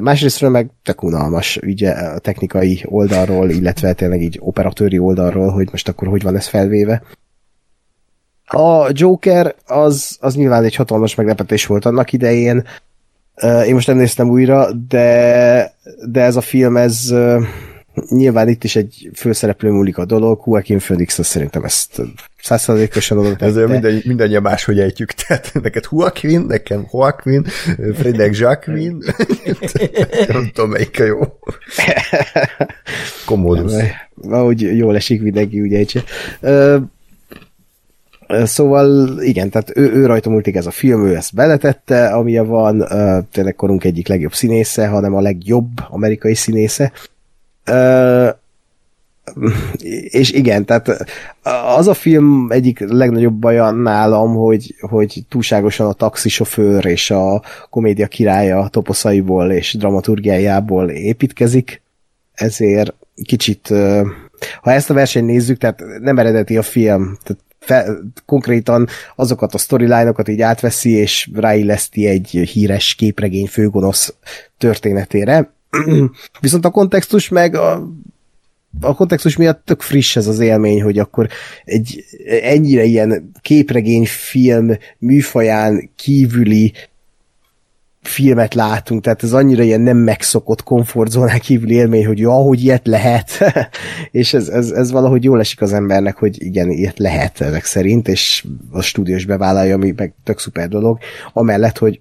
Másrésztről meg tök unalmas ugye a technikai oldalról, illetve tényleg így operatőri oldalról, hogy most akkor hogy van ez felvéve. A Joker az, az nyilván egy hatalmas meglepetés volt annak idején. Én most nem néztem újra, de, de ez a film, ez nyilván itt is egy főszereplő múlik a dolog, Joaquin Phoenix, az szerintem ezt százszerzalékosan oda Ez minden, mindannyian máshogy ejtjük, tehát neked Joaquin, nekem Joaquin, Fredek Jacquin, nem tudom melyik a jó. Commodus. Ahogy jól esik mindenki, ugye egy Szóval igen, tehát ő, ő rajta múltik ez a film, ő ezt beletette, ami van, tényleg korunk egyik legjobb színésze, hanem a legjobb amerikai színésze. És igen, tehát az a film egyik legnagyobb baja nálam, hogy, hogy túlságosan a taxisofőr és a komédia királya toposzaiból és dramaturgiájából építkezik, ezért kicsit, ha ezt a versenyt nézzük, tehát nem eredeti a film, tehát fe, konkrétan azokat a storyline-okat így átveszi, és ráilleszti egy híres képregény főgonosz történetére. Viszont a kontextus meg a, a kontextus miatt tök friss ez az élmény, hogy akkor egy ennyire ilyen képregény film műfaján kívüli filmet látunk, tehát ez annyira ilyen nem megszokott komfortzónán kívül élmény, hogy jó, hogy ilyet lehet, és ez, ez, ez, valahogy jól esik az embernek, hogy igen, ilyet lehet ezek szerint, és a stúdiós bevállalja, ami meg tök szuper dolog, amellett, hogy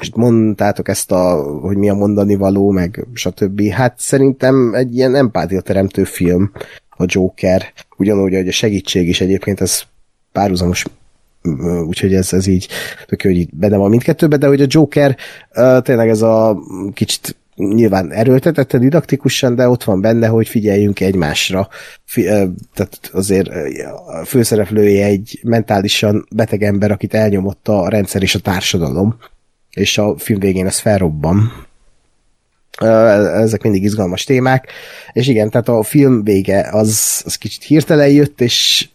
és mondtátok ezt a, hogy mi a mondani való, meg stb. Hát szerintem egy ilyen empátia teremtő film a Joker, ugyanúgy, hogy a segítség is egyébként ez párhuzamos úgyhogy ez, ez így tök hogy így benne van mindkettőben, de hogy a Joker tényleg ez a kicsit nyilván erőltetette didaktikusan, de ott van benne, hogy figyeljünk egymásra. Tehát azért a főszereplője egy mentálisan beteg ember, akit elnyomott a rendszer és a társadalom, és a film végén ez felrobban. Ezek mindig izgalmas témák, és igen, tehát a film vége az, az kicsit hirtelen jött, és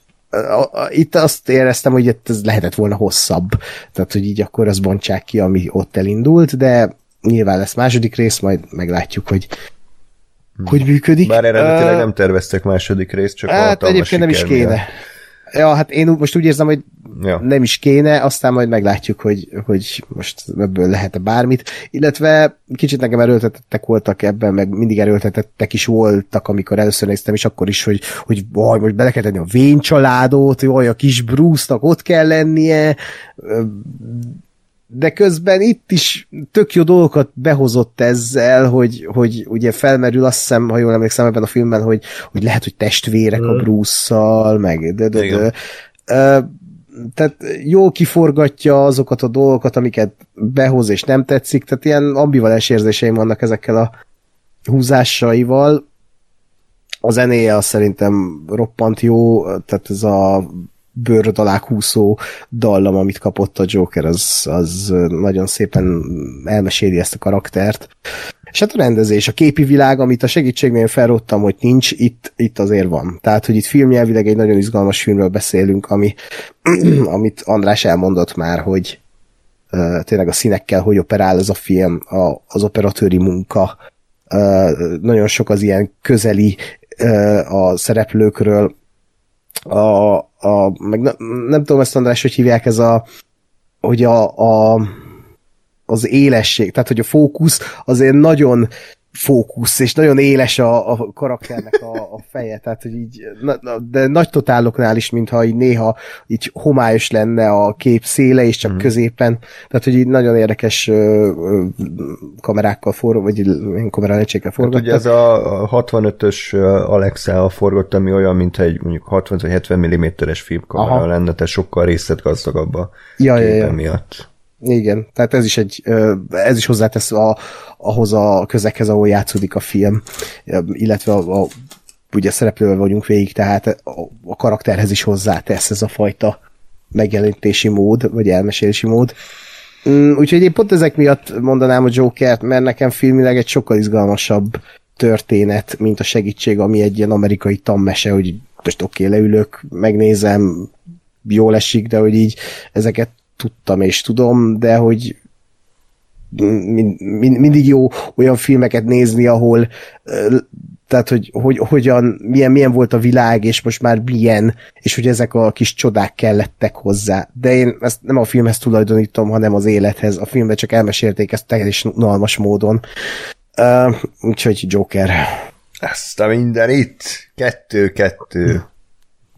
itt azt éreztem, hogy ez lehetett volna hosszabb, tehát hogy így akkor az bontsák ki, ami ott elindult, de nyilván lesz második rész, majd meglátjuk, hogy hogy működik. Bár eredetileg uh, nem terveztek második részt, csak hát egyébként nem is kéne. Ja, hát én most úgy érzem, hogy ja. nem is kéne, aztán majd meglátjuk, hogy, hogy most ebből lehet-e bármit. Illetve kicsit nekem erőltetettek voltak ebben, meg mindig erőltetettek is voltak, amikor először néztem, és akkor is, hogy, hogy vaj, most bele kell tenni a vén családot, hogy a kis Bruce-nak ott kell lennie, de közben itt is tök jó dolgokat behozott ezzel, hogy, hogy ugye felmerül azt hiszem, ha jól emlékszem ebben a filmben, hogy, hogy lehet, hogy testvérek mm. a Bruce-szal, meg de, de, de. Uh, tehát jól kiforgatja azokat a dolgokat, amiket behoz és nem tetszik, tehát ilyen ambivalens érzéseim vannak ezekkel a húzásaival. A zenéje az szerintem roppant jó, tehát ez a bőröd alá húszó dallam, amit kapott a Joker, az, az nagyon szépen elmeséli ezt a karaktert. És hát a rendezés, a képi világ, amit a segítségnél felrottam, hogy nincs, itt, itt azért van. Tehát, hogy itt filmnyelvileg egy nagyon izgalmas filmről beszélünk, ami, amit András elmondott már, hogy uh, tényleg a színekkel hogy operál ez a film, a, az operatőri munka, uh, nagyon sok az ilyen közeli uh, a szereplőkről, a, a, meg ne, nem tudom ezt András, hogy hívják ez a, hogy a, a az élesség, tehát hogy a fókusz azért nagyon fókusz, és nagyon éles a, a karakternek a, a feje, tehát hogy így, na, na, de nagy totáloknál is, mintha így néha így homályos lenne a kép széle, és csak mm. középen, tehát hogy így nagyon érdekes ö, ö, kamerákkal forog, vagy kamerálecsékkel Hát ugye forgattak. ez a 65-ös Alexa forgott, ami olyan, mint egy mondjuk 60 vagy 70 mm-es filmkamera Aha. lenne, tehát sokkal részletgazdagabb a Ja, ja, képen ja. miatt. Igen, tehát ez is egy, ez is hozzátesz a, ahhoz a közekhez, ahol játszódik a film, illetve a, a ugye szereplővel vagyunk végig, tehát a, a karakterhez is hozzátesz ez a fajta megjelenítési mód, vagy elmesélési mód. Mm, Úgyhogy én pont ezek miatt mondanám a Jokert, mert nekem filmileg egy sokkal izgalmasabb történet, mint a segítség, ami egy ilyen amerikai tammese, hogy most oké, okay, leülök, megnézem, jól esik, de hogy így ezeket tudtam és tudom, de hogy mind, mind, mindig jó olyan filmeket nézni, ahol tehát, hogy, hogy hogyan, milyen, milyen volt a világ, és most már milyen, és hogy ezek a kis csodák kellettek hozzá. De én ezt nem a filmhez tulajdonítom, hanem az élethez. A filmben csak elmesélték ezt teljesen unalmas módon. Uh, úgyhogy Joker. Ezt a minden itt.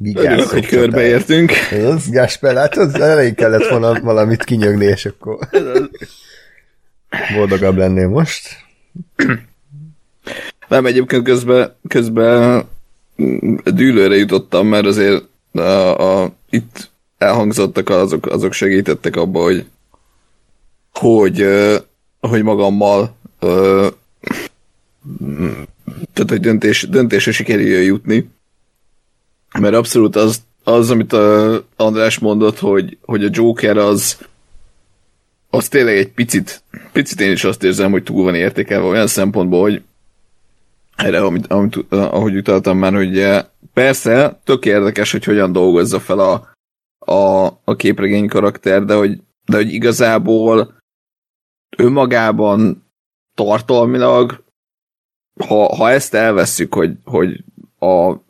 Kettő-kettő. Örülök, hogy körbeértünk. Az, Gáspár, látod, elég kellett volna valamit kinyögni, és akkor boldogabb lennél most. Nem, egyébként közben, közben dűlőre jutottam, mert azért a, a, itt elhangzottak azok, azok segítettek abba, hogy hogy, hogy magammal mm, tehát, hogy döntés, döntésre sikerüljön jutni. Mert abszolút az, az amit a András mondott, hogy, hogy a Joker az az tényleg egy picit, picit én is azt érzem, hogy túl van értékelve olyan szempontból, hogy erre, amit, amit, ahogy utaltam már, hogy persze, tök érdekes, hogy hogyan dolgozza fel a, a, a képregény karakter, de hogy, de hogy igazából önmagában tartalmilag, ha, ha ezt elvesszük, hogy, hogy a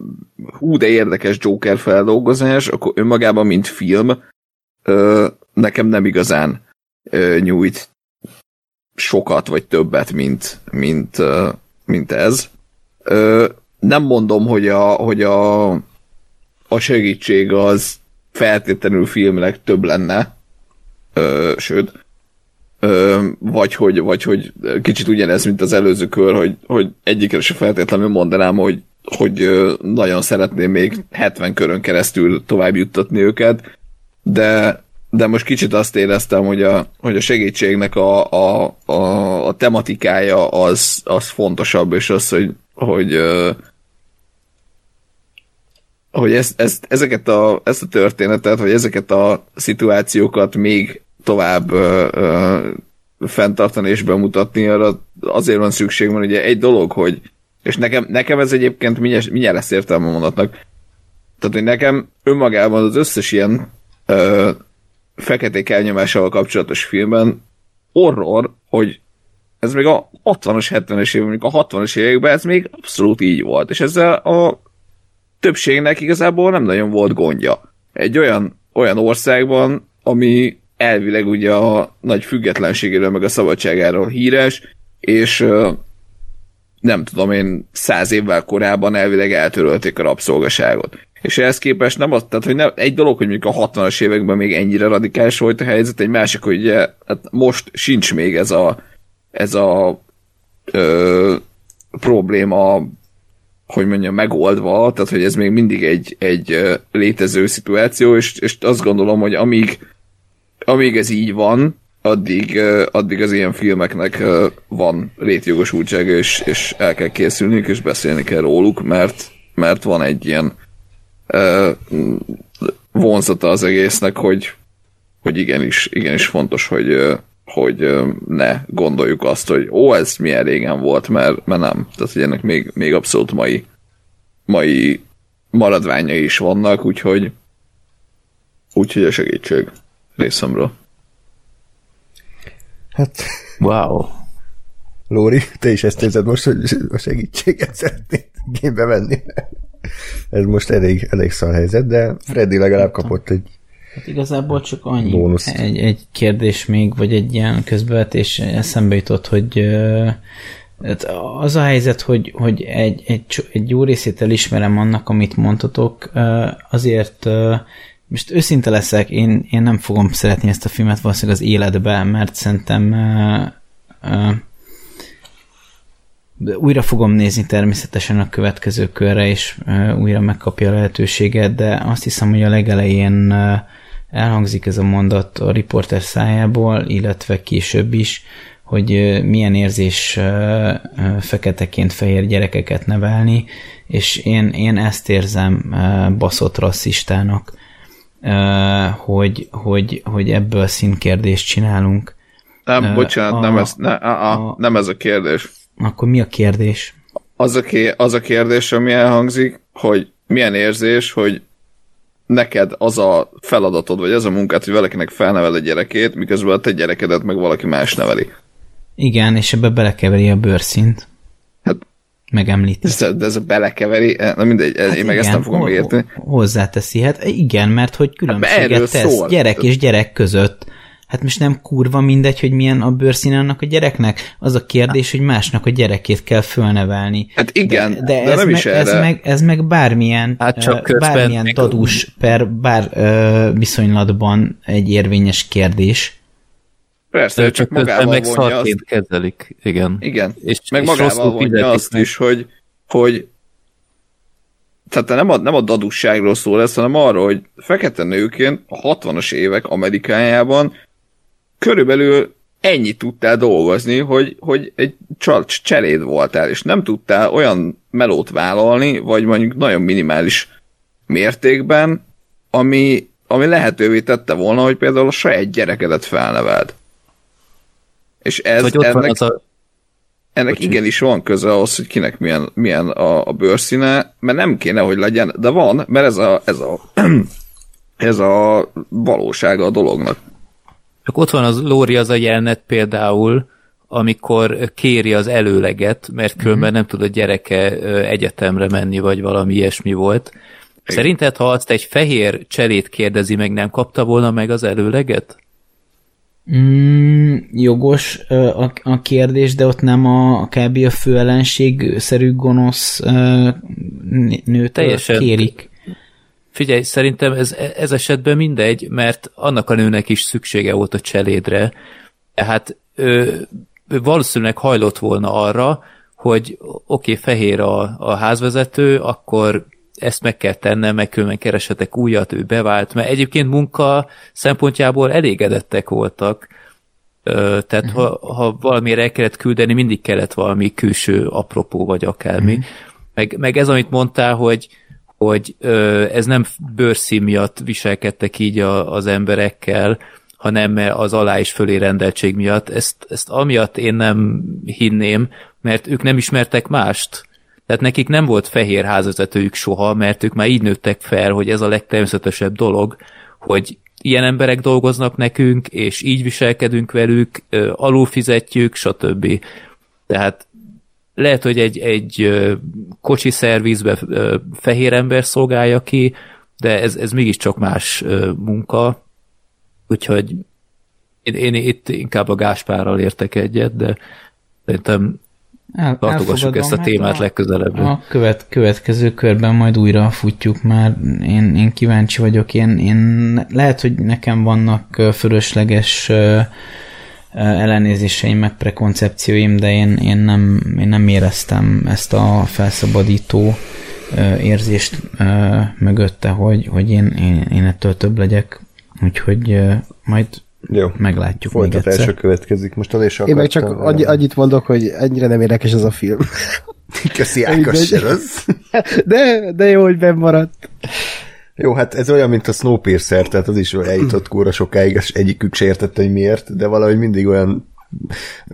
hú, de érdekes Joker feldolgozás, akkor önmagában, mint film, ö, nekem nem igazán ö, nyújt sokat vagy többet, mint, mint, ö, mint ez. Ö, nem mondom, hogy a, hogy a, a segítség az feltétlenül filmleg több lenne, ö, sőt, ö, vagy, hogy, vagy hogy kicsit ugyanez, mint az előző kör, hogy, hogy egyikre se feltétlenül mondanám, hogy, hogy nagyon szeretném még 70 körön keresztül tovább juttatni őket, de, de most kicsit azt éreztem, hogy a, hogy a segítségnek a, a, a, a tematikája az, az fontosabb, és az, hogy, hogy, hogy ezt, ezt, ezeket a, ezt a történetet, vagy ezeket a szituációkat még tovább ö, ö, fenntartani és bemutatni, arra azért van szükség, mert ugye egy dolog, hogy és nekem, nekem ez egyébként mindjárt, mindjárt lesz értelme a mondatnak. Tehát, hogy nekem önmagában az összes ilyen ö, feketék elnyomásával kapcsolatos filmben horror, hogy ez még a 60-as, 70-es évek, mondjuk a 60-as években ez még abszolút így volt, és ezzel a többségnek igazából nem nagyon volt gondja. Egy olyan, olyan országban, ami elvileg ugye a nagy függetlenségéről meg a szabadságáról híres, és nem tudom én, száz évvel korábban elvileg eltörölték a rabszolgaságot. És ehhez képest nem az, tehát hogy nem, egy dolog, hogy mondjuk a 60-as években még ennyire radikális volt a helyzet, egy másik, hogy ugye, hát most sincs még ez a, ez a ö, probléma, hogy mondjam, megoldva, tehát hogy ez még mindig egy, egy létező szituáció, és, és azt gondolom, hogy amíg, amíg ez így van, addig, addig az ilyen filmeknek van létjogosultsága, és, és el kell készülniük, és beszélni kell róluk, mert, mert van egy ilyen vonzata az egésznek, hogy, hogy igenis, igenis fontos, hogy, hogy ne gondoljuk azt, hogy ó, ez milyen régen volt, mert, mert nem. Tehát, hogy ennek még, még abszolút mai, mai maradványai is vannak, úgyhogy úgyhogy a segítség részemről. Hát, Wow. Lóri, te is ezt érzed most, hogy a segítséget szeretnéd igénybe venni. Ez most elég, elég szar helyzet, de Freddy legalább kapott egy Hát igazából csak annyi. Bónusz. Egy, egy kérdés még, vagy egy ilyen közbevetés eszembe jutott, hogy Hát az a helyzet, hogy, hogy egy, egy, egy jó részét elismerem annak, amit mondtatok, azért most őszinte leszek, én, én nem fogom szeretni ezt a filmet valószínűleg az életbe, mert szerintem ö, de újra fogom nézni természetesen a következő körre, és ö, újra megkapja a lehetőséget, de azt hiszem, hogy a legelején ö, elhangzik ez a mondat a riporter szájából, illetve később is, hogy milyen érzés feketeként fehér gyerekeket nevelni, és én, én ezt érzem baszott rasszistának, hogy, hogy, hogy ebből színkérdést csinálunk. Nem, bocsánat, a- nem, ez, ne, a, a, a- nem ez a kérdés. Akkor mi a kérdés? Az a, az a kérdés, ami elhangzik, hogy milyen érzés, hogy neked az a feladatod, vagy az a munkát, hogy valakinek felnevel egy gyerekét, miközben a te gyerekedet meg valaki más neveli. Igen, és ebbe belekeveri a bőrszint. Hát- Megemlíti. Ez, de ez a belekeveri, na mindegy, hát én meg ezt nem fogom ho- érteni. Hozzáteszi, hát igen, mert hogy erről különbséget tesz szól. gyerek és gyerek között. Hát most nem kurva mindegy, hogy milyen a bőrszíne annak a gyereknek? Az a kérdés, hogy másnak a gyerekét kell fölnevelni. Hát igen, de, de, de, ez, nem meg, is ez, erre. meg, ez meg bármilyen, Hát csak közben bármilyen dadus per bár ö, viszonylatban egy érvényes kérdés. Persze, De csak magával meg vonja azt. kezelik. Igen. Igen, És- meg és magával vonja azt meg. is, hogy, hogy tehát nem a, nem a dadusságról szól ez, hanem arról, hogy fekete nőként a 60-as évek Amerikájában körülbelül ennyit tudtál dolgozni, hogy, hogy egy cseléd voltál, és nem tudtál olyan melót vállalni, vagy mondjuk nagyon minimális mértékben, ami, ami lehetővé tette volna, hogy például a saját gyerekedet felneveld. És ez Vagy ott van ennek, az a ennek Bocsi. igenis van köze ahhoz, hogy kinek milyen, milyen a, a bőrszíne, mert nem kéne, hogy legyen, de van, mert ez a, ez a, ez a valósága a dolognak. Csak ott van az Lóri az a jelenet például, amikor kéri az előleget, mert különben nem tud a gyereke egyetemre menni, vagy valami ilyesmi volt. Szerinted, ha azt egy fehér cselét kérdezi meg, nem kapta volna meg az előleget? Mm, jogos a, a kérdés, de ott nem a, a kb. a főellenség-szerű gonosz ö, nőt Teljesen. kérik. Figyelj, szerintem ez, ez esetben mindegy, mert annak a nőnek is szüksége volt a cselédre. Tehát ő, ő valószínűleg hajlott volna arra, hogy oké, okay, fehér a, a házvezető, akkor ezt meg kell tennem, meg különben keresetek újat, ő bevált, mert egyébként munka szempontjából elégedettek voltak. Tehát ha, ha valamire el kellett küldeni, mindig kellett valami külső apropó, vagy akármi. Meg, meg ez, amit mondtál, hogy hogy ez nem bőrszín miatt viselkedtek így a, az emberekkel, hanem az alá és fölé rendeltség miatt. Ezt, ezt amiatt én nem hinném, mert ők nem ismertek mást. Tehát nekik nem volt fehér házvezetőjük soha, mert ők már így nőttek fel, hogy ez a legtermészetesebb dolog, hogy ilyen emberek dolgoznak nekünk, és így viselkedünk velük, alulfizetjük, stb. Tehát lehet, hogy egy, egy kocsi szervizbe fehér ember szolgálja ki, de ez, ez mégiscsak más munka, úgyhogy én, én itt inkább a Gáspárral értek egyet, de szerintem El, tartogassuk ezt a elfogadom, témát hát legközelebb. A követ, következő körben majd újra futjuk már. Én, én kíváncsi vagyok. Én, én lehet, hogy nekem vannak fölösleges ellenézéseim, meg prekoncepcióim, de én, én, nem, én nem éreztem ezt a felszabadító érzést mögötte, hogy, hogy én, én, én ettől több legyek. Úgyhogy majd Jó. meglátjuk még Folytatása egyszer. következik. Most az is Én meg csak akartam annyi, annyit mondok, hogy ennyire nem érdekes ez a film. Köszi Ákos. De, de jó, hogy benn maradt. Jó, hát ez olyan, mint a Snowpiercer, tehát az is eljutott kóra sokáig, és egyikük se értette, hogy miért, de valahogy mindig olyan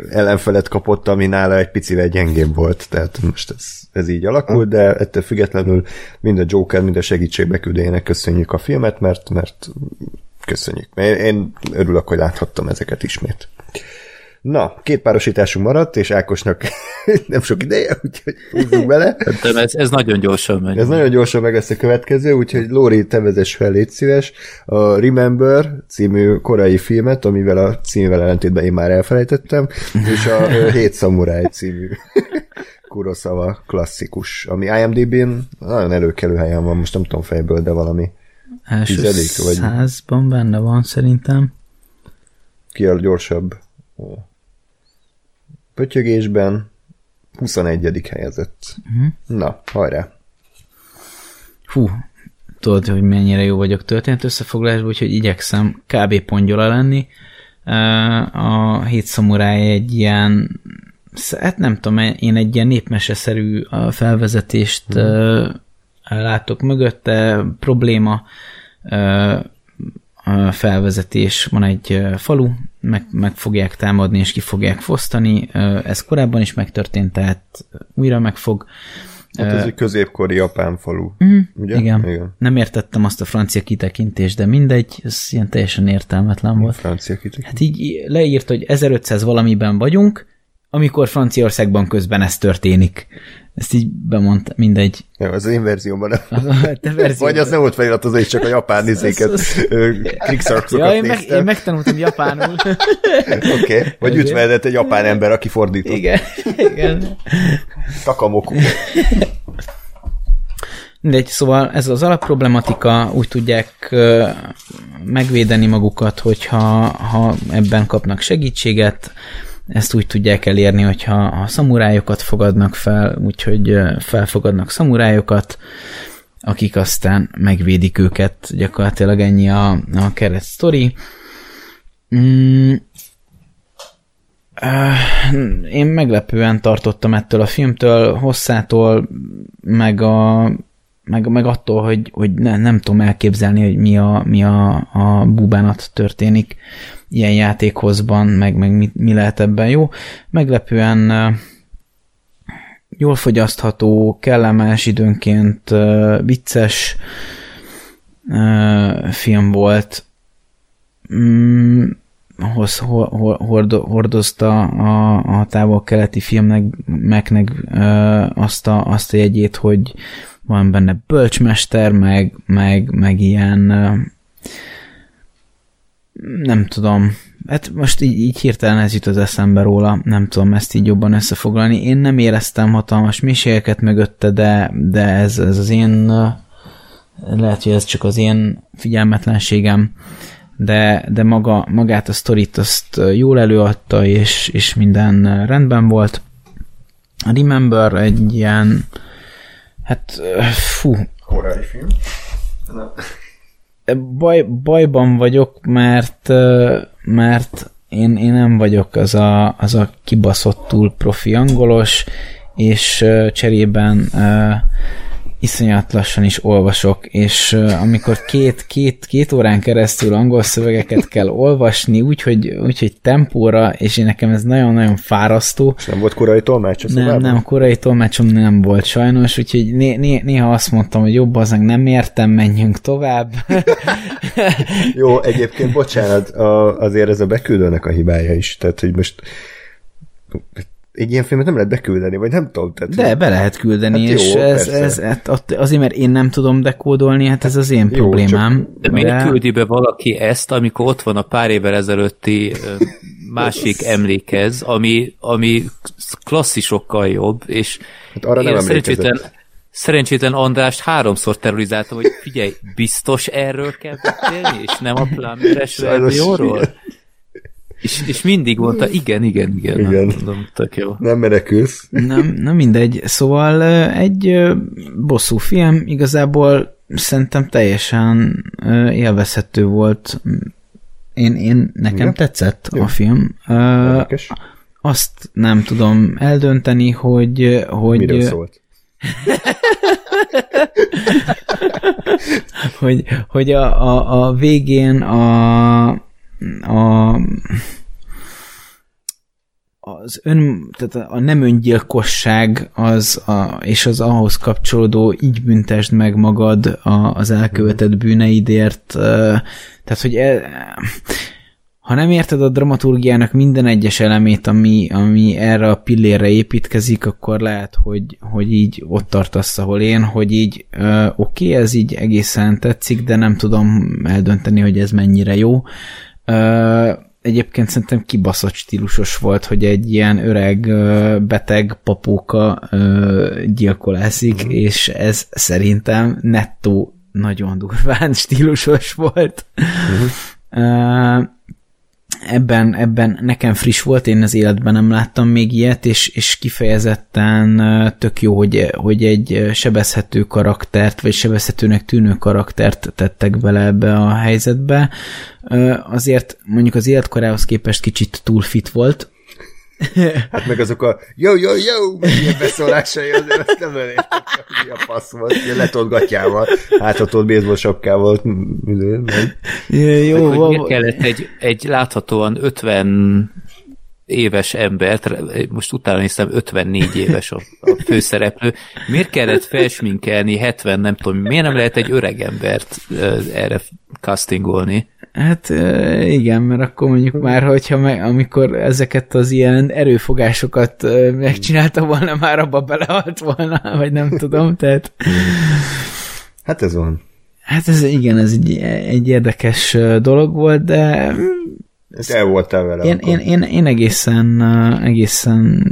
ellenfelet kapott, ami nála egy picivel gyengébb volt, tehát most ez, ez így alakult, de ettől függetlenül mind a Joker, mind a segítségbeküldőjének köszönjük a filmet, mert, mert köszönjük. Én, örülök, hogy láthattam ezeket ismét. Na, két párosításunk maradt, és Ákosnak nem sok ideje, úgyhogy húzzunk bele. De ez, ez nagyon gyorsan megy. Ez nagyon gyorsan meg lesz a következő, úgyhogy Lóri, te vezess fel, légy szíves. A Remember című korai filmet, amivel a címvel ellentétben én már elfelejtettem, és a Hét Samurai című Kurosawa klasszikus, ami IMDb-n nagyon előkelő helyen van, most nem tudom fejből, de valami Első Tizedik, vagy- százban benne van szerintem. ki a gyorsabb pötyögésben 21. helyezett. Uh-huh. Na, hajrá! Hú, tudod, hogy mennyire jó vagyok történet összefoglalásban, úgyhogy igyekszem kb. pongyola lenni. A hét szamuráj egy ilyen, hát nem tudom, én egy ilyen népmeseszerű felvezetést uh, látok mögötte, probléma, a felvezetés, van egy falu, meg, meg fogják támadni és ki fogják fosztani, ez korábban is megtörtént, tehát újra meg fog. Hát ez egy középkori japán falu. Mm, Ugye? Igen. Igen. Nem értettem azt a francia kitekintést, de mindegy, ez ilyen teljesen értelmetlen volt. Francia kitek. Hát így leírt, hogy 1500 valamiben vagyunk, amikor Franciaországban közben ez történik. Ezt így bemondta, mindegy. Ja, az én verziómban nem. A te verziód- Vagy az nem volt feliratozva, és csak a japán izéket, krikszarkszokat Ja, én, meg, én megtanultam japánul. Oké, okay. vagy ütveldet egy japán ember, aki fordított. igen, igen. Takamoku. Mindegy, szóval ez az alapproblematika, úgy tudják megvédeni magukat, hogyha ha ebben kapnak segítséget, ezt úgy tudják elérni, hogyha a szamurájokat fogadnak fel, úgyhogy felfogadnak szamurájokat, akik aztán megvédik őket, gyakorlatilag ennyi a, a keret sztori. Mm, én meglepően tartottam ettől a filmtől, hosszától, meg, a, meg, meg attól, hogy, hogy ne, nem tudom elképzelni, hogy mi a, mi a, a búbánat történik ilyen játékhozban, meg, meg mi, mi lehet ebben jó. Meglepően jól fogyasztható, kellemes, időnként vicces film volt. Mm, hoz, ho, ho, hordo, hordozta a, a távol-keleti filmnek ö, azt, a, azt a jegyét, hogy van benne bölcsmester, meg, meg, meg ilyen nem tudom, hát most így, így hirtelen ez jut az eszembe róla, nem tudom ezt így jobban összefoglalni. Én nem éreztem hatalmas mélységeket mögötte, de, de ez, ez az én lehet, hogy ez csak az én figyelmetlenségem, de, de maga, magát a sztorit azt jól előadta, és, és minden rendben volt. A Remember egy ilyen, hát fú, Korai film. Baj, bajban vagyok, mert, mert én, én nem vagyok az a, az a kibaszottul profi angolos, és cserében iszonyat lassan is olvasok, és uh, amikor két, két, két órán keresztül angol szövegeket kell olvasni, úgyhogy, úgyhogy tempóra, és én nekem ez nagyon-nagyon fárasztó, És nem volt korai tolmács nem, szobában? nem, korai tolmácsom nem volt sajnos, úgyhogy né, né, néha azt mondtam, hogy jobb az, nem értem, menjünk tovább. Jó, egyébként bocsánat, a, azért ez a beküldőnek a hibája is, tehát hogy most egy ilyen filmet nem lehet beküldeni, vagy nem tudom. Tehát, De be lehet küldeni, Hát hát jó, és ez, persze. ez, ez, att- azért, mert én nem tudom dekódolni, hát ez az én jó, problémám. De miért küldi be valaki ezt, amikor ott van a pár évvel ezelőtti másik emlékez, ami, ami klasszisokkal jobb, és Hát arra nem én emlékezett. szerencsétlen, szerencsétlen Andrást háromszor terrorizáltam, hogy figyelj, biztos erről kell beszélni, és nem a Plummeres Sajnos verzióról? És, és mindig mondta, igen, igen, igen. Igen. Nem, mondom, tök jó. Nem menekülsz. Nem, nem mindegy. Szóval egy bosszú film igazából szerintem teljesen élvezhető volt. Én, én nekem Igen? tetszett Jó. a film. Érdekes. azt nem tudom eldönteni, hogy, hogy Miről szólt? hogy, hogy a, a, a végén a, a az ön, tehát a nem öngyilkosság az a, és az ahhoz kapcsolódó így büntesd meg magad a, az elkövetett bűneidért, ö, tehát hogy e, ha nem érted a dramaturgiának minden egyes elemét, ami, ami erre a pillérre építkezik, akkor lehet, hogy, hogy így ott tartasz, ahol én, hogy így oké, ez így egészen tetszik, de nem tudom eldönteni, hogy ez mennyire jó. Uh, egyébként szerintem kibaszott stílusos volt, hogy egy ilyen öreg, beteg papóka gyilkolászik, mm. és ez szerintem nettó nagyon durván stílusos volt. Mm ebben, ebben nekem friss volt, én az életben nem láttam még ilyet, és, és kifejezetten tök jó, hogy, hogy egy sebezhető karaktert, vagy sebezhetőnek tűnő karaktert tettek bele ebbe a helyzetbe. Azért mondjuk az életkorához képest kicsit túl fit volt, Hát meg azok a jó, jó, jó, ilyen beszólásai azért azt nem elég, mi a fasz volt, ilyen letolgatjával, hát ott ott baseball sapkával. Jó, meg, hogy miért kellett egy, egy láthatóan 50 éves embert, most utána hiszem 54 éves a, a főszereplő, miért kellett felsminkelni 70, nem tudom, miért nem lehet egy öreg embert erre castingolni? Hát igen, mert akkor mondjuk már, hogyha meg, amikor ezeket az ilyen erőfogásokat megcsinálta volna, már abba belehalt volna, vagy nem tudom, tehát... Hát ez van. Hát ez igen, ez egy, egy érdekes dolog volt, de... El voltál vele. Én, én, én, én, egészen, egészen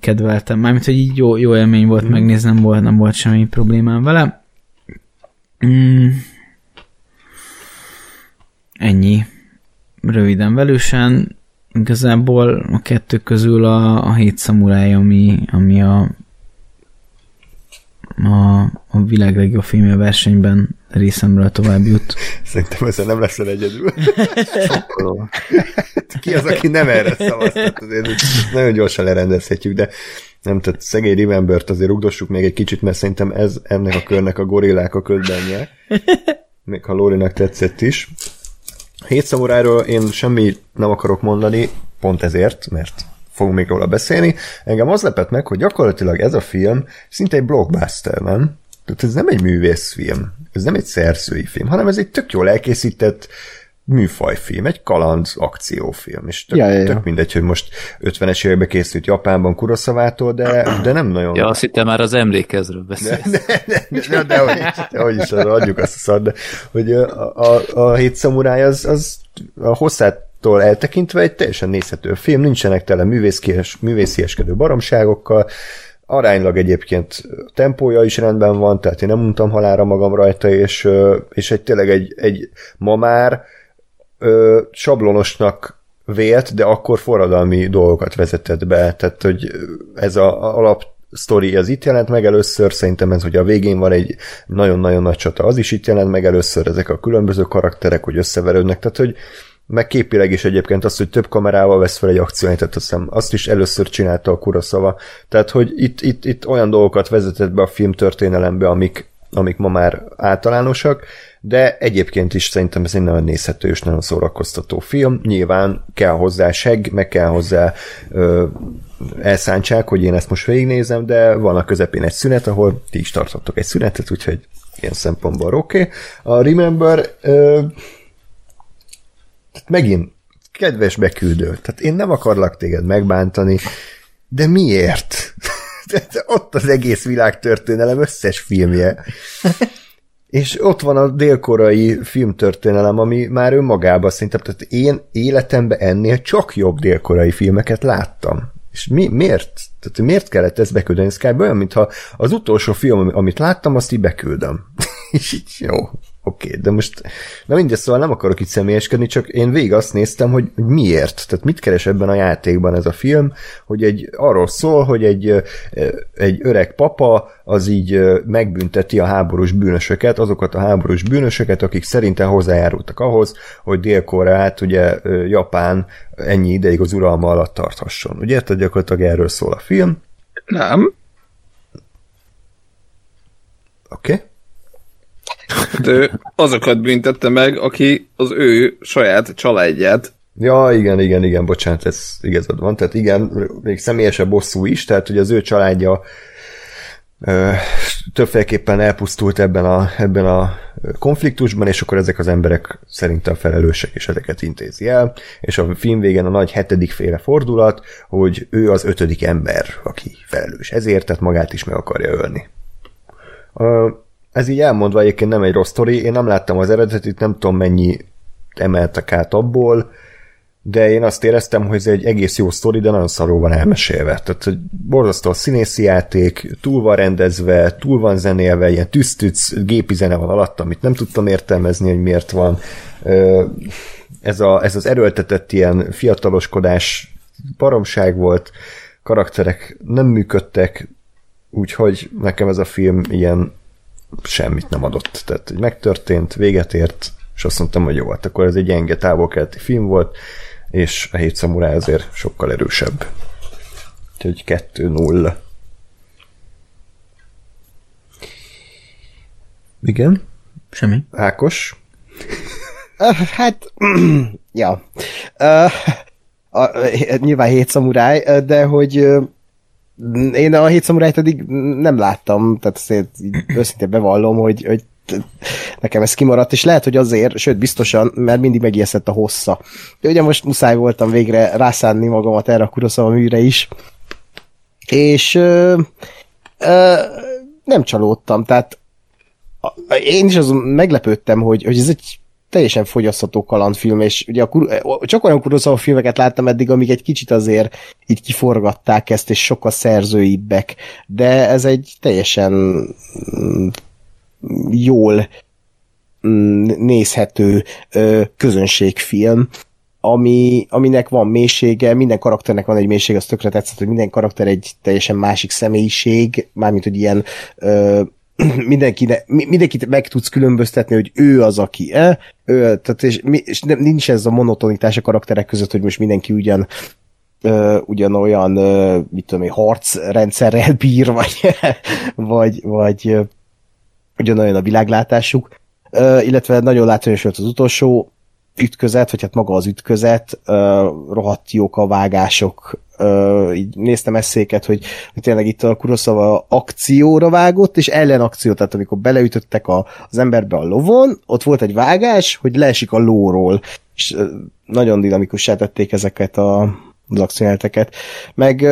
kedveltem, mármint, hogy így jó, jó élmény volt mm. megnézni, nem volt, nem volt semmi problémám vele. Mm, Ennyi. Röviden velősen. Igazából a kettő közül a, a hét szamuráj, ami, ami a, a, a világ legjobb filmje versenyben részemről tovább jut. Szerintem ezzel nem leszel egyedül. Ki az, aki nem erre szavaztat? Azért nagyon gyorsan lerendezhetjük, de nem, tehát szegény Remembert azért rugdossuk még egy kicsit, mert szerintem ez ennek a körnek a gorillák a ködbenje. Még ha Lórinak tetszett is. Hét szamuráról én semmi nem akarok mondani, pont ezért, mert fogunk még róla beszélni. Engem az lepett meg, hogy gyakorlatilag ez a film szinte egy blockbuster, nem? Tehát ez nem egy művészfilm, ez nem egy szerzői film, hanem ez egy tök jól elkészített műfajfilm, egy kaland akciófilm, és tök, ja, ja, ja. tök mindegy, hogy most 50-es években készült Japánban Kuroszavától, de, de nem nagyon... Ja, azt hittem már az emlékezről beszélsz. De, de, de, de, de, hogy is, de, hogy is adjuk azt a szart, de hogy a, a, a hét szamuráj az, az a hosszától eltekintve egy teljesen nézhető film, nincsenek tele művészkies, művészieskedő baromságokkal, aránylag egyébként tempója is rendben van, tehát én nem mondtam halára magam rajta, és, és egy tényleg egy, egy ma már ö, sablonosnak vélt, de akkor forradalmi dolgokat vezetett be, tehát hogy ez a alap sztori az itt jelent meg először, szerintem ez, hogy a végén van egy nagyon-nagyon nagy csata, az is itt jelent meg először, ezek a különböző karakterek, hogy összeverődnek, tehát hogy meg képileg is egyébként az, hogy több kamerával vesz fel egy akciót, tehát hiszem, azt is először csinálta a Kuroszava. Tehát, hogy itt, itt, itt olyan dolgokat vezetett be a film történelembe, amik, amik ma már általánosak, de egyébként is szerintem ez egy nagyon nézhető és nagyon szórakoztató film. Nyilván kell hozzá seg, meg kell hozzá ö, elszántság, hogy én ezt most végignézem, de van a közepén egy szünet, ahol ti is tartottok egy szünetet, úgyhogy ilyen szempontból oké. Okay. A Remember ö, megint kedves beküldő, tehát én nem akarlak téged megbántani, de miért? ott az egész világtörténelem összes filmje. És ott van a délkorai filmtörténelem, ami már önmagában szerintem, tehát én életemben ennél csak jobb délkorai filmeket láttam. És mi, miért? Tehát miért kellett ezt beküldeni? Kb. olyan, mintha az utolsó film, amit láttam, azt így beküldöm. és így jó, Oké, okay, de most, na mindegy, szóval nem akarok itt személyeskedni, csak én végig azt néztem, hogy, miért, tehát mit keres ebben a játékban ez a film, hogy egy arról szól, hogy egy, egy öreg papa az így megbünteti a háborús bűnösöket, azokat a háborús bűnösöket, akik szerintem hozzájárultak ahhoz, hogy Dél-Koreát, ugye Japán ennyi ideig az uralma alatt tarthasson. Ugye érted, gyakorlatilag erről szól a film? Nem. Oké. Okay. De azokat büntette meg, aki az ő saját családját Ja, igen, igen, igen, bocsánat, ez igazad van. Tehát igen, még személyesebb bosszú is, tehát hogy az ő családja ö, többféleképpen elpusztult ebben a, ebben a konfliktusban, és akkor ezek az emberek szerintem felelősek, és ezeket intézi el, és a film végén a nagy hetedik féle fordulat, hogy ő az ötödik ember, aki felelős ezért, tehát magát is meg akarja ölni. Ez így elmondva egyébként nem egy rossz sztori, én nem láttam az eredetit, nem tudom mennyi emeltek át abból, de én azt éreztem, hogy ez egy egész jó sztori, de nagyon szarul van elmesélve. Tehát, hogy borzasztó a színészi játék, túl van rendezve, túl van zenélve, ilyen tűztűz gépi zene van alatt, amit nem tudtam értelmezni, hogy miért van. Ez, a, ez az erőltetett ilyen fiataloskodás baromság volt, karakterek nem működtek, úgyhogy nekem ez a film ilyen semmit nem adott. Tehát hogy megtörtént, véget ért, és azt mondtam, hogy jó, hát akkor ez egy gyenge távol-keleti film volt, és a hét szamuráj azért sokkal erősebb. Úgyhogy 2-0. Igen, Semmi. Ákos. Hát, ja. Ö, a, nyilván hét szamuráj, de hogy én a hét szamurájt eddig nem láttam, tehát azért őszintén bevallom, hogy, hogy nekem ez kimaradt, és lehet, hogy azért, sőt biztosan, mert mindig megijesztett a hossza. De ugye most muszáj voltam végre rászánni magamat erre a Kuroszava műre is, és ö, ö, nem csalódtam, tehát én is azon meglepődtem, hogy, hogy ez egy teljesen fogyasztható kalandfilm, és ugye a, Kur- csak olyan Kurosawa filmeket láttam eddig, amik egy kicsit azért így kiforgatták ezt, és sokkal szerzőibbek, de ez egy teljesen mm, jól mm, nézhető közönségfilm, ami, aminek van mélysége, minden karakternek van egy mélysége, az tökre tetszett, hogy minden karakter egy teljesen másik személyiség, mármint, hogy ilyen ö, mindenki, mindenkit meg tudsz különböztetni, hogy ő az, aki e, ő, tehát és, és nem, nincs ez a monotonitás a karakterek között, hogy most mindenki ugyan ö, ugyanolyan, ö, mit tudom én, harcrendszerrel bír, vagy, vagy, vagy ö, ugyanolyan a világlátásuk, ö, illetve nagyon látványos volt az utolsó ütközet, vagy hát maga az ütközet, ö, rohadt jók a vágások, ö, így néztem eszéket, hogy, hogy tényleg itt a Kurosawa akcióra vágott, és ellenakció, tehát amikor beleütöttek a, az emberbe a lovon, ott volt egy vágás, hogy leesik a lóról, és ö, nagyon dinamikussá tették ezeket a, az akciójeleneteket. Meg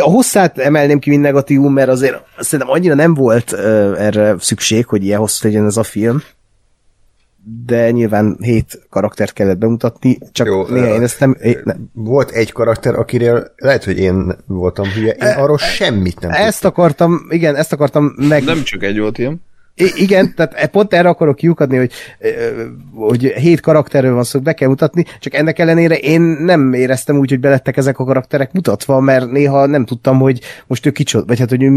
a hosszát emelném ki, mint negatívum, mert azért szerintem annyira nem volt erre szükség, hogy ilyen hosszú legyen ez a film de nyilván hét karaktert kellett bemutatni, csak Jó, néha én ezt nem... Én, nem Volt egy karakter, akiről lehet, hogy én voltam hülye, én arról semmit nem ezt akartam, igen, ezt akartam meg... Nem csak egy volt ilyen. I- igen, tehát e- pont erre akarok kiukadni, hogy, ö, hogy hét karakterről van szó, be kell mutatni, csak ennek ellenére én nem éreztem úgy, hogy belettek ezek a karakterek mutatva, mert néha nem tudtam, hogy most ő kicsoda, vagy hát, hogy ő,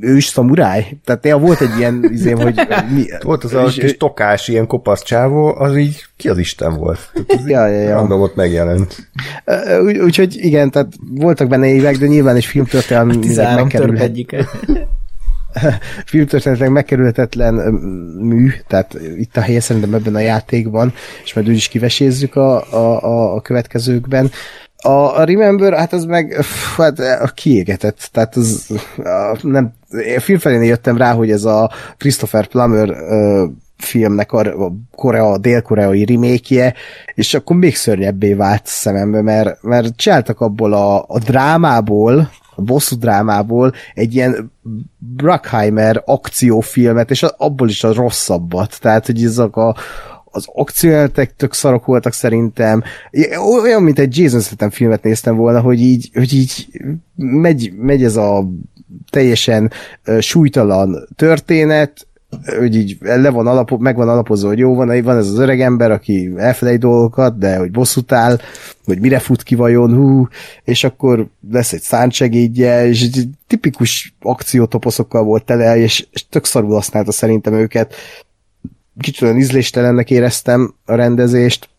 ő is szamuráj. Tehát néha volt egy ilyen izém, hogy mi, Volt az a kis tokás, ilyen kopasz csávó, az így ki az Isten volt? Tehát Ja, ja, ja. Random ott megjelent. Ö, Úgy, úgyhogy igen, tehát voltak benne évek, de nyilván egy filmtörténelmi 13 törp megkerülhet, egyike. filmtörténetileg megkerülhetetlen mű, tehát itt a helye szerintem ebben a játékban, és majd úgy is kivesézzük a, a, a, a következőkben. A, a Remember, hát az meg pff, hát a kiégetett, tehát az a, nem, én filmfelén jöttem rá, hogy ez a Christopher Plummer ö, filmnek a, a Korea, dél-koreai remake és akkor még szörnyebbé vált szemembe, mert, mert csináltak abból a, a drámából, a bosszú drámából egy ilyen Bruckheimer akciófilmet, és abból is a rosszabbat. Tehát, hogy ezek a, az akciójelenetek tök szarok voltak szerintem. Olyan, mint egy Jason Statham filmet néztem volna, hogy így, hogy így megy, megy ez a teljesen súlytalan történet, hogy így le van alapo, meg van alapozva, hogy jó van, van ez az öreg ember, aki elfelejt dolgokat, de hogy bosszút áll, hogy mire fut ki vajon, hú, és akkor lesz egy szántsegédje, és tipikus akciótoposzokkal volt tele, és, és tök szarul használta szerintem őket. Kicsit olyan ízléstelennek éreztem a rendezést,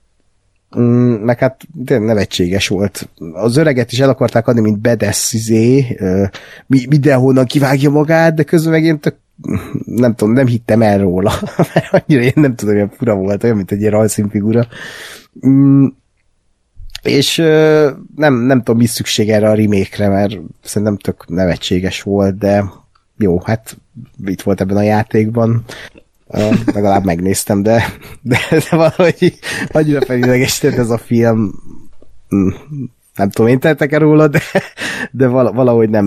Mm, meg hát tényleg nevetséges volt. Az öreget is el akarták adni, mint bedesz izé, mindenhonnan kivágja magát, de közben meg én tök, nem tudom, nem hittem el róla, mert annyira én nem tudom, hogy fura volt, olyan, mint egy ilyen rajzszínfigura. Mm, és nem, nem tudom, mi szükség erre a remake mert szerintem tök nevetséges volt, de jó, hát itt volt ebben a játékban, uh, legalább megnéztem, de, de, de valahogy annyira felidegesített ez a film, Mm, nem tudom, én tettek-e róla, de, de vala- valahogy nem,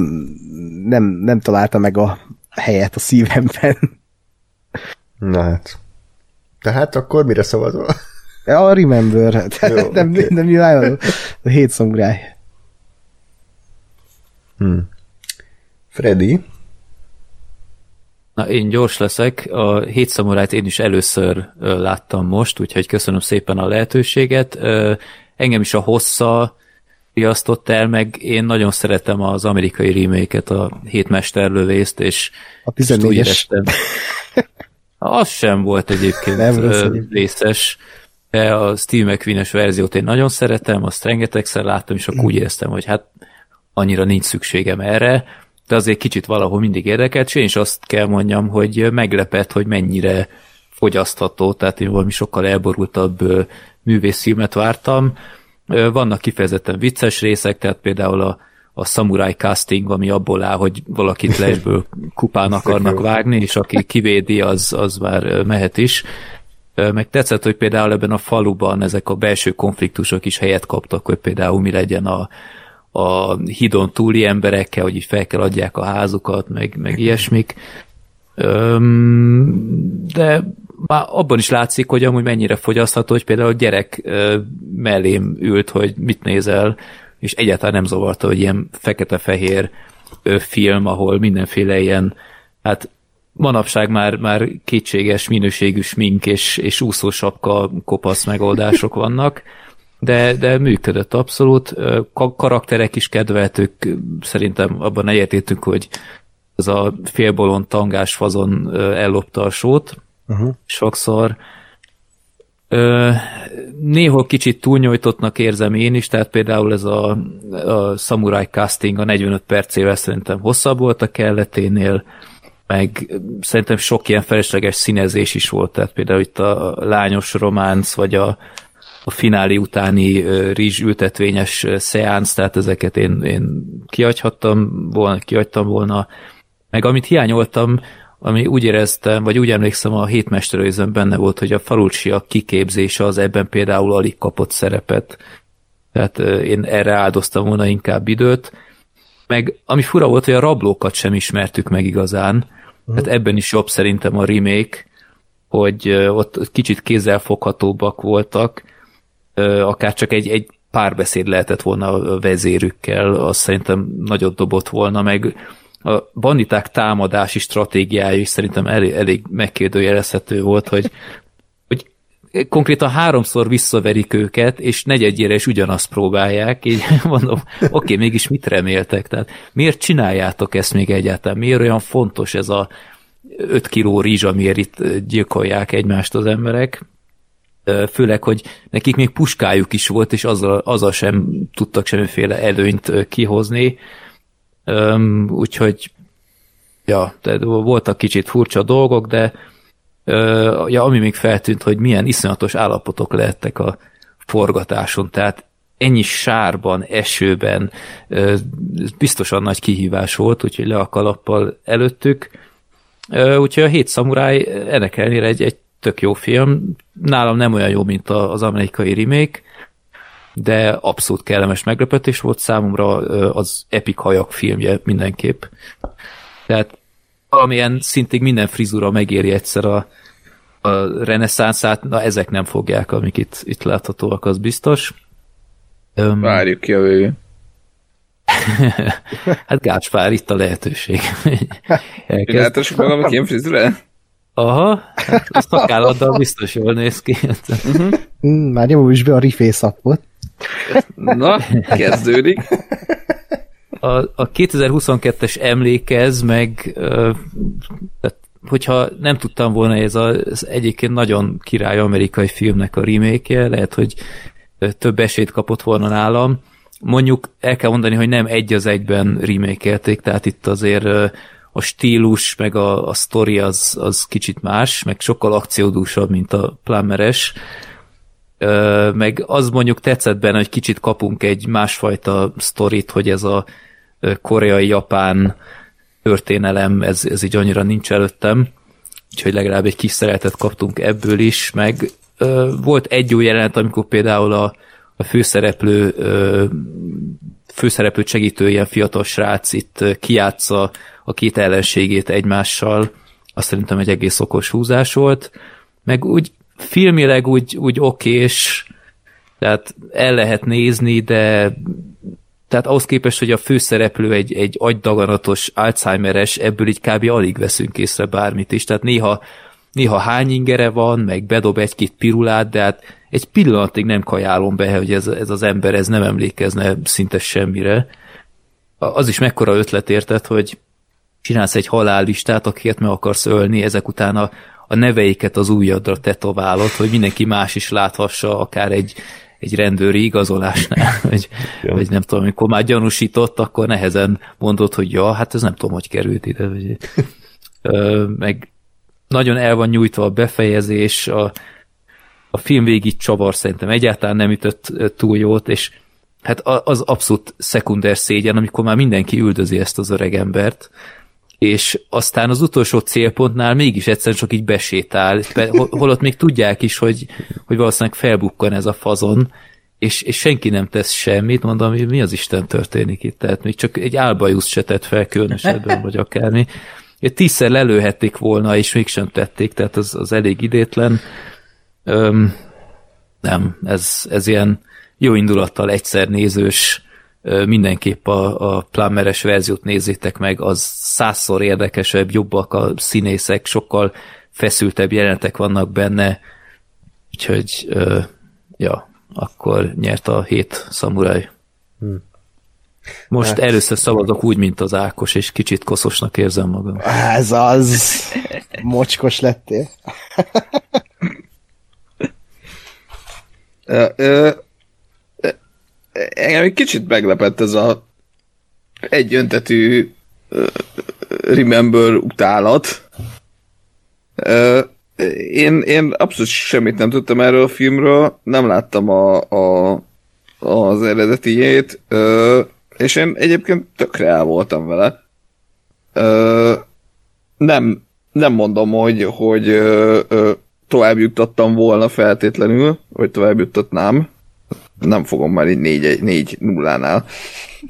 nem, nem találta meg a helyet a szívemben. Na hát. Tehát akkor mire szavazol? A Remember, Jó, nem, okay. nem nyilván a hét szombráj. Hmm. Freddy? Na, én gyors leszek. A hét szamurájt én is először láttam most, úgyhogy köszönöm szépen a lehetőséget. Engem is a hossza riasztott el, meg én nagyon szeretem az amerikai remake a hét mesterlövészt, és A és úgy 14-es. éreztem. Az sem volt egyébként Nem vészes, de a Steve McQueen-es verziót én nagyon szeretem, azt rengetegszer láttam, és akkor úgy éreztem, hogy hát annyira nincs szükségem erre, de azért kicsit valahol mindig érdekelt, és én is azt kell mondjam, hogy meglepett, hogy mennyire fogyasztható, tehát én valami sokkal elborultabb művészfilmet vártam. Vannak kifejezetten vicces részek, tehát például a, a samurai casting, ami abból áll, hogy valakit lesből kupán akarnak vágni, és aki kivédi, az, az már mehet is. Meg tetszett, hogy például ebben a faluban ezek a belső konfliktusok is helyet kaptak, hogy például mi legyen a, a hidon túli emberekkel, hogy így fel kell adják a házukat, meg, meg ilyesmik. Öm, de már abban is látszik, hogy amúgy mennyire fogyasztható, hogy például a gyerek mellém ült, hogy mit nézel, és egyáltalán nem zavarta, hogy ilyen fekete-fehér film, ahol mindenféle ilyen, hát manapság már, már kétséges minőségű smink és, és úszósapka kopasz megoldások vannak, de, de működött abszolút. Karakterek is kedveltük, szerintem abban egyetértünk, hogy ez a félbolond tangás fazon ellopta a sót, uh-huh. sokszor. Ö, néhol kicsit túlnyújtottnak érzem én is, tehát például ez a, a Samurai casting a 45 percével szerintem hosszabb volt a kelleténél, meg szerintem sok ilyen felesleges színezés is volt, tehát például itt a lányos románc, vagy a, a fináli utáni ö, rizsültetvényes ö, szeánsz, tehát ezeket én, én kihagyhattam volna, kihagytam volna. Meg amit hiányoltam, ami úgy éreztem, vagy úgy emlékszem, a hétmesterőzön benne volt, hogy a falucsiak kiképzése az ebben például alig kapott szerepet. Tehát én erre áldoztam volna inkább időt. Meg ami fura volt, hogy a rablókat sem ismertük meg igazán. Tehát ebben is jobb szerintem a remake, hogy ott kicsit kézzelfoghatóbbak voltak, akár csak egy, egy párbeszéd lehetett volna a vezérükkel, az szerintem nagyot dobott volna, meg a banditák támadási stratégiája is szerintem elég, elég megkérdőjelezhető volt, hogy, hogy konkrétan háromszor visszaverik őket, és negyedjére is ugyanazt próbálják, így mondom, oké, okay, mégis mit reméltek? Tehát miért csináljátok ezt még egyáltalán? Miért olyan fontos ez a 5 kiló rizs, amiért itt gyilkolják egymást az emberek? Főleg, hogy nekik még puskájuk is volt, és azzal, azzal sem tudtak semmiféle előnyt kihozni. Öm, úgyhogy ja, tehát voltak kicsit furcsa dolgok, de ö, ja, ami még feltűnt, hogy milyen iszonyatos állapotok lehettek a forgatáson, tehát ennyi sárban, esőben, ö, biztosan nagy kihívás volt, úgyhogy le a kalappal előttük. Ö, úgyhogy a Hét Szamuráj ennek ellenére egy, egy tök jó film. Nálam nem olyan jó, mint az amerikai remake, de abszolút kellemes meglepetés volt számomra az Epic hajak filmje mindenképp. Tehát valamilyen szintig minden frizura megéri egyszer a, a reneszánszát, na ezek nem fogják, amik itt, itt láthatóak, az biztos. Öm, Várjuk ki a végén. hát Gáspár, itt a lehetőség. Elkezd. eltessük magamnak ilyen frizurát? Aha, hát a szakálladdal biztos jól néz ki. Mm, már nyomom is be a rifészapot. Na, kezdődik. A, a 2022-es emlékez, meg hogyha nem tudtam volna, ez az, egyébként nagyon király amerikai filmnek a remake lehet, hogy több esélyt kapott volna nálam. Mondjuk el kell mondani, hogy nem egy az egyben remake tehát itt azért a stílus, meg a, a sztori az, az kicsit más, meg sokkal akciódúsabb, mint a Plummeres. Meg az mondjuk tetszett benne, hogy kicsit kapunk egy másfajta sztorit, hogy ez a koreai-japán történelem, ez, ez így annyira nincs előttem, úgyhogy legalább egy kis szeretet kaptunk ebből is, meg ö, volt egy jó jelenet, amikor például a, a főszereplő ö, főszereplőt segítő ilyen fiatal srác itt kiátsza a két ellenségét egymással, azt szerintem egy egész okos húzás volt, meg úgy filmileg úgy, úgy okés, tehát el lehet nézni, de tehát ahhoz képest, hogy a főszereplő egy, egy agydaganatos Alzheimeres, ebből így kb. alig veszünk észre bármit is. Tehát néha, néha hány ingere van, meg bedob egy-két pirulát, de hát egy pillanatig nem kajálom be, hogy ez, ez az ember ez nem emlékezne szinte semmire. Az is mekkora ötlet érted, hogy csinálsz egy halállistát, akiket meg akarsz ölni, ezek után a, a neveiket az ujjadra tetoválod, hogy mindenki más is láthassa, akár egy, egy rendőri igazolásnál, vagy, Ja. vagy nem tudom, amikor már gyanúsított, akkor nehezen mondod, hogy ja, hát ez nem tudom, hogy került ide. Vagy, ö, meg nagyon el van nyújtva a befejezés, a, a film végig csavar szerintem egyáltalán nem ütött túl jót, és hát az abszolút szekunder szégyen, amikor már mindenki üldözi ezt az öreg embert, és aztán az utolsó célpontnál mégis egyszerűen csak így besétál, be- hol- holott még tudják is, hogy, hogy valószínűleg felbukkan ez a fazon, és, és senki nem tesz semmit, mondom, hogy mi az Isten történik itt, tehát még csak egy álbajusz se tett fel különösebben, vagy akármi. Tízszer lelőhették volna, és mégsem tették, tehát az, az elég idétlen. Öm, nem, ez, ez ilyen jó indulattal egyszer nézős, mindenképp a, a plummeres verziót nézzétek meg, az százszor érdekesebb, jobbak a színészek, sokkal feszültebb jelenetek vannak benne, úgyhogy ö, ja, akkor nyert a hét szamuráj. Most Hát- először szavazok úgy, mint az Ákos, és kicsit koszosnak érzem magam. Ez az. Mocskos lettél. Ö, ö, engem egy kicsit meglepett ez a egy öntetű ö, Remember utálat. Én, én abszolút semmit nem tudtam erről a filmről, nem láttam a, a, az eredetiét, ö, és én egyébként tökre el voltam vele. Nem, nem mondom, hogy, hogy tovább juttattam volna feltétlenül, vagy tovább juttatnám. Nem fogom már így 4, 4 nullánál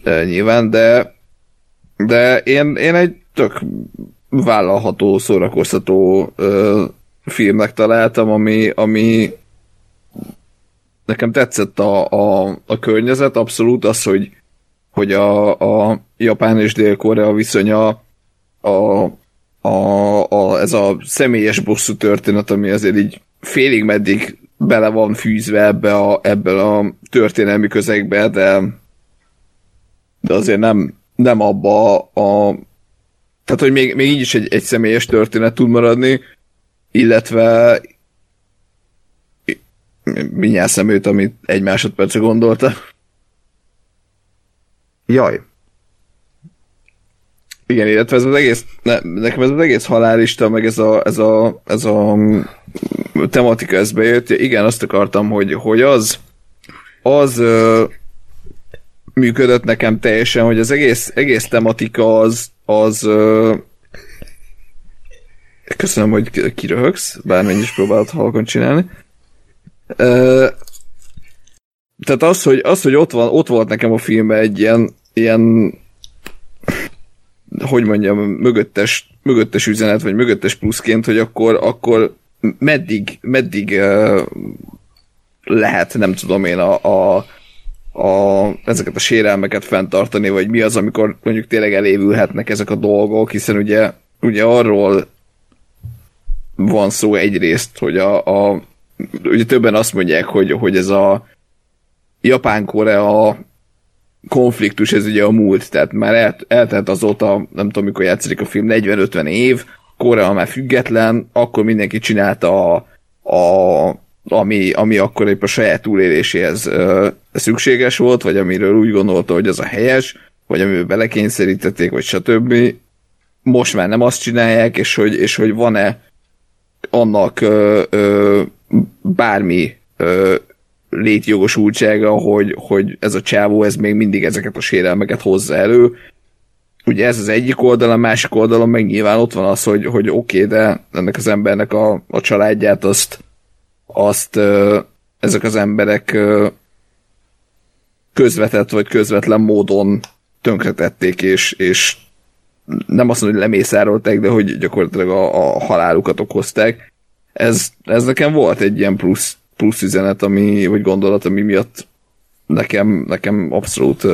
nyilván, de de én, én egy tök vállalható, szórakoztató ö, filmnek találtam, ami, ami nekem tetszett a, a, a környezet, abszolút az, hogy, hogy a, a Japán és Dél-Korea viszonya a, a, a, ez a személyes bosszú történet, ami azért így félig meddig bele van fűzve ebbe a, ebbe a történelmi közegbe, de, de azért nem, nem abba a, tehát, hogy még, még így is egy, egy személyes történet tud maradni, illetve mindjárt szemőt, amit egy másodperce gondolta. Jaj. Igen, illetve ez az egész, ne, nekem ez az egész halálista, meg ez a, ez a, ez a mm, tematika, ez bejött. Igen, azt akartam, hogy, hogy az, az ö, működött nekem teljesen, hogy az egész, egész tematika az, az ö, köszönöm, hogy ki- kiröhögsz, bármennyi is próbálod halkon csinálni. Ö, tehát az, hogy, az, hogy ott, van, ott volt nekem a filmben egy ilyen, ilyen hogy mondjam, mögöttes, mögöttes üzenet, vagy mögöttes pluszként, hogy akkor, akkor meddig, meddig lehet, nem tudom én, a, a, a, ezeket a sérelmeket fenntartani, vagy mi az, amikor mondjuk tényleg elévülhetnek ezek a dolgok, hiszen ugye, ugye arról van szó egyrészt, hogy a, a ugye többen azt mondják, hogy, hogy ez a Japán-Korea konfliktus, ez ugye a múlt, tehát már el, eltelt azóta, nem tudom mikor játszik a film, 40-50 év, Korea már független, akkor mindenki csinálta a, a ami, ami akkor épp a saját túléléséhez ö, szükséges volt, vagy amiről úgy gondolta, hogy az a helyes, vagy amivel belekényszerítették, vagy stb. Most már nem azt csinálják, és hogy, és hogy van-e annak ö, ö, bármi ö, létjogosultsága, hogy, hogy ez a csávó ez még mindig ezeket a sérelmeket hozza elő. ugye ez az egyik oldal, a másik oldalon meg nyilván ott van az, hogy, hogy oké, okay, de ennek az embernek a, a családját azt, azt ezek az emberek közvetett vagy közvetlen módon tönkretették, és, és nem azt mondom, hogy lemészárolták, de hogy gyakorlatilag a, a halálukat okozták. Ez, ez nekem volt egy ilyen plusz, plusz üzenet, ami, vagy gondolat, ami miatt nekem, nekem abszolút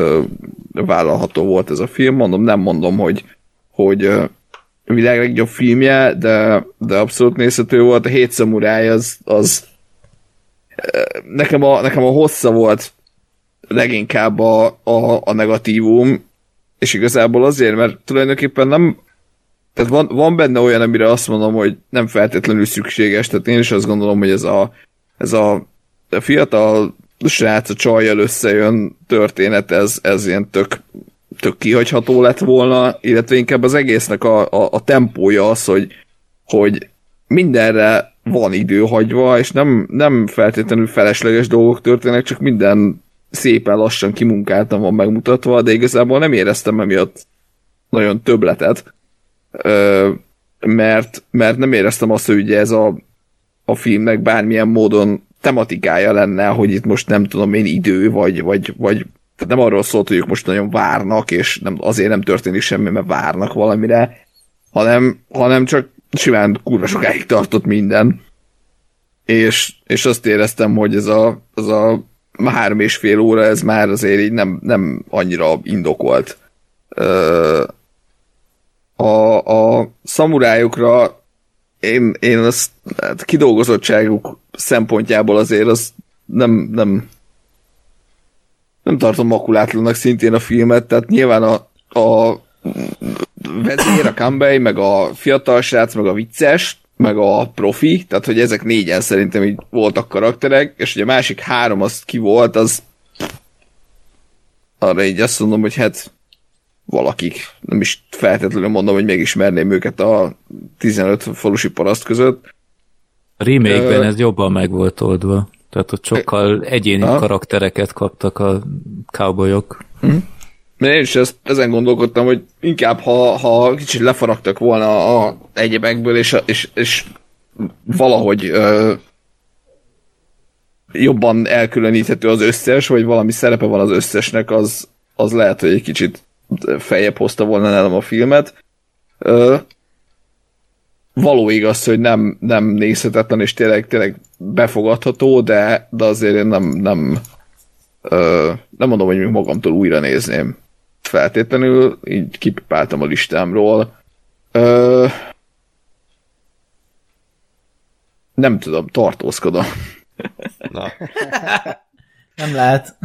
vállalható volt ez a film. Mondom, nem mondom, hogy, hogy uh, világ legjobb filmje, de, de abszolút nézhető volt. A Hét Szamuráj az, az nekem, a, nekem a hossza volt leginkább a, a, a negatívum, és igazából azért, mert tulajdonképpen nem tehát van, van benne olyan, amire azt mondom, hogy nem feltétlenül szükséges, tehát én is azt gondolom, hogy ez a, ez a fiatal srác a csajjal összejön történet, ez, ez ilyen tök, tök kihagyható lett volna, illetve inkább az egésznek a, a, a tempója az, hogy, hogy mindenre van idő hagyva, és nem, nem feltétlenül felesleges dolgok történnek, csak minden szépen lassan kimunkáltan van megmutatva, de igazából nem éreztem emiatt nagyon többletet, mert, mert nem éreztem azt, hogy ugye ez a, a filmnek bármilyen módon tematikája lenne, hogy itt most nem tudom én idő, vagy, vagy, vagy tehát nem arról szólt, hogy ők most nagyon várnak, és nem, azért nem történik semmi, mert várnak valamire, hanem, hanem csak simán kurva sokáig tartott minden. És, és azt éreztem, hogy ez a, az a három és fél óra, ez már azért így nem, nem annyira indokolt. A, a szamurájukra én, én azt hát kidolgozottságuk szempontjából azért az nem, nem nem tartom makulátlannak szintén a filmet, tehát nyilván a, a vezér, a Campbell, meg a fiatal srác, meg a vicces, meg a profi, tehát hogy ezek négyen szerintem így voltak karakterek, és hogy a másik három az ki volt, az arra így azt mondom, hogy hát valakik, nem is feltétlenül mondom, hogy megismerném őket a 15 falusi paraszt között. A remake-ben uh, ez jobban meg volt oldva. Tehát ott sokkal egyéni uh, karaktereket kaptak a cowboyok. Mert én is ezt, ezen gondolkodtam, hogy inkább ha, ha kicsit lefaragtak volna a egyebekből, és, és, és valahogy ö, jobban elkülöníthető az összes, vagy valami szerepe van az összesnek, az, az lehet, hogy egy kicsit feljebb hozta volna nálam a filmet. Ö, való igaz, hogy nem, nem nézhetetlen, és tényleg, tényleg befogadható, de, de azért én nem, nem, ö, nem mondom, hogy még magamtól újra nézném feltétlenül, így kipipáltam a listámról. Ö, nem tudom, tartózkodom. Na. Nem lehet.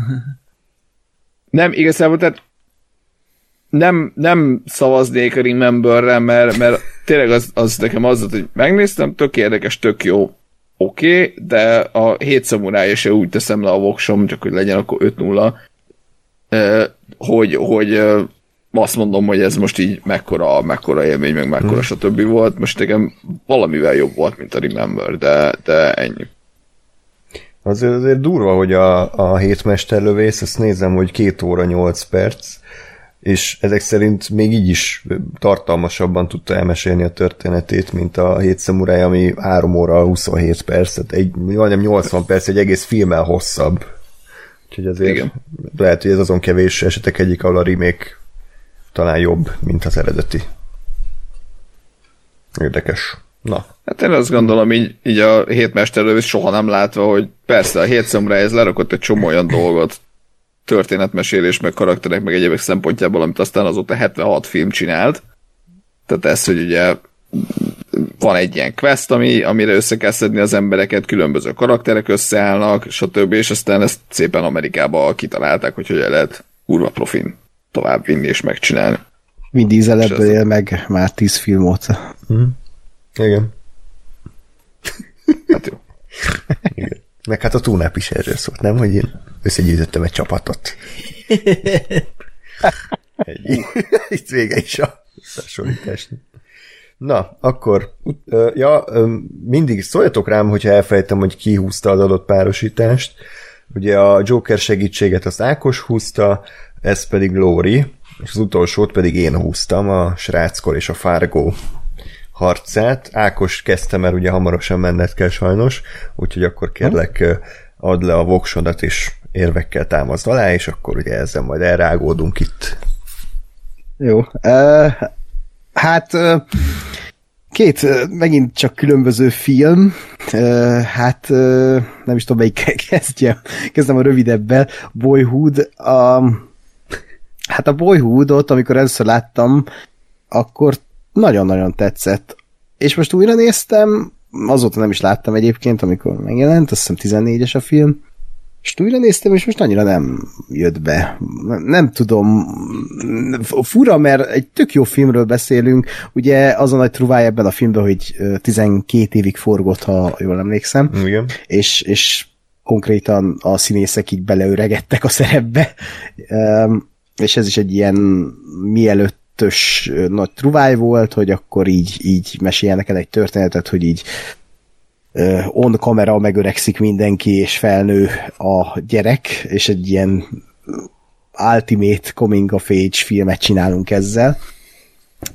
Nem, igazából, tehát nem, nem szavaznék a Rememberre, mert, mert tényleg az, az nekem az volt, hogy megnéztem, tök érdekes, tök jó, oké, okay, de a hét szamurája se úgy teszem le a voksom, csak hogy legyen akkor 5-0, hogy, hogy azt mondom, hogy ez most így mekkora, mekkora élmény, meg mekkora hmm. stb. volt. Most nekem valamivel jobb volt, mint a Remember, de, de ennyi. Azért, azért durva, hogy a, a hétmesterlövész, ezt nézem, hogy két óra nyolc perc, és ezek szerint még így is tartalmasabban tudta elmesélni a történetét, mint a hét szamuráj, ami 3 óra 27 perc, tehát egy, majdnem 80 perc, egy egész filmmel hosszabb. Úgyhogy azért Igen. lehet, hogy ez azon kevés esetek egyik, ahol a remake talán jobb, mint az eredeti. Érdekes. Na. Hát én azt gondolom, így, így a hétmesterlő soha nem látva, hogy persze a hét ez lerakott egy csomó olyan dolgot, történetmesélés, meg karakterek, meg egyébek szempontjából, amit aztán azóta 76 film csinált. Tehát ez, hogy ugye van egy ilyen quest, ami, amire össze kell szedni az embereket, különböző karakterek összeállnak, stb. És aztán ezt szépen Amerikába kitalálták, hogy hogy lehet kurva profin tovább vinni és megcsinálni. Diesel ebből él meg már tíz film óta. Mm. Igen. Hát jó. Igen. Meg hát a túnáp is erről szólt, nem? Hogy én összegyűjtöttem egy csapatot. Egy, itt vége is a összehasonlításnak. Na, akkor, ja, mindig szóljatok rám, hogyha elfejtem, hogy ki húzta az adott párosítást. Ugye a Joker segítséget az Ákos húzta, ez pedig Lóri, és az utolsót pedig én húztam, a Sráckor és a Fargo harcát. Ákos kezdte, mert ugye hamarosan menned kell sajnos, úgyhogy akkor kérlek add le a voksodat, és érvekkel támaszd alá, és akkor ugye ezzel majd elrágódunk itt. Jó. Uh, hát uh, két uh, megint csak különböző film. Uh, hát uh, nem is tudom, melyik kezdjem. Kezdem a rövidebbel. Boyhood. Um, hát a Boyhoodot, amikor először láttam, akkor nagyon-nagyon tetszett. És most újra néztem, azóta nem is láttam egyébként, amikor megjelent, azt hiszem 14-es a film, és újra néztem, és most annyira nem jött be. Nem, tudom, fura, mert egy tök jó filmről beszélünk, ugye az a nagy truváj ebben a filmben, hogy 12 évig forgott, ha jól emlékszem, Igen. és, és konkrétan a színészek így beleöregedtek a szerepbe, és ez is egy ilyen mielőtt ös nagy truváj volt, hogy akkor így, így meséljenek el egy történetet, hogy így on kamera megöregszik mindenki, és felnő a gyerek, és egy ilyen ultimate coming of age filmet csinálunk ezzel.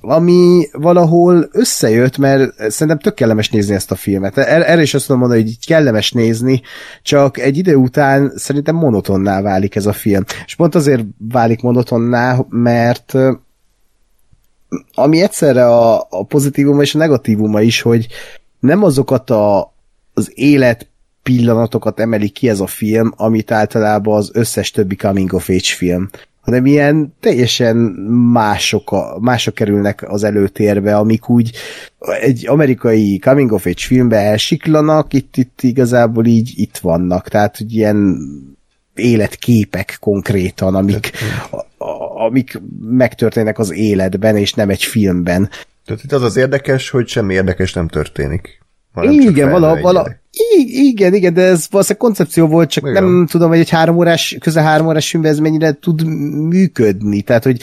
Ami valahol összejött, mert szerintem tök kellemes nézni ezt a filmet. Er- erre is azt tudom mondani, hogy így kellemes nézni, csak egy idő után szerintem monotonná válik ez a film. És pont azért válik monotonná, mert ami egyszerre a, a pozitívuma és a negatívuma is, hogy nem azokat a, az élet pillanatokat emeli ki ez a film, amit általában az összes többi coming of age film hanem ilyen teljesen mások, a, mások kerülnek az előtérbe, amik úgy egy amerikai coming of age filmbe elsiklanak, itt, itt igazából így itt vannak, tehát hogy ilyen életképek konkrétan, amik, amik megtörténnek az életben, és nem egy filmben. Tehát itt az az érdekes, hogy semmi érdekes nem történik. Igen, vala, vala, igen, igen, de ez valószínűleg koncepció volt, csak igen. nem tudom, hogy egy három órás, közel három órás filmben ez mennyire tud működni. Tehát, hogy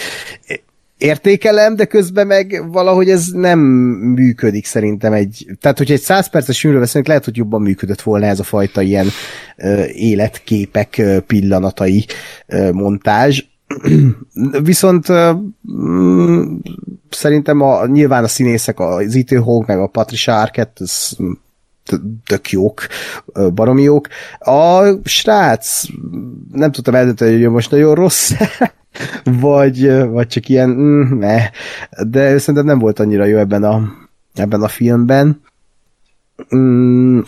értékelem, de közben meg valahogy ez nem működik szerintem egy, tehát hogyha egy száz perces filmről beszélünk, lehet, hogy jobban működött volna ez a fajta ilyen ö, életképek ö, pillanatai ö, montázs. Viszont mm, szerintem a, nyilván a színészek, az Ethan Hawke meg a Patricia Arquette, ez tök jók, baromi jók. A srác, nem tudtam eldönteni, hogy most nagyon rossz vagy, vagy csak ilyen, mm, ne. de szerintem nem volt annyira jó ebben a, ebben a filmben. Mm,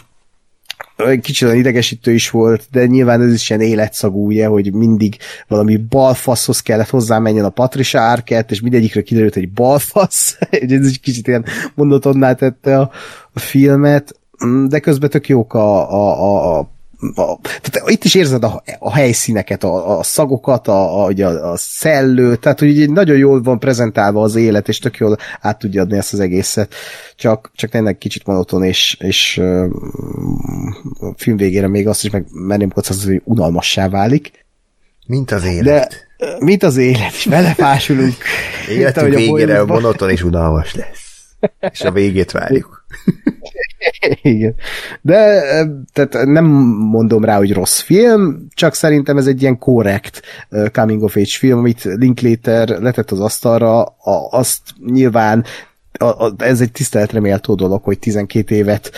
kicsit olyan idegesítő is volt, de nyilván ez is ilyen életszagú, ugye, hogy mindig valami balfaszhoz kellett hozzá menjen a Patricia Arquette, és mindegyikre kiderült egy balfasz, ez is kicsit ilyen monotonná tette a, a filmet, mm, de közben tök jók a, a, a a, tehát itt is érzed a, a helyszíneket, a, a szagokat, a, a, a, a szellő, tehát hogy így nagyon jól van prezentálva az élet, és tök jól át tudja adni ezt az egészet. Csak, csak tényleg kicsit monoton, és, és uh, a film végére még azt is meg merném kockázatot, hogy unalmassá válik. Mint az élet. De, mint az élet, és belefásulunk. Életünk végére monoton és unalmas lesz. És a végét várjuk. Igen. De tehát nem mondom rá, hogy rossz film, csak szerintem ez egy ilyen korrekt coming of age film, amit Linklater letett az asztalra, a, azt nyilván a, a, ez egy tiszteletre méltó dolog, hogy 12 évet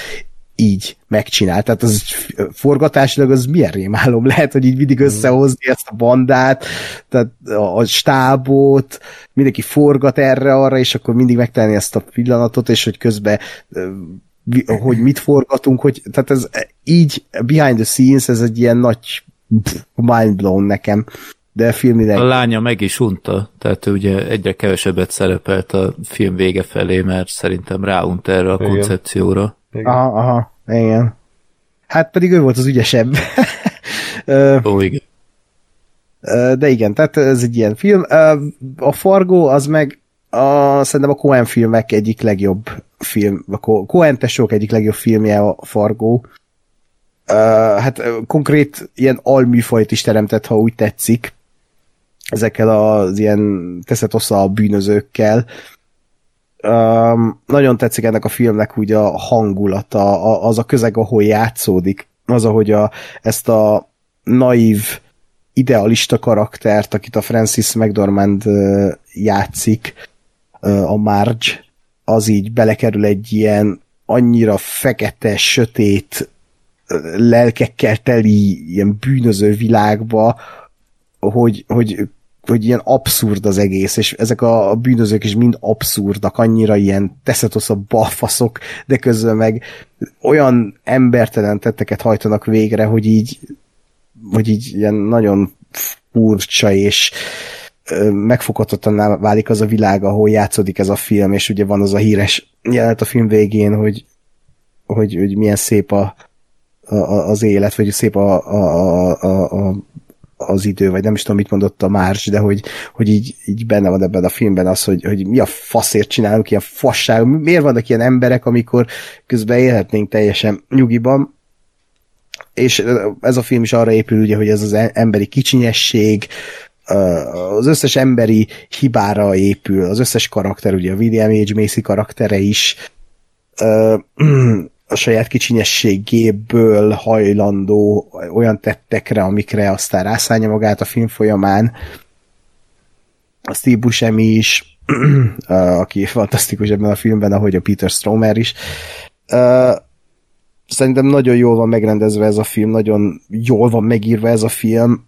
így megcsinál. Tehát az forgatásilag az milyen rémálom lehet, hogy így mindig összehozni ezt a bandát, tehát a, a stábot, mindenki forgat erre-arra, és akkor mindig megtenni ezt a pillanatot, és hogy közben hogy mit forgatunk, hogy tehát ez így behind the scenes, ez egy ilyen nagy mind blown nekem. De filmileg... A lánya meg is unta, tehát ő ugye egyre kevesebbet szerepelt a film vége felé, mert szerintem ráunt erre a igen. koncepcióra. Igen. Aha, aha, igen. Hát pedig ő volt az ügyesebb. Ó, igen. De igen, tehát ez egy ilyen film. A Fargo az meg a, szerintem a Coen filmek egyik legjobb film, a Coen tesók egyik legjobb filmje a Fargo. Hát konkrét ilyen alműfajt is teremtett, ha úgy tetszik, ezekkel az ilyen teszett a bűnözőkkel. Um, nagyon tetszik ennek a filmnek úgy a hangulata, a, az a közeg, ahol játszódik, az, ahogy a, ezt a naív idealista karaktert, akit a Francis McDormand játszik, a Marge, az így belekerül egy ilyen annyira fekete, sötét, lelkekkel teli ilyen bűnöző világba, hogy, hogy hogy ilyen abszurd az egész, és ezek a, a bűnözők is mind abszurdak, annyira ilyen teszetoszabb balfaszok, de közben meg olyan embertelen tetteket hajtanak végre, hogy így hogy így ilyen nagyon furcsa és ö, megfoghatatlaná válik az a világ, ahol játszódik ez a film, és ugye van az a híres jelenet a film végén, hogy, hogy, hogy milyen szép a, a, az élet, vagy szép a, a, a, a, az idő, vagy nem is tudom, mit mondott a Márs, de hogy, hogy így, így benne van ebben a filmben az, hogy, hogy mi a faszért csinálunk ilyen fasság, miért vannak ilyen emberek, amikor közben élhetnénk teljesen nyugiban, és ez a film is arra épül, ugye, hogy ez az emberi kicsinyesség, az összes emberi hibára épül, az összes karakter, ugye a William H. Macy karaktere is a saját kicsinyességéből hajlandó olyan tettekre, amikre aztán rászállja magát a film folyamán. A Steve Buscemi is, aki fantasztikus ebben a filmben, ahogy a Peter Stromer is. Szerintem nagyon jól van megrendezve ez a film, nagyon jól van megírva ez a film,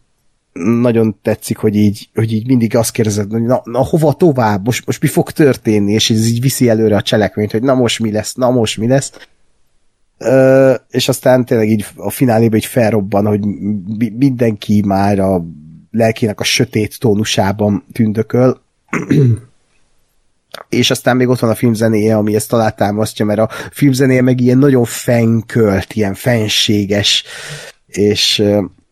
nagyon tetszik, hogy így, hogy így mindig azt kérdezed, hogy na, na hova tovább, most, most mi fog történni, és ez így viszi előre a cselekményt, hogy na most mi lesz, na most mi lesz és aztán tényleg így a finálében így felrobban, hogy mindenki már a lelkének a sötét tónusában tündököl, és aztán még ott van a filmzenéje, ami ezt alátámasztja, mert a filmzenéje meg ilyen nagyon fenkölt, ilyen fenséges, és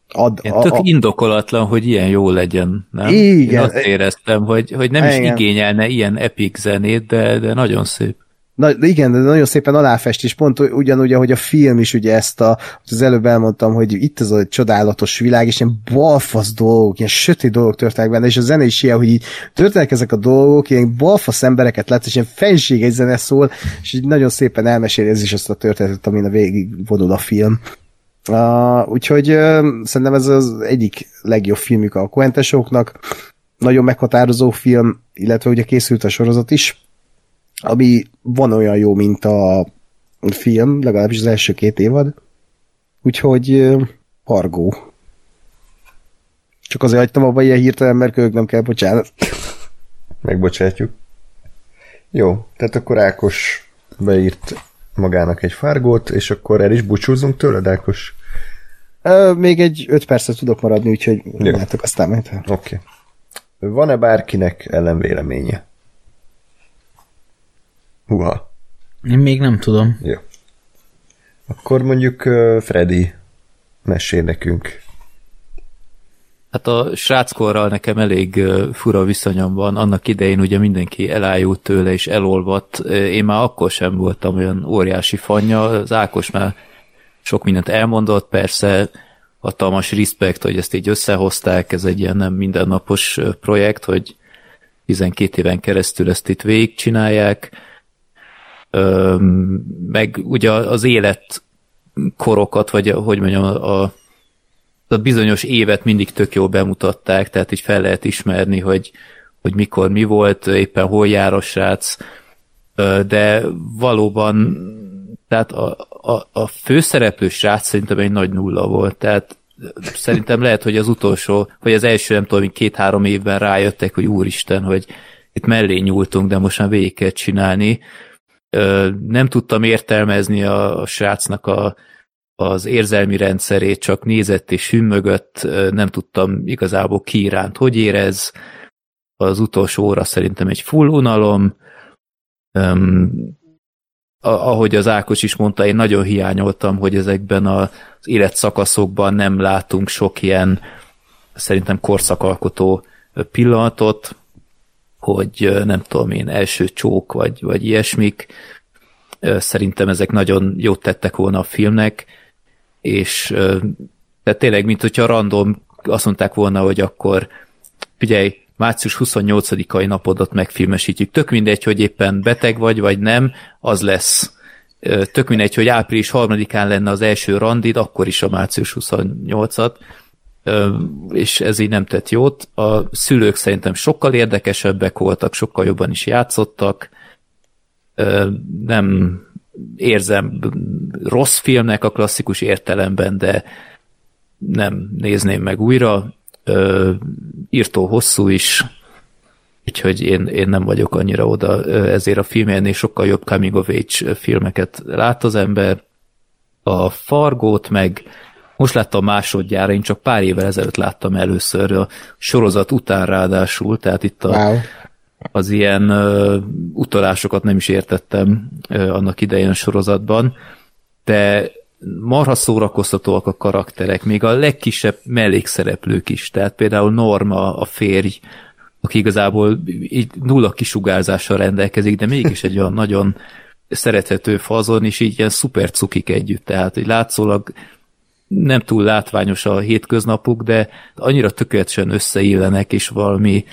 ad, a, tök indokolatlan, hogy ilyen jó legyen, nem? Igen. Én azt éreztem, hogy, hogy nem igen. is igényelne ilyen epic zenét, de, de nagyon szép. Na, igen, de nagyon szépen aláfest, és pont ugyanúgy, ahogy a film is ugye ezt a, az előbb elmondtam, hogy itt az a csodálatos világ, és ilyen balfasz dolgok, ilyen sötét dolgok történnek benne, és a zene is ilyen, hogy így történnek ezek a dolgok, ilyen balfasz embereket lát, és ilyen fenség egy zene szól, és így nagyon szépen elmeséli ez is azt a történetet, amin a végig vonul a film. Uh, úgyhogy uh, szerintem ez az egyik legjobb filmük a Quentesoknak, nagyon meghatározó film, illetve ugye készült a sorozat is, ami van olyan jó, mint a film, legalábbis az első két évad. Úgyhogy hargó. Csak azért hagytam abba ilyen hirtelen, mert ők nem kell bocsánat. Megbocsátjuk. Jó, tehát akkor Ákos beírt magának egy fargót, és akkor el is búcsúzunk tőled, Ákos? Még egy öt percet tudok maradni, úgyhogy látok aztán majd. Oké. Okay. Van-e bárkinek ellenvéleménye? Húha. Én még nem tudom. Jó. Akkor mondjuk uh, Freddy mesél nekünk. Hát a sráckorral nekem elég fura viszonyom van. Annak idején ugye mindenki elájult tőle és elolvadt. Én már akkor sem voltam olyan óriási fanya. Az Ákos már sok mindent elmondott, persze hatalmas respekt, hogy ezt így összehozták, ez egy ilyen nem mindennapos projekt, hogy 12 éven keresztül ezt itt végigcsinálják meg ugye az életkorokat, vagy hogy mondjam, a, a bizonyos évet mindig tök jól bemutatták, tehát így fel lehet ismerni, hogy, hogy mikor mi volt, éppen hol jár a srác, de valóban tehát a, a, a főszereplő srác szerintem egy nagy nulla volt, tehát szerintem lehet, hogy az utolsó, vagy az első nem tudom, két-három évben rájöttek, hogy úristen, hogy itt mellé nyúltunk, de most már végig kell csinálni, nem tudtam értelmezni a, a srácnak a, az érzelmi rendszerét, csak nézett és hümmögött, nem tudtam igazából ki iránt, hogy érez. Az utolsó óra szerintem egy full unalom. Um, ahogy az Ákos is mondta, én nagyon hiányoltam, hogy ezekben az életszakaszokban nem látunk sok ilyen szerintem korszakalkotó pillanatot, hogy nem tudom én, első csók, vagy, vagy ilyesmik. Szerintem ezek nagyon jót tettek volna a filmnek, és tehát tényleg, mint hogyha random azt mondták volna, hogy akkor figyelj, március 28-ai napodat megfilmesítjük. Tök mindegy, hogy éppen beteg vagy, vagy nem, az lesz. Tök mindegy, hogy április 3-án lenne az első randid, akkor is a március 28-at. És ez így nem tett jót. A szülők szerintem sokkal érdekesebbek voltak, sokkal jobban is játszottak. Nem érzem rossz filmnek a klasszikus értelemben, de nem nézném meg újra. Írtó hosszú is, úgyhogy én, én nem vagyok annyira oda ezért a filmjelnél sokkal jobb coming of age filmeket lát az ember. A Fargót meg most láttam másodjára, én csak pár évvel ezelőtt láttam először a sorozat után ráadásul, tehát itt a, Wow. az ilyen ö, utalásokat nem is értettem ö, annak idején a sorozatban, de marha szórakoztatóak a karakterek, még a legkisebb mellékszereplők is, tehát például Norma, a férj, aki igazából így nulla kisugárzással rendelkezik, de mégis egy olyan nagyon szerethető fazon, és így ilyen szuper cukik együtt, tehát hogy látszólag nem túl látványos a hétköznapuk, de annyira tökéletesen összeillenek, és valami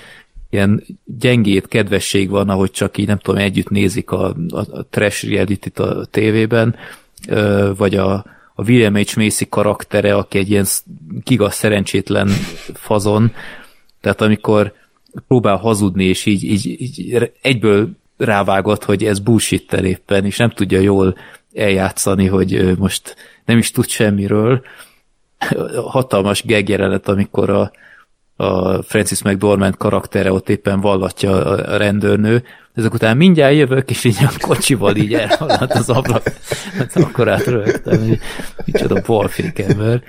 ilyen gyengét kedvesség van, ahogy csak így nem tudom, együtt nézik a, a, a trash reality a tévében, vagy a, a William H. Macy karaktere, aki egy ilyen giga szerencsétlen fazon, tehát amikor próbál hazudni, és így, így, így egyből rávágott, hogy ez bullshit éppen, és nem tudja jól eljátszani, hogy most nem is tud semmiről. Hatalmas gag jelenet, amikor a, a Francis McDormand karaktere ott éppen vallatja a rendőrnő, ezek után mindjárt jövök, és így a kocsival így elhaladt az ablak. Hát akkor átrögtem, hogy micsoda balfék ember.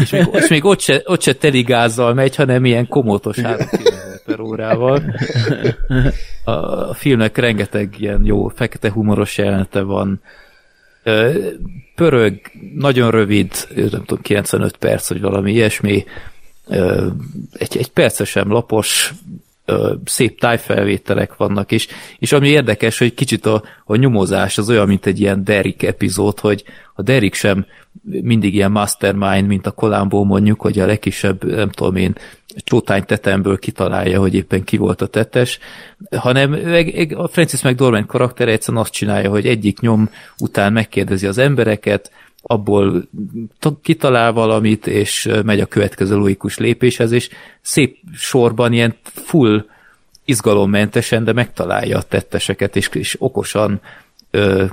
És még, és még ott, se, ott se teli gázzal megy, hanem ilyen komótos 3 km per órával. A, a filmnek rengeteg ilyen jó, fekete humoros jelenete van. Pörög, nagyon rövid, nem tudom, 95 perc, vagy valami ilyesmi. Egy, egy perce sem lapos, szép tájfelvételek vannak, és, és ami érdekes, hogy kicsit a, a nyomozás az olyan, mint egy ilyen Derrick epizód, hogy a Derrick sem mindig ilyen mastermind, mint a Columbo mondjuk, hogy a legkisebb, nem tudom én, csótány tetemből kitalálja, hogy éppen ki volt a tettes, hanem a Francis McDormand karaktere egyszerűen azt csinálja, hogy egyik nyom után megkérdezi az embereket, abból kitalál valamit, és megy a következő logikus lépéshez, és szép sorban ilyen full izgalommentesen, de megtalálja a tetteseket, és, és okosan ö,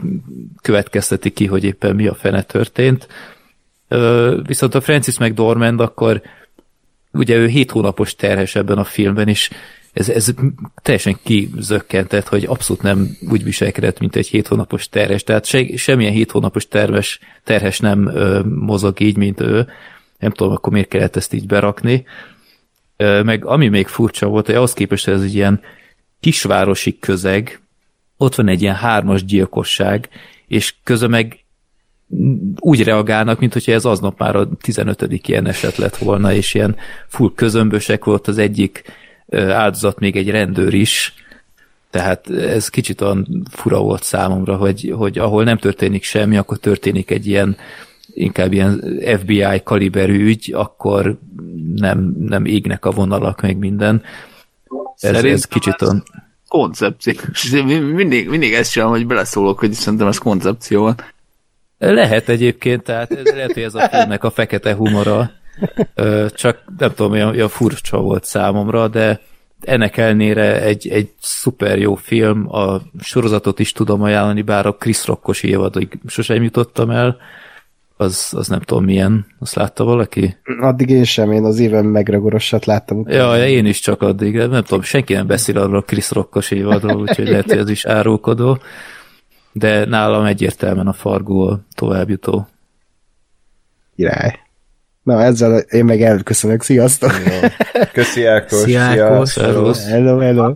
következteti ki, hogy éppen mi a fene történt. Ö, viszont a Francis McDormand akkor ugye ő hét hónapos terhes ebben a filmben, és ez, ez teljesen kizökkentett, hogy abszolút nem úgy viselkedett, mint egy hét hónapos terhes. Tehát se, semmilyen hét hónapos terves, terhes nem ö, mozog így, mint ő. Nem tudom, akkor miért kellett ezt így berakni. Ö, meg ami még furcsa volt, hogy ahhoz képest, hogy ez egy ilyen kisvárosi közeg, ott van egy ilyen hármas gyilkosság, és közben meg úgy reagálnak, mint hogyha ez aznap már a 15. ilyen eset lett volna, és ilyen full közömbösek volt az egyik áldozat, még egy rendőr is, tehát ez kicsit olyan fura volt számomra, hogy, hogy ahol nem történik semmi, akkor történik egy ilyen inkább ilyen FBI kaliberű ügy, akkor nem, nem égnek a vonalak, meg minden. Ez, ez kicsit olyan... koncepció. Mindig, mindig ezt csinálom, hogy beleszólok, hogy szerintem ez koncepció van. Lehet egyébként, tehát ez, lehet, hogy ez a filmnek a fekete humora, csak nem tudom, olyan, olyan furcsa volt számomra, de ennek ellenére egy, egy szuper jó film, a sorozatot is tudom ajánlani, bár a Chris Rockos évadig sosem jutottam el, az, az nem tudom milyen, azt látta valaki? Addig én sem, én az éven megragorosat láttam. utána. Ja, én is csak addig, nem tudom, senki nem beszél arról a Chris Rockos évadról, úgyhogy lehet, hogy ez is árulkodó, de nálam egyértelműen a Fargo a továbbjutó. Király. Na, ezzel én meg elköszönök. Sziasztok! Köszi Ákos, Szia, Ákos. Szervusz. Hello, hello.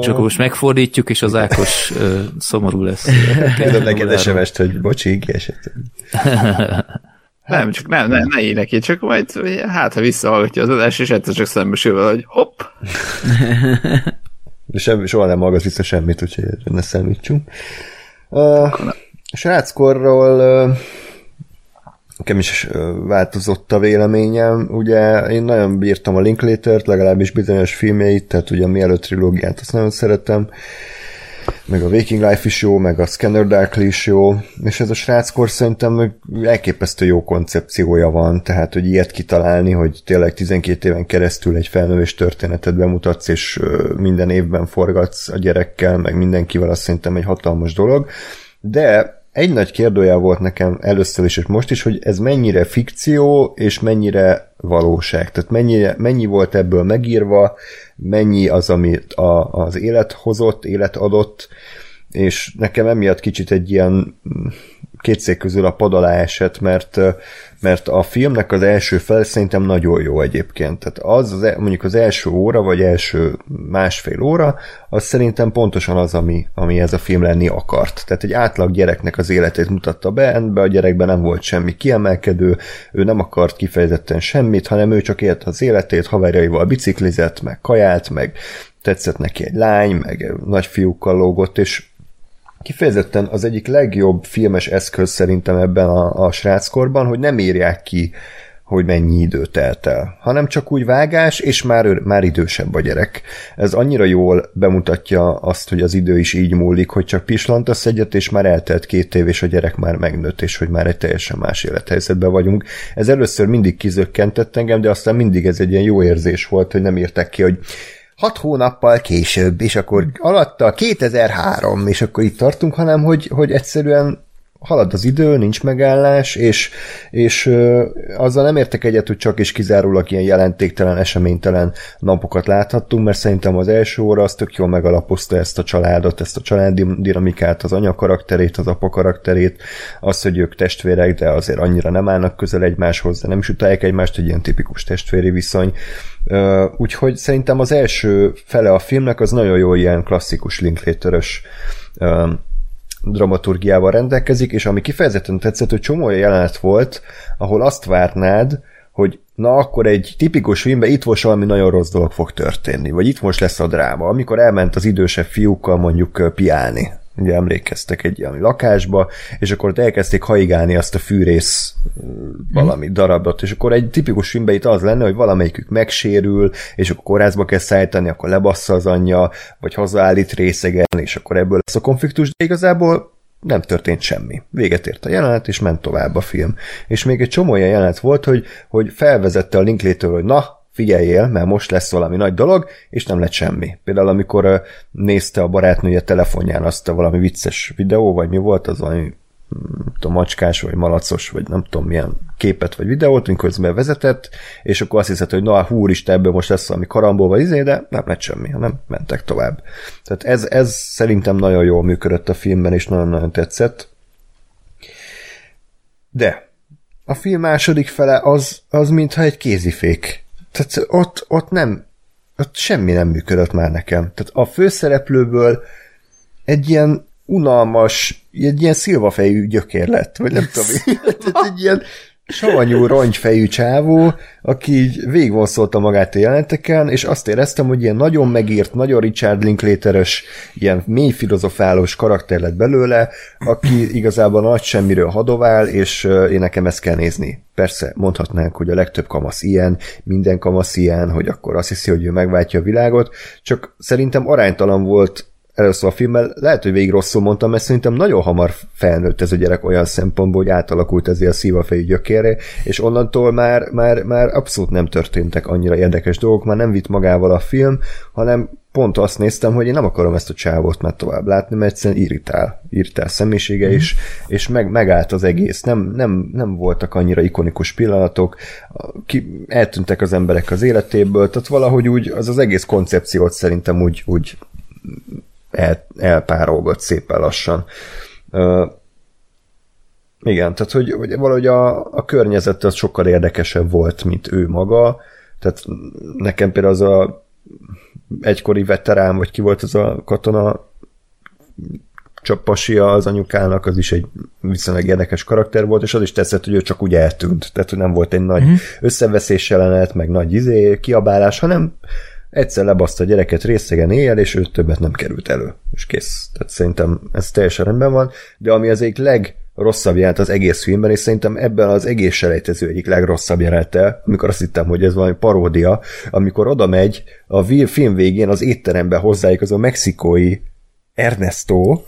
És akkor most megfordítjuk, és az Ákos ö, szomorú lesz. Küldöm neked sms hogy bocsi, kiesett. Nem, csak nem, nem, ne írj neki, csak majd hát, ha visszahallgatja az adást, és egyszer csak szembesül vele, hogy hopp, De semmi, soha nem hallgat vissza semmit, úgyhogy ne számítsunk. Uh, sráckorról uh, nekem is változott a véleményem. Ugye én nagyon bírtam a Linklatert, legalábbis bizonyos filmjeit, tehát ugye a mielőtt trilógiát azt nagyon szeretem. Meg a Waking Life is jó, meg a Scanner Darkly is jó, és ez a sráckor szerintem elképesztő jó koncepciója van, tehát, hogy ilyet kitalálni, hogy tényleg 12 éven keresztül egy felnővés történetet bemutatsz, és minden évben forgatsz a gyerekkel, meg mindenkivel, azt szerintem egy hatalmas dolog, de egy nagy kérdőjel volt nekem először is, és most is, hogy ez mennyire fikció, és mennyire valóság. Tehát mennyi, mennyi volt ebből megírva, mennyi az, amit a, az élet hozott, élet adott, és nekem emiatt kicsit egy ilyen két szék közül a pad alá esett, mert, mert a filmnek az első fel szerintem nagyon jó egyébként. Tehát az, az e- mondjuk az első óra, vagy első másfél óra, az szerintem pontosan az, ami, ami ez a film lenni akart. Tehát egy átlag gyereknek az életét mutatta be, ebbe a gyerekben nem volt semmi kiemelkedő, ő nem akart kifejezetten semmit, hanem ő csak élt az életét, haverjaival biciklizett, meg kajált, meg tetszett neki egy lány, meg nagyfiúkkal lógott, és kifejezetten az egyik legjobb filmes eszköz szerintem ebben a, a sráckorban, hogy nem írják ki, hogy mennyi idő telt el, hanem csak úgy vágás, és már, már idősebb a gyerek. Ez annyira jól bemutatja azt, hogy az idő is így múlik, hogy csak pislantasz egyet, és már eltelt két év, és a gyerek már megnőtt, és hogy már egy teljesen más élethelyzetben vagyunk. Ez először mindig kizökkentett engem, de aztán mindig ez egy ilyen jó érzés volt, hogy nem írták ki, hogy hat hónappal később, és akkor alatta 2003, és akkor itt tartunk, hanem hogy, hogy egyszerűen halad az idő, nincs megállás, és, és ö, azzal nem értek egyet, hogy csak és kizárólag ilyen jelentéktelen, eseménytelen napokat láthattunk, mert szerintem az első óra az tök jól megalapozta ezt a családot, ezt a családi dinamikát, az anya karakterét, az apa karakterét, az, hogy ők testvérek, de azért annyira nem állnak közel egymáshoz, de nem is utálják egymást, egy ilyen tipikus testvéri viszony. Ö, úgyhogy szerintem az első fele a filmnek az nagyon jó ilyen klasszikus Linklaterös dramaturgiával rendelkezik, és ami kifejezetten tetszett, hogy csomó jelenet volt, ahol azt várnád, hogy na akkor egy tipikus filmben itt most valami nagyon rossz dolog fog történni, vagy itt most lesz a dráma, amikor elment az idősebb fiúkkal mondjuk piálni, ugye emlékeztek egy ilyen lakásba, és akkor ott elkezdték haigálni azt a fűrész valami hmm. darabot, és akkor egy tipikus filmben itt az lenne, hogy valamelyikük megsérül, és akkor kórházba kell szállítani, akkor lebassza az anyja, vagy hazaállít részegen, és akkor ebből lesz a konfliktus, de igazából nem történt semmi. Véget ért a jelenet, és ment tovább a film. És még egy csomó olyan jelenet volt, hogy, hogy felvezette a Linklater, hogy na, figyeljél, mert most lesz valami nagy dolog, és nem lett semmi. Például amikor nézte a barátnője telefonján azt a valami vicces videó, vagy mi volt az valami tudom, macskás, vagy malacos, vagy nem tudom milyen képet, vagy videót, miközben vezetett, és akkor azt hiszed, hogy na, húristen, ebből most lesz valami karambol, vagy izé, de nem lett semmi, hanem mentek tovább. Tehát ez, ez szerintem nagyon jól működött a filmben, és nagyon-nagyon tetszett. De a film második fele az, az mintha egy kézifék tehát ott, ott nem, ott semmi nem működött már nekem. Tehát a főszereplőből egy ilyen unalmas, egy ilyen szilvafejű gyökér lett, vagy nem tudom, tehát egy ilyen savanyú, rongyfejű csávó, aki így végigvonszolta magát a jelenteken, és azt éreztem, hogy ilyen nagyon megírt, nagyon Richard Linklateres, ilyen mély filozofálós karakter lett belőle, aki igazából nagy semmiről hadovál, és én nekem ezt kell nézni. Persze mondhatnánk, hogy a legtöbb kamasz ilyen, minden kamasz ilyen, hogy akkor azt hiszi, hogy ő megváltja a világot, csak szerintem aránytalan volt először a filmmel, lehet, hogy végig rosszul mondtam, mert szerintem nagyon hamar felnőtt ez a gyerek olyan szempontból, hogy átalakult ezért a szívafejű gyökérre, és onnantól már, már, már abszolút nem történtek annyira érdekes dolgok, már nem vitt magával a film, hanem pont azt néztem, hogy én nem akarom ezt a csávót már tovább látni, mert egyszerűen irritál, irritál személyisége mm. is, és meg, megállt az egész. Nem, nem, nem voltak annyira ikonikus pillanatok, ki, eltűntek az emberek az életéből, tehát valahogy úgy az az egész koncepciót szerintem úgy, úgy el, elpárolgott szépen lassan. Uh, igen, tehát hogy, hogy valahogy a, a környezet az sokkal érdekesebb volt, mint ő maga. Tehát nekem például az a egykori veterán, vagy ki volt az a katona csapasia az anyukának, az is egy viszonylag érdekes karakter volt, és az is tetszett, hogy ő csak úgy eltűnt. Tehát, hogy nem volt egy nagy mm-hmm. összeveszés jelenet, meg nagy izé, kiabálás, hanem egyszer lebaszta a gyereket részegen éjjel, és ő többet nem került elő. És kész. Tehát szerintem ez teljesen rendben van, de ami az egyik legrosszabb jelent az egész filmben, és szerintem ebben az egész selejtező egyik legrosszabb jelenete, amikor azt hittem, hogy ez valami paródia, amikor oda megy a film végén az étterembe hozzájuk az a mexikói Ernesto,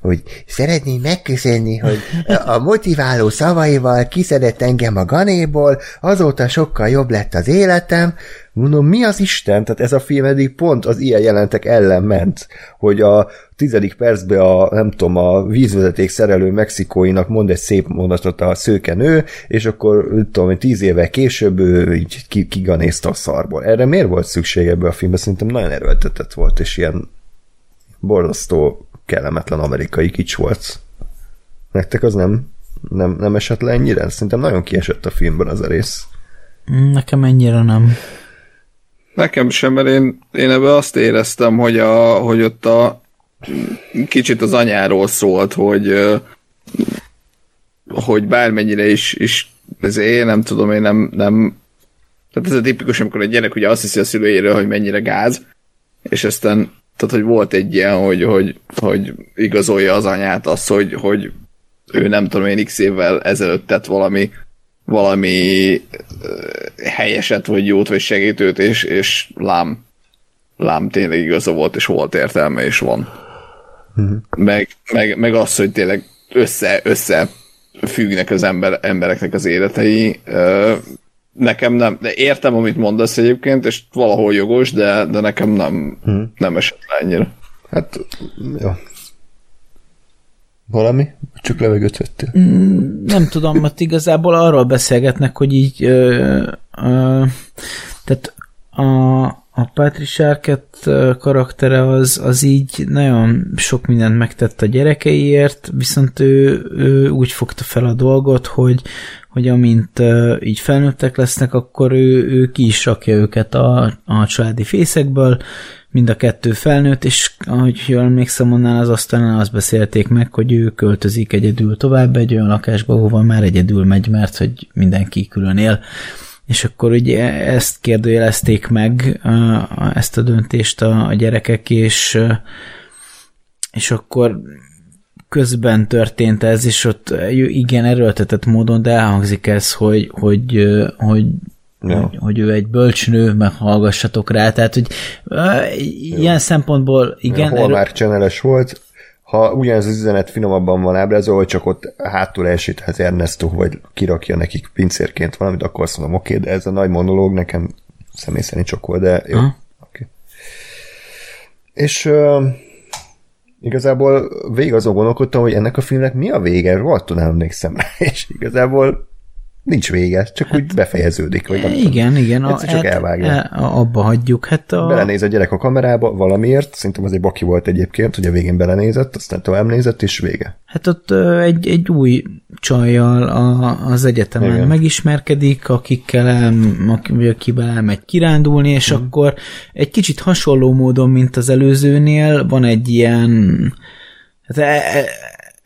hogy szeretném megköszönni, hogy a motiváló szavaival kiszedett engem a ganéból, azóta sokkal jobb lett az életem. Mondom, mi az Isten? Tehát ez a film eddig pont az ilyen jelentek ellen ment, hogy a tizedik percben a, nem tudom, a vízvezeték szerelő mexikóinak mond egy szép mondatot a szőkenő, és akkor, tudom, tíz évvel később ő így kiganézta a szarból. Erre miért volt szükség ebbe a filmbe? Szerintem nagyon erőltetett volt, és ilyen borzasztó kellemetlen amerikai kics volt. Nektek az nem, nem, nem esett le ennyire? Szerintem nagyon kiesett a filmben az a rész. Nekem ennyire nem. Nekem sem, mert én, én ebben azt éreztem, hogy, a, hogy ott a kicsit az anyáról szólt, hogy hogy bármennyire is, is ez én nem tudom, én nem, nem tehát ez a tipikus, amikor egy gyerek ugye azt hiszi a szülőjéről, hogy mennyire gáz, és aztán tehát, hogy volt egy ilyen, hogy, hogy, hogy igazolja az anyát az, hogy, hogy ő nem tudom én x évvel ezelőtt tett valami, valami helyeset, vagy jót, vagy segítőt, és, és lám, lám tényleg igaza volt, és volt értelme, és van. Mm-hmm. Meg, meg, meg az, hogy tényleg össze, össze függnek az ember, embereknek az életei, nekem nem, de értem, amit mondasz egyébként, és valahol jogos, de, de nekem nem, hmm. nem esett le ennyire. Hát, jó. Valami? Csak levegőt vettél? Mm, nem tudom, mert igazából arról beszélgetnek, hogy így ö, ö, tehát a, a Patricia Arquette karaktere az, az így nagyon sok mindent megtett a gyerekeiért, viszont ő, ő úgy fogta fel a dolgot, hogy, hogy amint így felnőttek lesznek, akkor ő, ő ki is rakja őket a, a családi fészekből, mind a kettő felnőtt, és ahogy jól emlékszem, onnál az asztalán azt beszélték meg, hogy ő költözik egyedül tovább egy olyan lakásba, hova már egyedül megy, mert hogy mindenki külön él. És akkor ugye ezt kérdőjelezték meg, ezt a döntést a, gyerekek, és, és akkor közben történt ez, és ott igen erőltetett módon, de elhangzik ez, hogy, hogy, hogy Ja. Hogy, hogy ő egy bölcsnő, meg hallgassatok rá, tehát hogy uh, ilyen ja. szempontból igen. Hol erő... már cseneles volt, ha ugyanez az üzenet finomabban van ábrázolva, hogy csak ott hátul elsíthet Ernesto, vagy kirakja nekik pincérként valamit, akkor azt mondom, oké, de ez a nagy monológ nekem személy szerint csak volt, de jó. Uh-huh. Okay. És uh, igazából végig azon gondolkodtam, hogy ennek a filmnek mi a vége, rohadtul nem emlékszem rá, és igazából nincs vége, csak hát, úgy befejeződik. Vagy nem igen, tudom. igen. A, csak hát, elvágja. E, abba hagyjuk. Hát a... Belenéz a gyerek a kamerába valamiért, szerintem az egy baki volt egyébként, hogy a végén belenézett, aztán tovább nézett, és vége. Hát ott egy, egy új csajjal a, az egyetemen igen. megismerkedik, akikkel el, akivel elmegy kirándulni, és hmm. akkor egy kicsit hasonló módon, mint az előzőnél, van egy ilyen hát e, e,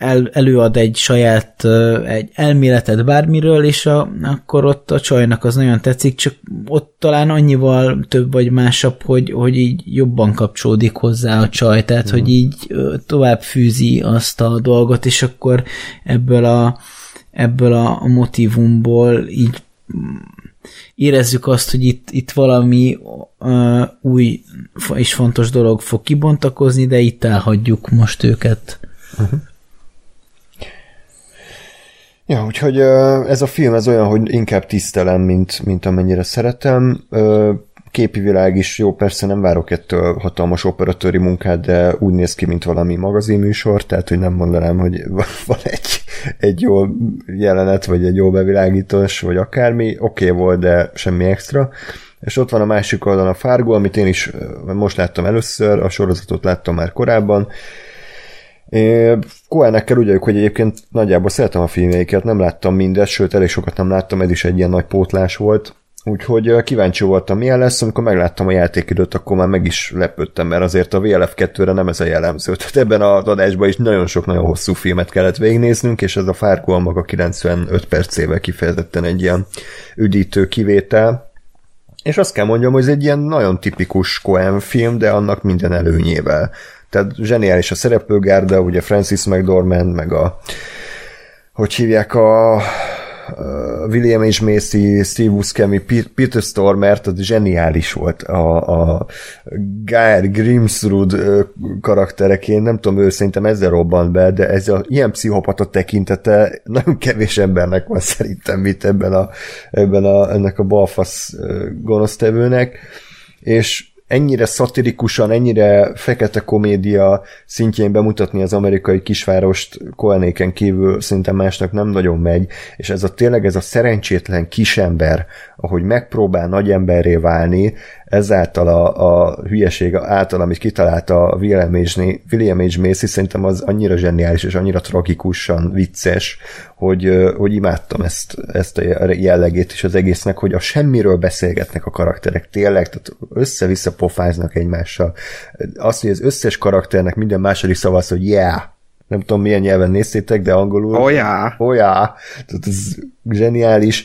el, előad egy saját egy elméletet bármiről, és a, akkor ott a csajnak az nagyon tetszik, csak ott talán annyival több vagy másabb, hogy, hogy így jobban kapcsolódik hozzá a csaj, tehát mm. hogy így tovább fűzi azt a dolgot, és akkor ebből a, ebből a motivumból így érezzük azt, hogy itt, itt valami uh, új és fontos dolog fog kibontakozni, de itt elhagyjuk most őket. Uh-huh. Ja, úgyhogy ez a film ez olyan, hogy inkább tisztelem, mint, mint amennyire szeretem. Képi világ is jó, persze nem várok ettől hatalmas operatőri munkát, de úgy néz ki, mint valami magazinműsor, tehát hogy nem mondanám, hogy van egy, egy jó jelenet, vagy egy jó bevilágítás, vagy akármi. Oké okay volt, de semmi extra. És ott van a másik oldalon a Fargo, amit én is most láttam először, a sorozatot láttam már korábban, Cohenekkel úgy hogy egyébként nagyjából szeretem a filmjeiket, nem láttam mindet, sőt elég sokat nem láttam, ez is egy ilyen nagy pótlás volt, úgyhogy kíváncsi voltam, milyen lesz, amikor megláttam a játékidőt, akkor már meg is lepődtem, mert azért a VLF 2-re nem ez a jellemző. Tehát ebben az adásban is nagyon sok nagyon hosszú filmet kellett végignéznünk, és ez a Fargo a maga 95 percével kifejezetten egy ilyen üdítő kivétel. És azt kell mondjam, hogy ez egy ilyen nagyon tipikus Cohen film, de annak minden előnyével. Tehát zseniális a szereplőgárda, ugye Francis McDormand, meg a hogy hívják a William H. Macy, Steve Buscemi, Pe- Peter Stormer, tehát zseniális volt a, a Geir Grimsrud karaktereként, nem tudom, ő szerintem ezzel robbant be, de ez a ilyen pszichopata tekintete nagyon kevés embernek van szerintem itt ebben a, ebben a, ennek a balfasz gonosztevőnek, és ennyire szatirikusan, ennyire fekete komédia szintjén bemutatni az amerikai kisvárost Koenéken kívül szinte másnak nem nagyon megy, és ez a tényleg ez a szerencsétlen kisember, ahogy megpróbál nagy emberré válni, ezáltal a, a hülyeség által, amit kitalálta a William H. William H. Macy, szerintem az annyira zseniális és annyira tragikusan vicces, hogy, hogy imádtam ezt, ezt a jellegét is az egésznek, hogy a semmiről beszélgetnek a karakterek, tényleg, tehát össze-vissza pofáznak egymással. Azt, hogy az összes karakternek minden második szava az, hogy yeah, nem tudom milyen nyelven néztétek, de angolul. Oh, yeah. Oh, yeah. Tehát ez zseniális.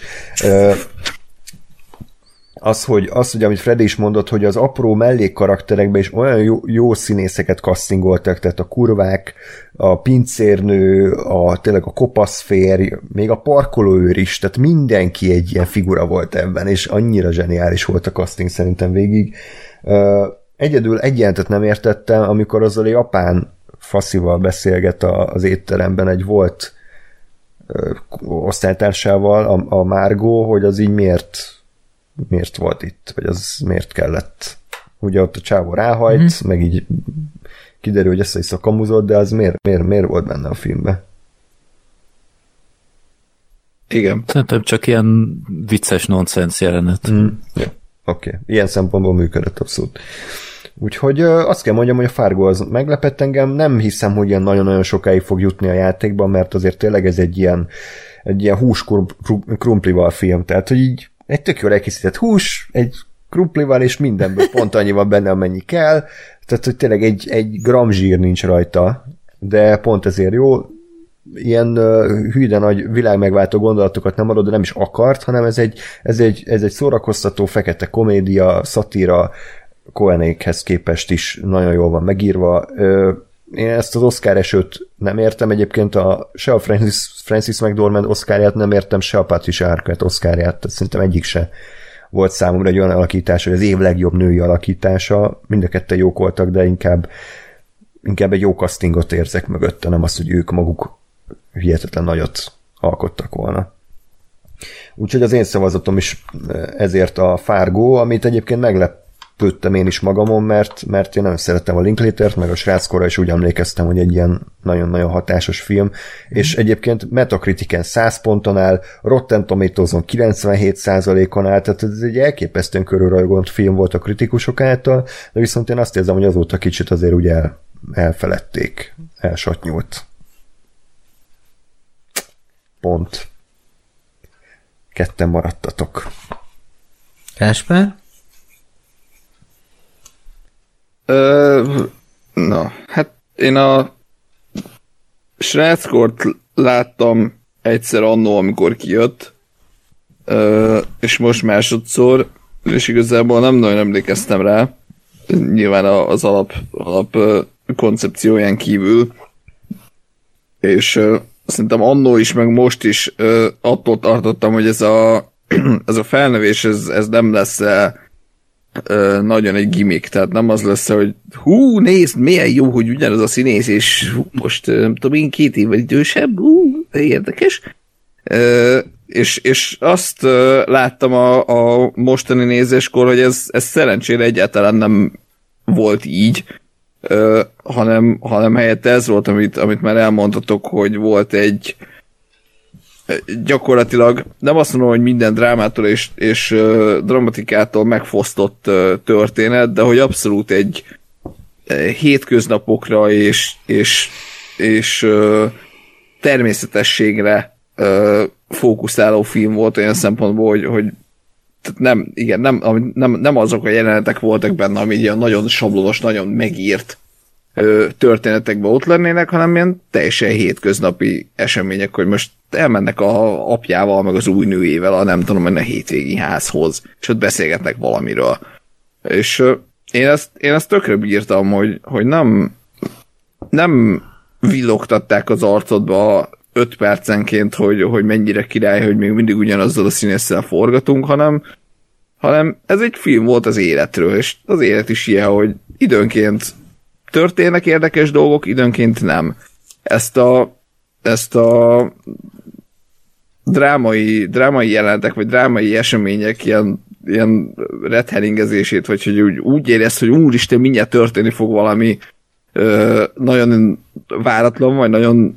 Az, hogy, az, hogy amit Freddy is mondott, hogy az apró mellékkarakterekben is olyan jó, jó színészeket castingoltak, tehát a kurvák, a pincérnő, a, tényleg a kopaszférj, még a parkolóőr is, tehát mindenki egy ilyen figura volt ebben, és annyira zseniális volt a casting szerintem végig. Egyedül egy jelentet nem értettem, amikor azzal a japán faszival beszélget az étteremben, egy volt osztálytársával, a, a Márgó, hogy az így miért miért volt itt, vagy az miért kellett. Ugye ott a csávó ráhajt, mm. meg így kiderül, hogy össze-vissza kamuzott, de az miért, miért, miért volt benne a filmben? Igen. Szerintem csak ilyen vicces nonsens jelenet. Mm. Ja. Oké, okay. ilyen szempontból működött abszolút. Úgyhogy azt kell mondjam, hogy a Fargo az meglepett engem, nem hiszem, hogy ilyen nagyon-nagyon sokáig fog jutni a játékban, mert azért tényleg ez egy ilyen, egy ilyen hús krumplival film, tehát hogy így egy tök jól elkészített hús, egy krumplival, és mindenből pont annyi van benne, amennyi kell, tehát hogy tényleg egy, egy gram zsír nincs rajta, de pont ezért jó, ilyen hű, de nagy világmegváltó gondolatokat nem adod, de nem is akart, hanem ez egy, ez egy, ez egy szórakoztató, fekete komédia, szatíra, Cohenékhez képest is nagyon jól van megírva. Én ezt az Oscar esőt nem értem. Egyébként, a, se a Francis, Francis McDormand Oscarját nem értem, se a Patricia Arquette Oscarját, tehát szerintem egyik se volt számomra egy olyan alakítás, hogy az év legjobb női alakítása, mind a ketten jók voltak, de inkább, inkább egy jó castingot érzek mögötte, nem az, hogy ők maguk hihetetlen nagyot alkottak volna. Úgyhogy az én szavazatom is ezért a Fargo, amit egyébként meglep lepődtem én is magamon, mert, mert én nagyon szerettem a Linklatert, meg a sráckora is úgy emlékeztem, hogy egy ilyen nagyon-nagyon hatásos film, és egyébként Metacritiken 100 ponton áll, Rotten Tomatoes-on 97%-on áll, tehát ez egy elképesztően körülrajgont film volt a kritikusok által, de viszont én azt érzem, hogy azóta kicsit azért ugye el, elfeledték, elsatnyult. Pont. Ketten maradtatok. Kásper? Ö, na, hát én a sráckort láttam egyszer annó, amikor kijött, ö, és most másodszor, és igazából nem nagyon emlékeztem rá, nyilván az alap, alap koncepcióján kívül, és ö, szerintem annó is, meg most is ö, attól tartottam, hogy ez a, ez a felnövés, ez, ez nem lesz nagyon egy gimmick, tehát nem az lesz, hogy hú, nézd, milyen jó, hogy ugyanaz a színész, és most nem tudom én két évvel idősebb, hú, érdekes. Ö, és, és azt ö, láttam a, a mostani nézéskor, hogy ez, ez szerencsére egyáltalán nem volt így, ö, hanem, hanem helyette ez volt, amit, amit már elmondhatok, hogy volt egy, gyakorlatilag nem azt mondom, hogy minden drámától és, és uh, dramatikától megfosztott uh, történet, de hogy abszolút egy uh, hétköznapokra és, és, és uh, természetességre uh, fókuszáló film volt olyan szempontból, hogy, hogy nem, igen, nem, nem, nem azok a jelenetek voltak benne, ami ilyen nagyon sablonos, nagyon megírt történetekben ott lennének, hanem ilyen teljesen hétköznapi események, hogy most elmennek a apjával, meg az új nőjével a nem tudom, a hétvégi házhoz, és ott beszélgetnek valamiről. És én ezt, én ezt tökre bírtam, hogy, hogy nem, nem villogtatták az arcodba öt percenként, hogy, hogy mennyire király, hogy még mindig ugyanazzal a színésszel forgatunk, hanem, hanem ez egy film volt az életről, és az élet is ilyen, hogy időnként történnek érdekes dolgok, időnként nem. Ezt a, ezt a drámai, drámai jelentek, vagy drámai események ilyen, ilyen redheringezését, vagy hogy úgy, úgy érez, hogy úristen, mindjárt történni fog valami ö, nagyon váratlan, vagy nagyon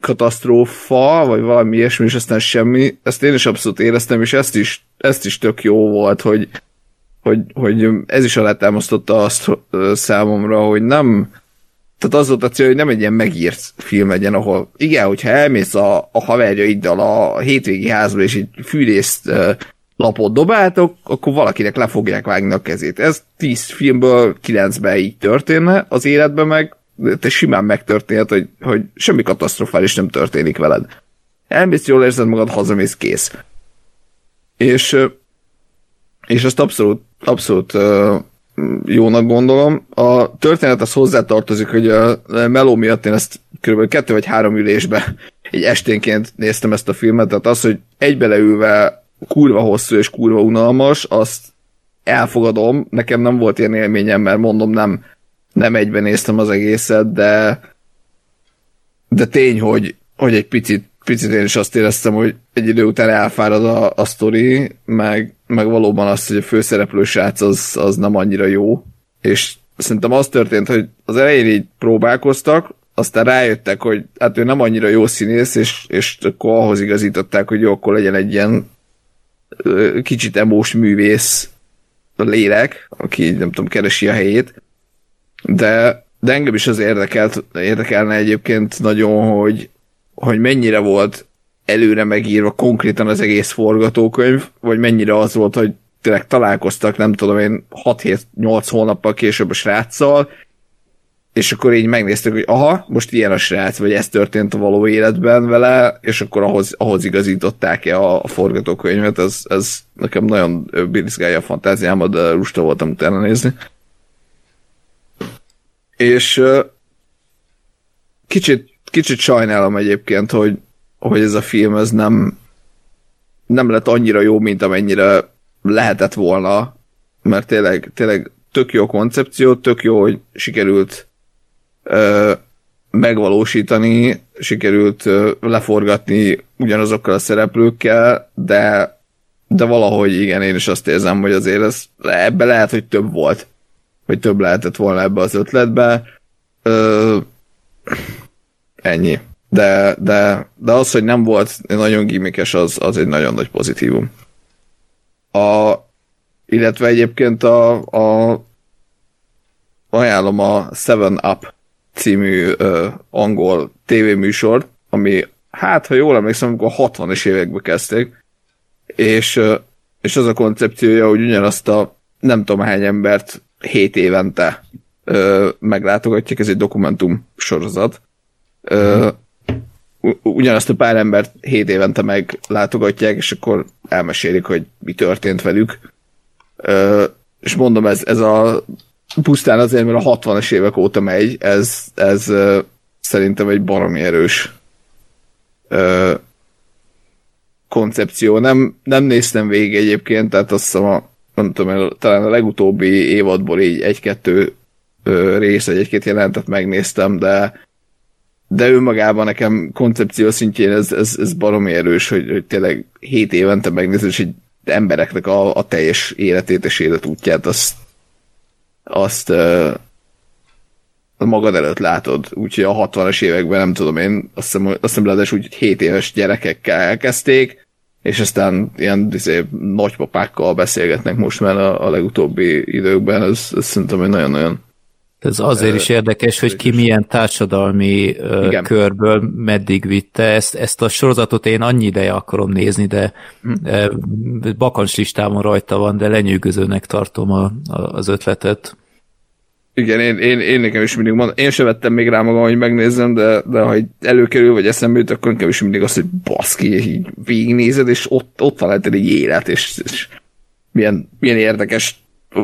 katasztrófa, vagy valami ilyesmi, és aztán semmi. Ezt én is abszolút éreztem, és ezt is, ezt is tök jó volt, hogy, hogy, hogy ez is alátámasztotta azt számomra, hogy nem tehát az volt a cél, hogy nem egy ilyen megírt film legyen, ahol igen, hogyha elmész a, a haverjaiddal a hétvégi házba, és egy fűrészt lapot dobáltok, akkor valakinek le fogják vágni a kezét. Ez tíz filmből kilencben így történne, az életben meg te simán megtörténhet, hogy, hogy semmi katasztrofális nem történik veled. Elmész, jól érzed magad, hazamész, kész. És, és ezt abszolút, abszolút jónak gondolom. A történet az hozzátartozik, hogy a meló miatt én ezt kb. kettő vagy három ülésbe egy esténként néztem ezt a filmet, tehát az, hogy egybeleülve kurva hosszú és kurva unalmas, azt elfogadom, nekem nem volt ilyen élményem, mert mondom, nem, nem egyben néztem az egészet, de de tény, hogy, hogy egy picit, picit én is azt éreztem, hogy egy idő után elfárad a, a sztori, meg, meg valóban az, hogy a főszereplő srác az, az nem annyira jó, és szerintem az történt, hogy az elején így próbálkoztak, aztán rájöttek, hogy hát ő nem annyira jó színész, és, és akkor ahhoz igazították, hogy jó, akkor legyen egy ilyen kicsit emós művész lélek, aki nem tudom, keresi a helyét, de, de engem is az érdekelt, érdekelne egyébként nagyon, hogy, hogy mennyire volt előre megírva konkrétan az egész forgatókönyv, vagy mennyire az volt, hogy tényleg találkoztak, nem tudom én, 6-7-8 hónappal később a sráccal, és akkor így megnéztük, hogy aha, most ilyen a srác, vagy ez történt a való életben vele, és akkor ahhoz, ahhoz igazították-e a, a forgatókönyvet, ez, ez nekem nagyon birizgálja a fantáziámat, de lusta voltam utána nézni. És kicsit, kicsit sajnálom egyébként, hogy, hogy ez a film ez nem, nem lett annyira jó, mint amennyire lehetett volna, mert tényleg, tényleg tök jó koncepció, tök jó, hogy sikerült ö, megvalósítani, sikerült ö, leforgatni ugyanazokkal a szereplőkkel, de, de valahogy igen, én is azt érzem, hogy azért ez, ebbe lehet, hogy több volt, hogy több lehetett volna ebbe az ötletbe. Ö, ennyi. De, de, de az, hogy nem volt nagyon gimikes, az, az egy nagyon nagy pozitívum. A, illetve egyébként a, a ajánlom a Seven Up című ö, angol tévéműsor, ami hát, ha jól emlékszem, amikor a 60-es évekbe kezdték, és, ö, és az a koncepciója, hogy ugyanazt a nem tudom hány embert 7 évente ö, meglátogatják, ez egy dokumentum sorozat. Ö, ugyanazt a pár embert 7 évente meglátogatják, és akkor elmesélik, hogy mi történt velük. Ö, és mondom, ez, ez a pusztán azért, mert a 60-as évek óta megy, ez, ez szerintem egy baromi erős ö, koncepció. Nem, nem néztem végig egyébként, tehát azt hiszem a, nem tudom, talán a legutóbbi évadból így egy-kettő rész, egy-két jelentet megnéztem, de de önmagában nekem koncepció szintjén ez, ez, ez baromi erős, hogy, hogy tényleg 7 évente megnézed, és egy embereknek a, a teljes életét és életútját azt, azt uh, magad előtt látod. Úgyhogy a 60-as években nem tudom én, azt hiszem, azt hiszem ráadásul úgy 7 éves gyerekekkel elkezdték, és aztán ilyen izé, nagypapákkal beszélgetnek most már a, a legutóbbi időkben, ez, ez szerintem egy nagyon-nagyon ez azért is érdekes, hogy ki milyen társadalmi Igen. körből meddig vitte. Ezt, ezt a sorozatot én annyi ideje akarom nézni, de hm. bakancs listámon rajta van, de lenyűgözőnek tartom a, a, az ötletet. Igen, én, én, én nekem is mindig mondom, én sem vettem még rá magam, hogy megnézzem, de, de ha előkerül, vagy eszembe jut, akkor nekem is mindig az, hogy baszki, így végignézed, és ott, ott van egy élet, és, és milyen, milyen érdekes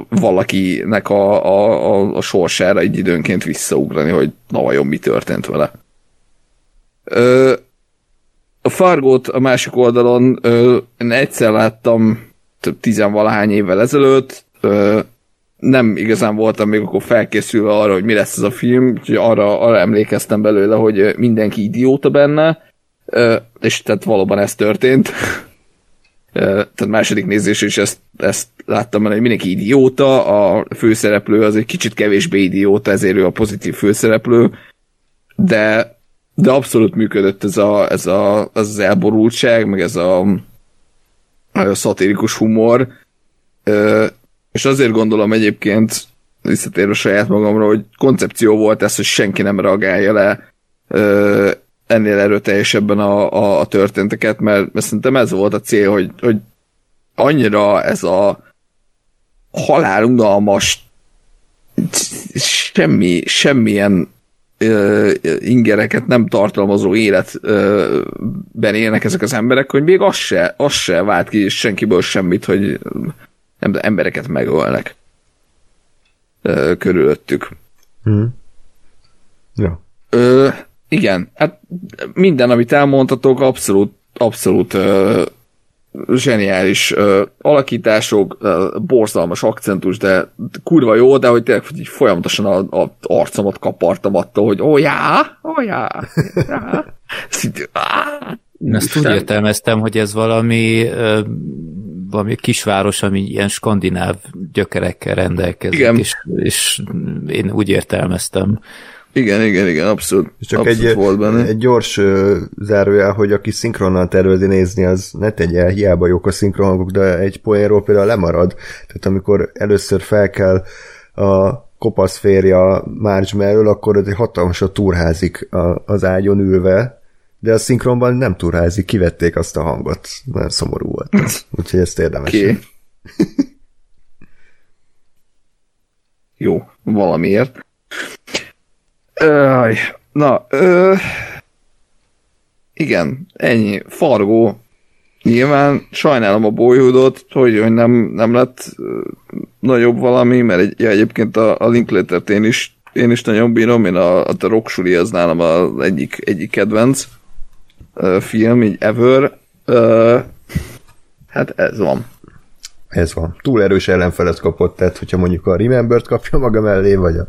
valakinek a, a, a, a sorsára egy időnként visszaugrani, hogy na vajon mi történt vele. Ö, a Fargót a másik oldalon ö, én egyszer láttam több tizenvalahány évvel ezelőtt, ö, nem igazán voltam még akkor felkészülve arra, hogy mi lesz ez a film, úgyhogy arra, arra emlékeztem belőle, hogy mindenki idióta benne, ö, és tehát valóban ez történt. Tehát második nézés is ezt, ezt láttam benne, mindenki idióta, a főszereplő az egy kicsit kevésbé idióta, ezért ő a pozitív főszereplő, de de abszolút működött ez, a, ez a, az, az elborultság, meg ez a, a szatirikus humor, és azért gondolom egyébként, visszatérve saját magamra, hogy koncepció volt ez, hogy senki nem reagálja le ennél erőteljesebben a, a, a történteket, mert, mert szerintem ez volt a cél, hogy, hogy annyira ez a halálunalmas semmi, semmilyen ö, ingereket nem tartalmazó életben élnek ezek az emberek, hogy még az se, az se vált ki senkiből semmit, hogy nem, de embereket megölnek ö, körülöttük. Hmm. Ja. Ö, igen, hát minden, amit elmondhatok, abszolút, abszolút ö, zseniális ö, alakítások, ö, borzalmas akcentus, de kurva jó, de hogy tényleg hogy így folyamatosan a, a arcomat kapartam attól, hogy ó, já, ó, já, já. Ezt úgy értelmeztem, hogy ez valami, ö, valami kisváros, ami ilyen skandináv gyökerekkel rendelkezik, Igen. és, és én úgy értelmeztem. Igen, igen, igen, abszolút, És csak abszolút egy, volt benne. egy gyors ö, zárójel, hogy aki szinkronnal tervezi nézni, az ne tegye, hiába jók a szinkronhangok, de egy poénról például lemarad. Tehát amikor először fel kell a kopasz férje a Marge mellől, akkor egy hatalmasat túrházik a, az ágyon ülve, de a szinkronban nem túrházik, kivették azt a hangot. Nagyon szomorú volt. Úgyhogy ezt érdemes. Okay. Jó, valamiért. Öj, na, ö, igen, ennyi. Fargó. Nyilván sajnálom a Boyhoodot, hogy, hogy nem, nem lett ö, nagyobb valami, mert egy, ja, egyébként a, a Linklater-t én is, én is nagyon bírom, én a, a The Rock Suli az nálam az egyik, egyik kedvenc ö, film, így ever. Ö, hát ez van. Ez van. Túl erős ellenfelet kapott, tehát hogyha mondjuk a Remember-t kapja maga mellé, vagy a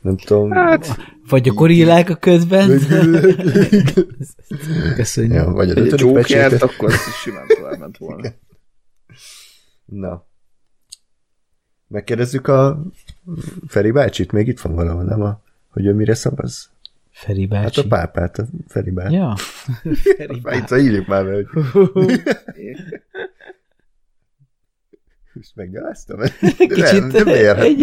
nem tudom. Hát, Vagy a gorillák a közben. Köszönjük. ja, vagy a Jokert, akkor ez is simán tovább ment volna. Na. Megkérdezzük a Feri bácsit, még itt van valahol, nem? A, hogy ő mire szavaz? Feri Hát bácsi. a pápát, a Feri bácsi. Ja. Feri Ja. Itt írjuk már be, hogy ezt meggyaláztam. Kicsit Nem, nem ér. egy,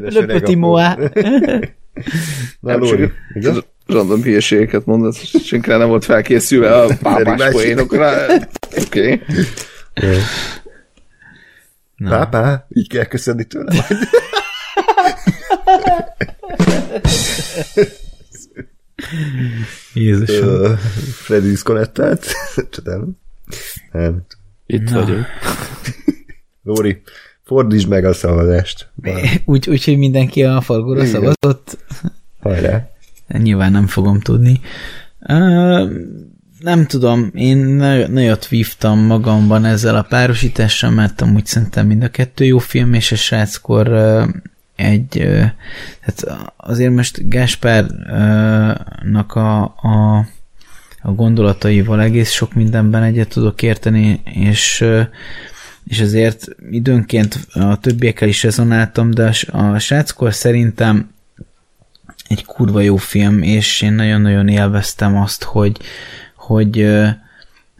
löpöti moá. Na, Lóri, igaz? Random hülyeségeket és senki nem volt felkészülve a pápás poénokra. Oké. Okay. Pápá, így kell köszönni tőle. Jézusom. Ö, Freddy diszkonettált. Csodálom. Nem. Itt Na. vagyok. Lóri, fordítsd meg a szavazást. Úgy, úgy, hogy mindenki a fargóra Igen. szavazott. Hajrá. Nyilván nem fogom tudni. Uh, nem tudom, én nagy- nagyot vívtam magamban ezzel a párosítással, mert amúgy szerintem mind a kettő jó film, és a sráckor uh, egy, uh, hát azért most Gáspárnak a, a, a gondolataival egész sok mindenben egyet tudok érteni, és és azért időnként a többiekkel is rezonáltam, de a, sráckor szerintem egy kurva jó film, és én nagyon-nagyon élveztem azt, hogy, hogy,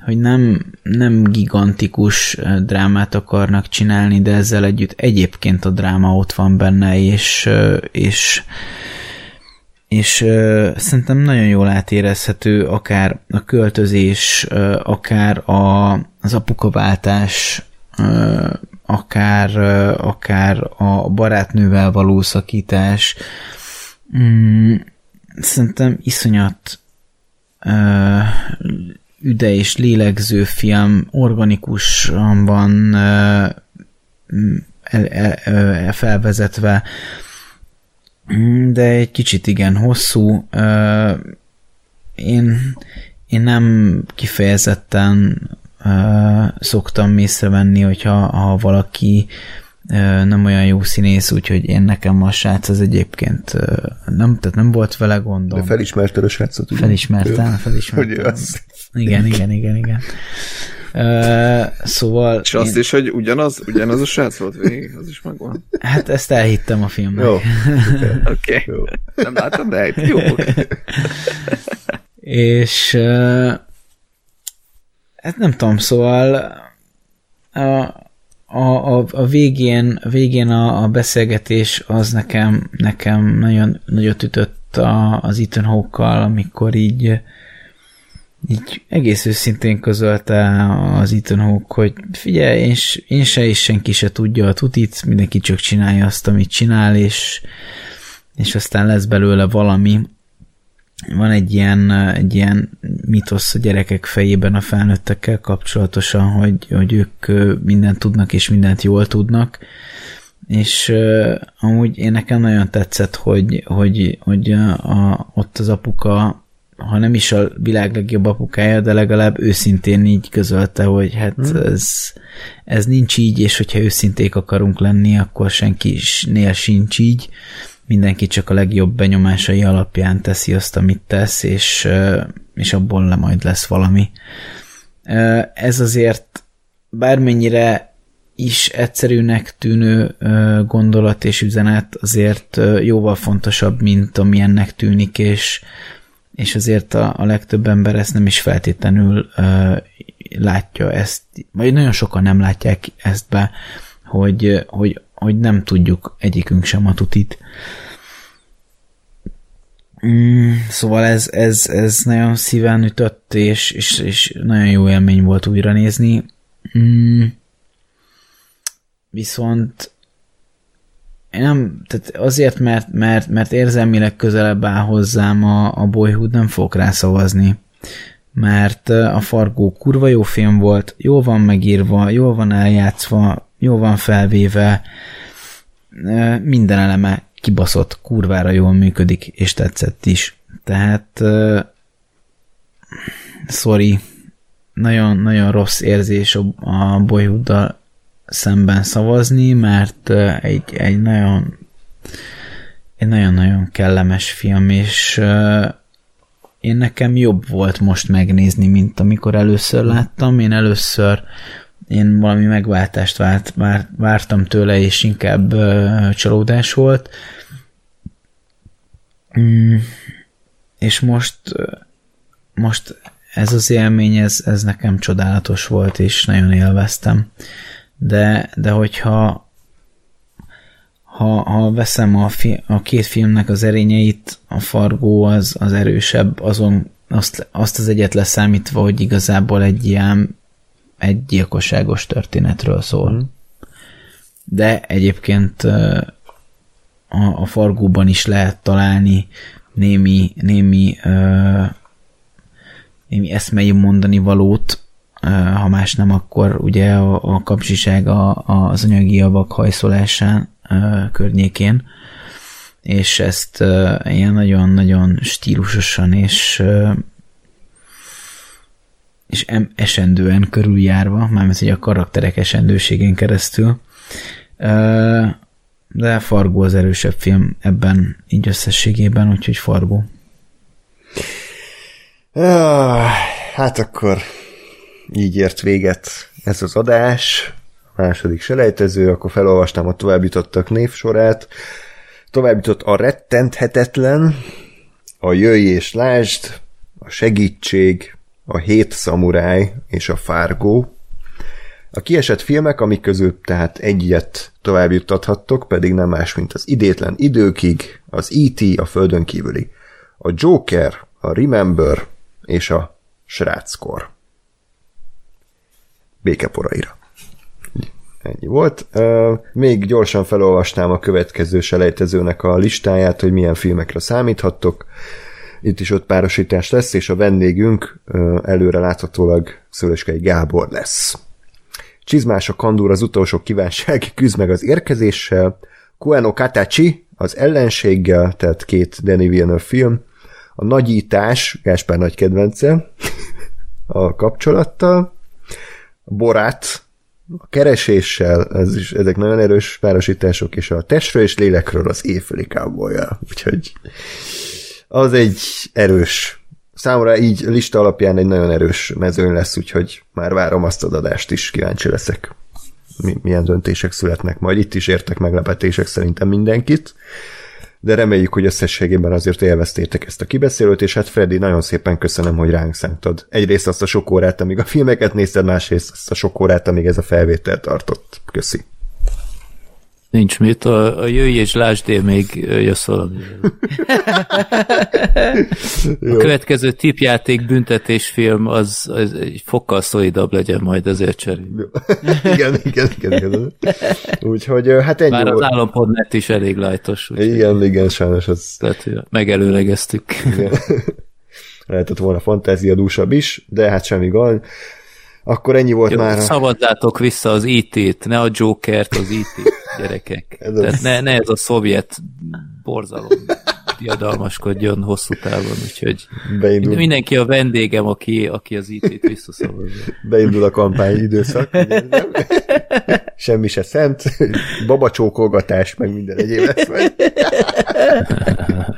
hogy nem, nem gigantikus drámát akarnak csinálni, de ezzel együtt egyébként a dráma ott van benne, és, és és szerintem nagyon jól átérezhető akár a költözés, akár a, az apukaváltás, akár, akár a barátnővel való szakítás. Mm, szerintem iszonyat üde és lélegző film, organikusan van ö, el, el, el, felvezetve, Mm, de egy kicsit igen hosszú. Én, én nem kifejezetten uh, szoktam észrevenni, hogyha ha valaki uh, nem olyan jó színész, úgyhogy én nekem a srác az egyébként uh, nem, tehát nem volt vele gondom. De felismerted a srácot? ugye? Felismertem, Hogy felismertem. az. Igen, igen, igen, igen. Uh, szóval... És azt én, is, hogy ugyanaz, ugyanaz a srác volt végig, az is megvan. Hát ezt elhittem a filmnek. Jó. Oké. Okay. Nem láttam, de jó. És uh, hát nem tudom, szóval a, a, a, a végén, a végén a, a beszélgetés az nekem, nekem nagyon nagyot ütött a, az Ethan Hawke-kal, amikor így így egész őszintén közölte az Ethan Hawke, hogy figyelj, én, én se és senki se tudja a tutit, mindenki csak csinálja azt, amit csinál, és, és aztán lesz belőle valami. Van egy ilyen, egy ilyen mitosz a gyerekek fejében a felnőttekkel kapcsolatosan, hogy, hogy ők mindent tudnak és mindent jól tudnak, és uh, amúgy én nekem nagyon tetszett, hogy, hogy, hogy a, a, ott az apuka, ha nem is a világ legjobb apukája, de legalább őszintén így közölte, hogy hát hmm. ez, ez nincs így, és hogyha őszinték akarunk lenni, akkor senkinél sincs így. Mindenki csak a legjobb benyomásai alapján teszi azt, amit tesz, és, és abból le majd lesz valami. Ez azért bármennyire is egyszerűnek tűnő gondolat és üzenet azért jóval fontosabb, mint amilyennek tűnik, és, és azért a, a legtöbb ember ezt nem is feltétlenül látja ezt, vagy nagyon sokan nem látják ezt be, hogy, hogy, hogy nem tudjuk egyikünk sem a tutit. Mm, szóval ez, ez, ez nagyon szíven ütött, és, és, és nagyon jó élmény volt újra nézni. Mm, viszont én nem, tehát azért, mert, mert, mert érzelmileg közelebb áll hozzám a, a Boyhood, nem fogok rá szavazni. Mert a Fargó kurva jó film volt, jól van megírva, jól van eljátszva, jól van felvéve, minden eleme kibaszott, kurvára jól működik, és tetszett is. Tehát sorry, nagyon-nagyon rossz érzés a Boyhooddal szemben szavazni, mert egy, egy nagyon egy nagyon-nagyon kellemes film, és én nekem jobb volt most megnézni, mint amikor először láttam. Én először én valami megváltást várt, várt, vártam tőle, és inkább uh, csalódás volt. Mm, és most most ez az élmény, ez, ez nekem csodálatos volt, és nagyon élveztem. De, de hogyha ha, ha veszem a, fi, a két filmnek az erényeit, a Fargó az, az erősebb, azon azt, azt az egyet leszámítva, hogy igazából egy ilyen egy gyilkosságos történetről szól. Mm. De egyébként a, a Fargóban is lehet találni némi, némi, némi eszmei mondani valót, ha más nem, akkor ugye a, a kapcsiság a, a, az anyagi javak hajszolásán környékén, és ezt ilyen nagyon-nagyon stílusosan és és em, esendően körüljárva, mármint hogy a karakterek esendőségén keresztül. De Fargo az erősebb film ebben így összességében, úgyhogy Fargo. Hát akkor így ért véget ez az adás, második selejtező, akkor felolvastam a továbbjutottak névsorát. Továbbjutott a rettenthetetlen, a jöjj és lásd, a segítség, a hét szamuráj és a fárgó. A kiesett filmek, amik közül tehát egyet tovább juttathattok, pedig nem más, mint az idétlen időkig, az E.T. a földön kívüli, a Joker, a Remember és a Sráckor. Békeporaira. Ennyi volt. Még gyorsan felolvasnám a következő selejtezőnek a listáját, hogy milyen filmekre számíthattok. Itt is öt párosítás lesz, és a vendégünk előre láthatólag Szölöskei Gábor lesz. Csizmás a kandúr az utolsó kívánság, küzd meg az érkezéssel, Kueno Katachi az ellenséggel, tehát két Danny Villeneuve film, a nagyítás, Gáspár nagy kedvence, a kapcsolattal, a borát, a kereséssel, ez is, ezek nagyon erős párosítások, és a testről és lélekről az éjféli cowboy Úgyhogy az egy erős, számomra így lista alapján egy nagyon erős mezőn lesz, úgyhogy már várom azt az adást is, kíváncsi leszek. Mi, milyen döntések születnek majd. Itt is értek meglepetések szerintem mindenkit de reméljük, hogy összességében azért élveztétek ezt a kibeszélőt, és hát Freddy, nagyon szépen köszönöm, hogy ránk szántad. Egyrészt azt a sok órát, amíg a filmeket nézted, másrészt azt a sok órát, amíg ez a felvétel tartott. Köszi. Nincs mit, a, a jöjj és lásd, még jössz valami. A következő tipjáték büntetésfilm az, az egy fokkal szolidabb legyen majd, ezért cserél. igen, igen, igen, igen. Úgyhogy hát ennyi Már volt. az állampodnet is elég lájtos. Igen, igen, sajnos az Tehát, megelőlegeztük. igen. lehetett volna fantáziadúsabb is, de hát semmi gond. Akkor ennyi volt Jó, már. A... Szavazzátok vissza az IT-t, ne a Jokert, az IT-t, gyerekek. Ez az- ne, ne ez a szovjet borzalom diadalmaskodjon hosszú távon, úgyhogy Beindul, mindenki a vendégem, aki, aki az IT-t visszaszavazza. beindul a kampány időszak. ugye, nem? Semmi se szent, babacsókolgatás, meg minden egyéb lesz majd.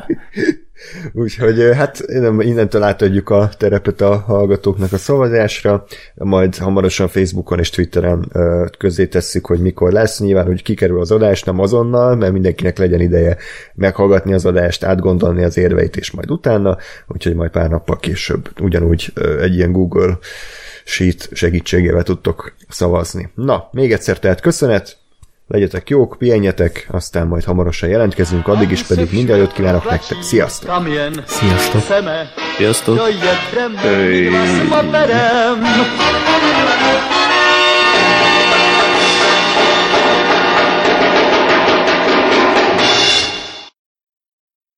Úgyhogy hát innen- innentől átadjuk a terepet a hallgatóknak a szavazásra, majd hamarosan Facebookon és Twitteren ö, közzé tesszük, hogy mikor lesz. Nyilván, hogy kikerül az adás, nem azonnal, mert mindenkinek legyen ideje meghallgatni az adást, átgondolni az érveit, és majd utána, úgyhogy majd pár nappal később ugyanúgy egy ilyen Google Sheet segítségével tudtok szavazni. Na, még egyszer tehát köszönet, legyetek jók, pihenjetek, aztán majd hamarosan jelentkezünk, addig is pedig minden jót kívánok nektek. Sziasztok! Sziasztok! Sziasztok! jöjjek, Hey.